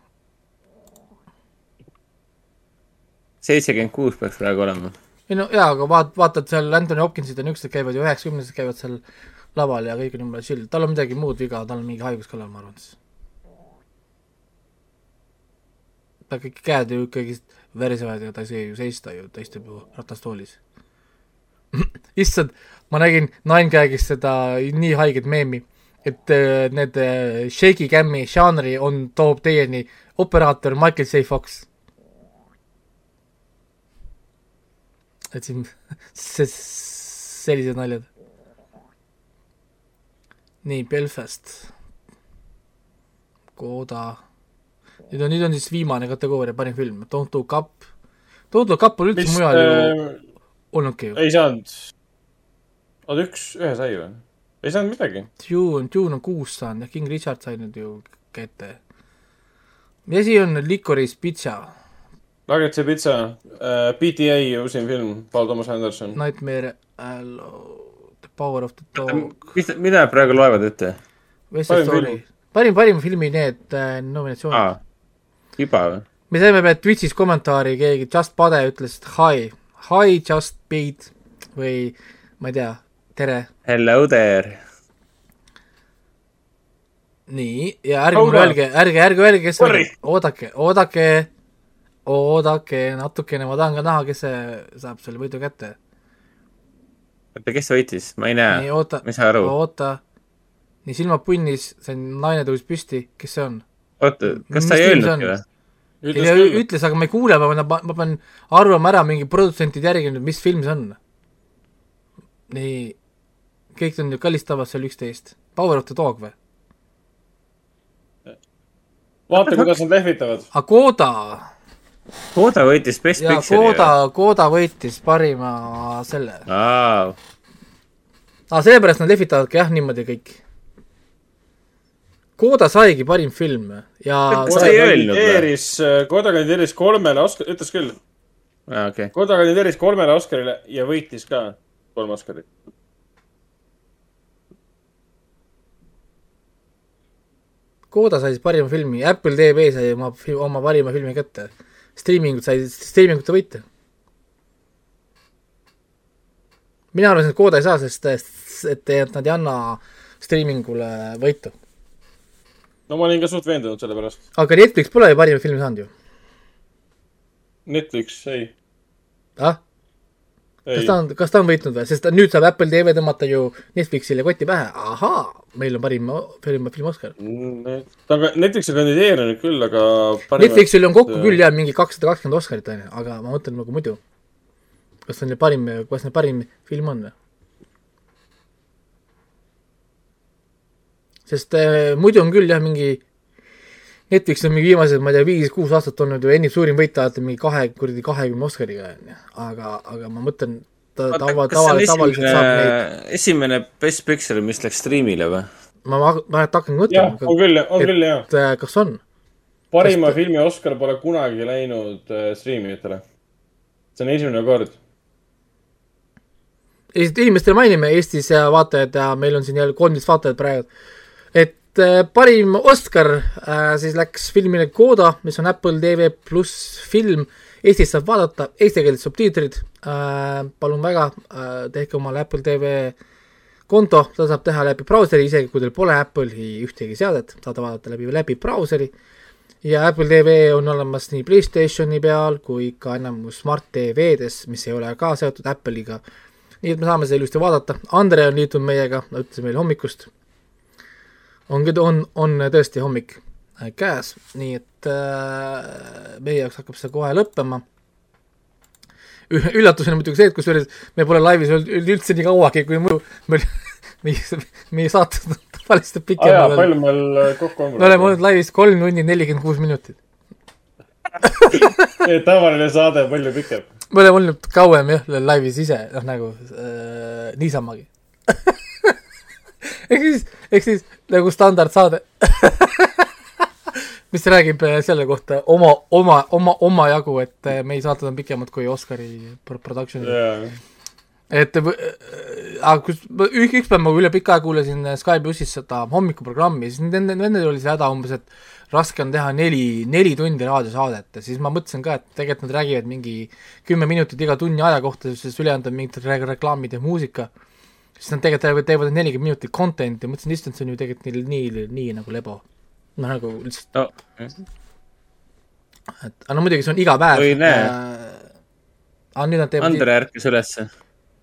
Speaker 3: seitsekümmend kuus peaks praegu olema.
Speaker 2: ei no jaa, aga vaat-, vaatad seal Anthony Hopkinsid ja niisugused käivad ju üheksakümnesed käivad seal laval ja kõik on jumala chill, tal on midagi muud viga, tal on mingi haigus kallal, ma arvan siis. Ta kõik käed ju ikkagi värisevad ja ta ei saa ju seista ju, ta istub ju ratastoolis. issand, ma nägin Nine Gagis seda nii haiget meemi, et äh, need äh, shaky cam'i žanri on, toob teieni operaator Michael J Fox et siin see, sellised naljad. nii, Belfast. Koda. Nüüd on, nüüd on siis viimane kategooria, parim film, Don't Look Up. Don't Look Up pole üldse mujal ju
Speaker 7: äh,
Speaker 2: olnudki ju.
Speaker 7: ei saanud. oota, üks, ühe sai või? ei saanud midagi.
Speaker 2: Dune, Dune on kuus saanud ja King Richard sai nüüd ju kätte. mis asi on Licorice Pizza,
Speaker 7: Nuggetsi pitsa äh,, PTA uusim film, Paul Thomas Anderson.
Speaker 2: Nightmare Hello, The Power of the Dog,
Speaker 3: mis, mida nad praegu loevad ette?
Speaker 7: Parim
Speaker 2: parim, parim filmi need äh, nominatsioonid
Speaker 3: aa, juba või?
Speaker 2: me saime peale Twitch'is kommentaari, keegi Just Pade ütles hi, hi Just Beat või ma ei tea, tere.
Speaker 3: Hello there.
Speaker 2: nii, ja ärge mulle öelge, ärge, ärge öelge, kes see oli, oodake, oodake, oodake natukene, ma tahan ka näha, kes see saab selle võidu kätte.
Speaker 3: oota, kes võitis? ma ei näe. ma ei saa aru.
Speaker 2: oota, nii silmad punnis, see naine tõusis püsti, kes see on?
Speaker 3: oota, kas ta
Speaker 2: Mis
Speaker 3: ei öelnudki
Speaker 2: on?
Speaker 3: või?
Speaker 2: ei
Speaker 7: ütles küll.
Speaker 2: ütles, aga ma ei kuule, ma pean, ma pean arvama ära mingi produtsentide järgi nüüd, mis film see on. nii, kõik on ju kallistavad seal üksteist. Power of the Dog või?
Speaker 7: vaata, kuidas nad lehvitavad.
Speaker 2: Agoda
Speaker 3: Koda võitis Best
Speaker 2: ja
Speaker 3: Picture'i.
Speaker 2: Koda, Koda võitis parima selle.
Speaker 3: aa,
Speaker 2: aa, sellepärast nad lehvitavadki jah, niimoodi kõik. Koda saigi parim film ja
Speaker 3: või?
Speaker 7: kandideeris, Koda kandideeris kolmele Oscar, ütles küll.
Speaker 3: aa, okei.
Speaker 7: Koda kandideeris kolmele Oscarile ja võitis ka kolm Oscarit.
Speaker 2: Koda sai siis parima filmi, Apple TV sai oma, oma parima filmi kätte. striimingut sai, striimingute võite. mina arvasin, et Koda ei saa, sest, et, et nad ei anna striimingule võitu.
Speaker 7: No ma olin ka suht veendunud selle pärast.
Speaker 2: aga Netflix pole ju parima filmi saanud ju.
Speaker 7: Netflix, ei.
Speaker 2: ah, kas ta on, kas ta on võitnud või, sest nüüd saab Apple TV tõmmata ju Netflixile koti pähe, ahaa, meil on parim film, film Oscar.
Speaker 7: ta on ka, Netflix on kandideerinud küll, aga.
Speaker 2: Netflixil on kokku küll jah, mingi kakssada kakskümmend Oscarit on ju, aga ma mõtlen nagu muidu. kas see on parim, kas neil parim film on või? Sest äh, muidu on küll jah, mingi Netflix on mingi viimased, ma ei tea, viis-kuus aastat olnud ju enim suurim võitja, mingi kahe, kuradi kahekümne Oscariga on ju, aga, aga ma mõtlen, ta tava,
Speaker 3: see on
Speaker 2: tava, tavaliselt saab neid,
Speaker 3: esimene, Best Picture, mis läks striimile või?
Speaker 2: ma, ma, ma hakkan
Speaker 7: jah,
Speaker 2: mõtlema,
Speaker 7: on küll, on küll jah.
Speaker 2: et äh, kas on?
Speaker 7: parima filmi Oscar pole kunagi läinud äh, striimijatele. see on esimene kord.
Speaker 2: inimestele mainime Eestis ja vaatajad ja meil on siin jälle kolmteist vaatajat praegu, et äh, parim Oscar äh, siis läks filmile Coda, mis on Apple TV pluss film, Eestis saab vaadata, eestikeelsed subtiitrid. Äh,, palun väga äh,, tehke omale Apple TV konto, seda saab teha läbi brauseri, isegi kui teil pole Apple'i ühtegi seadet, saate vaadata läbi, läbi brauseri. Ja Apple TV on olemas nii Playstationi peal kui ka enamus Smart TV-des, mis ei ole ka seotud Apple'iga. Nii et me saame seda ilusti vaadata, Andre on liitunud meiega, ütles meile hommikust. on, on, on tõesti hommik äh, käes, nii et äh, meie jaoks hakkab see kohe lõppema. üllatusena muidugi see, et kusjuures me pole laivis olnud üldse nii kauagi kui muidu, meil, meie, meie saated on tavaliselt pikemad
Speaker 7: palju meil äh, kokku on?
Speaker 2: me oleme olnud laivis kolm tundi nelikümmend kuus minutit.
Speaker 7: tavaline saade on palju pikem.
Speaker 2: me oleme olnud kauem jah, laivis ise, noh nagu äh, niisamagi. ehk siis, ehk siis nagu standardsaade, mis räägib äh, selle kohta oma, oma, oma, omajagu, et äh, meie saated on pikemad kui Oscari pro- production'id
Speaker 7: jaa.
Speaker 2: et äh, aga kus, üks, üks päev ma üle pika aja kuulasin Sky plussis seda hommikuprogrammi, siis nende, nendel oli see häda umbes, et raske on teha neli, neli tundi raadiosaadet ja siis ma mõtlesin ka, et tegelikult nad räägivad mingi kümme minutit iga tunni aja kohta, sest ülejäänud on mingid re- reklaamid ja muusika. Siis nad tegelikult teevad, nelikümmend minutit content'i mõtlesin, issand, see on ju tegelikult neil nii, nii nagu lebo. noh, nagu lihtsalt
Speaker 3: no..
Speaker 2: et, aga no muidugi see on iga päev.
Speaker 3: Oi, näe.
Speaker 2: aga nüüd nad teevad
Speaker 3: Andre ärkas ülesse.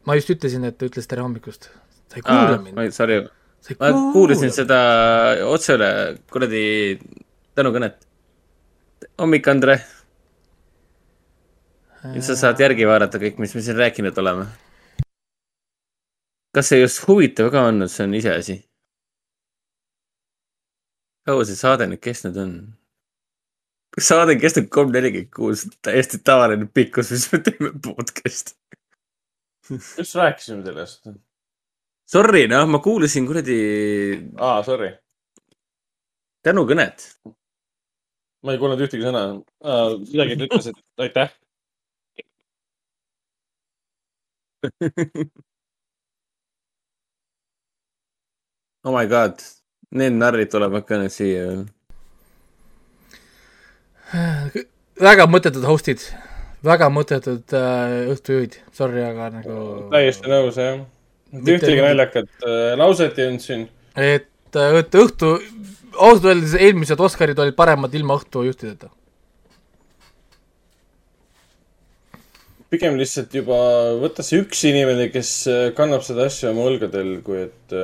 Speaker 2: ma just ütlesin, et ta ütles tere hommikust. sa ei kuula mind.
Speaker 3: oi, sorry. Ma
Speaker 2: kuula.
Speaker 3: kuulasin seda otse üle kuradi tänukõnet. hommik, Andre. nüüd sa saad järgi vaadata kõik, mis me siin rääkinud oleme. Kas see just huvitav ka on, see on iseasi. kaua see saade nüüd kestnud on? saade on kestnud kolm nelikümmend kuus, täiesti tavaline pikkus, mis me teeme podcast'i.
Speaker 7: just rääkisime sellest.
Speaker 3: Sorry, noh, ma kuulasin kuradi
Speaker 7: aa, sorry.
Speaker 3: tänukõnet.
Speaker 7: ma ei kuulnud ühtegi sõna. midagi ta ütles, et aitäh.
Speaker 3: oh my god, need narrid tulevad ka nüüd siia veel.
Speaker 2: väga mõttetud host'id, väga mõttetud äh, õhtujuhid, sorry, aga nagu
Speaker 7: täiesti nõus, jah.
Speaker 2: Mitte
Speaker 7: ühtegi naljakat äh, lauset ei olnud siin.
Speaker 2: et, et õhtu, ausalt öeldes eelmised Oscarid olid paremad ilma õhtujuhtideta.
Speaker 7: pigem lihtsalt juba võtta see üks inimene, kes äh, kannab seda asja oma õlgadel, kui et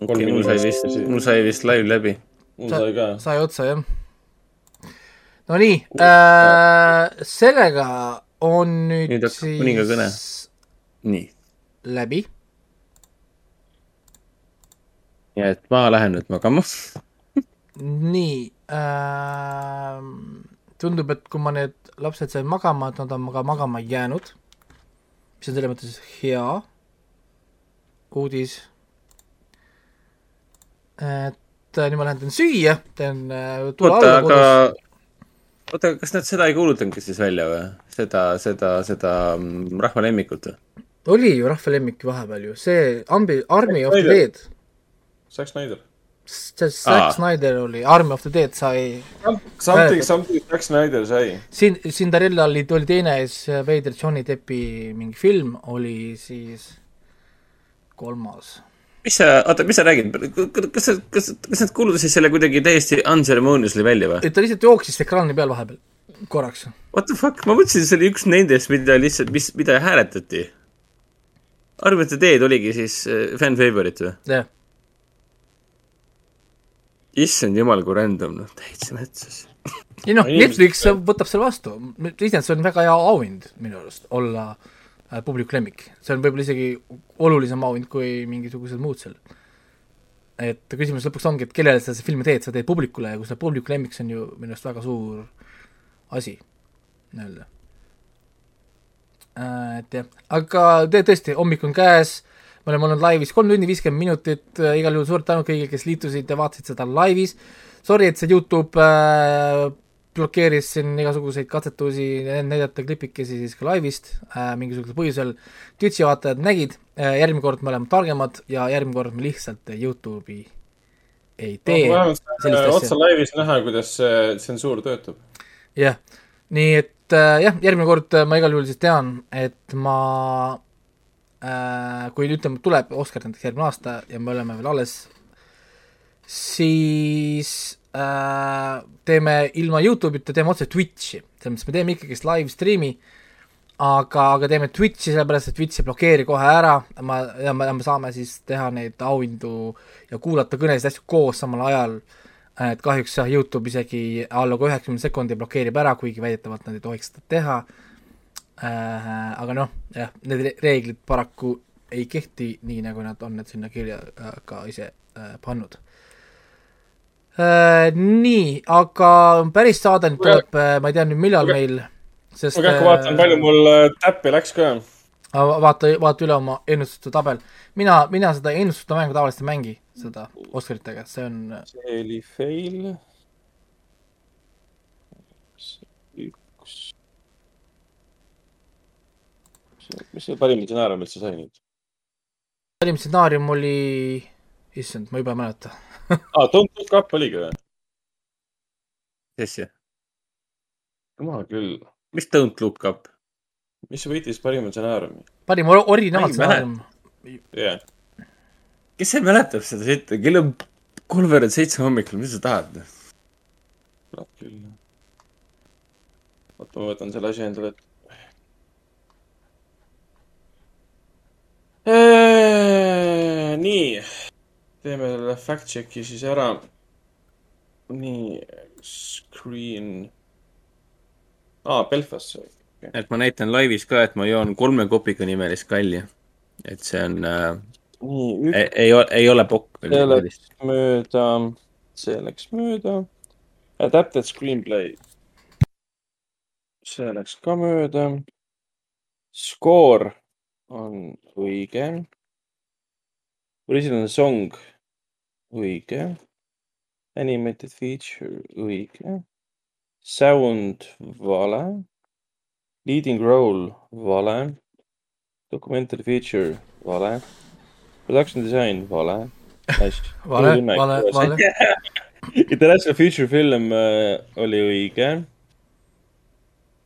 Speaker 3: okei, mul sai vist, mul sai vist live läbi.
Speaker 7: mul sai ka.
Speaker 2: sai otsa, jah. Nonii äh,, sellega on nüüd,
Speaker 3: nüüd hakkab kuninga kõne. nii,
Speaker 2: läbi.
Speaker 3: ja et ma lähen nüüd magama.
Speaker 2: nii äh,, tundub, et kui ma need lapsed sain magama, et nad on ka magama jäänud, mis on selles mõttes hea uudis. Et äh, nüüd ma lähen teen süüa, teen äh, tule
Speaker 3: oota,
Speaker 2: alla
Speaker 3: aga
Speaker 2: kodus.
Speaker 3: oota, kas nad seda ei kuulutanudki siis välja või? seda, seda, seda mm, rahva lemmikut või?
Speaker 2: oli ju rahva lemmik vahepeal ju, see Ambi, Army of the. Dead,
Speaker 7: Zack Snyder.
Speaker 2: see Zack
Speaker 7: Aa.
Speaker 2: Snyder oli, Army of the Dead sai
Speaker 7: Something, something Zack Snyder sai.
Speaker 2: siin Cinderella oli, oli teine siis veider Johnny Deppi mingi film, oli siis kolmas.
Speaker 3: Mis sa, oota, mis sa räägid, kas sa, kas, kas nad kuulutasid selle kuidagi täiesti unceremoniously välja või?
Speaker 2: et ta lihtsalt jooksis ekraani peal vahepeal, korraks.
Speaker 3: What the fuck, ma mõtlesin, see oli üks nendest, mida lihtsalt, mis, mida hääletati. arvad, et teed oligi siis äh, fan favorite või?
Speaker 2: jah.
Speaker 3: issand jumal, kui random, noh, täitsa metsas.
Speaker 2: ei noh, Netflix võtab selle vastu, iseenesest see on väga hea auhind minu arust, olla äh, publiku lemmik. see on võib-olla isegi olulisem auhind kui mingisugused muud seal. et küsimus lõpuks ongi, et kellele sa seda filmi teed, sa teed publikule ja kui sa publiku lemmik, see on ju minu arust väga suur asi, nii-öelda. et jah, aga tõesti, hommik on käes, me oleme olnud laivis kolm tundi viiskümmend minutit, igal juhul suur tänu kõigile, kes liitusid ja vaatasid seda laivis. Sorry, et see Youtube äh, blokeeris siin igasuguseid katsetusi näidata klipikesi siis ka laivist äh, mingisugusel põhjusel. Twitch'i vaatajad nägid äh,, järgmine kord me oleme targemad ja järgmine kord me lihtsalt Youtube'i ei tee
Speaker 7: äh,
Speaker 2: asja
Speaker 7: otse. laivis näha, kuidas see tsensuur töötab.
Speaker 2: jah, nii et äh, jah, järgmine kord äh, ma igal juhul siis tean, et ma äh,, kui ütleme, tuleb Oscar näiteks järgmine aasta ja me oleme veel alles, siis äh, teeme ilma Youtube'ita, teeme otse Twitch'i, selles mõttes me teeme ikkagist live stream'i, aga, aga teeme Twitch'i sellepärast, et Twitch ei blokeeri kohe ära, ma, ja me, me saame siis teha neid auhindu ja kuulata kõnesid asju koos samal ajal et kahjuks jah, Youtube isegi alla kui üheksakümne sekundi blokeerib ära, kuigi väidetavalt nad ei tohiks seda teha äh,. aga noh, jah, need re- reeglid paraku ei kehti nii, nagu nad on need sinna kirja äh, ka ise äh, pannud äh,. nii, aga päris saade nüüd tuleb, ma ei tea nüüd millal
Speaker 7: kuule-
Speaker 2: meil, sest
Speaker 7: ma kähku vaatan, palju mul äh, täppi läks ka.
Speaker 2: vaata, vaata üle oma ennustuste tabel. mina, mina seda ennustuste mängu tavaliselt ei mängi, seda Oscaritega, see on
Speaker 7: see oli fail. üks. mis see parim stsenaarium üldse sai nüüd?
Speaker 2: parim stsenaarium oli, issand, ma juba ei mäleta.
Speaker 7: aa, Don't Look Up oligi või?
Speaker 3: mis asja?
Speaker 7: jumal küll.
Speaker 3: mis Don't Look Up?
Speaker 7: mis võitis parima stsenaariumi?
Speaker 2: parim or- originaalstsenaarium.
Speaker 7: jah.
Speaker 3: kes see mäletab seda sitta, kell on kolmveerand seitse hommikul, mis sa tahad?
Speaker 7: kurat küll. oota, ma võtan selle asja endale ette. nii, teeme selle fact check'i siis ära. nii, screen. aa, Belfast see.
Speaker 3: et ma näitan laivis ka, et ma joon kolme kopika nimelist kalja. et see on äh,,
Speaker 7: nii,
Speaker 3: ei, ei ole, ei ole pokk.
Speaker 7: see läks mööda, see läks mööda. Adapted screenplay. see läks ka mööda. Score on õige. Original song õige. Animated feature õige. Sound vale. Leading role vale. Documentary feature vale. Production design vale. Nice.
Speaker 2: Vale, vale, vale.
Speaker 7: International feature film äh, oli õige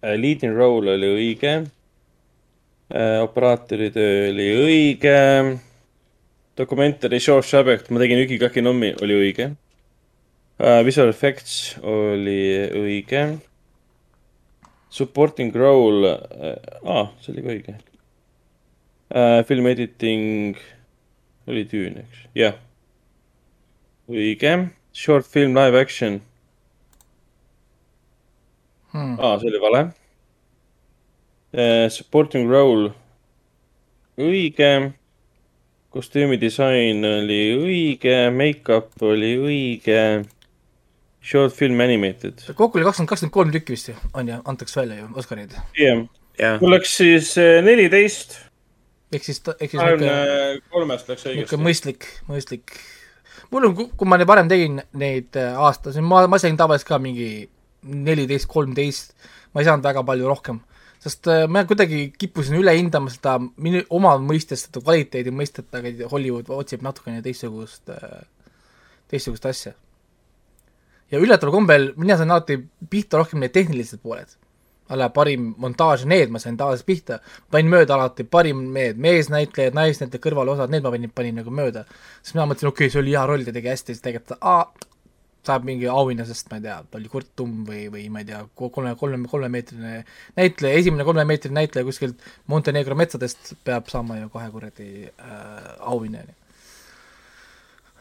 Speaker 7: äh,. Leading role oli õige äh,. operaatori töö oli õige. Documentary Short Subject, ma tegin Üki-Kaki Nommi, oli õige äh,. Visual effects oli õige. Supporting role äh,, aa, see oli ka õige äh,. Film editing oli tüüne, eks, jah. õige. Short film live action
Speaker 2: Hmm.
Speaker 7: aa, see oli vale uh,. Supporting role õige. Kostüümidisain oli õige, make-up oli õige. Short film animated.
Speaker 2: kokku oli kakskümmend, kakskümmend kolm tükki vist ju, on ju, antakse välja ju, Oscarid.
Speaker 7: jah
Speaker 3: Jah.
Speaker 7: mul läks siis äh, neliteist,
Speaker 2: ehk siis, ehk siis
Speaker 7: kahekümne
Speaker 2: niisugune,
Speaker 7: kolmest läks
Speaker 2: niisugune
Speaker 7: õigesti.
Speaker 2: mõistlik, mõistlik. mul on, kui ma nüüd varem tegin neid äh, aastas, ma, ma sain tavaliselt ka mingi neliteist, kolmteist, ma ei saanud väga palju rohkem. Sest äh, ma kuidagi kippusin üle hindama seda minu oma mõistes seda kvaliteedi mõistet, aga Hollywood otsib natukene teistsugust, teistsugust asja. ja üllataval kombel mina sain alati pihta rohkem need tehnilised pooled. alla parim montaaž, need ma sain tavaliselt pihta, panin mööda alati parim need meesnäitlejad, naisnäitlejad, kõrvalosad, need ma panin, panin nagu mööda. siis mina mõtlesin, okei okay,, see oli hea roll, ta tegi hästi, siis tegelikult aa, saab mingi auhinna, sest ma ei tea, ta oli Kurt Tumm või, või ma ei tea, kolme, kolme, kolmemeetrine näitleja, esimene kolmemeetrine näitleja kuskilt Montenegro metsadest peab saama ju kohe kuradi äh, auhinna.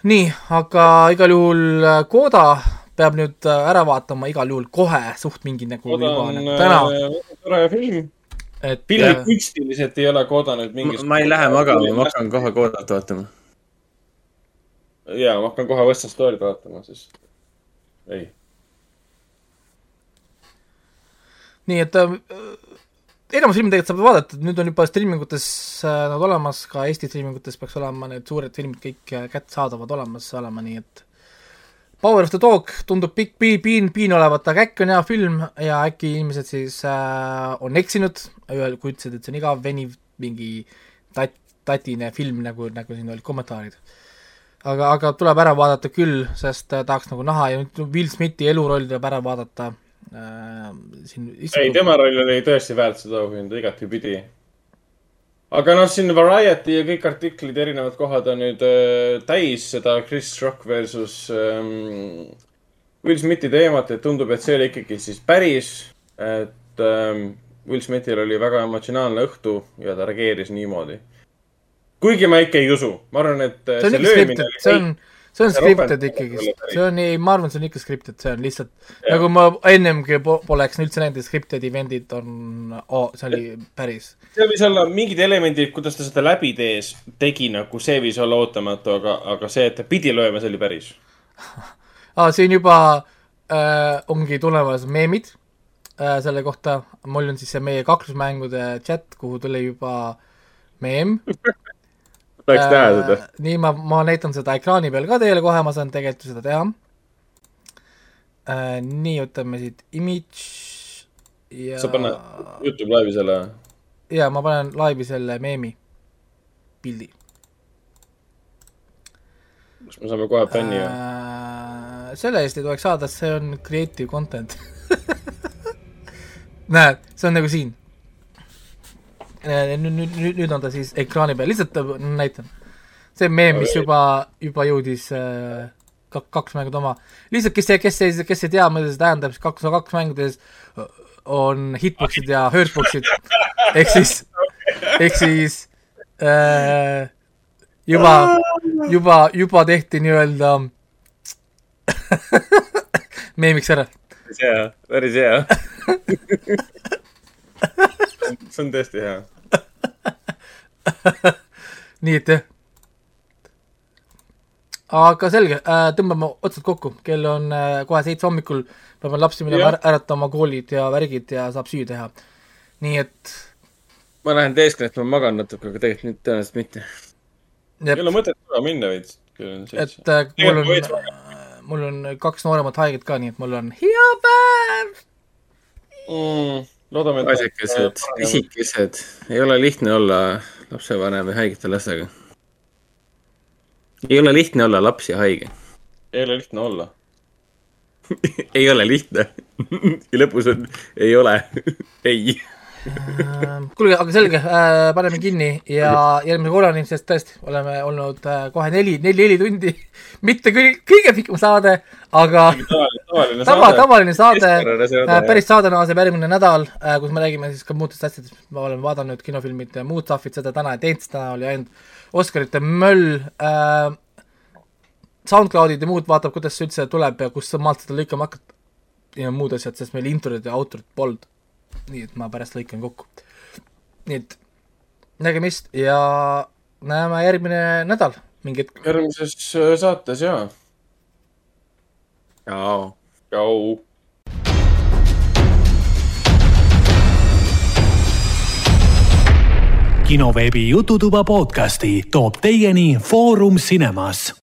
Speaker 2: nii, aga igal juhul äh, Koda peab nüüd äh, ära vaatama igal juhul kohe suht mingi nagu
Speaker 7: Koda
Speaker 2: juba
Speaker 7: on
Speaker 2: nagu täna.
Speaker 7: äh, tore film.
Speaker 2: et
Speaker 7: filmi
Speaker 2: äh,
Speaker 7: kunstiliselt ei ole Koda nüüd mingi.
Speaker 3: ma ei lähe magama, ma hakkan kohe Kodat vaatama.
Speaker 7: jaa, ma hakkan kohe West Side Story'd vaatama, sest ei.
Speaker 2: nii et äh, enamus filme tegelikult saab vaadata, et nüüd on juba striimingutes äh, nad olemas, ka Eesti striimingutes peaks olema need suured filmid kõik äh, kättesaadavad olemas olema, nii et Power of the Dog tundub pikk piin, piin, piin olevat, aga äkki on hea film ja äkki inimesed siis äh, on eksinud, kui ütlesid, et see on igav, veniv, mingi tat-, tatine film, nagu, nagu siin olid kommentaarid. aga, aga tuleb ära vaadata küll, sest äh, tahaks nagu näha ja nüüd Will Smithi eluroll tuleb ära vaadata äh,. siin
Speaker 7: ei, tema roll oli tõesti väärt seda auhinda igatipidi. aga noh, siin Variety ja kõik artiklid, erinevad kohad on nüüd äh, täis seda Chris Rock versus ähm, Will Smithi teemat, et tundub, et see oli ikkagi siis päris, et ähm, Will Smithil oli väga emotsionaalne õhtu ja ta reageeris niimoodi. Kuigi ma ikka ei usu, ma arvan, et
Speaker 2: see ikka
Speaker 7: löömine
Speaker 2: scripted, see on, see on
Speaker 7: see
Speaker 2: scripted
Speaker 7: ropendus
Speaker 2: ikkagi
Speaker 7: oli,
Speaker 2: see on, ei, ma arvan, see on ikka scripted, see on lihtsalt, nagu ma ennemgi po- poleks üldse näinud, et scripted event'id on oh,, see oli päris.
Speaker 7: seal võis olla mingid elemendid, kuidas ta seda läbi tees tegi nagu, see võis olla ootamatu, aga, aga see, et ta pidi lööma, see oli päris.
Speaker 2: aa, siin juba äh, ongi tulemas meemid äh, selle kohta, mul on siis see meie kaklusmängude chat, kuhu tuli juba meem.
Speaker 3: tahaks näha seda.
Speaker 2: nii, ma, ma näitan seda ekraani peal ka teile kohe, ma saan tegelikult seda teha äh,. nii, võtame siit image ja
Speaker 7: sa paned Youtube laivi selle.
Speaker 2: ja ma panen laivi selle meemi pildi
Speaker 7: kas me saame kohe fänni või?
Speaker 2: äh,. selle eest ei tohiks saada, see on creative content. näed, see on nagu siin. nüüd, nüüd, nüüd, nüüd on ta siis ekraani peal, lihtsalt äh, näitan. see meem, mis juba, juba jõudis äh, kak-, kaks mängu oma. lihtsalt, kes, kes ei, kes ei tea, mida see tähendab, siis kaks, kaks mängudes on hitbox'id ja hurtbox'id. ehk siis, ehk siis äh, juba, juba, juba tehti nii-öelda meemiks ära.
Speaker 3: päris hea, päris hea.
Speaker 7: see on tõesti hea.
Speaker 2: nii et jah. aga selge äh,, tõmbame otsad kokku, kell on äh, kohe seitse hommikul, peame lapsi minema äratama koolid ja värgid ja saab süüa teha. nii et
Speaker 3: ma lähen teeskan, et ma magan natuke, aga tegelikult nüüd tõenäoliselt mitte.
Speaker 7: Ei ole mõtet ära minna veits.
Speaker 2: et äh, mul on, mul on kaks nooremat haiget ka, nii et mul on hea päev.
Speaker 7: mm,. loodame,
Speaker 3: asjakesed, pisikesed, ei ole lihtne olla lapsevanem või haigete lastega. ei ole lihtne olla laps ja haige.
Speaker 7: ei ole lihtne olla.
Speaker 3: ei ole lihtne. ja lõpus on, ei ole, ei.
Speaker 2: Ähm, kuulge, aga selge äh,, paneme kinni ja järgmise korrani, sest tõesti, oleme olnud äh, kohe neli, neli, neli tundi, mitte kõige, kõige pikem saade, aga
Speaker 7: tavaline
Speaker 2: tava,
Speaker 7: saade.
Speaker 2: tavaline saade
Speaker 7: saade,
Speaker 2: äh,
Speaker 7: jah.,
Speaker 2: päris saade naaseb järgmine nädal äh,, kus me räägime siis ka muudest asjadest, me oleme vaadanud kinofilmid ja muud stuff'id, seda täna ei teinud, sest täna oli ainult Oscarite möll äh,. SoundCloudid ja muud vaatab, kuidas see üldse tuleb ja kust maalt seda lõikama hakata ja muud asjad, sest meil introd ja outrod polnud. Nii et ma pärast lõikan kokku. nii et nägemist ja näeme järgmine nädal mingi hetk.
Speaker 7: järgmises äh, saates jaa.
Speaker 3: tšau.
Speaker 7: tšau.
Speaker 40: kinoveebi Jututuba podcasti toob teieni Foorum Cinemas